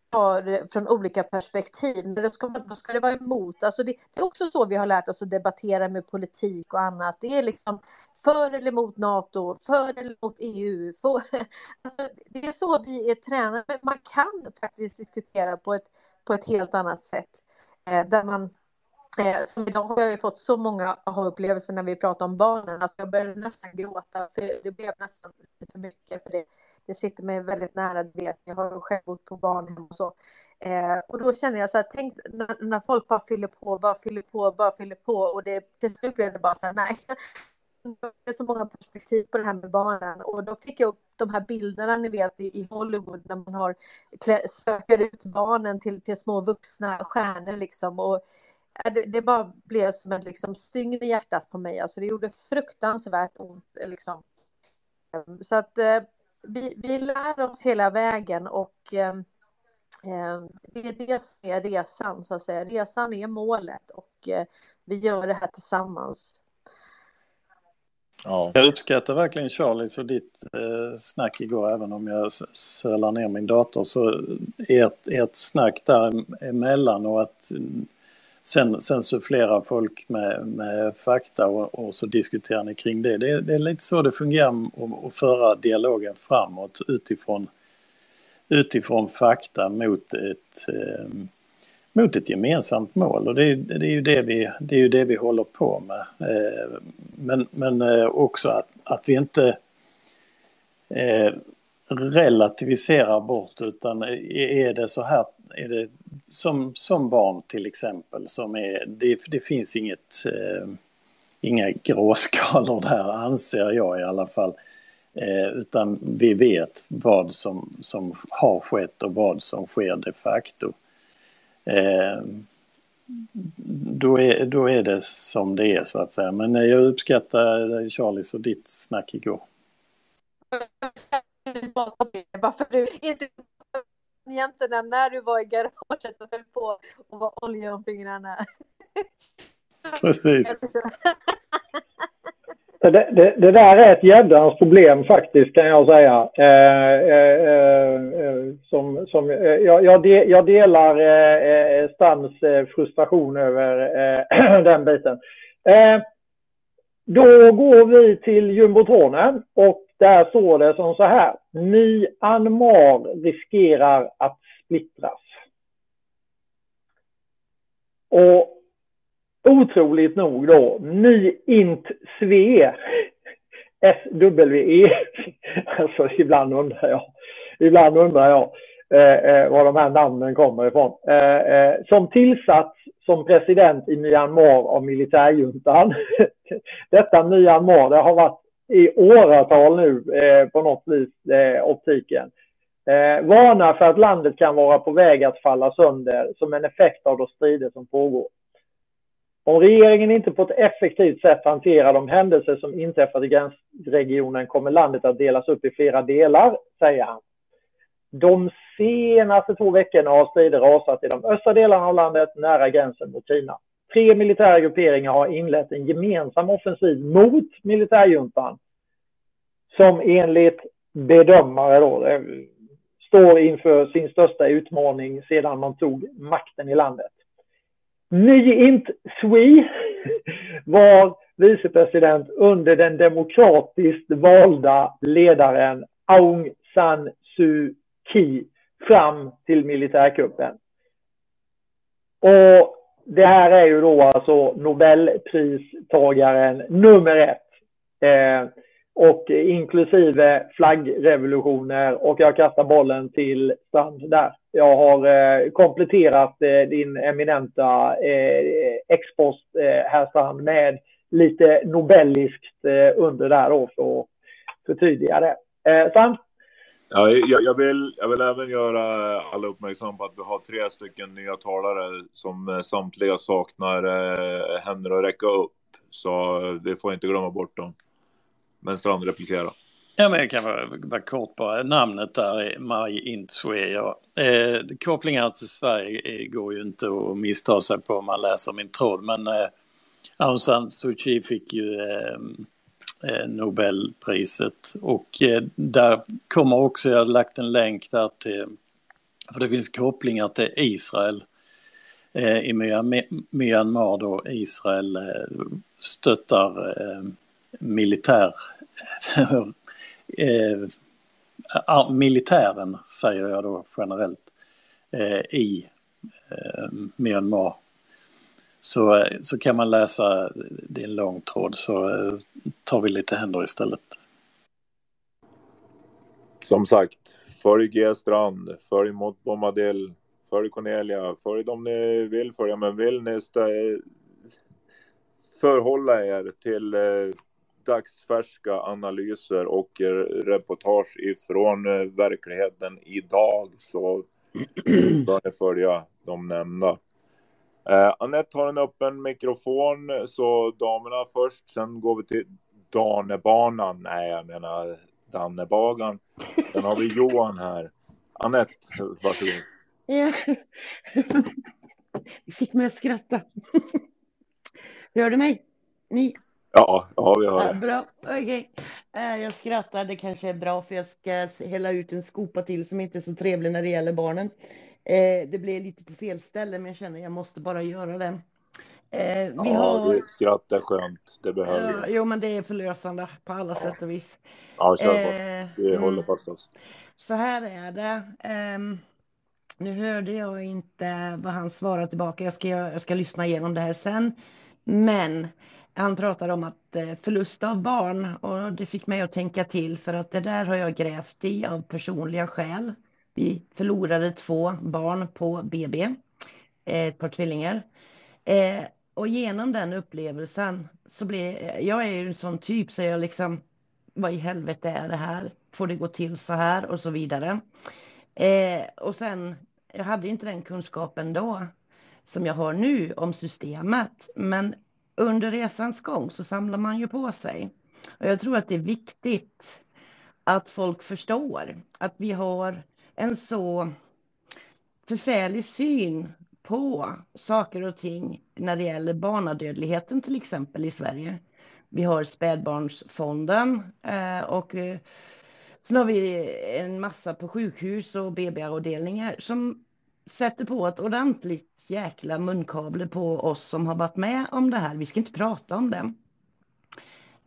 S1: ta det från olika perspektiv. Men Då ska, man, då ska det vara emot. Alltså det, det är också så vi har lärt oss att debattera med politik och annat. Det är liksom för eller emot NATO, för eller emot EU. För, alltså det är så vi är tränade. Men man kan faktiskt diskutera på ett, på ett helt annat sätt. Eh, där man Eh, som idag har jag ju fått så många aha-upplevelser när vi pratar om barnen. Alltså jag började nästan gråta, för det blev nästan lite för mycket. För det, det sitter mig väldigt nära, det vet jag. har själv bott på barnhem och så. Eh, och då känner jag så här, tänk när, när folk bara fyller på, bara fyller på, bara fyller på. Och det, till slut blev det bara så här, nej. Det är så många perspektiv på det här med barnen. Och då fick jag upp de här bilderna ni vet i, Hollywood när man har spökar ut barnen till, till små vuxna stjärnor liksom. Och, det, det bara blev som en liksom stygn i hjärtat på mig. Alltså det gjorde fruktansvärt ont. Liksom. Så att eh, vi, vi lär oss hela vägen och eh, det är det som är resan, så att säga. Resan är målet och eh, vi gör det här tillsammans.
S12: Ja.
S14: Jag uppskattar verkligen Charlies och ditt eh, snack igår, även om jag sölar ner min dator. Så ert, ert snack däremellan och att sen, sen sufflerar folk med, med fakta och, och så diskuterar ni kring det. det. Det är lite så det fungerar att- att föra dialogen framåt utifrån, utifrån fakta mot ett, eh, mot ett gemensamt mål. Och det är, det är, ju, det vi, det är ju det vi håller på med. Eh, Men, men eh, också att, att vi inte eh, relativiserar bort utan är det så här, är det som, som barn till exempel, som är, det, det finns inget, eh, inga gråskalor där anser jag i alla fall. Eh, utan vi vet vad som, som har skett och vad som sker de facto. Eh, då, är, då är det som det är så att säga. Men jag uppskattar eh, Charlies och ditt snack igår.
S1: Varför du inte egentligen när du var i garaget och höll på och var olja om fingrarna.
S14: Precis.
S13: Det, det, det, där är ett jädrans problem faktiskt kan jag säga. Eh, eh, eh, som, som, eh, jag, jag, de, jag, delar eh, Stams frustration över den biten. då går vi till jumbotronen och där står det som så här. Myanmar riskerar att splittras. Och otroligt nog då, Myint Sve, SWE, alltså ibland undrar jag, ibland undrar jag eh, eh, var de här namnen kommer ifrån, eh, eh, som tillsatts som president i Myanmar av militärjuntan. Detta Myanmar, det har varit i åratal nu eh, på något vis, eh, optiken. Eh, varnar för att landet kan vara på väg att falla sönder som en effekt av de strider som pågår. Om regeringen inte på ett effektivt sätt hanterar de händelser som inträffat i gränsregionen kommer landet att delas upp i flera delar, säger han. De senaste två veckorna har strider rasat i de östra delarna av landet nära gränsen mot Kina. Tre militära grupperingar har inlett en gemensam offensiv mot militärjuntan som enligt bedömare då, eh, står inför sin största utmaning sedan man tog makten i landet. Ny Int Sui var vicepresident under den demokratiskt valda ledaren Aung San Suu Kyi fram till militärkuppen. Och det här är ju då alltså Nobelpristagaren nummer ett. Eh, och inklusive flaggrevolutioner och jag kastar bollen till Strand där. Jag har eh, kompletterat eh, din eminenta eh, expost eh, här Strand med lite nobelliskt eh, under där då för att förtydliga det. Eh, Strand?
S12: Ja, jag, jag, vill, jag vill även göra alla uppmärksamma på att vi har tre stycken nya talare som eh, samtliga saknar eh, händer att räcka upp. Så vi får inte glömma bort dem. Men Strand replikera.
S14: Ja, men jag kan vara, vara kort bara. Namnet där är Maj Intsue. Ja. Eh, kopplingar till Sverige eh, går ju inte att missta sig på om man läser min tråd. Men eh, Aung San Suu Kyi fick ju eh Eh, Nobelpriset och eh, där kommer också, jag har lagt en länk där till, för det finns kopplingar till Israel eh, i Myanmar då Israel stöttar militär militären, säger jag då generellt, i Myanmar. Så, eh, så kan man läsa, din långtråd, lång tråd, så eh, tar vi lite händer istället.
S12: Som sagt, följ G Strand, följ mot Bombadil, följ Cornelia, följ dem ni vill följa, men vill ni förhålla er till eh, dagsfärska analyser och reportage ifrån verkligheten idag så bör ni följa de nämnda. Eh, Anette har en öppen mikrofon så damerna först, sen går vi till Danebanan. Nej, jag menar Dannebagan. Sen har vi Johan här. Anette, varsågod.
S18: Ja. Vi fick mig att skratta. Hör du mig? Ni?
S12: Ja, ja vi
S18: det. Ja, bra, okej. Okay. Eh, jag skrattar, det kanske är bra för jag ska hälla ut en skopa till som inte är så trevlig när det gäller barnen. Eh, det blev lite på fel ställe men jag känner att jag måste bara göra det.
S12: Eh, vi ja, har... skratt är skönt, det behöver
S18: vi. Jo, men det är förlösande på alla sätt och vis.
S12: Ja, kör på. Vi mm. håller fast oss.
S18: Så här är det. Um, nu hörde jag inte vad han svarade tillbaka. Jag ska, jag ska lyssna igenom det här sen. Men han pratar om att eh, förlust av barn och det fick mig att tänka till för att det där har jag grävt i av personliga skäl. Vi förlorade två barn på BB, eh, ett par tvillingar. Eh, och genom den upplevelsen så blev jag är ju en sån typ så jag liksom vad i helvete är det här? Får det gå till så här och så vidare. Eh, och sen, jag hade inte den kunskapen då som jag har nu om systemet. Men under resans gång så samlar man ju på sig. Och jag tror att det är viktigt att folk förstår att vi har en så förfärlig syn på saker och ting när det gäller barnadödligheten till exempel i Sverige. Vi har spädbarnsfonden eh, och eh, sen har vi en massa på sjukhus och BB-avdelningar som sätter på ett ordentligt jäkla munkavle på oss som har varit med om det här. Vi ska inte prata om det.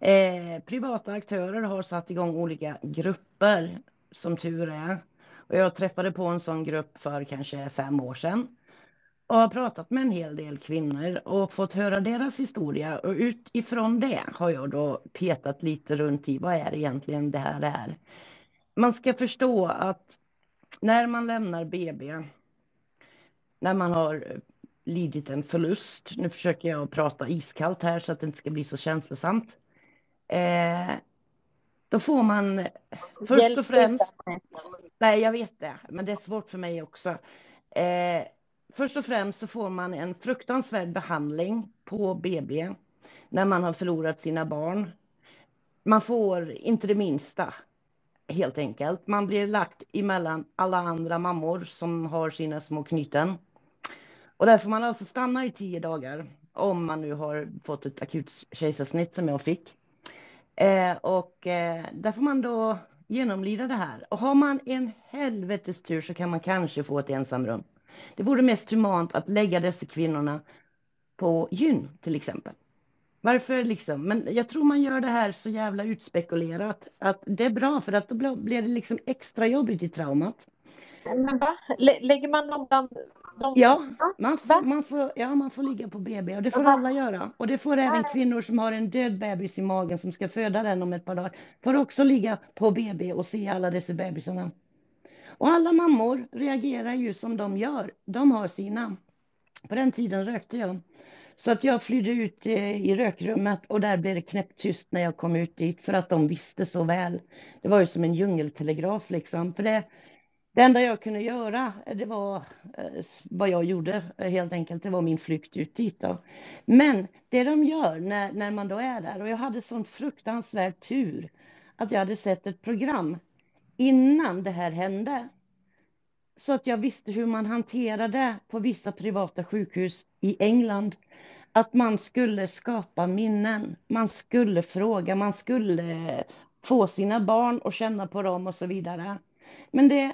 S18: Eh, privata aktörer har satt igång olika grupper, som tur är. Och jag träffade på en sån grupp för kanske fem år sedan och har pratat med en hel del kvinnor och fått höra deras historia. Och utifrån det har jag då petat lite runt i vad är egentligen det här är. Man ska förstå att när man lämnar BB, när man har lidit en förlust, nu försöker jag prata iskallt här så att det inte ska bli så känslosamt. Eh, då får man först
S21: Hjälp
S18: och främst... Nej, jag vet det, men det är svårt för mig också. Eh, först och främst så får man en fruktansvärd behandling på BB när man har förlorat sina barn. Man får inte det minsta, helt enkelt. Man blir lagt emellan alla andra mammor som har sina små knyten. Och där får man alltså stanna i tio dagar om man nu har fått ett akut kejsarsnitt som jag fick. Eh, och eh, där får man då genomlida det här. Och har man en helvetes tur så kan man kanske få ett ensamrum. Det vore mest humant att lägga dessa kvinnorna på gyn till exempel. Varför liksom? Men jag tror man gör det här så jävla utspekulerat att det är bra för att då blir det liksom extra jobbigt i traumat.
S21: Men va? Lä- Lägger man dem bland de...
S18: Ja, man får, man, får, ja, man får ligga på BB och det får alla göra. Och det får även kvinnor som har en död bebis i magen som ska föda den om ett par dagar. Får också ligga på BB och se alla dessa bebisarna. Och alla mammor reagerar ju som de gör. De har sina. På den tiden rökte jag. Så att jag flydde ut eh, i rökrummet och där blev det knäpptyst när jag kom ut dit för att de visste så väl. Det var ju som en djungeltelegraf liksom. För det, det enda jag kunde göra, det var eh, vad jag gjorde eh, helt enkelt. Det var min flykt ut dit. Då. Men det de gör när, när man då är där, och jag hade sån fruktansvärd tur att jag hade sett ett program innan det här hände. Så att jag visste hur man hanterade på vissa privata sjukhus i England. Att man skulle skapa minnen, man skulle fråga, man skulle få sina barn och känna på dem och så vidare. Men det,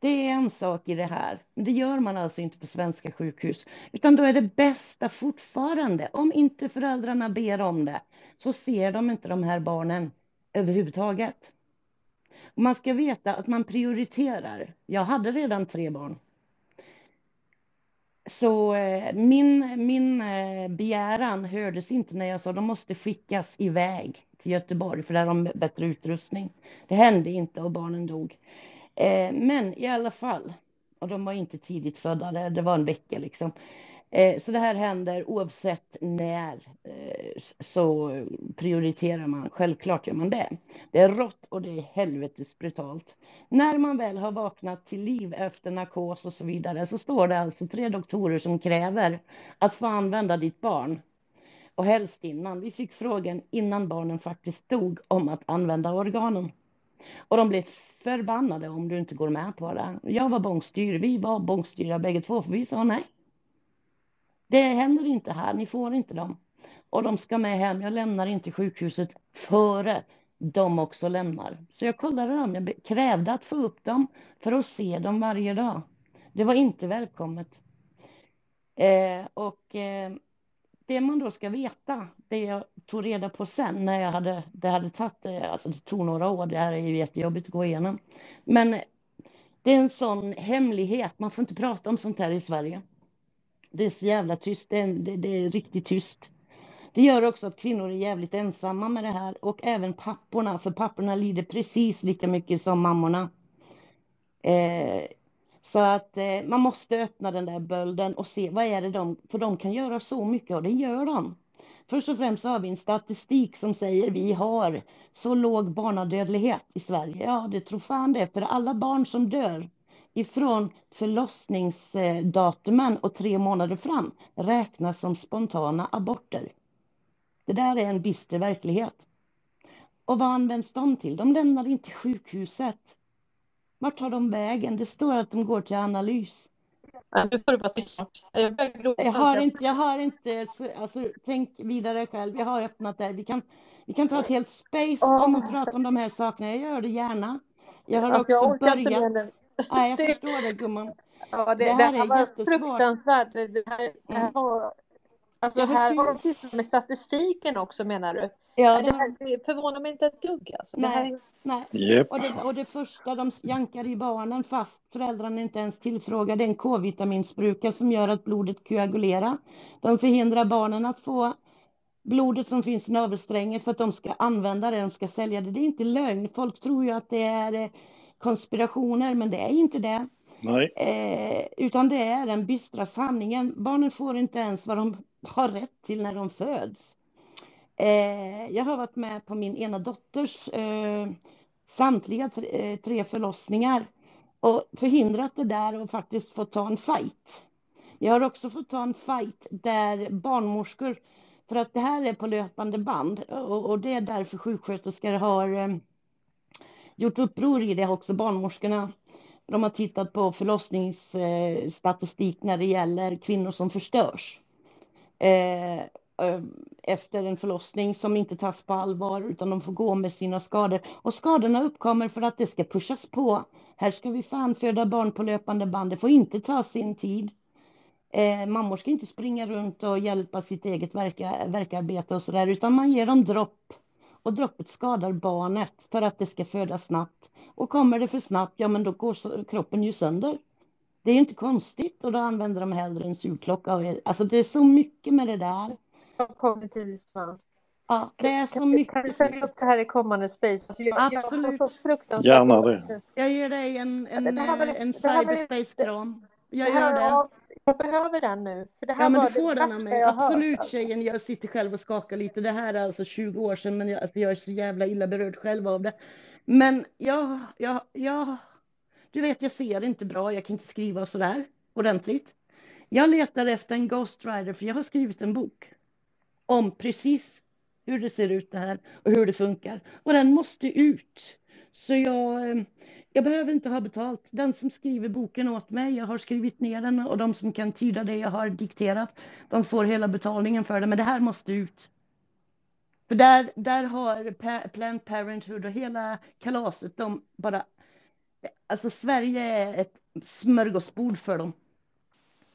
S18: det är en sak i det här. men Det gör man alltså inte på svenska sjukhus. Utan då är det bästa fortfarande, om inte föräldrarna ber om det, så ser de inte de här barnen överhuvudtaget. Och man ska veta att man prioriterar. Jag hade redan tre barn. Så eh, min, min eh, begäran hördes inte när jag sa de måste skickas iväg till Göteborg för där har de bättre utrustning. Det hände inte och barnen dog. Eh, men i alla fall, och de var inte tidigt födda, det, det var en vecka liksom. Eh, så det här händer oavsett när eh, så prioriterar man, självklart gör man det. Det är rått och det är helvetes brutalt. När man väl har vaknat till liv efter narkos och så vidare så står det alltså tre doktorer som kräver att få använda ditt barn. Och helst innan. Vi fick frågan innan barnen faktiskt dog om att använda organen. Och de blev förbannade om du inte går med på det. Jag var bångstyrig, vi var bångstyriga bägge två för vi sa nej. Det händer inte här, ni får inte dem. Och de ska med hem, jag lämnar inte sjukhuset före de också lämnar. Så jag kollade dem, jag krävde att få upp dem för att se dem varje dag. Det var inte välkommet. Eh, och eh, det man då ska veta, det jag tog reda på sen när jag hade, det hade tagit, eh, alltså det tog några år, det här är ju jättejobbigt att gå igenom. Men det är en sån hemlighet, man får inte prata om sånt här i Sverige. Det är så jävla tyst, det är, det, det är riktigt tyst. Det gör också att kvinnor är jävligt ensamma med det här och även papporna, för papporna lider precis lika mycket som mammorna. Eh, så att eh, man måste öppna den där bölden och se vad är det de, för de kan göra så mycket och det gör de. Först och främst har vi en statistik som säger vi har så låg barnadödlighet i Sverige. Ja, det tror fan det, för alla barn som dör ifrån förlossningsdatumen och tre månader fram räknas som spontana aborter. Det där är en bister verklighet. Och vad används de till? De lämnar inte sjukhuset. Vart tar de vägen? Det står att de går till analys.
S21: Du får bara tyst snart. Jag.
S18: Jag har inte, jag har inte, så- alltså tänk vidare själv. Jag har öppnat där. Vi kan, vi kan ta ett helt space om att prata om de här sakerna. Jag gör det gärna. Jag har
S21: jag
S18: också
S21: mer
S18: börjat.
S21: nu.
S18: Nej, jag förstår det gumman.
S21: Ja, det,
S18: Det
S21: det
S18: här
S21: här
S18: är jättesvårt.
S21: fruktansvärt. Det här, det här var... Alltså
S18: Jag
S21: här har de med statistiken också menar du?
S18: Ja,
S21: Nej, det,
S18: de-
S21: här, det förvånar mig inte ett dugg alltså. Det här
S18: Nej,
S21: är...
S18: nej.
S14: Japp.
S18: Och, det, och det första de jankar i barnen fast föräldrarna inte ens tillfrågar det är en K-vitaminsspruka som gör att blodet koagulerar. De förhindrar barnen att få blodet som finns i navelsträngen för att de ska använda det, de ska sälja det. Det är inte lögn. Folk tror ju att det är eh, konspirationer, men det är inte det.
S14: Nej.
S18: Eh, utan det är den bistra sanningen. Barnen får inte ens vad de har rätt till när de föds. Eh, jag har varit med på min ena dotters eh, samtliga tre, eh, tre förlossningar och förhindrat det där och faktiskt fått ta en fight. Jag har också fått ta en fight där barnmorskor, för att det här är på löpande band och, och det är därför sjuksköterskor har eh, gjort uppror i det också, barnmorskorna. De har tittat på förlossningsstatistik när det gäller kvinnor som förstörs. Eh, Eh, efter en förlossning som inte tas på allvar utan de får gå med sina skador. Och skadorna uppkommer för att det ska pushas på. Här ska vi fan föda barn på löpande band. Det får inte ta sin tid. Eh, mammor ska inte springa runt och hjälpa sitt eget verka, verkarbete och sådär utan man ger dem dropp. Och droppet skadar barnet för att det ska födas snabbt. Och kommer det för snabbt, ja men då går så- kroppen ju sönder. Det är ju inte konstigt och då använder de hellre en sugklocka. Alltså det är så mycket med det där.
S21: Kognitiv dissonans.
S18: Ja, det är så
S21: Kan du
S18: mycket.
S21: följa upp det här i kommande space? Alltså jag,
S18: Absolut.
S21: Jag så fruktansvärt
S14: Gärna det.
S18: Jag ger dig en, en, eh, en cyberspace-kram. Jag gör det.
S21: ja, Jag behöver den nu. För det här
S18: Ja, men du får den av mig.
S21: jag hört,
S18: Absolut
S21: alltså.
S18: tjejen. Jag sitter själv och skakar lite. Det här är alltså 20 år sedan, men jag, alltså, jag är så jävla illa berörd själv av det. Men jag, jag, jag, du vet, jag ser inte bra. Jag kan inte skriva och sådär ordentligt. Jag letar efter en ghostwriter för jag har skrivit en bok om precis hur det ser ut det här och hur det funkar. Och den måste ut. Så jag, eh, jag behöver inte ha betalt. Den som skriver boken åt mig, jag har skrivit ner den och de som kan tyda det jag har dikterat, de får hela betalningen för det. Men det här måste ut. För där, där har Planned Parenthood och hela kalaset, de bara... Alltså Sverige är ett smörgåsbord för dem.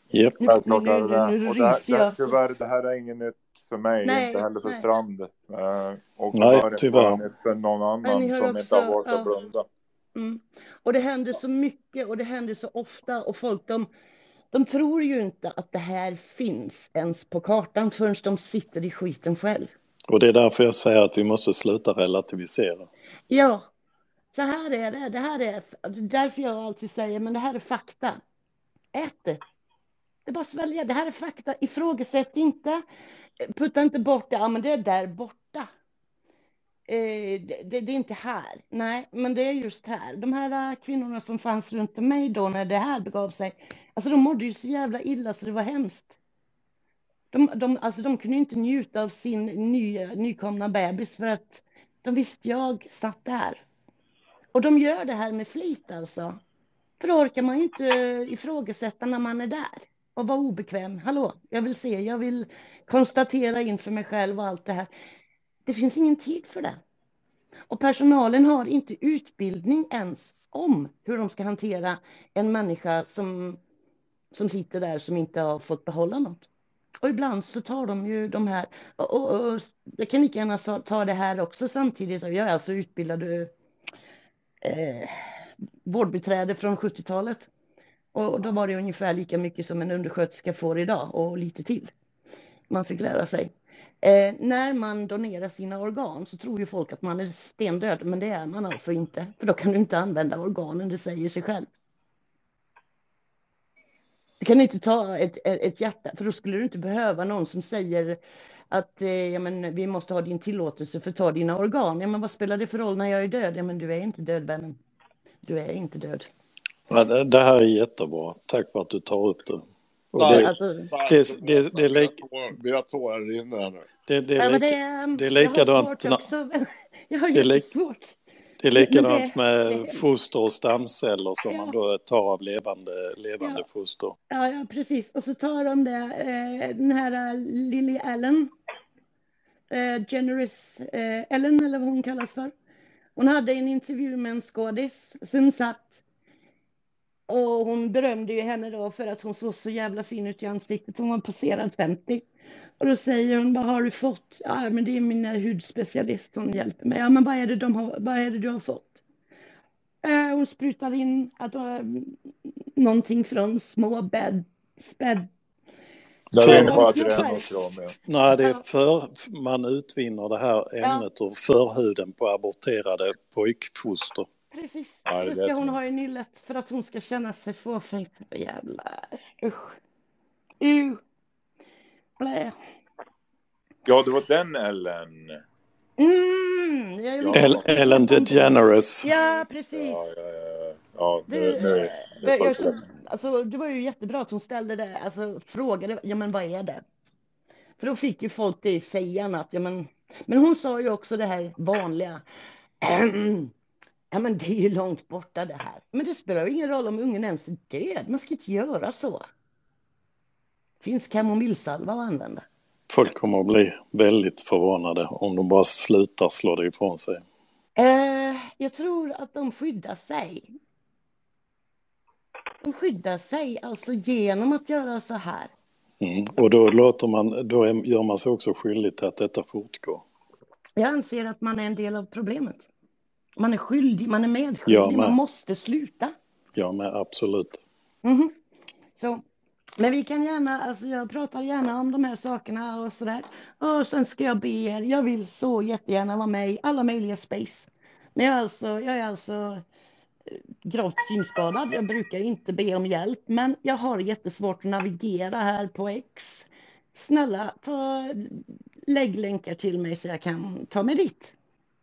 S14: Japp.
S18: Nu,
S12: Självklart
S18: nu,
S12: är det
S18: nu
S12: Och
S18: jag. så-
S12: tyvärr, det här är inget nytt för mig,
S18: Nej,
S12: inte heller för
S18: nej.
S12: Strand. Eh, och
S14: Nej, tyvärr.
S12: för någon annan som
S18: också-
S12: inte har valt
S18: ja.
S12: att blunda.
S18: Mm. Och det händer så mycket och det händer så ofta och folk de, de tror ju inte att det här finns ens på kartan förrän de sitter i skiten själv.
S14: Och det är därför jag säger att vi måste sluta relativisera.
S18: Ja, så här är det. Det här är därför jag alltid säger, men det här är fakta. Ät det. Det är bara att svälja. Det här är fakta. Ifrågasätt inte. Putta inte bort det. Ja, men det är där borta. Eh, det, det, det är inte här. Nej, men det är just här. De här äh, kvinnorna som fanns runt mig då när det här begav sig. Alltså de mådde ju så jävla illa så det var hemskt. De, de, alltså, de kunde inte njuta av sin ny, äh, nykomna bebis för att de visste jag satt där. Och de gör det här med flit alltså. För då orkar man ju inte äh, ifrågasätta när man är där och vara obekväm. Hallå, jag vill se, jag vill konstatera inför mig själv och allt det här. Det finns ingen tid för det. Och personalen har inte utbildning ens om hur de ska hantera en människa som, som sitter där som inte har fått behålla något. Och ibland så tar de ju de här, och, och, och jag kan lika gärna ta det här också samtidigt. Jag är alltså utbildad eh, vårdbiträde från 70-talet. Och då var det ungefär lika mycket som en undersköterska får idag och lite till. Man fick lära sig. Eh, när man donerar sina organ så tror ju folk att man är stendöd, men det är man alltså inte. För då kan du inte använda organen, det säger sig själv. Du kan inte ta ett, ett, hjärta, för då skulle du inte behöva någon som säger att eh, ja, men, vi måste ha din tillåtelse för att ta dina organ. Ja, men vad spelar det för roll när jag är död? Ja, men du är inte död, vännen. Du är inte död.
S14: Ja, det, det här är jättebra. Tack för att du tar upp det.
S17: Starkt,
S14: det,
S18: Alltså,
S14: det, det, det, är lik-
S17: Mina tårar rinner här nu.
S14: det, det,
S18: ja,
S14: är
S18: men
S14: lik-
S18: det, är,
S14: det är
S18: jag har
S14: likadant
S18: svårt också. Jag har
S14: det är lik-
S18: jättesvårt.
S14: Det är
S18: Men
S14: likadant med foster och stamceller som man då tar av levande, levande
S18: Ja.
S14: foster.
S18: Ja, ja, precis. Och så tar de det, eh, den här eh, Lily Allen, eh, Generous eh, Ellen eller vad hon kallas för. Hon hade en intervju med en skådis som satt och hon berömde ju henne då för att hon såg så jävla fin ut i ansiktet. Hon var passerad 50. Och då säger hon, vad har du fått? Ja, men det är min eh, hudspecialist, hon hjälper mig. Ja, men vad är det, de har, vad är det du har fått? Eh, hon sprutar in att, uh, någonting från små bädd, späd,
S12: Där är det. Ja.
S14: Nej, det är för man utvinner det här ämnet ur förhuden på aborterade pojkfoster.
S18: Precis,
S12: Ja, det
S18: det ska hon ha i nyllet för att hon ska känna sig fåfäng. Så Jävla usch. Uh. Blä.
S12: ja, det var den Ellen.
S18: Mm, jag
S12: Ja.
S14: El- Ellen DeGeneres.
S18: Ja, precis.
S12: Ja, ja, ja. ja nu,
S18: Du,
S12: nu, nu
S18: jag, jag, alltså, det var ju jättebra att hon ställde det, alltså frågade, ja men vad är det? För då fick ju folk det i fejan att, ja men, men hon sa ju också det här vanliga, ja men det är ju långt borta det här. Men det spelar ingen roll om ungen ens är död, man ska inte göra så. Finns kamomillsalva att använda.
S14: Folk kommer att bli väldigt förvånade om de bara slutar slå det ifrån sig.
S18: Eh, jag tror att de skyddar sig. De skyddar sig alltså genom att göra så här.
S14: Mm. Och då, låter man, då gör man sig också skyldig till att detta fortgår.
S18: Jag anser att man är en del av problemet. Man är skyldig, man är medskyldig,
S14: med.
S18: man måste sluta.
S14: Ja, men absolut.
S18: Mhm. Så, men vi kan gärna, alltså jag pratar gärna om de här sakerna och sådär. Och sen ska jag be er, jag vill så jättegärna vara med i alla möjliga space. Men jag är alltså, jag är alltså eh, gravt synskadad. Jag brukar inte be om hjälp, men jag har jättesvårt att navigera här på X. Snälla, ta, lägg länkar till mig så jag kan ta mig dit.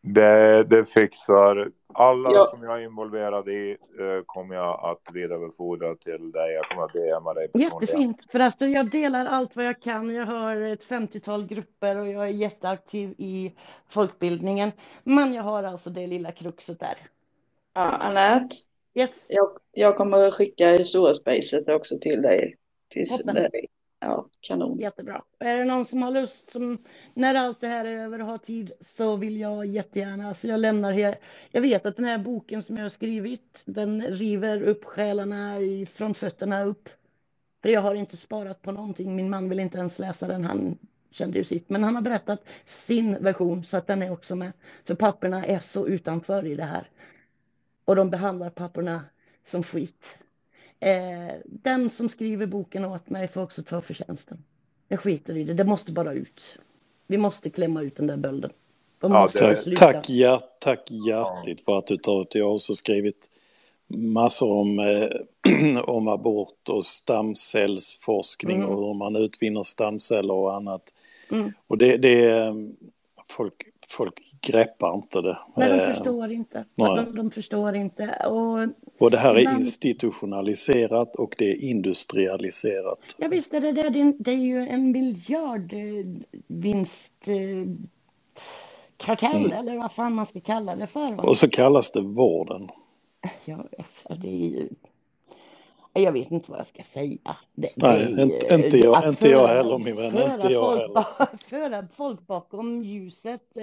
S12: Det, det fixar. Alla
S18: Ja.
S12: som jag är involverad i eh, kommer jag att vidarebefordra till dig. Jag kommer att DMa dig personligen.
S18: Jättefint. För alltså, jag delar allt vad jag kan. Jag har ett 50-tal grupper och jag är jätteaktiv i folkbildningen. Men jag har alltså det lilla kruxet där.
S24: Ja, Anette.
S18: Yes.
S24: Jag, jag kommer att skicka historiespacet också till dig. Till
S18: Toppen.
S24: dig. Ja, kanon.
S18: Jättebra. Är det någon som har lust, som när allt det här är över och har tid, så vill jag jättegärna, alltså jag lämnar här. Jag vet att den här boken som jag har skrivit, den river upp själarna i, från fötterna upp. För jag har inte sparat på någonting. Min man vill inte ens läsa den. Han kände ju sitt. Men han har berättat sin version så att den är också med. För papperna är så utanför i det här. Och de behandlar papperna som skit. Eh, den som skriver boken åt mig får också ta förtjänsten. Jag skiter i det. Det måste bara ut. Vi måste klämma ut den där bölden. De måste
S14: tack, tack, hjärt, tack hjärtligt för att du tar ut. Jag har också skrivit massor om, eh, om abort och stamcellsforskning
S18: Mm.
S14: och hur man utvinner stamceller och annat.
S18: Mm.
S14: Och det, det är, folk, folk greppar inte det.
S18: Nej, de
S14: Eh,
S18: förstår inte.
S14: nej.
S18: De, de förstår inte. Och
S14: Och det här är institutionaliserat och det är industrialiserat.
S18: Ja visst är det det. Det är, ju en miljardvinst eh, kartell
S14: Mm.
S18: eller vad fan man ska kalla det för. va?
S14: Och så kallas det vården.
S18: Ja, det är ju... Jag vet inte vad jag ska säga. Det,
S14: Nej,
S18: det är
S14: inte- inte jag- inte jag heller, min vän.
S18: föra
S14: Inte jag
S18: folk,
S14: heller.
S18: föra folk bakom ljuset.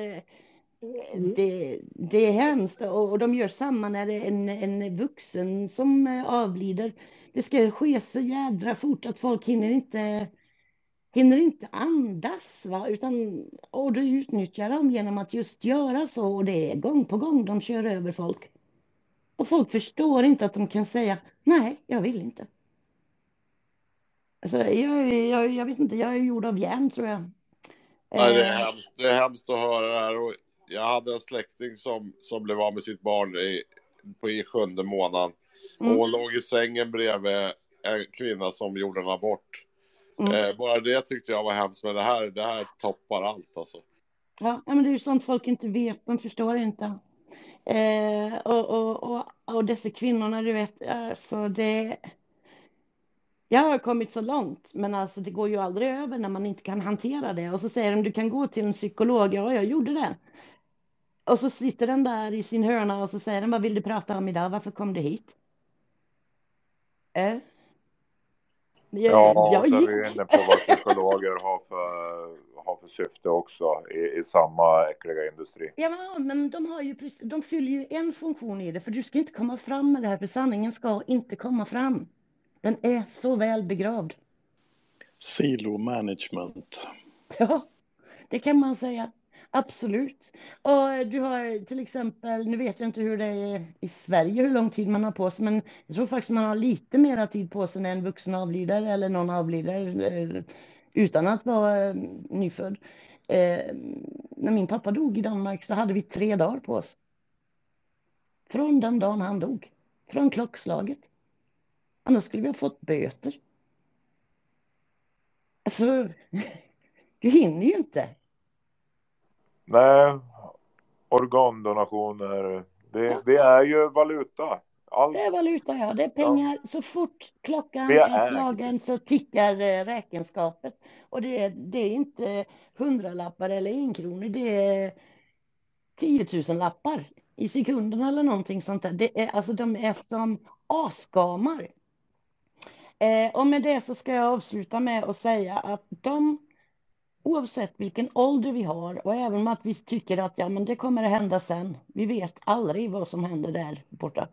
S18: Eh, Det, det är hemskt och, de gör samma när det är en, en vuxen som eh, avlider. Det ska ske så jädra fort att folk hinner inte hinner inte andas va? utan och du utnyttjar dem genom att just göra så och det är gång på gång de kör över folk. Och folk förstår inte att de kan säga nej, jag vill inte. Alltså, jag, jag, jag vet inte, jag är gjord av järn tror jag.
S17: Nej, det, är
S18: Eh,
S17: hemskt, det är hemskt att höra det här. Och jag hade en släkting som, som blev av med sitt barn i, på, i sjunde månaden.
S18: Mm.
S17: Och hon låg i sängen bredvid en kvinna som gjorde en abort.
S18: Mm.
S17: Eh, bara det tyckte jag var hemskt, men det här, det här toppar allt alltså.
S18: Ja, men det är ju sånt folk inte vet, de förstår inte. Eh, och, och, och, och dessa kvinnorna, du vet, alltså det... Jag har kommit så långt, men alltså det går ju aldrig över när man inte kan hantera det. Och så säger de, du kan gå till en psykolog. Ja, jag gjorde det. Och så sitter den där i sin hörna och så säger den, vad vill du prata om idag? Varför kom du hit? Eh? Jag,
S12: Ja,
S18: jag
S12: är
S18: gick.
S12: vi inne på vad psykologer har för, har för syfte också i, i samma äckliga industri.
S18: Ja, men de, har ju, precis- de fyller ju en funktion i det, för du ska inte komma fram med det här, för sanningen ska inte komma fram. Den är så väl begravd.
S14: Silo management.
S18: Ja, det kan man säga. Absolut. Och du har till exempel, nu vet jag inte hur det är i Sverige, hur lång tid man har på sig, men jag tror faktiskt man har lite mera tid på sig när en vuxen avlider eller någon avlider eh, utan att vara eh, nyfödd. Eh, när min pappa dog i Danmark så hade vi tre dagar på oss. Från den dagen han dog. Från klockslaget. Annars skulle vi ha fått böter. Alltså, du hinner ju inte.
S12: Nej, organdonationer, det, det är ju valuta. Allt,
S18: Det är valuta, ja. Det är pengar. Så fort klockan är
S12: är-
S18: slagen så tickar eh, räkenskapet. Och det är, det är inte hundralappar eller en kronor. Det är tiotusenlappar i sekunden eller någonting sånt där. Det är, alltså, de är som asgamar. Eh, och med det så ska jag avsluta med att säga att de, oavsett vilken ålder vi har och även om att vi tycker att ja, men det kommer att hända sen, vi vet aldrig vad som händer där borta,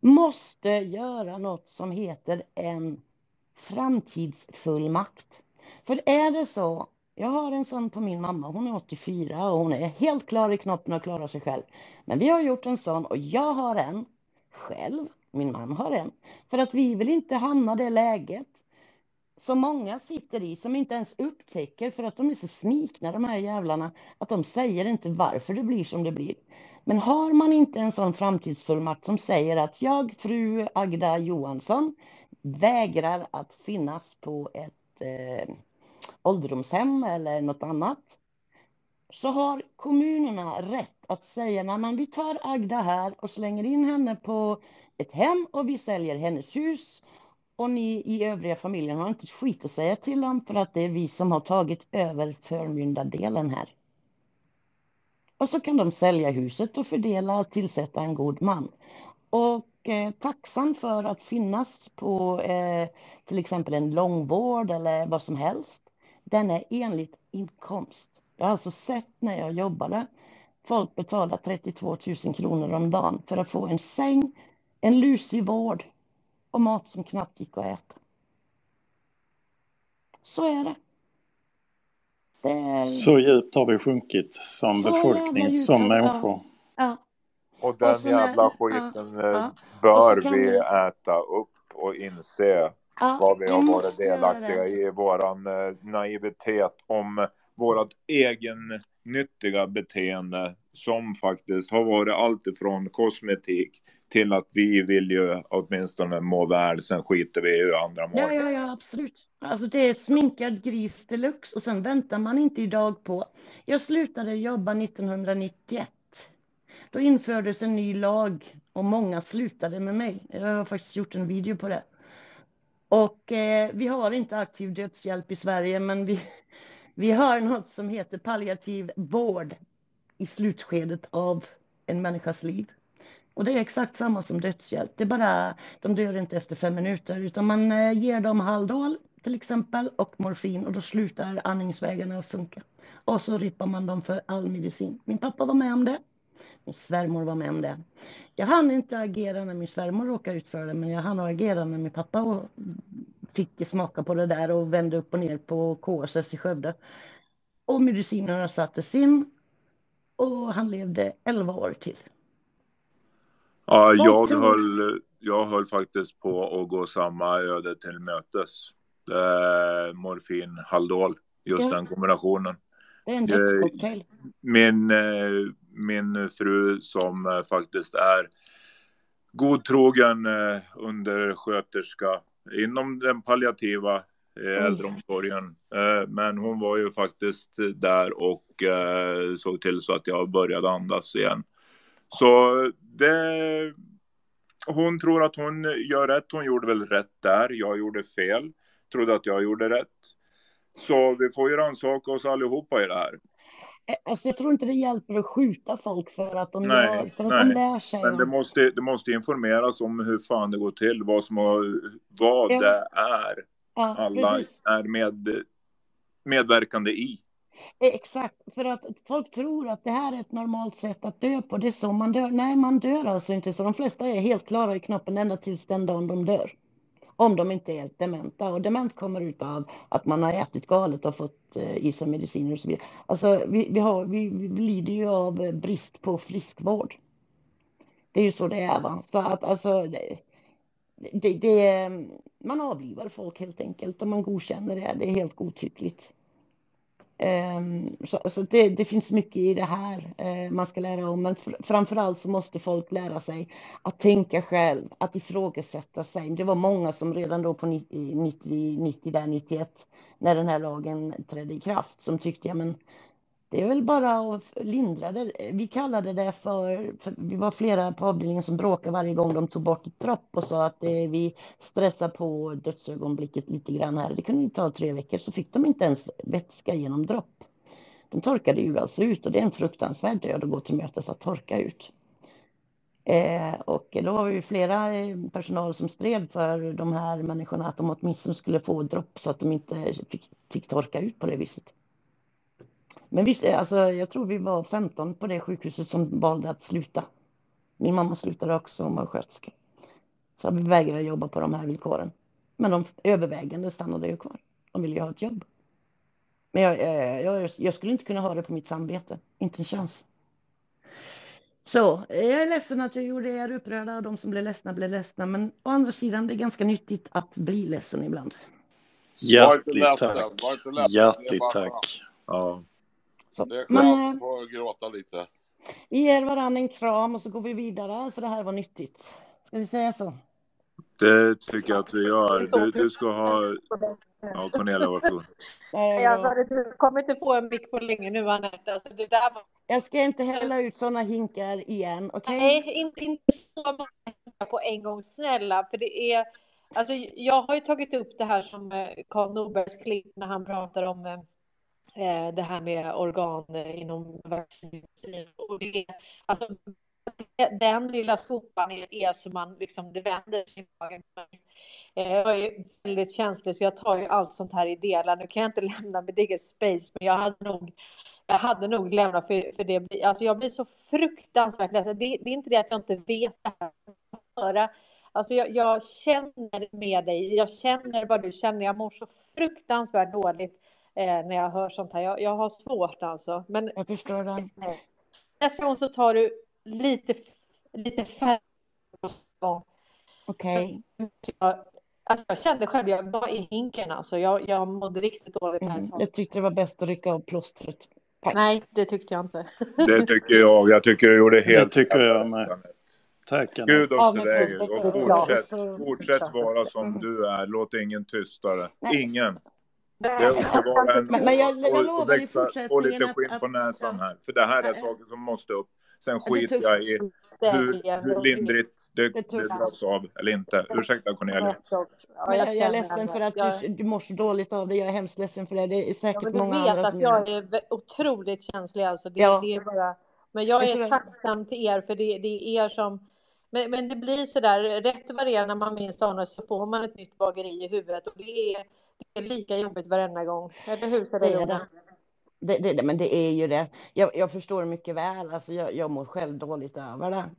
S18: måste göra något som heter en framtidsfullmakt. För är det så, jag har en sån på min mamma, hon är 84 och hon är helt klar i knoppen och klarar sig själv. Men vi har gjort en sån och jag har en själv, min man har en, för att vi vill inte hamna det läget som många sitter i som inte ens upptäcker för att de är så snikna de här jävlarna att de säger inte varför det blir som det blir. Men har man inte en sån framtidsfullmakt som säger att jag, fru Agda Johansson, vägrar att finnas på ett eh, ålderdomshem eller något annat så har kommunerna rätt att säga när man vi tar Agda här och slänger in henne på ett hem och vi säljer hennes hus och ni i övriga familjen har inte ett skit att säga till om för att det är vi som har tagit över förmyndardelen här. Och så kan de sälja huset och fördela och tillsätta en god man. Och eh, taxan för att finnas på eh, till exempel en långvård eller vad som helst, den är enligt inkomst. Jag har alltså sett när jag jobbade folk betala 32 000 kronor om dagen för att få en säng, en lusig vård och mat som knappt gick att äta. Så är det. det är...
S14: Så djupt har vi sjunkit som
S18: Så
S14: befolkning,
S18: djupt
S14: som
S18: vi- ja.
S14: människor.
S18: Ja.
S12: Och den
S18: Och
S12: jävla
S18: ja,
S12: skiten eh,
S18: ja.
S12: bör vi
S18: vi-
S12: äta upp och inse
S18: Ja,
S12: vad vi har varit delaktiga i, våran eh, naivitet om vårat egennyttiga beteende som faktiskt har varit allt ifrån kosmetik till att vi vill ju åtminstone må väl, sen skiter vi i hur andra mår.
S18: Ja, ja, ja, absolut. Alltså det är sminkad gris deluxe och sen väntar man inte idag på. Jag slutade jobba 1991. Då infördes en ny lag och många slutade med mig. Jag har faktiskt gjort en video på det. Och eh, vi har inte aktiv dödshjälp i Sverige, men vi, vi har något som heter palliativ vård i slutskedet av en människas liv. Och det är exakt samma som dödshjälp. Det är bara, de dör inte efter fem minuter, utan man eh, ger dem Haldol till exempel och morfin och då slutar andningsvägarna att funka. Och så rippar man dem för all medicin. Min pappa var med om det. Min svärmor var med om det. Jag hann inte agera när min svärmor råkade ut för det, men jag hann agera när min pappa fick smaka på det där och vände upp och ner på KSS i Skövde. Och medicinerna sattes in och han levde 11 år till.
S12: Ja, jag höll, jag höll faktiskt på att gå samma öde till mötes. Eh, morfin, Haldol, just
S18: Ja.
S12: den kombinationen.
S18: Det är en
S12: Eh,
S18: dödscocktail.
S12: Min, eh, min fru som eh, faktiskt är godtrogen undersköterska inom den palliativa eh, äldreomsorgen. Eh, men hon var ju faktiskt där och eh, såg till så att jag började andas igen. Så det... Hon tror att hon gör rätt. Hon gjorde väl rätt där. Jag gjorde fel. Trodde att jag gjorde rätt. Så vi får ju rannsaka oss allihopa i det här.
S18: Eh, Alltså jag tror inte det hjälper att skjuta folk för att de,
S12: Nej,
S18: gör, för att
S12: nej.
S18: de lär sig.
S12: Men det måste, det måste informeras om hur fan det går till, vad, som har, vad
S18: Ja.
S12: det är
S18: Ja,
S12: alla
S18: precis.
S12: är med, medverkande i.
S18: Eh, Exakt, för att folk tror att det här är ett normalt sätt att dö på. Det är så man dör. Nej, man dör alltså inte så. De flesta är helt klara i knoppen ända tills den dagen de dör. Om de inte är helt dementa. Och dement kommer ut av att man har ätit galet och fått eh, i sig mediciner och så vidare. Alltså, vi, vi, har, vi, vi lider ju av eh, brist på friskvård. Det är ju så det är. Va? Så att alltså, det, det, det, man avlivar folk helt enkelt och man godkänner det. Det är helt godtyckligt. Ehm, så, så det, det finns mycket i det här eh, man ska lära om, men fr framförallt så måste folk lära sig att tänka själv, att ifrågasätta sig. Det var många som redan då på 90, 90, 90 där, 91, när den här lagen trädde i kraft, som tyckte, ja men det är väl bara att lindra det. Vi kallade det för, för vi var flera på avdelningen som bråkade varje gång de tog bort ett dropp och sa att det, vi stressar på dödsögonblicket lite grann här. Det kunde ju ta tre veckor så fick de inte ens vätska genom dropp. De torkade ju alltså ut och det är en fruktansvärd död att gå till mötes att torka ut. Eh, och då var vi flera eh, personal som stred för de här människorna att de åtminstone skulle få dropp så att de inte fick, fick torka ut på det viset. Men visst, eh, alltså, jag tror vi var 15 på det sjukhuset som valde att sluta. Min mamma slutade också, hon var sköterska. Så vi vägrade jobba på de här villkoren. Men de övervägande stannade ju kvar. De ville ju ha ett jobb. Men jag, eh, jag, jag skulle inte kunna ha det på mitt samvete. Inte en chans. Så eh, jag är ledsen att jag gjorde er upprörda. De som blev ledsna blev ledsna. Men å andra sidan, det är ganska nyttigt att bli ledsen ibland.
S17: Hjärtligt tack.
S25: Hjärtligt tack.
S12: Ja.
S18: Så,
S17: Det är skönt
S18: eh,
S17: att få gråta lite.
S18: vi ger varandra en kram och så går vi vidare. För det här var nyttigt. Ska vi säga så?
S12: Det tycker jag att vi gör. Du, du ska ha... Ja, Cornelia, varsågod.
S1: Jag sa det, du kommer inte få en mick på länge nu Anette. Alltså, det där var...
S18: Jag ska inte hälla ut sådana hinkar igen, okej?
S1: Nej, inte, inte så många på en gång, snälla. För det är... Alltså, jag har ju tagit upp det här som eh, Karl Norbergs klipp när han pratar om eh, Eh, det här med organ inom vaccinindustrin. Och det alltså, den lilla skopan är, är som man liksom, det vänder sig magen. Eh, jag är väldigt känslig så jag tar ju allt sånt här i delar. Nu kan jag inte lämna mitt eget space, men jag hade nog jag hade nog lämnat för, för det. blir- Alltså jag blir så fruktansvärt ledsen. Det, det är inte det att jag inte vet det här. Höra. Alltså jag, jag känner med dig. Jag känner vad du känner. Jag mår så fruktansvärt dåligt när jag hör sånt här. Jag, jag har svårt alltså. Men
S18: Jag förstår det.
S1: nästa gång så tar du lite, lite färre gång.
S18: Okej.
S1: Jag, alltså jag kände själv, jag var i hinken alltså. Jag, jag mådde riktigt dåligt här
S18: Mm. Jag tyckte det var bäst att rycka av plåstret.
S1: Nej, det tyckte jag inte.
S12: Det tycker jag. Jag tycker du gjorde helt
S14: Det tycker jag med. Tack
S12: till
S18: men
S12: dig och fortsätt, fortsätt vara som du är. Låt ingen tysta dig.
S18: Nej.
S12: Ingen. Det
S18: Men- men jag- jag lovar i
S12: växa, få
S18: fortsättningen
S12: lite
S18: att-
S12: skinn på
S18: att-
S12: näsan här. För det här är saker som måste upp. Sen skiter jag i hur, hur lindrigt det,
S18: Det
S12: dras av eller inte. Ursäkta Cornelia.
S1: Ja,
S18: Men jag, jag är ledsen för att
S1: jag-
S18: du, du mår så dåligt av det. Jag är hemskt ledsen för det. Det är
S1: Ja,
S18: säkert
S1: men du
S18: många
S1: vet
S18: andra
S1: att
S18: som
S1: jag
S18: gör
S1: är otroligt känslig alltså. Det,
S18: Ja.
S1: det är bara... Men jag är
S18: att-
S1: tacksam till er för det, det är er som... Men, men det blir så där, rätt vad det är när man minns sådana så får man ett nytt bageri i huvudet och det är, det är lika jobbigt varenda gång. Eller hur?
S18: Det är
S1: det
S18: det. Det, det, det, men det är ju det. Jag, jag förstår mycket väl. Alltså, jag, jag mår själv dåligt över det.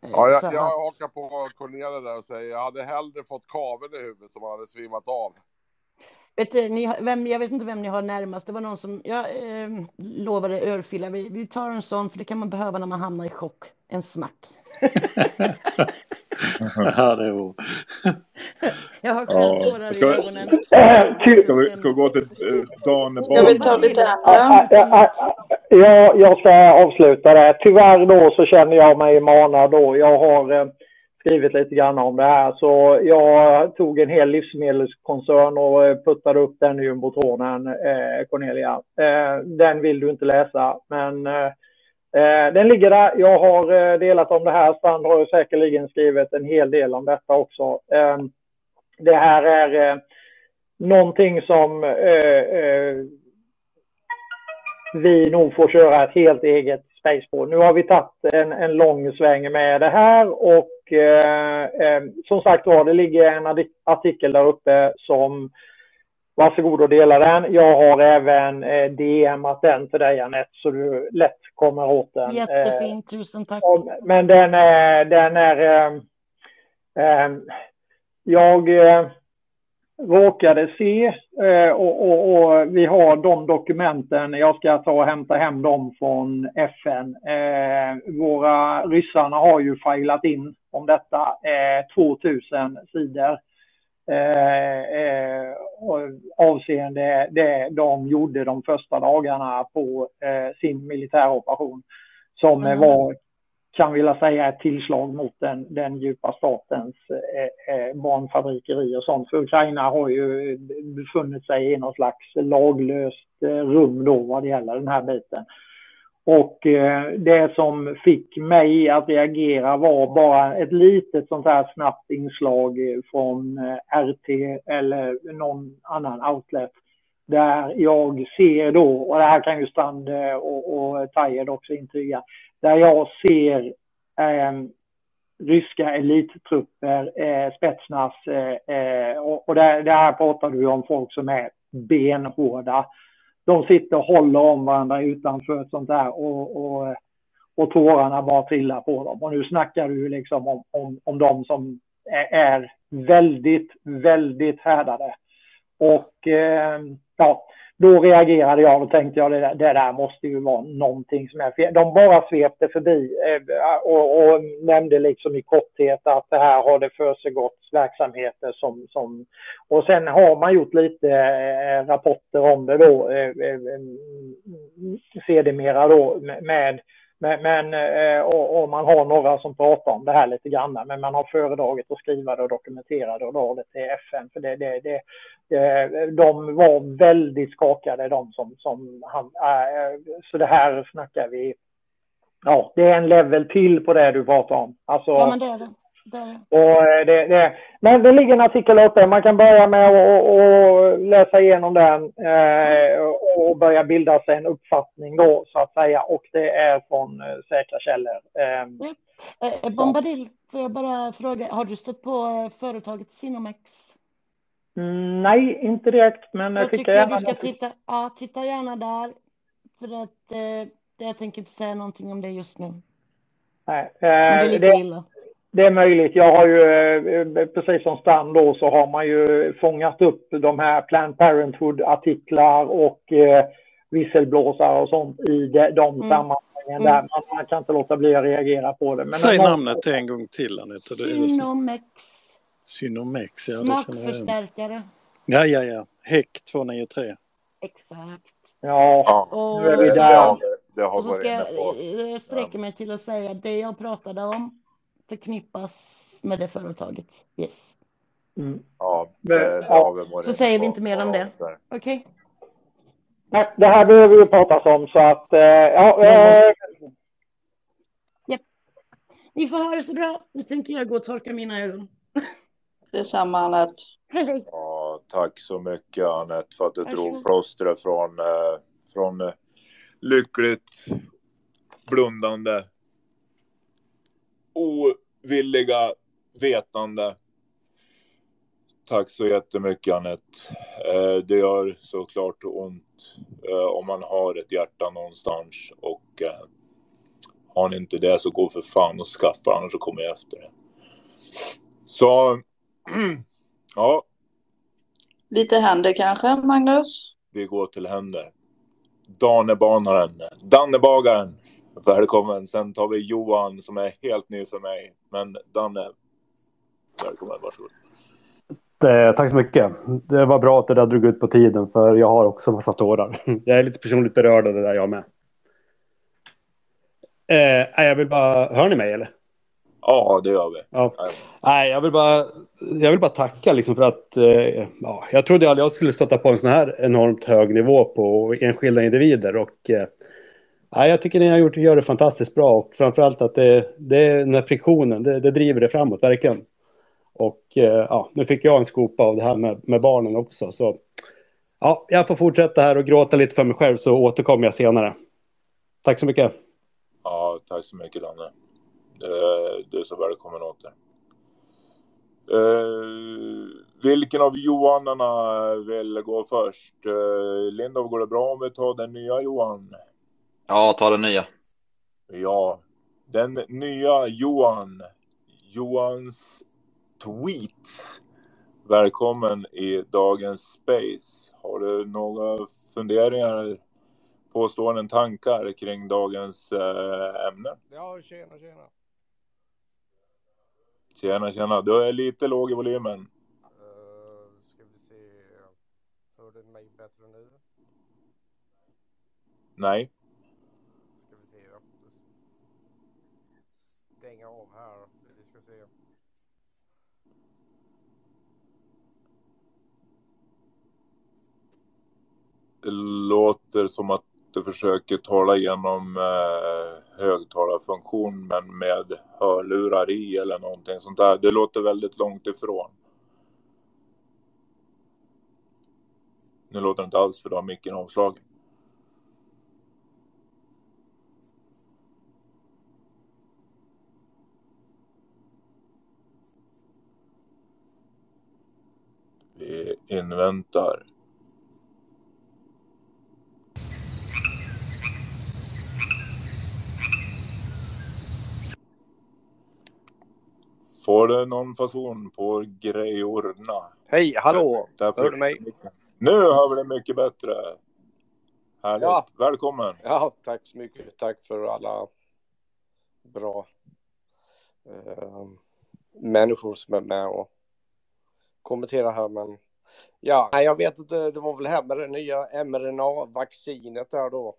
S17: Ja, jag, jag hakar på Cornelia där och säger jag hade hellre fått kaveln i huvudet som hade svimmat av.
S18: Vet du, ni, vem, jag vet inte vem ni har närmast. Det var någon som jag eh, lovade örfila. Vi, vi tar en sån, för det kan man behöva när man hamnar i chock. En smack.
S14: Ja, det är bra.
S18: Jag har
S12: Ja.
S18: tårar i
S12: Ska,
S18: ögonen.
S12: ska, vi, ska vi gå till eh, Dan
S24: Ska vi ta lite
S13: Ja, ja, ja, jag ska avsluta det. Tyvärr då så känner jag mig manad då. Jag har eh, skrivit lite grann om det här. Så jag tog en hel livsmedelskoncern och eh, puttade upp den i jumbotronen, eh, Cornelia. Eh, den vill du inte läsa, men eh, eh, den ligger där. Jag har eh, delat om det här. Strand har ju säkerligen skrivit en hel del om detta också. Eh, det här är eh, någonting som eh, eh, vi nog får köra ett helt eget space på. Nu har vi tagit en, en lång sväng med det här och eh, eh, som sagt var, det ligger en artikel där uppe som Varsågod och dela den. Jag har även eh, DMat den till dig Anette så du lätt kommer åt den.
S18: Jättefint, tusen tack.
S13: Men den är, den är eh, eh, jag eh, råkade se eh, och, och, och, vi har de dokumenten. Jag ska ta och hämta hem dem från FN. Eh, våra ryssarna har ju filat in om detta 2000 sidor. Eh, avseende det de gjorde de första dagarna på eh, sin militäroperation. Som mm. var, kan vilja säga, ett tillslag mot den, den djupa statens eh, eh, barnfabrikeri och sånt. För Ukraina har ju befunnit sig i någon slags laglöst eh, rum då vad det gäller den här biten. Och eh, det som fick mig att reagera var bara ett litet sånt här snabbt inslag från eh, RT eller någon annan outlet. Där jag ser då, och det här kan ju Strand eh, och, och Tajed också intyga, där jag ser eh, ryska elittrupper, eh, Spetsnaz, eh, eh och, och där, där pratar du om folk som är benhårda de sitter och håller om varandra utanför ett sånt där och, och, och tårarna bara trillar på dem. Och nu snackar du liksom om, om, om de som är, är väldigt, väldigt härdade. Och eh, ja, då reagerade jag och tänkte jag det där, det där måste ju vara någonting som är fel. De bara svepte förbi eh, och, och, nämnde liksom i korthet att det här har det försiggått verksamheter som, som... Och sen har man gjort lite eh, rapporter om det då eh, sedermera då med men, men eh, och, och, man har några som pratar om det här lite grann, men man har föredragit att skriva det och dokumentera det och dra det till FN. För det, det, det, eh, de var väldigt skakade de som, som han, eh, så det här snackar vi, ja det är en level till på det du pratar om. Alltså,
S18: ja men det är det.
S13: Och eh, det, det, men det ligger en artikel uppe. Man kan börja med att läsa igenom den eh, och börja bilda sig en uppfattning då så att säga. Och det är från eh, säkra källor. Eh,
S18: eh, Bombadil, får jag bara fråga, har du stött på eh, företaget Sinomex?
S13: Mm, nej, inte direkt, men
S18: jag tycker gärna du ska titta, ja, titta gärna där. För att eh, jag tänker inte säga någonting om det just nu.
S13: Nej,
S18: men det är lite
S13: det,
S18: illa.
S13: Det är möjligt. Jag har ju, eh, precis som Stan då, så har man ju fångat upp de här Planned Parenthood-artiklar och eh, visselblåsare och sånt i de, de mm. sammanhangen mm. där. Man, man, kan inte låta bli att reagera på det. Men
S14: Säg namnet en gång till Anita.
S18: Synomex.
S14: Synomex, ja.
S18: Smakförstärkare.
S14: Ja, ja, ja. Häck 293.
S18: Exakt.
S13: Ja,
S18: och,
S13: nu är vi
S12: där. Det har
S18: och så ska jag, sträcka mig till att säga det jag pratade om förknippas med det företaget. Yes.
S13: Mm.
S12: Ja, det, det vi
S18: Så säger vi inte mer om det. Okej.
S13: Okay. det här behöver vi pratas om så att, eh, ja. Eh...
S18: Yep. Ni får ha det så bra. Nu tänker jag gå och torka mina ögon.
S16: Detsamma Anette.
S18: Hej.
S12: Ja, tack så mycket Anette för att du drog plåstret från, eh, från eh, lyckligt blundande ovilliga vetande. Tack så jättemycket Anette. Eh, det gör såklart ont eh, om man har ett hjärta någonstans och eh, har ni inte det så gå för fan och skaffa annars så kommer jag efter det. Så ja.
S16: Lite händer kanske Magnus?
S12: Vi går till händer. Danebanaren, Dannebagaren. Välkommen. Sen tar vi Johan som är helt ny för mig. Men Danne, välkommen. Varsågod.
S26: Det, tack så mycket. Det var bra att det där drog ut på tiden för jag har också massa tårar. Jag är lite personligt berörd av det där jag med. Eh, jag vill bara, hör ni mig eller?
S12: Ja, det gör vi.
S26: Ja. Nej, jag vill bara, jag vill bara tacka liksom för att eh, ja, jag trodde aldrig jag skulle stöta på en sån här enormt hög nivå på enskilda individer och eh, Ja, jag tycker ni har gjort, gör det fantastiskt bra och framförallt att det, det är den här friktionen, det, det driver det framåt verkligen. Och eh, ja, nu fick jag en skopa av det här med, med barnen också. Så Ja, jag får fortsätta här och gråta lite för mig själv så återkommer jag senare. Tack så mycket.
S12: Ja, tack så mycket Danne. Du är så välkommen åter. Uh, vilken av Johanarna vill gå först? Eh, uh, Lindov, går det bra om vi tar den nya Johan?
S15: Ja, ta den nya.
S12: Ja, den nya Johan. Johans tweets. Välkommen i dagens space. Har du några funderingar, påståenden, tankar kring dagens äh, ämne?
S27: Ja, tjena, tjena.
S12: Tjena, tjena. Du är lite låg i volymen. Uh,
S27: ska vi se. Hör du mig bättre nu?
S12: Nej.
S27: Ska vi se. Jag får stänga av här. Vi ska se.
S12: Det låter som att du försöker tala genom eh, högtalarfunktion men med hörlurar i eller någonting sånt där. Det låter väldigt långt ifrån. Nu låter det inte alls för du har micken avslagen. Vi inväntar Får du någon fason på grejorna?
S27: Hej, hallå! Därför... Hör du mig?
S12: Nu hör vi det mycket bättre. Härligt. Ja. Välkommen!
S27: Ja, tack så mycket. Tack för alla bra eh, människor som är med och kommenterar här. Men ja, jag vet inte. Det var väl här med det nya mRNA-vaccinet där då.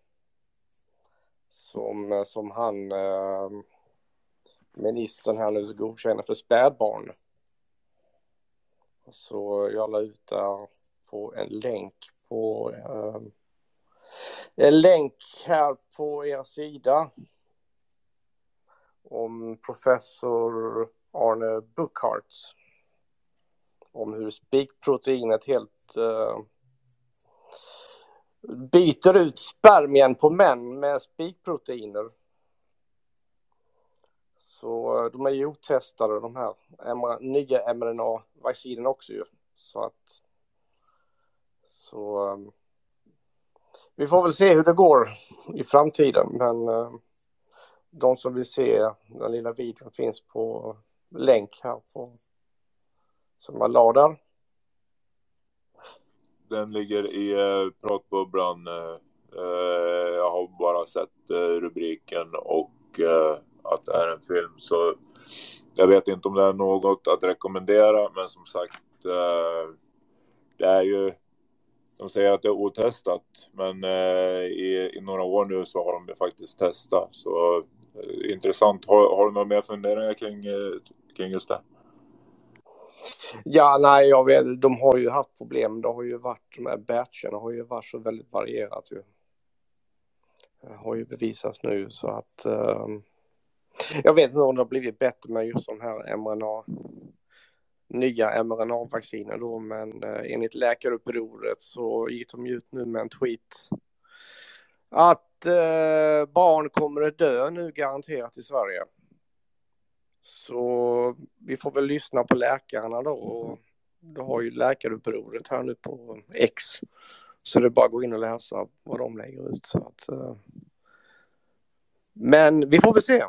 S27: Som, som han eh, ministern här nu godkänner för spädbarn. Så jag la ut där på en länk på eh, en länk här på er sida. Om professor Arne Buchart om hur spikproteinet helt eh, byter ut spermien på män med spikproteiner så eh, de är ju otestade de här nya mRNA-vaccinen också ju. Så att så eh, vi får väl se hur det går i framtiden men eh, de som vill se den lilla videon finns på länk här på som jag la där.
S12: Den ligger i pratbubblan. Jag har bara sett rubriken och att det är en film. Så jag vet inte om det är något att rekommendera, men som sagt, eh, det är ju de säger att det är otestat, men eh, i, i några år nu så har de ju faktiskt testat. Så eh, intressant. Har, har du några mer funderingar kring, eh, kring just det?
S27: Ja, nej, jag vet, de har ju haft problem. Det har ju varit, de här batcherna har ju varit så väldigt varierat ju. Det har ju bevisats nu så att eh, jag vet inte om det har blivit bättre med just de här mRNA, nya mRNA-vacciner då, men eh, enligt läkarupproret så gick de ut nu med en tweet att eh, barn kommer att dö nu garanterat i Sverige. Så vi får väl lyssna på läkarna då och du har ju läkarupproret här nu på X. Så det är bara att gå in och läsa vad de lägger ut. Så att, eh... Men vi får väl se.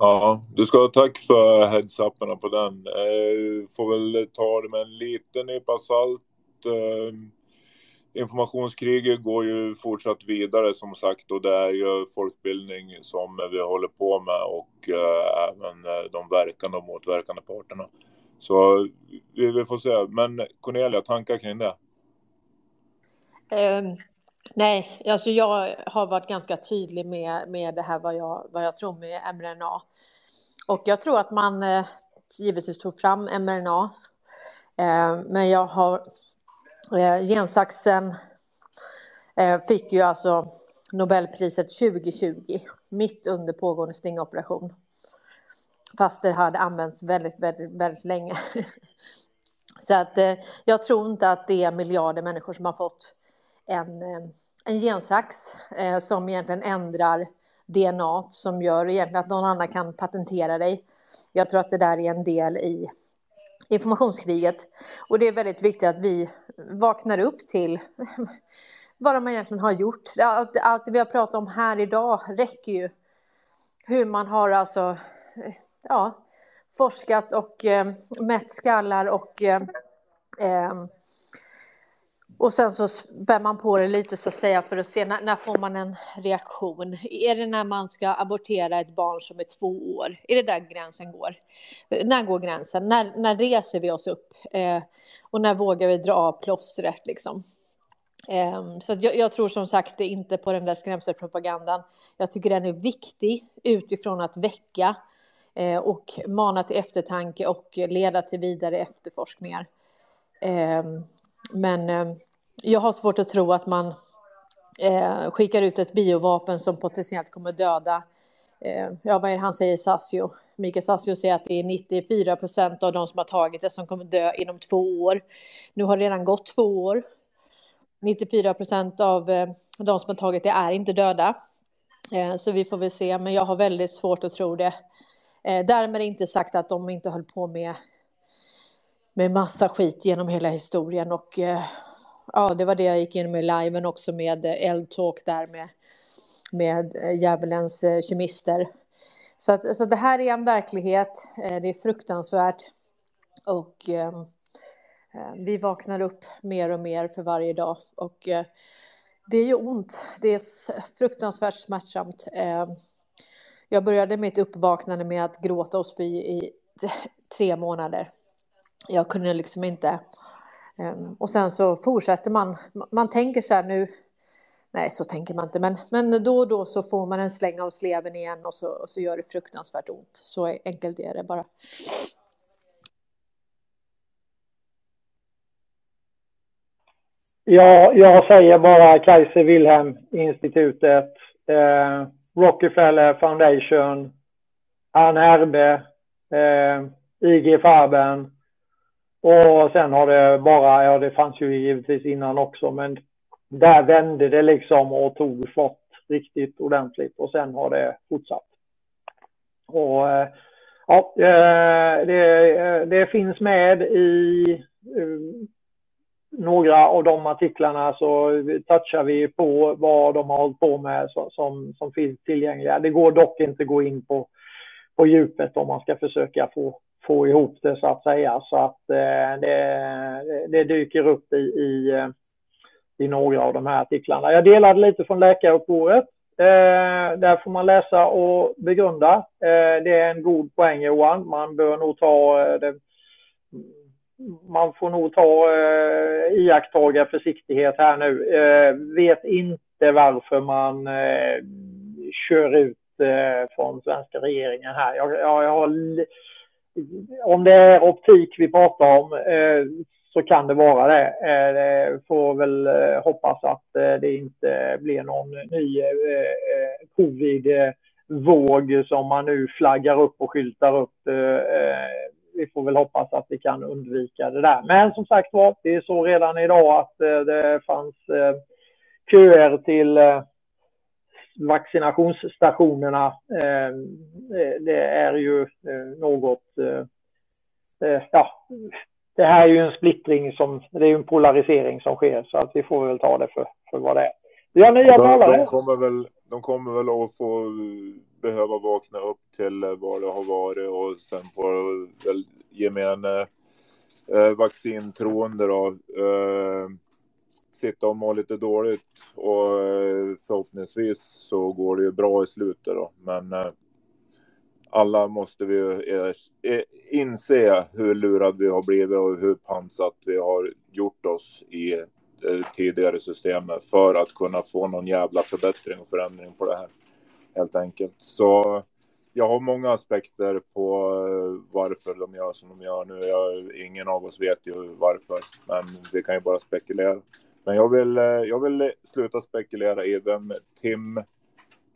S12: Ja, du ska ha tack för heads-uparna på den. Eh, får väl ta det med en liten nypa salt. Eh, informationskriget går ju fortsatt vidare som sagt och det är ju folkbildning som vi håller på med och eh, även eh, de verkande och motverkande parterna. Så vi, vi får se. Men Cornelia, tankar kring det?
S1: Um, Nej, alltså jag har varit ganska tydlig med, med det här vad jag, vad jag tror med mRNA. Och jag tror att man eh, givetvis tog fram mRNA. Eh, men jag har eh, gensaxen eh, fick ju alltså Nobelpriset 2020 mitt under pågående stingoperation. Fast det hade använts väldigt, väldigt, väldigt länge. Så att eh, jag tror inte att det är miljarder människor som har fått en, eh, en gensax eh, som egentligen ändrar DNA som gör egentligen att någon annan kan patentera dig. Jag tror att det där är en del i informationskriget och det är väldigt viktigt att vi vaknar upp till vad de egentligen har gjort. Allt, allt vi har pratat om här idag räcker ju. Hur man har alltså eh, ja, forskat och eh, mätt skallar och eh, eh och sen så spär man på det lite så att säga för att se när, när, får man en reaktion. Är det när man ska abortera ett barn som är två år? Är det där gränsen går? När går gränsen? När, när reser vi oss upp? Eh, och när vågar vi dra av plåstret liksom? Eh, så jag, jag, tror som sagt inte på den där skrämselpropagandan. Jag tycker den är viktig utifrån att väcka eh, och mana till eftertanke och leda till vidare efterforskningar. Eh, men ehm, jag har svårt att tro att man eh, skickar ut ett biovapen som potentiellt kommer döda eh, ja, vad är det han säger, Sassio? Mikael Sassio säger att det är 94 procent av de som har tagit det som kommer dö inom två år. Nu har det redan gått två år. 94 procent av eh, de som har tagit det är inte döda. Eh, så vi får väl se, men jag har väldigt svårt att tro det. Eh, därmed inte sagt att de inte höll på med med massa skit genom hela historien och eh, ja, det var det jag gick in med liven också med eh, Eldtalk där med, med eh, djävulens eh, kemister. Så, att, så det här är en verklighet, det är fruktansvärt och ehm, eh, vi vaknar upp mer och mer för varje dag och eh, det är ju ont, det är fruktansvärt smärtsamt. Eh, jag började mitt uppvaknande med att gråta och spy i tre månader. Jag kunde liksom inte. Ehm, och sen så fortsätter man. Man tänker så här nu. Nej, så tänker man inte, men, men då och då så får man en släng av sleven igen och så, och så gör det fruktansvärt ont. Så enkelt är det bara.
S13: Ja, jag säger bara Kaiser Wilhelm institutet, eh, Rockefeller Foundation, Anne Herbe, eh, IG Farben, och sen har det bara, ja det fanns ju givetvis innan också, men där vände det liksom och tog fart riktigt ordentligt och sen har det fortsatt. Och eh, ja, eh, det, eh, det finns med i några av de artiklarna så touchar vi på vad de har hållit på med som, som finns tillgängliga. Det går dock inte att gå in på, på djupet om man ska försöka få få ihop det så att säga. Så att eh, det, det, dyker upp i, i, eh, i, några av de här artiklarna. Jag delade lite från läkarupproret. Eh, där får man läsa och begrunda. Eh, det är en god poäng Johan. Man bör nog ta eh, det, man får nog ta eh, iakttaga försiktighet här nu. Eh, vet inte varför man eh, kör ut eh, från svenska regeringen här. Jag, jag, jag har om det är optik vi pratar om eh, så kan det vara det. Eh, får väl eh, hoppas att eh, det inte blir någon ny covid-våg som man nu flaggar upp och skyltar upp. Vi får väl hoppas att vi kan undvika det där. Men som sagt var, det är så redan idag att det fanns köer till vaccinationsstationerna. Eh, det är ju eh, något, eh, ja, det här är ju en splittring som, det är ju en polarisering som sker så att vi får väl ta det för, för vad det är. Vi har nya talare.
S12: De kommer väl, de kommer väl att få behöva vakna upp till vad det har varit och sen får väl gemene eh, vaccintroende då eh, sitta och må lite dåligt och eh, förhoppningsvis så går det ju bra i slutet då. Men eh, alla måste vi ju e-, inse hur lurad vi har blivit och hur pansat vi har gjort oss i eh, tidigare systemet för att kunna få någon jävla förbättring och förändring på det här. Helt enkelt. Så jag har många aspekter på varför de gör som de gör nu. Jag, ingen av oss vet ju varför, men vi kan ju bara spekulera. Men jag vill, eh, jag vill sluta spekulera i vem Tim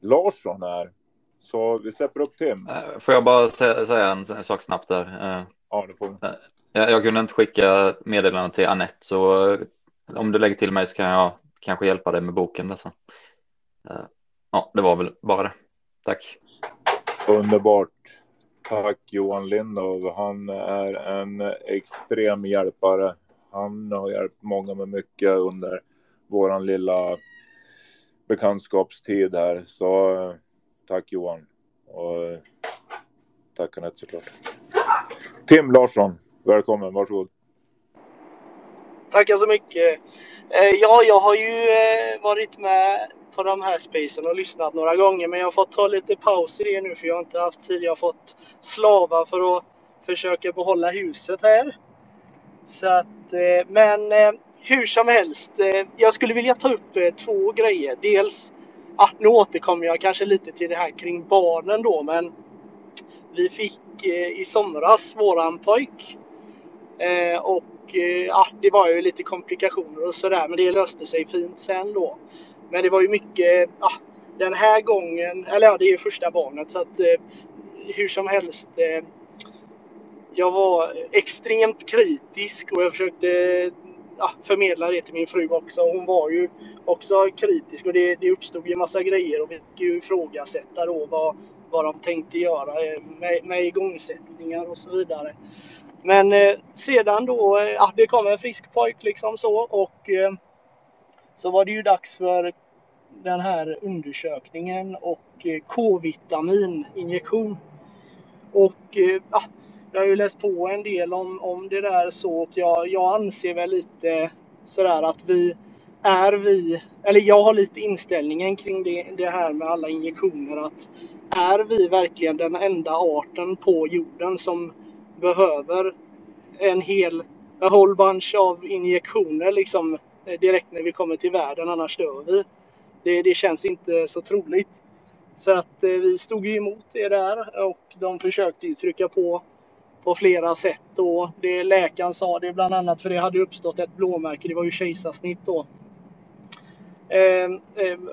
S12: Larsson är. Så vi släpper upp Tim.
S15: Eh, får jag bara säga en, sak snabbt där? Eh,
S12: Ja, det får
S15: jag, jag kunde inte skicka meddelanden till Annette så om du lägger till mig så kan jag kanske hjälpa dig med boken. Där. Ja, det var väl bara det. Tack.
S12: Underbart. Tack Johan Lindov. Han är en extrem hjälpare. Han har hjälpt många med mycket under våran lilla bekantskapstid här. Så eh, tack Johan. Och eh, tack Anette såklart. Tim Larsson, välkommen. Varsågod.
S28: Tackar så mycket. Eh, ja, jag har ju varit med på de här spacen och lyssnat några gånger men jag har fått ta lite paus i det nu för jag har inte haft tid. Jag har fått slava för att försöka behålla huset här. Så att, eh, men eh, hur som helst, eh, jag skulle vilja ta upp två grejer. Dels ah, nu återkommer jag kanske lite till det här kring barnen då, men vi fick i somras våran pojk. Och ja, det var ju lite komplikationer och sådär, men det löste sig fint sen då. Men det var ju mycket, ja, den här gången, eller ja, det är ju första barnet så att eh, hur som helst. Eh, jag var extremt kritisk och jag försökte ja, förmedla det till min fru också. Hon var ju också kritisk och det, det uppstod ju massa grejer och vi fick ju ifrågasätta då vad, vad de tänkte göra med, med igångsättningar och så vidare. Men eh, sedan då, eh, ja, det kom en frisk pojk liksom så och eh, så var det ju dags för den här undersökningen och eh, K-vitamininjektion. Och eh, ja, jag har ju läst på en del om, om det där så och jag, jag anser väl lite sådär att vi är vi, eller jag har lite inställningen kring det, det här med alla injektioner att är vi verkligen den enda arten på jorden som behöver en hel a whole bunch av injektioner liksom eh, direkt när vi kommer till världen annars dör vi. Det, det känns inte så troligt. Så att eh, vi stod emot det där och de försökte ju trycka på på flera sätt. Och det läkaren sa det bland annat för det hade uppstått ett blåmärke, det var ju kejsarsnitt då. Eh,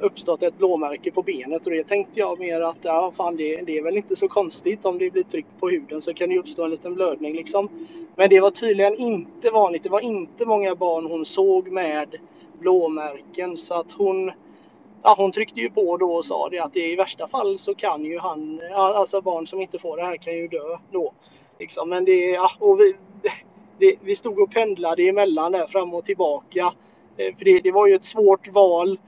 S28: uppstått ett blåmärke på benet och det tänkte jag mer att ja, fan, det, det är väl inte så konstigt om det blir tryck på huden så kan det uppstå en liten blödning liksom. Men det var tydligen inte vanligt. Det var inte många barn hon såg med blåmärken så att hon ja, hon tryckte ju på då och sa det att i värsta fall så kan ju han, alltså barn som inte får det här kan ju dö då. Liksom. Men det, ja, och vi, det, vi stod och pendlade emellan där fram och tillbaka. Eh, för det, det var ju ett svårt val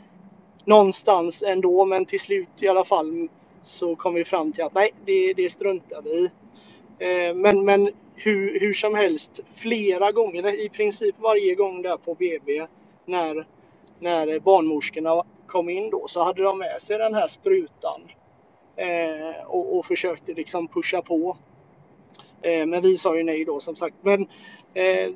S28: någonstans ändå men till slut i alla fall så kom vi fram till att nej, det, det struntar vi i. Eh, men, men hur, hur som helst, flera gånger, i princip varje gång där på BB när, när barnmorskorna kom in då så hade de med sig den här sprutan eh, och, och försökte liksom pusha på. Eh, men vi sa ju nej då som sagt. Men, eh,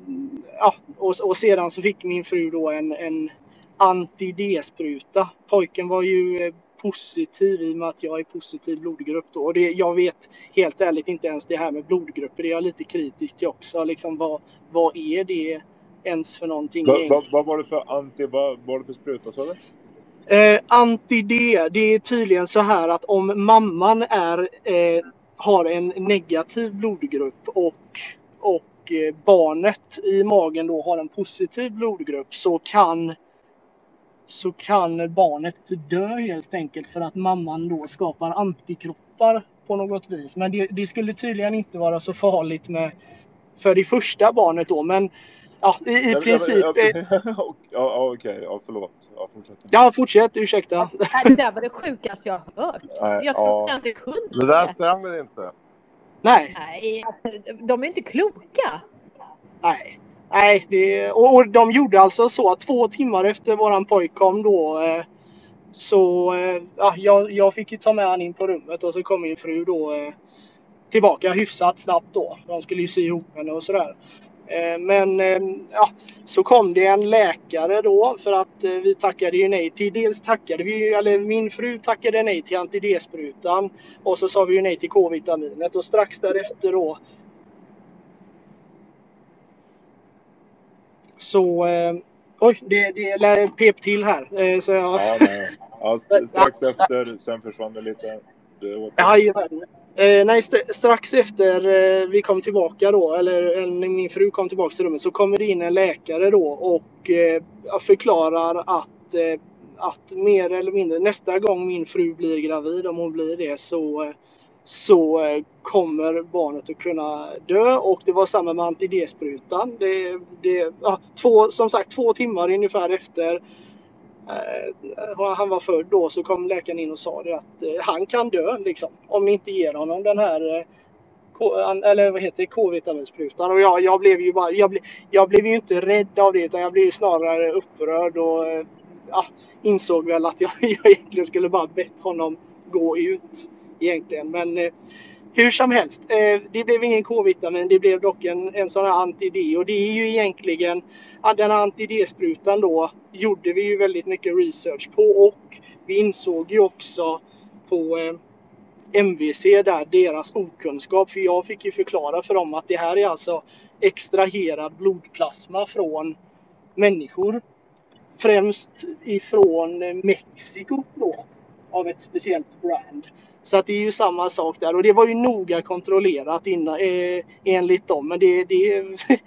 S28: ja, och, och, sedan så fick min fru då en, en anti-D-spruta. Pojken var ju eh, positiv i och med att jag är positiv blodgrupp då. Och det, jag vet helt ärligt inte ens det här med blodgrupper. Det är jag lite kritisk till också. Liksom vad, vad är det ens för någonting?
S12: Vad va, va var det för anti, vad var det för spruta sa du?
S28: Eh, Anti-D, det är tydligen så här att om mamman är eh, har en negativ blodgrupp och, och eh, barnet i magen då har en positiv blodgrupp så kan så kan barnet dö helt enkelt för att mamman då skapar antikroppar på något vis. Men det, det skulle tydligen inte vara så farligt med för det första barnet då. Men ja, i, i princip.
S12: ja, okej, ja, förlåt. Ja,
S28: fortsätt. Ja, fortsätt. Ursäkta.
S21: Det där var det sjukaste jag har hört.
S12: Nej,
S21: jag trodde ja. inte kunde
S17: det. där stämmer inte.
S28: Nej.
S21: Nej, de är inte kloka.
S28: Nej. Nej, det, och, och de gjorde alltså så att två timmar efter våran pojk kom då eh, så eh, ja, jag, jag fick ju ta med han in på rummet och så kom min fru då eh, tillbaka hyfsat snabbt då. De skulle ju sy ihop henne och sådär. Eh, men eh, ja, så kom det en läkare då för att eh, vi tackade ju nej till, dels tackade vi, eller min fru tackade nej till anti-D-sprutan och så sa vi ju nej till K-vitaminet och strax därefter då så oj, det, det pep till här. Så jag...
S12: ja. Ja, strax efter, sen försvann det lite.
S28: Jajamän. Eh, nej, st strax efter eh, vi kom tillbaka då, eller, eller min fru kom tillbaka till rummet, så kommer det in en läkare då och eh, förklarar att, eh, att mer eller mindre nästa gång min fru blir gravid, om hon blir det, så, så eh, kommer barnet att kunna dö. Och det var samma med antidesprutan. Det, det, ja, två, som sagt, två timmar ungefär efter eh, Eh, han var född då så kom läkaren in och sa det att eh, han kan dö liksom om ni inte ger honom den här eh, K- an- eller vad heter det, K-vitaminsprutan. Och jag, jag blev ju bara, jag, ble, jag blev ju inte rädd av det utan jag blev ju snarare upprörd och ja, insåg väl att jag, jag egentligen skulle bara bett honom gå ut egentligen. Men eh, hur som helst, eh, det blev ingen K-vitamin, det blev dock en, en sån här anti-D. Och det är ju egentligen, den här anti-D-sprutan då gjorde vi ju väldigt mycket research på och vi insåg ju också på eh, MVC där deras okunskap, för jag fick ju förklara för dem att det här är alltså extraherad blodplasma från människor. Främst ifrån Mexiko då, av ett speciellt brand. Så att det är ju samma sak där och det var ju noga kontrollerat innan, eh, enligt dem. Men det, det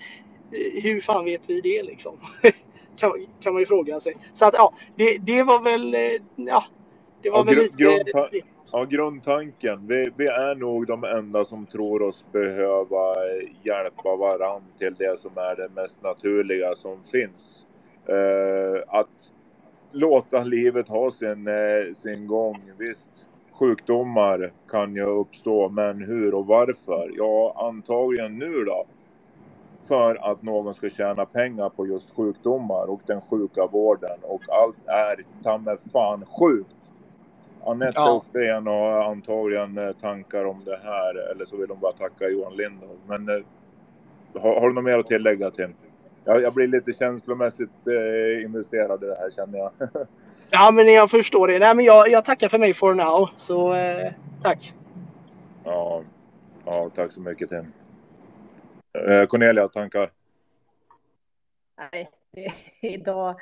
S28: hur fan vet vi det liksom? kan, kan man ju fråga sig. Så att ja, det, det var väl, eh, ja, det var
S12: Ja,
S28: väl
S12: gru-
S28: lite...
S12: grundta- ja, grundtanken. Vi, vi är nog de enda som tror oss behöva eh, hjälpa varann till det som är det mest naturliga som finns. Eh, att låta livet ha sin, eh, sin gång. Visst, sjukdomar kan ju uppstå, men hur och varför? Ja, antagligen nu då. För att någon ska tjäna pengar på just sjukdomar och den sjuka vården och allt är ta fan sjukt. Anette
S28: Ja.
S12: och har antagligen eh, tankar om det här eller så vill hon bara tacka Johan Lindholm. Men eh, har, har du något mer att tillägga Tim? Jag, jag blir lite känslomässigt eh, investerad i det här känner jag.
S28: Ja men jag förstår det. Nej men jag, jag tackar för mig for now. Så eh, tack.
S12: ja, ja, tack så mycket Tim. Eh, Cornelia, tankar?
S1: Nej, det, idag,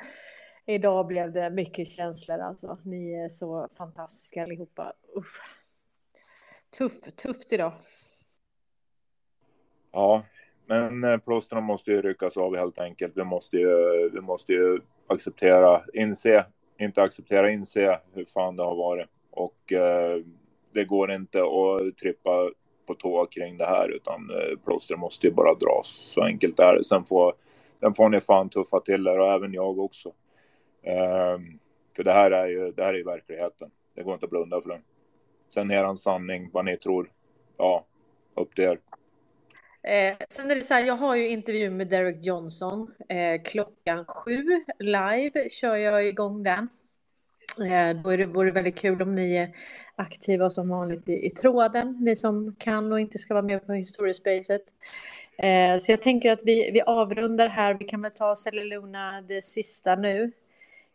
S1: idag blev det mycket känslor alltså. Ni är så fantastiska allihopa. Uff. Tuff, tufft idag.
S12: Ja, men eh, plåstren måste ju ryckas av helt enkelt. Vi måste ju, vi måste ju acceptera, inse, inte acceptera, inse hur fan det har varit. Och eh, det går inte att trippa på tå kring det här utan eh, plåstren måste ju bara dras. Så enkelt är det. Sen får, sen får ni fan tuffa till er och även jag också. Eh, för det här är ju, det här är ju verkligheten. Det går inte att blunda för den. Sen er sanning, vad ni tror. Ja, upp till er.
S1: Eh, sen är det så här, jag har ju intervju med Derek Johnson eh, klockan sju live kör jag igång den. Eh, då är det, vore det väldigt kul om ni är aktiva som vanligt i, i tråden, ni som kan och inte ska vara med på historiespacet. Eh, så jag tänker att vi, vi avrundar här, vi kan väl ta Cellulona det sista nu.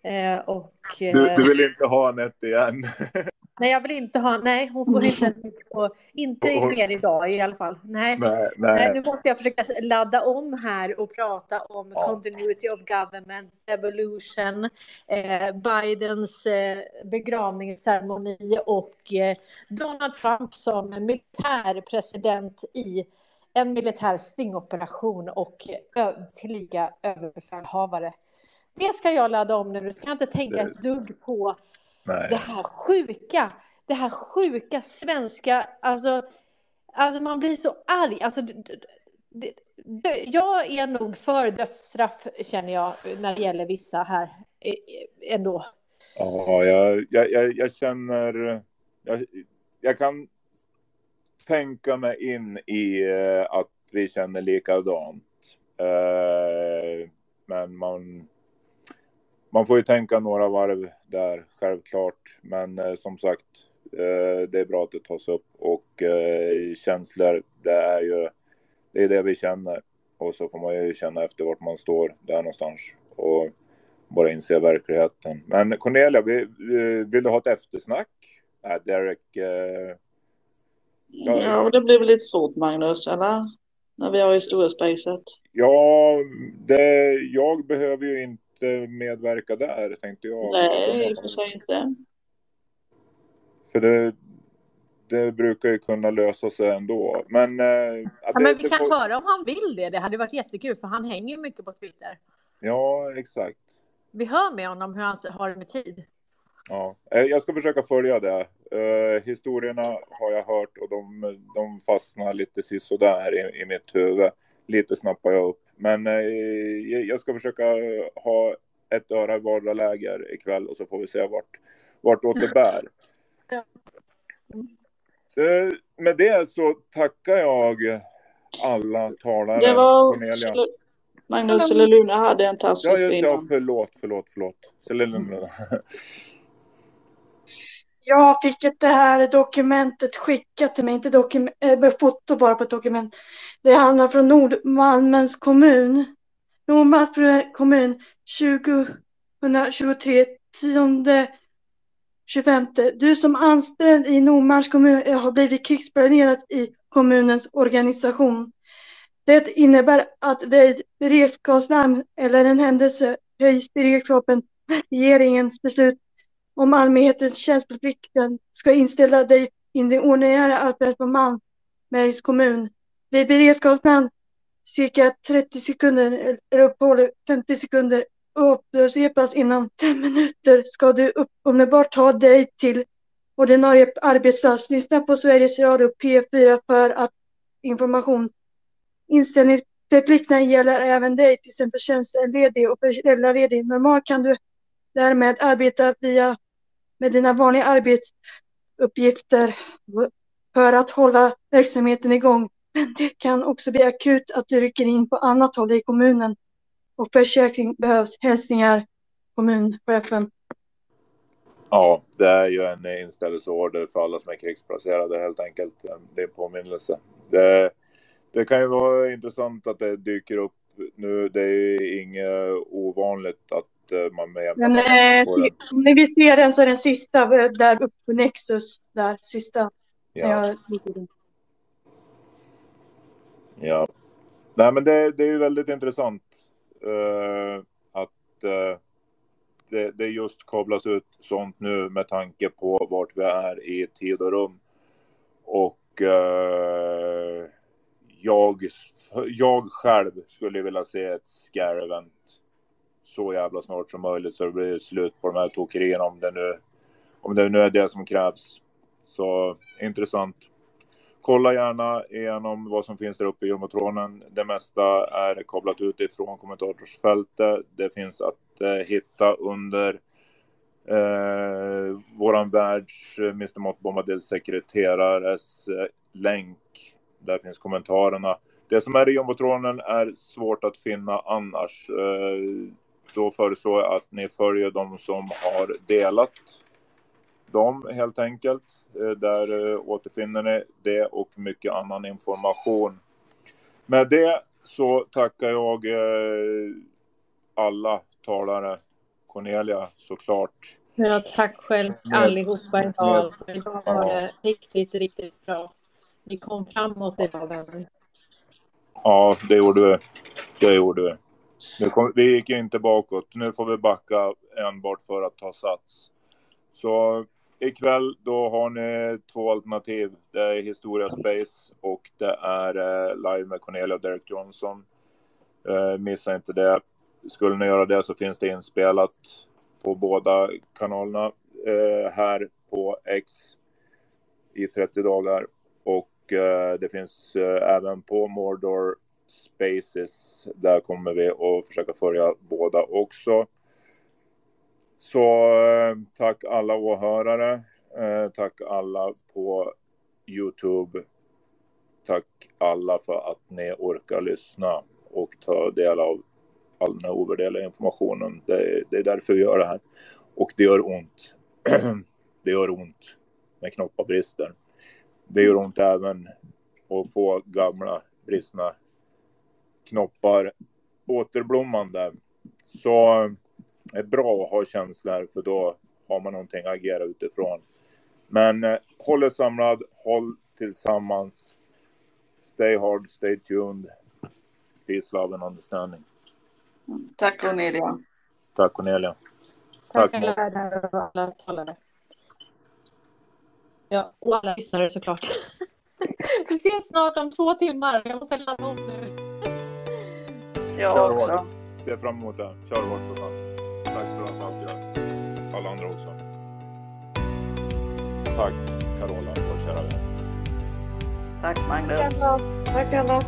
S1: Eh, och,
S12: Du,
S1: eh,
S12: du vill inte ha Anette igen?
S1: Nej, jag vill inte ha, nej, hon får inte, på, inte mer idag i alla fall. Nej.
S12: Nej,
S1: Nej,
S12: nej.
S1: nu måste jag försöka ladda om här och prata om
S12: Ja.
S1: continuity of government, evolution, eh, Bidens eh, begravningsceremoni och eh, Donald Trump som militärpresident i en militär stingoperation och ö- tillika överbefälhavare. Det ska jag ladda om nu. Du ska inte tänka ett dugg på
S12: Nej.
S1: det här sjuka, det här sjuka svenska, alltså, alltså man blir så arg. Alltså, d- d- d- d- jag är nog för dödsstraff känner jag när det gäller vissa här ändå.
S12: Ja, jag, jag, jag, jag känner... Jag, jag kan tänka mig in i eh, att vi känner likadant. Eh, men man, man får ju tänka några varv där, självklart. Men eh, som sagt, eh, det är bra att det tas upp. Och eh, känslor, det är ju det, är det vi känner. Och så får man ju känna efter vart man står där någonstans. Och bara inse verkligheten. Men Cornelia, vi- vi- vill du ha ett eftersnack? Nej, Derek. Eh,
S24: Ja, men det blir väl lite svårt Magnus, eller? När vi har historiespacet.
S12: ja, det, jag behöver ju inte medverka där, tänkte jag.
S24: Nej, i och för sig inte.
S12: För det, det brukar ju kunna lösa sig ändå. Men, eh,
S1: Ja,
S12: det,
S1: men vi
S12: det
S1: kan
S12: får-
S1: höra om han vill det. Det hade varit jättekul för han hänger ju mycket på Twitter.
S12: Ja, exakt.
S1: Vi hör med honom hur han har det med tid.
S12: Ja, eh, jag ska försöka följa det. Eh, historierna har jag hört och de, de fastnar lite sisådär i, i mitt huvud. Lite snappar jag upp. Men eh, jag ska försöka ha ett öra i vardera läger ikväll och så får vi se vart, vart det bär. Eh, med det så tackar jag alla talare.
S24: Det var
S12: Cornelia.
S24: Magnus eller Luna hade en tass
S12: Ja,
S24: uppe
S12: just det. Ja, förlåt, förlåt, förlåt. Selina.
S16: Jag fick det här dokumentet skickat till mig, inte dokument, äh, foto bara på ett dokument. Det handlar från Nordmalmens kommun. Nordmalms kommun 2023, 10 25. Du som anställd i Nordmalms kommun eh, har blivit krigsplanerad i kommunens organisation. Det innebär att vid beredskapslarm eller en händelse höjs beredskapen. Regeringens beslut om allmänhetens tjänsteplikten ska inställa dig in det ordinära arbetet på Malmbergs kommun. Vid beredskapsman cirka 30 sekunder eller uppehåll 50 sekunder och upprepas inom fem minuter ska du omedelbart ta dig till ordinarie arbetsplats. Lyssna på Sveriges Radio P4 för att information. Inställningsplikten gäller även dig, till exempel tjänstledig och föräldraledig. Normalt kan du därmed arbeta via med dina vanliga arbetsuppgifter för att hålla verksamheten igång. Men det kan också bli akut att du rycker in på annat håll i kommunen och försäkring behövs. Hälsningar kommunchefen.
S12: Ja, det är ju en inställelseorder för alla som är krigsplacerade helt enkelt. Det är en påminnelse. Det, det kan ju vara intressant att det dyker upp nu. Det är inget ovanligt att man med
S16: Men eh, om ni vill se den så är den sista eh, där uppe på Nexus. Där, sista.
S12: Ja. Ja. Nej, men det, det är ju väldigt intressant eh, att eh, det, det just kablas ut sånt nu med tanke på vart vi är i tid och rum. Och eh, jag, jag själv skulle vilja se ett scare-event så jävla snart som möjligt så det blir slut på de här tokerierna om det nu, om det nu är det som krävs. Så intressant. Kolla gärna igenom vad som finns där uppe i jumbotronen. Det mesta är kablat ut ifrån kommentatorsfältet. Det finns att eh, hitta under eh, våran världs eh, Mr. Mott Bombadils sekreterares eh, länk. Där finns kommentarerna. Det som är i jumbotronen är svårt att finna annars. Eh, då föreslår jag att ni följer de som har delat dem helt enkelt. Eh, Där eh, återfinner ni det och mycket annan information. Med det så tackar jag eh, alla talare. Cornelia såklart.
S1: Ja, tack själv allihopa idag. idag var det riktigt, riktigt bra. Vi kom framåt idag, vänner.
S12: Ja, det gjorde vi. Det gjorde vi. Nu kom, vi gick ju inte bakåt. Nu får vi backa enbart för att ta sats. Så ikväll då har ni två alternativ. Det är Historia Space och det är eh, live med Cornelia och Derek Johnson. Eh, missa inte det. Skulle ni göra det så finns det inspelat på båda kanalerna eh, här på X i 30 dagar. Och eh, det finns eh, även på Mordor Spaces. Där kommer vi att försöka följa båda också. Så eh, tack alla åhörare. Eh, tack alla på Youtube. Tack alla för att ni orkar lyssna och ta del av all den här ovärderliga informationen. Det, är- det är därför vi gör det här. Och det gör ont. det gör ont när knoppar brister. Det gör ont även att få gamla bristna knoppar återblommande. Så det är bra att ha känslor för då har man någonting att agera utifrån. Men eh, håll er samlad, håll tillsammans. Stay hard, stay tuned. Peace, love and understanding.
S24: Tack Cornelia.
S12: Tack Cornelia.
S1: Tack
S12: Tack
S1: alla talare. Ja, och alla lyssnare såklart. Vi ses snart om två timmar. Jag måste ladda om nu.
S24: Jag
S12: Kör
S24: också.
S12: hårt. Ser fram emot det. Kör hårt för fan. Tack ska du ha för allt du gör. Alla andra också. Tack Carola, vår kära vän.
S24: Tack Magnus.
S16: Tack alla. Tack alla.